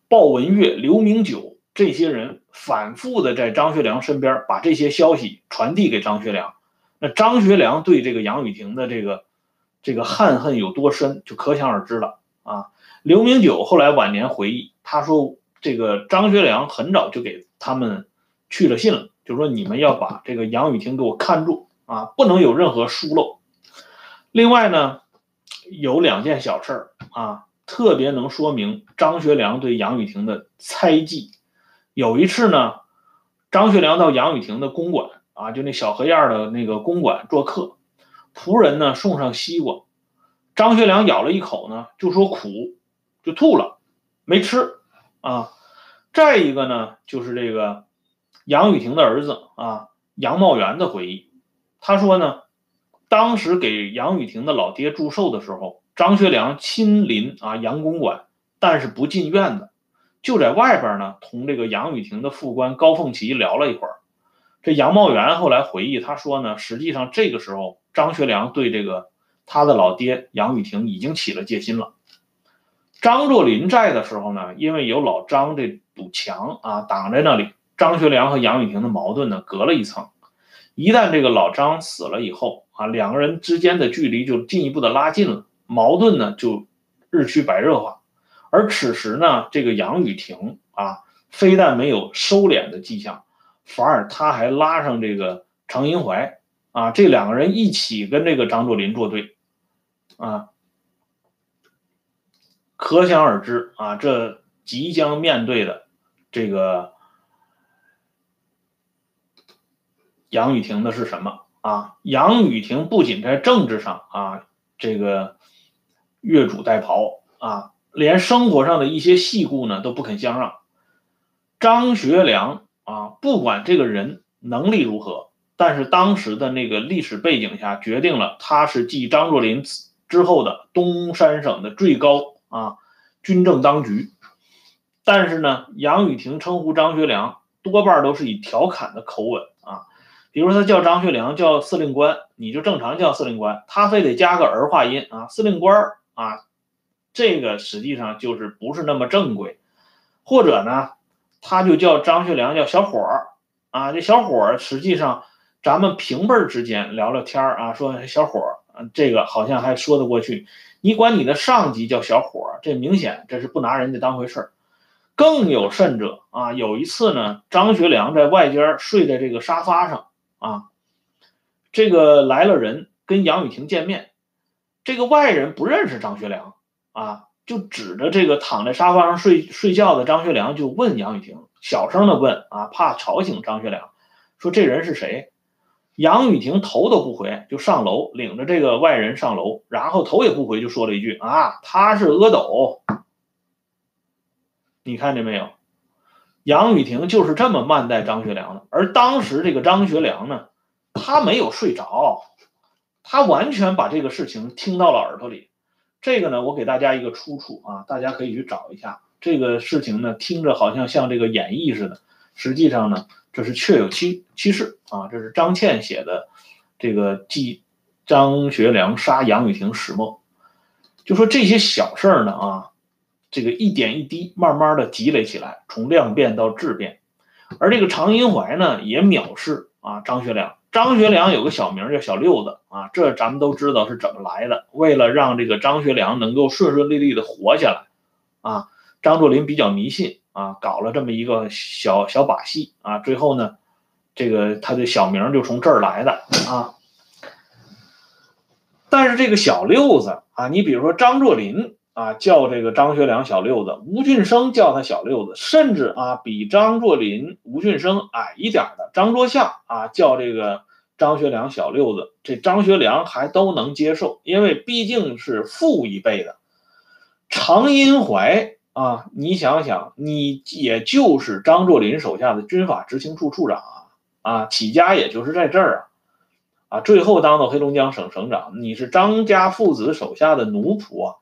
鲍文岳、刘明九这些人反复的在张学良身边把这些消息传递给张学良，那张学良对这个杨雨婷的这个这个憾恨有多深，就可想而知了啊。刘明九后来晚年回忆，他说这个张学良很早就给他们去了信了，就说你们要把这个杨雨婷给我看住。啊，不能有任何疏漏。另外呢，有两件小事儿啊，特别能说明张学良对杨雨婷的猜忌。有一次呢，张学良到杨雨婷的公馆啊，就那小河沿的那个公馆做客，仆人呢送上西瓜，张学良咬了一口呢，就说苦，就吐了，没吃啊。再一个呢，就是这个杨雨婷的儿子啊，杨茂元的回忆。他说呢，当时给杨雨婷的老爹祝寿的时候，张学良亲临啊杨公馆，但是不进院子，就在外边呢，同这个杨雨婷的副官高凤岐聊了一会儿。这杨茂元后来回忆，他说呢，实际上这个时候张学良对这个他的老爹杨雨婷已经起了戒心了。张作霖在的时候呢，因为有老张这堵墙啊挡在那里，张学良和杨雨婷的矛盾呢隔了一层。一旦这个老张死了以后啊，两个人之间的距离就进一步的拉近了，矛盾呢就日趋白热化。而此时呢，这个杨雨婷啊，非但没有收敛的迹象，反而他还拉上这个常荫槐啊，这两个人一起跟这个张作霖作对啊，可想而知啊，这即将面对的这个。杨雨婷的是什么啊？杨雨婷不仅在政治上啊，这个越俎代庖啊，连生活上的一些细故呢都不肯相让。张学良啊，不管这个人能力如何，但是当时的那个历史背景下，决定了他是继张作霖之后的东三省的最高啊军政当局。但是呢，杨雨婷称呼张学良多半都是以调侃的口吻啊，比如他叫张学良叫司令官，你就正常叫司令官，他非得加个儿化音啊，司令官啊，这个实际上就是不是那么正规，或者呢？他就叫张学良，叫小伙儿啊，这小伙儿实际上咱们平辈儿之间聊聊天儿啊，说小伙儿，这个好像还说得过去。你管你的上级叫小伙，这明显这是不拿人家当回事儿。更有甚者啊，有一次呢，张学良在外间睡在这个沙发上啊，这个来了人跟杨雨婷见面，这个外人不认识张学良啊。就指着这个躺在沙发上睡睡觉的张学良，就问杨雨婷，小声的问啊，怕吵醒张学良，说这人是谁？杨雨婷头都不回，就上楼领着这个外人上楼，然后头也不回就说了一句啊，他是阿斗。你看见没有？杨雨婷就是这么慢待张学良的。而当时这个张学良呢，他没有睡着，他完全把这个事情听到了耳朵里。这个呢，我给大家一个出处啊，大家可以去找一下。这个事情呢，听着好像像这个演绎似的，实际上呢，这是确有其其事啊。这是张倩写的这个记张学良杀杨雨婷始末，就说这些小事儿呢啊，这个一点一滴，慢慢的积累起来，从量变到质变。而这个常荫槐呢，也藐视啊张学良。张学良有个小名叫小六子啊，这咱们都知道是怎么来的。为了让这个张学良能够顺顺利利的活下来，啊，张作霖比较迷信啊，搞了这么一个小小把戏啊，最后呢，这个他的小名就从这儿来的啊。但是这个小六子啊，你比如说张作霖。啊，叫这个张学良小六子，吴俊升叫他小六子，甚至啊，比张作霖、吴俊升矮一点的张作相啊，叫这个张学良小六子，这张学良还都能接受，因为毕竟是父一辈的。常荫槐啊，你想想，你也就是张作霖手下的军法执行处处长啊，啊，起家也就是在这儿啊，啊，最后当到黑龙江省省长，你是张家父子手下的奴仆啊。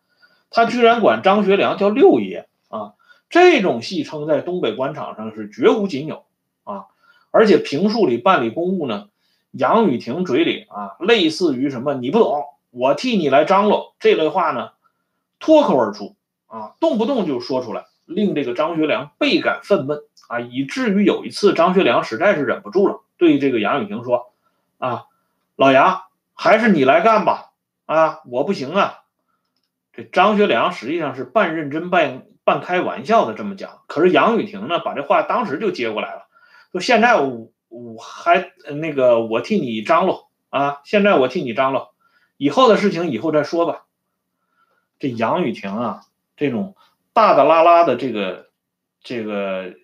他居然管张学良叫六爷啊！这种戏称在东北官场上是绝无仅有啊！而且评述里办理公务呢，杨雨婷嘴里啊，类似于什么“你不懂，我替你来张罗”这类话呢，脱口而出啊，动不动就说出来，令这个张学良倍感愤懑啊！以至于有一次，张学良实在是忍不住了，对这个杨雨婷说：“啊，老杨，还是你来干吧！啊，我不行啊！”这张学良实际上是半认真半半开玩笑的这么讲，可是杨雨婷呢，把这话当时就接过来了，说现在我我还那个我替你张罗啊，现在我替你张罗，以后的事情以后再说吧。这杨雨婷啊，这种大大拉拉的这个这个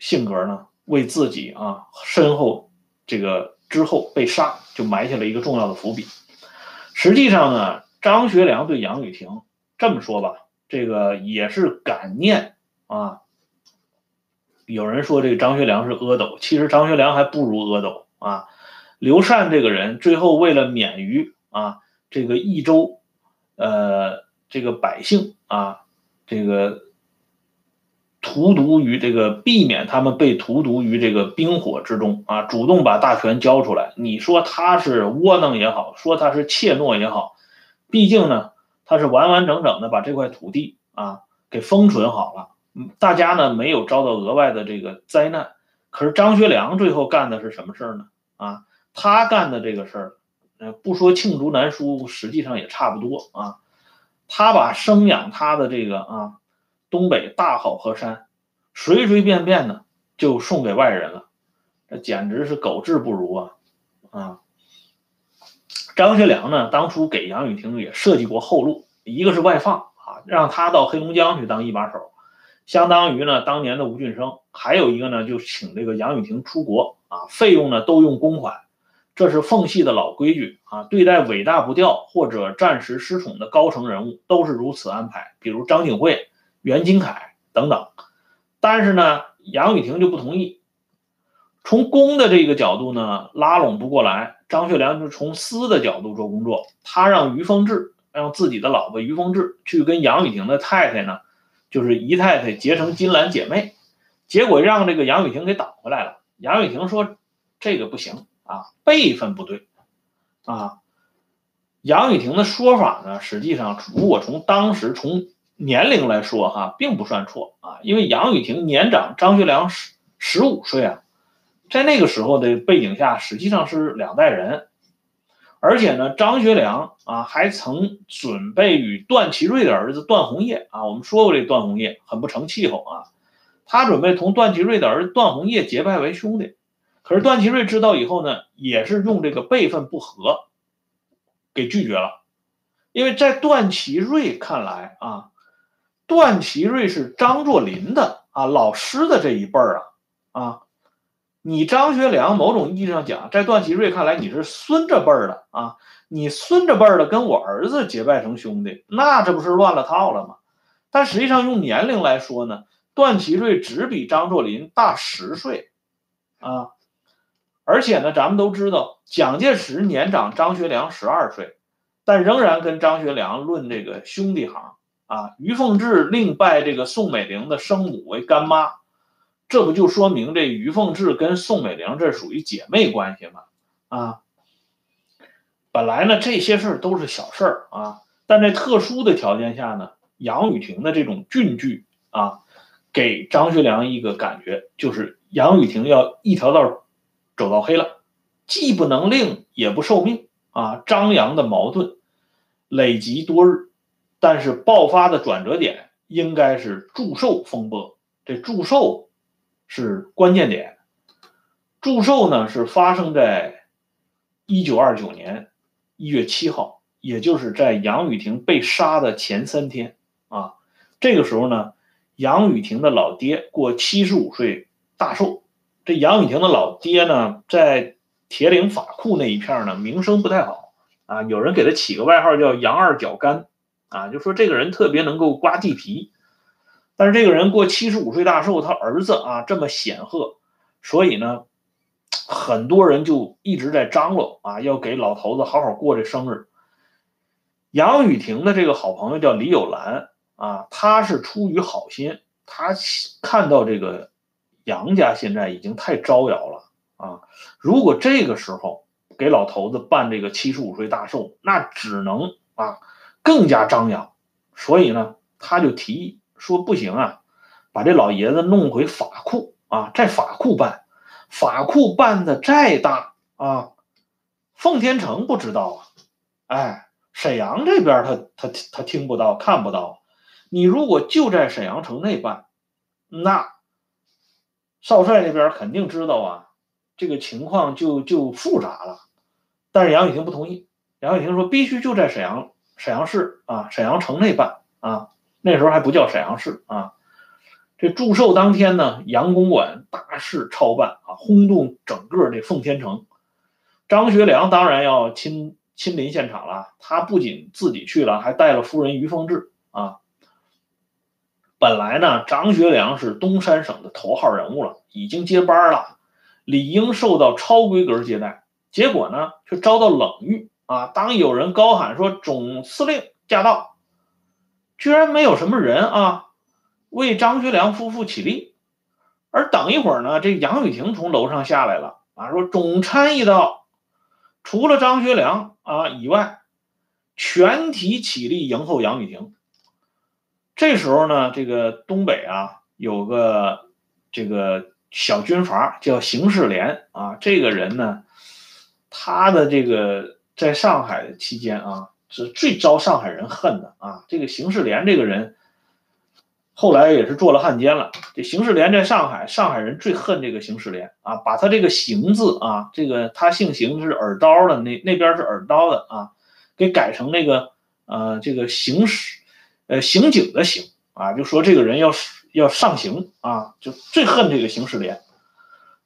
性格呢，为自己啊身后这个之后被杀就埋下了一个重要的伏笔。实际上呢，张学良对杨雨婷。这么说吧，这个也是感念啊。有人说这个张学良是阿斗，其实张学良还不如阿斗啊。刘禅这个人最后为了免于啊这个益州呃这个百姓啊这个荼毒于这个避免他们被荼毒于这个冰火之中啊，主动把大权交出来。你说他是窝囊也好，说他是怯懦也好，毕竟呢。他是完完整整的把这块土地啊给封存好了，大家呢没有遭到额外的这个灾难。可是张学良最后干的是什么事儿呢？啊，他干的这个事儿，呃，不说罄竹难书，实际上也差不多啊。他把生养他的这个啊东北大好河山，随随便便的就送给外人了，这简直是狗志不如啊啊！张学良呢，当初给杨雨婷也设计过后路，一个是外放啊，让他到黑龙江去当一把手，相当于呢当年的吴俊升。还有一个呢，就请这个杨雨婷出国啊，费用呢都用公款，这是奉系的老规矩啊。对待尾大不掉或者暂时失宠的高层人物，都是如此安排。比如张景惠、袁金凯等等。但是呢，杨雨婷就不同意。从公的这个角度呢，拉拢不过来。张学良就从私的角度做工作，他让于凤至，让自己的老婆于凤至去跟杨雨婷的太太呢，就是姨太太结成金兰姐妹，结果让这个杨雨婷给挡回来了。杨雨婷说：“这个不行啊，辈分不对啊。”杨雨婷的说法呢，实际上如果从当时从年龄来说哈，并不算错啊，因为杨雨婷年长张学良十十五岁啊。在那个时候的背景下，实际上是两代人，而且呢，张学良啊还曾准备与段祺瑞的儿子段宏业啊，我们说过这段宏业很不成气候啊，他准备同段祺瑞的儿子段宏业结拜为兄弟，可是段祺瑞知道以后呢，也是用这个辈分不合给拒绝了，因为在段祺瑞看来啊，段祺瑞是张作霖的啊老师的这一辈儿啊啊。你张学良某种意义上讲，在段祺瑞看来你是孙子辈儿的啊，你孙子辈儿的跟我儿子结拜成兄弟，那这不是乱了套了吗？但实际上用年龄来说呢，段祺瑞只比张作霖大十岁啊，而且呢，咱们都知道蒋介石年长张学良十二岁，但仍然跟张学良论这个兄弟行啊。于凤至另拜这个宋美龄的生母为干妈。这不就说明这于凤至跟宋美龄这属于姐妹关系吗？啊，本来呢这些事儿都是小事儿啊，但在特殊的条件下呢，杨雨婷的这种俊举啊，给张学良一个感觉，就是杨雨婷要一条道走到黑了，既不能令也不受命啊。张扬的矛盾累积多日，但是爆发的转折点应该是祝寿风波。这祝寿。是关键点，祝寿呢是发生在一九二九年一月七号，也就是在杨雨婷被杀的前三天啊。这个时候呢，杨雨婷的老爹过七十五岁大寿。这杨雨婷的老爹呢，在铁岭法库那一片呢，名声不太好啊。有人给他起个外号叫“杨二脚干”，啊，就说这个人特别能够刮地皮。但是这个人过七十五岁大寿，他儿子啊这么显赫，所以呢，很多人就一直在张罗啊，要给老头子好好过这生日。杨雨婷的这个好朋友叫李有兰啊，他是出于好心，他看到这个杨家现在已经太招摇了啊，如果这个时候给老头子办这个七十五岁大寿，那只能啊更加张扬，所以呢，他就提议。说不行啊，把这老爷子弄回法库啊，在法库办，法库办的再大啊，奉天城不知道啊，哎，沈阳这边他他他听不到看不到，你如果就在沈阳城内办，那少帅那边肯定知道啊，这个情况就就复杂了。但是杨雨婷不同意，杨雨婷说必须就在沈阳沈阳市啊，沈阳城内办啊。那时候还不叫沈阳市啊，这祝寿当天呢，杨公馆大事操办啊，轰动整个这奉天城。张学良当然要亲亲临现场了，他不仅自己去了，还带了夫人于凤至啊。本来呢，张学良是东三省的头号人物了，已经接班了，理应受到超规格接待，结果呢，却遭到冷遇啊。当有人高喊说“总司令驾到”。居然没有什么人啊，为张学良夫妇起立。而等一会儿呢，这杨雨婷从楼上下来了啊，说总参议到，除了张学良啊以外，全体起立迎候杨雨婷。这时候呢，这个东北啊有个这个小军阀叫邢世廉啊，这个人呢，他的这个在上海期间啊。是最招上海人恨的啊！这个邢世廉这个人，后来也是做了汉奸了。这邢世廉在上海，上海人最恨这个邢世廉啊，把他这个邢字啊，这个他姓邢是耳刀的，那那边是耳刀的啊，给改成那个呃这个邢使，呃刑警的刑啊，就说这个人要要上刑啊，就最恨这个刑事连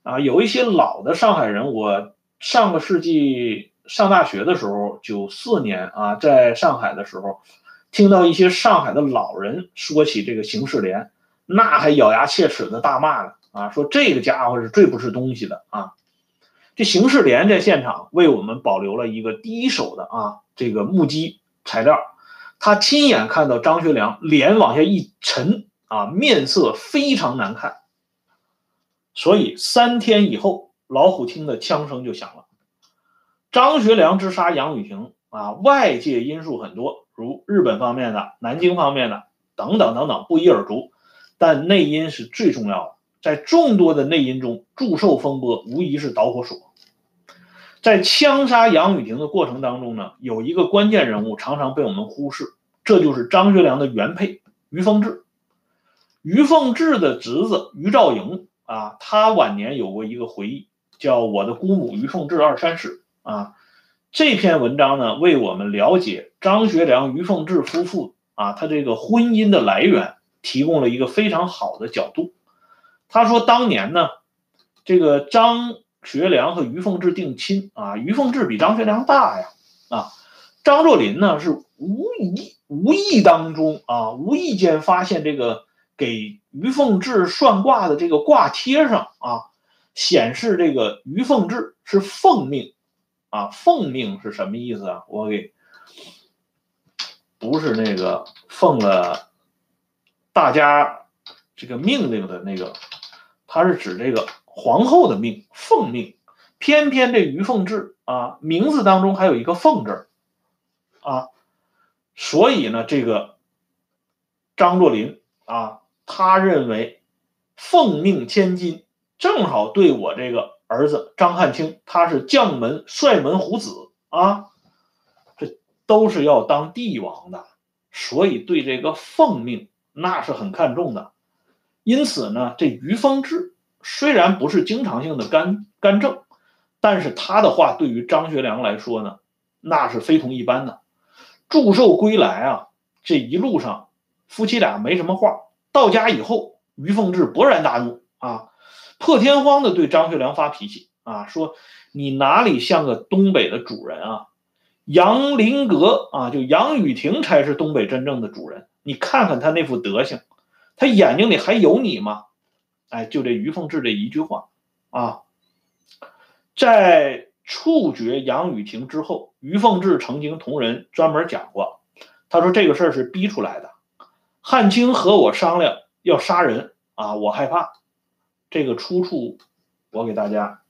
啊。有一些老的上海人，我上个世纪上大学的时候，九四年啊，在上海的时候，听到一些上海的老人说起这个刑事连，那还咬牙切齿的大骂呢啊，说这个家伙是最不是东西的啊。这刑事连在现场为我们保留了一个第一手的啊这个目击材料，他亲眼看到张学良脸往下一沉啊，面色非常难看。所以三天以后，老虎厅的枪声就响了。张学良之杀杨雨婷啊，外界因素很多，如日本方面的、南京方面的等等等等，不一而足。但内因是最重要的。在众多的内因中，祝寿风波无疑是导火索。在枪杀杨雨婷的过程当中呢，有一个关键人物常常被我们忽视，这就是张学良的原配于凤至。于凤至的侄子于兆莹啊，他晚年有过一个回忆，叫《我的姑母于凤至二三事》啊。这篇文章呢，为我们了解张学良、于凤至夫妇啊，他这个婚姻的来源提供了一个非常好的角度。他说：“当年呢，这个张学良和于凤至定亲啊，于凤至比张学良大呀，啊，张作霖呢是无意无意当中啊，无意间发现这个给于凤至算卦的这个卦贴上啊，显示这个于凤至是奉命，啊，奉命是什么意思啊？我给不是那个奉了大家这个命令的那个。”它是指这个皇后的命，奉命。偏偏这于凤至啊，名字当中还有一个凤字啊，所以呢，这个张作霖啊，他认为奉命千金，正好对我这个儿子张汉卿，他是将门帅门虎子啊，这都是要当帝王的，所以对这个奉命那是很看重的。因此呢，这于凤至虽然不是经常性的干干政，但是他的话对于张学良来说呢，那是非同一般的。祝寿归来啊，这一路上夫妻俩没什么话。到家以后，于凤至勃然大怒啊，破天荒的对张学良发脾气啊，说你哪里像个东北的主人啊？杨林阁啊，就杨雨婷才是东北真正的主人。你看看他那副德行。他眼睛里还有你吗？哎，就这于凤至这一句话啊，在处决杨雨婷之后，于凤至曾经同人专门讲过，他说这个事儿是逼出来的。汉卿和我商量要杀人啊，我害怕。这个出处我给大家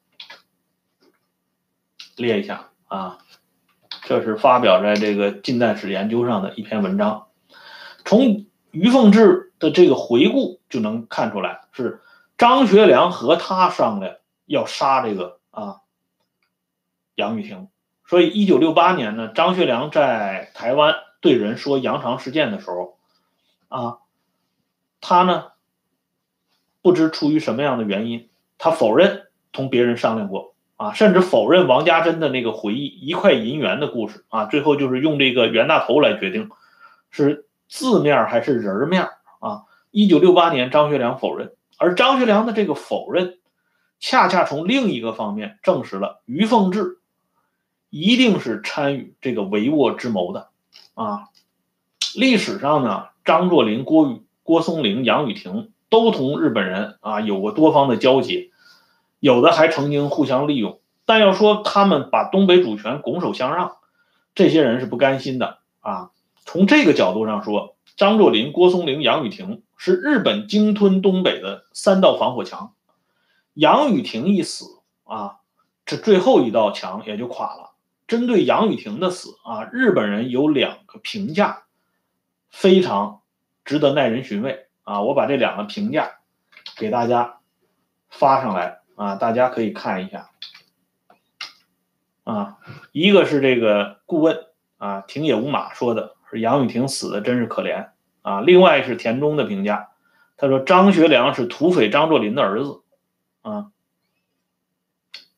列一下啊，这是发表在这个近代史研究上的一篇文章，从于凤至。的这个回顾就能看出来，是张学良和他商量要杀这个啊杨玉婷，所以一九六八年呢，张学良在台湾对人说杨长事件的时候，啊，他呢不知出于什么样的原因，他否认同别人商量过啊，甚至否认王家珍的那个回忆一块银元的故事啊，最后就是用这个袁大头来决定是字面还是人面。啊，一九六八年，张学良否认，而张学良的这个否认，恰恰从另一个方面证实了于凤至一定是参与这个帷幄之谋的。啊，历史上呢，张作霖、郭雨、郭松龄、杨雨婷都同日本人啊有过多方的交集，有的还曾经互相利用。但要说他们把东北主权拱手相让，这些人是不甘心的啊。从这个角度上说。张作霖、郭松龄、杨雨婷是日本鲸吞东北的三道防火墙，杨雨婷一死啊，这最后一道墙也就垮了。针对杨雨婷的死啊，日本人有两个评价，非常值得耐人寻味啊。我把这两个评价给大家发上来啊，大家可以看一下啊。一个是这个顾问啊，庭野无马说的。杨雨婷死的真是可怜啊！另外是田中的评价，他说张学良是土匪张作霖的儿子，啊，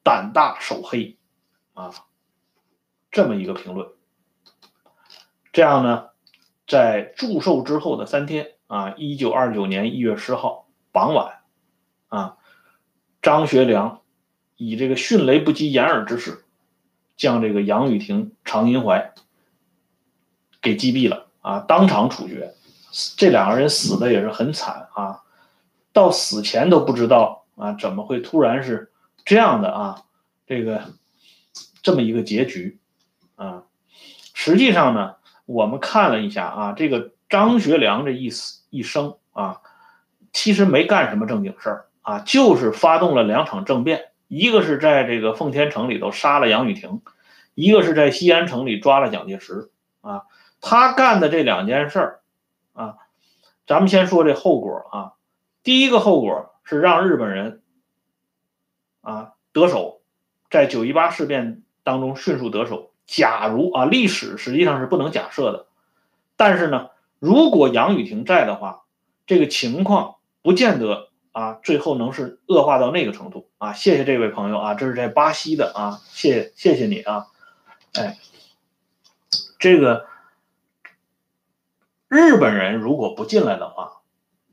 胆大手黑，啊，这么一个评论。这样呢，在祝寿之后的三天啊，一九二九年一月十号傍晚，啊，张学良以这个迅雷不及掩耳之势，将这个杨雨婷、常荫槐给击毙了啊，当场处决。这两个人死的也是很惨啊，到死前都不知道啊，怎么会突然是这样的啊？这个这么一个结局啊。实际上呢，我们看了一下啊，这个张学良这一死一生啊，其实没干什么正经事儿啊，就是发动了两场政变，一个是在这个奉天城里头杀了杨雨婷，一个是在西安城里抓了蒋介石啊。他干的这两件事儿。啊，咱们先说这后果啊。第一个后果是让日本人啊得手，在九一八事变当中迅速得手。假如啊，历史实际上是不能假设的，但是呢，如果杨雨婷在的话，这个情况不见得啊，最后能是恶化到那个程度啊。谢谢这位朋友啊，这是在巴西的啊，谢谢谢你啊，哎，这个。日本人如果不进来的话，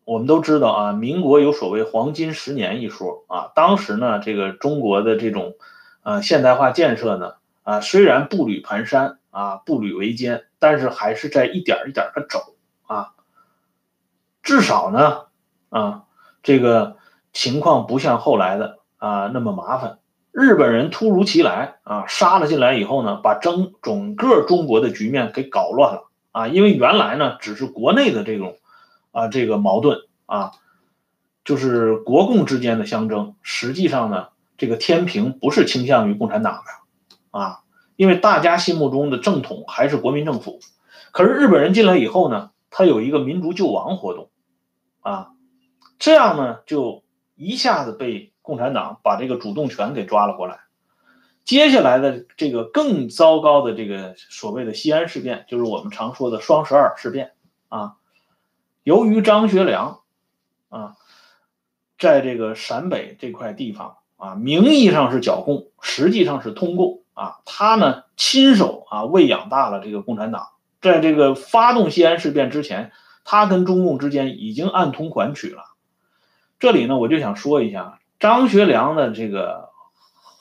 我们都知道啊，民国有所谓“黄金十年”一说啊。当时呢，这个中国的这种呃现代化建设呢啊，虽然步履蹒跚啊，步履维艰，但是还是在一点一点的走啊。至少呢啊，这个情况不像后来的啊那么麻烦。日本人突如其来啊，杀了进来以后呢，把整整个中国的局面给搞乱了。啊，因为原来呢只是国内的这种啊这个矛盾啊，就是国共之间的相争。实际上呢，这个天平不是倾向于共产党的啊，因为大家心目中的正统还是国民政府。可是日本人进来以后呢，他有一个民族救亡活动啊，这样呢就一下子被共产党把这个主动权给抓了过来。接下来的这个更糟糕的这个所谓的西安事变，就是我们常说的双十二事变啊。由于张学良啊，在这个陕北这块地方啊，名义上是剿共，实际上是通共啊。他呢，亲手啊喂养大了这个共产党。在这个发动西安事变之前，他跟中共之间已经暗通款曲了。这里呢，我就想说一下张学良的这个。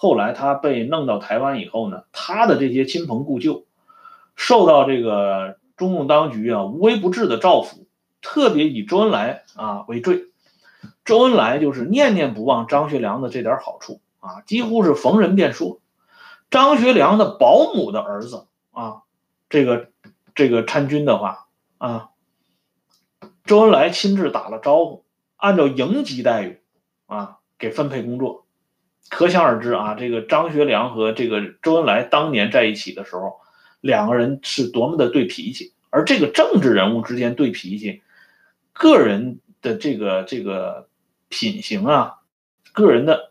后来他被弄到台湾以后呢，他的这些亲朋故旧，受到这个中共当局啊无微不至的照拂，特别以周恩来啊为最。周恩来就是念念不忘张学良的这点好处啊，几乎是逢人便说。张学良的保姆的儿子啊，这个这个参军的话啊，周恩来亲自打了招呼，按照营级待遇啊给分配工作。可想而知啊，这个张学良和这个周恩来当年在一起的时候，两个人是多么的对脾气。而这个政治人物之间对脾气，个人的这个这个品行啊，个人的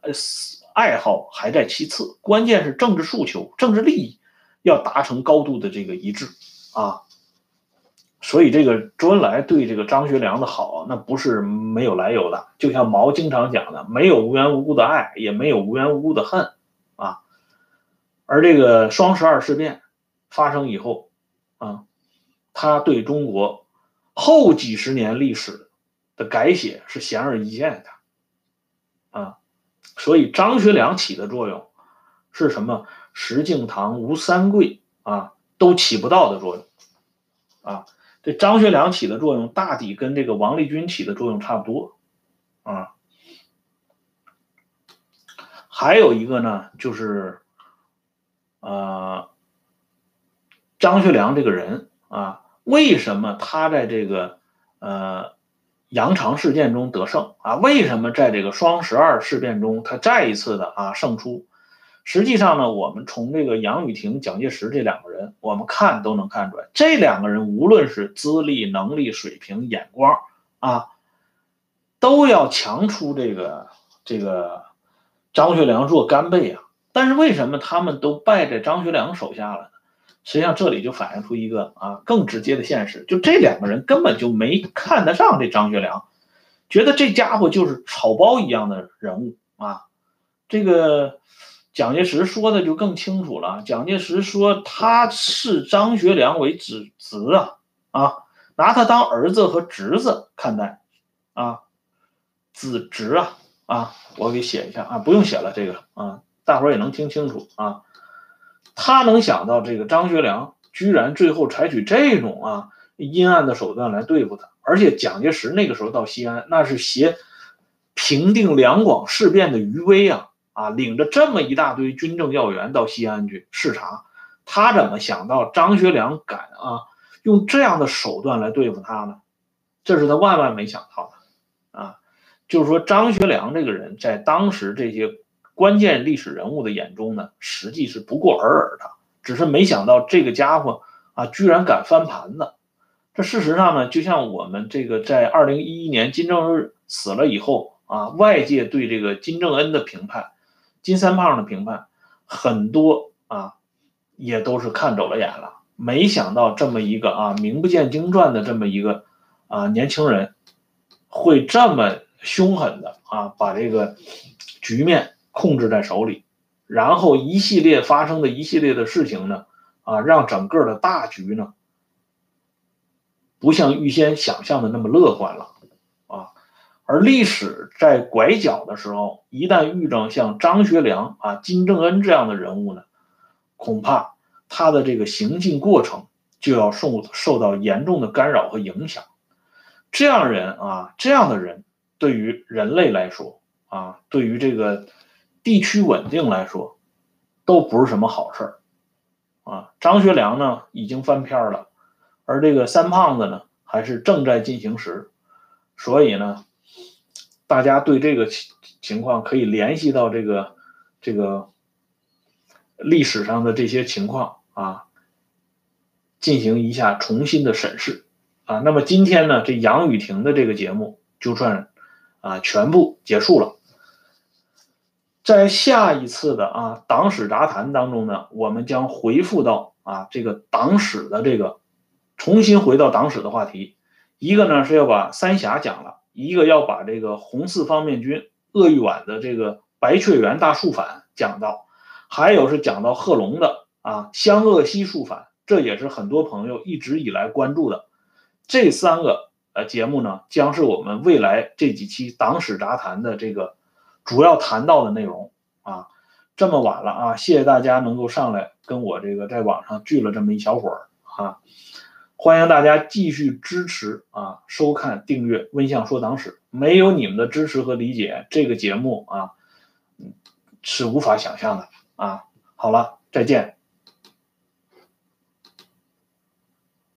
爱好还在其次，关键是政治诉求、政治利益要达成高度的这个一致啊。所以，这个周恩来对这个张学良的好，那不是没有来由的。就像毛经常讲的，没有无缘无故的爱，也没有无缘无故的恨，啊。而这个双十二事变发生以后，啊，他对中国后几十年历史的改写是显而易见的，啊。所以，张学良起的作用是什么？石敬瑭、吴三桂啊，都起不到的作用，啊。这张学良起的作用，大抵跟这个王立军起的作用差不多，啊，还有一个呢，就是，呃，张学良这个人啊，为什么他在这个呃杨长事件中得胜啊？为什么在这个双十二事变中他再一次的啊胜出？实际上呢，我们从这个杨雨婷、蒋介石这两个人，我们看都能看出来，这两个人无论是资历、能力、水平、眼光啊，都要强出这个这个张学良若干倍啊。但是为什么他们都败在张学良手下了呢？实际上这里就反映出一个啊更直接的现实，就这两个人根本就没看得上这张学良，觉得这家伙就是草包一样的人物啊，这个。蒋介石说的就更清楚了。蒋介石说他视张学良为子侄啊啊，拿他当儿子和侄子看待，啊，子侄啊啊，我给写一下啊，不用写了这个啊，大伙儿也能听清楚啊。他能想到这个张学良居然最后采取这种啊阴暗的手段来对付他，而且蒋介石那个时候到西安，那是携平定两广事变的余威啊啊，领着这么一大堆军政要员到西安去视察，他怎么想到张学良敢啊用这样的手段来对付他呢？这是他万万没想到的啊！就是说张学良这个人在当时这些。关键历史人物的眼中呢，实际是不过尔尔的，只是没想到这个家伙啊，居然敢翻盘子。这事实上呢，就像我们这个在二零一一年金正日死了以后啊，外界对这个金正恩的评判、金三胖的评判，很多啊，也都是看走了眼了。没想到这么一个啊名不见经传的这么一个啊年轻人，会这么凶狠的啊把这个局面。控制在手里，然后一系列发生的一系列的事情呢，啊，让整个的大局呢，不像预先想象的那么乐观了，而历史在拐角的时候，一旦遇上像张学良啊、金正恩这样的人物呢，恐怕他的这个行进过程就要受受到严重的干扰和影响。这样人啊，这样的人对于人类来说啊，对于这个。地区稳定来说，都不是什么好事儿，啊，张学良呢已经翻篇了，而这个三胖子呢还是正在进行时，所以呢，大家对这个情情况可以联系到这个这个历史上的这些情况啊，进行一下重新的审视，啊，那么今天呢，这杨雨婷的这个节目就算啊全部结束了。在下一次的啊党史杂谈当中呢，我们将回复到啊这个党史的这个重新回到党史的话题。一个呢是要把三峡讲了，一个要把这个红四方面军鄂豫皖的这个白雀园大肃反讲到，还有是讲到贺龙的啊湘鄂西肃反，这也是很多朋友一直以来关注的。这三个呃节目呢，将是我们未来这几期党史杂谈的这个。主要谈到的内容啊，这么晚了啊，谢谢大家能够上来跟我这个在网上聚了这么一小会儿啊，欢迎大家继续支持啊，收看订阅《温相说党史》，没有你们的支持和理解，这个节目啊是无法想象的啊。好了，再见。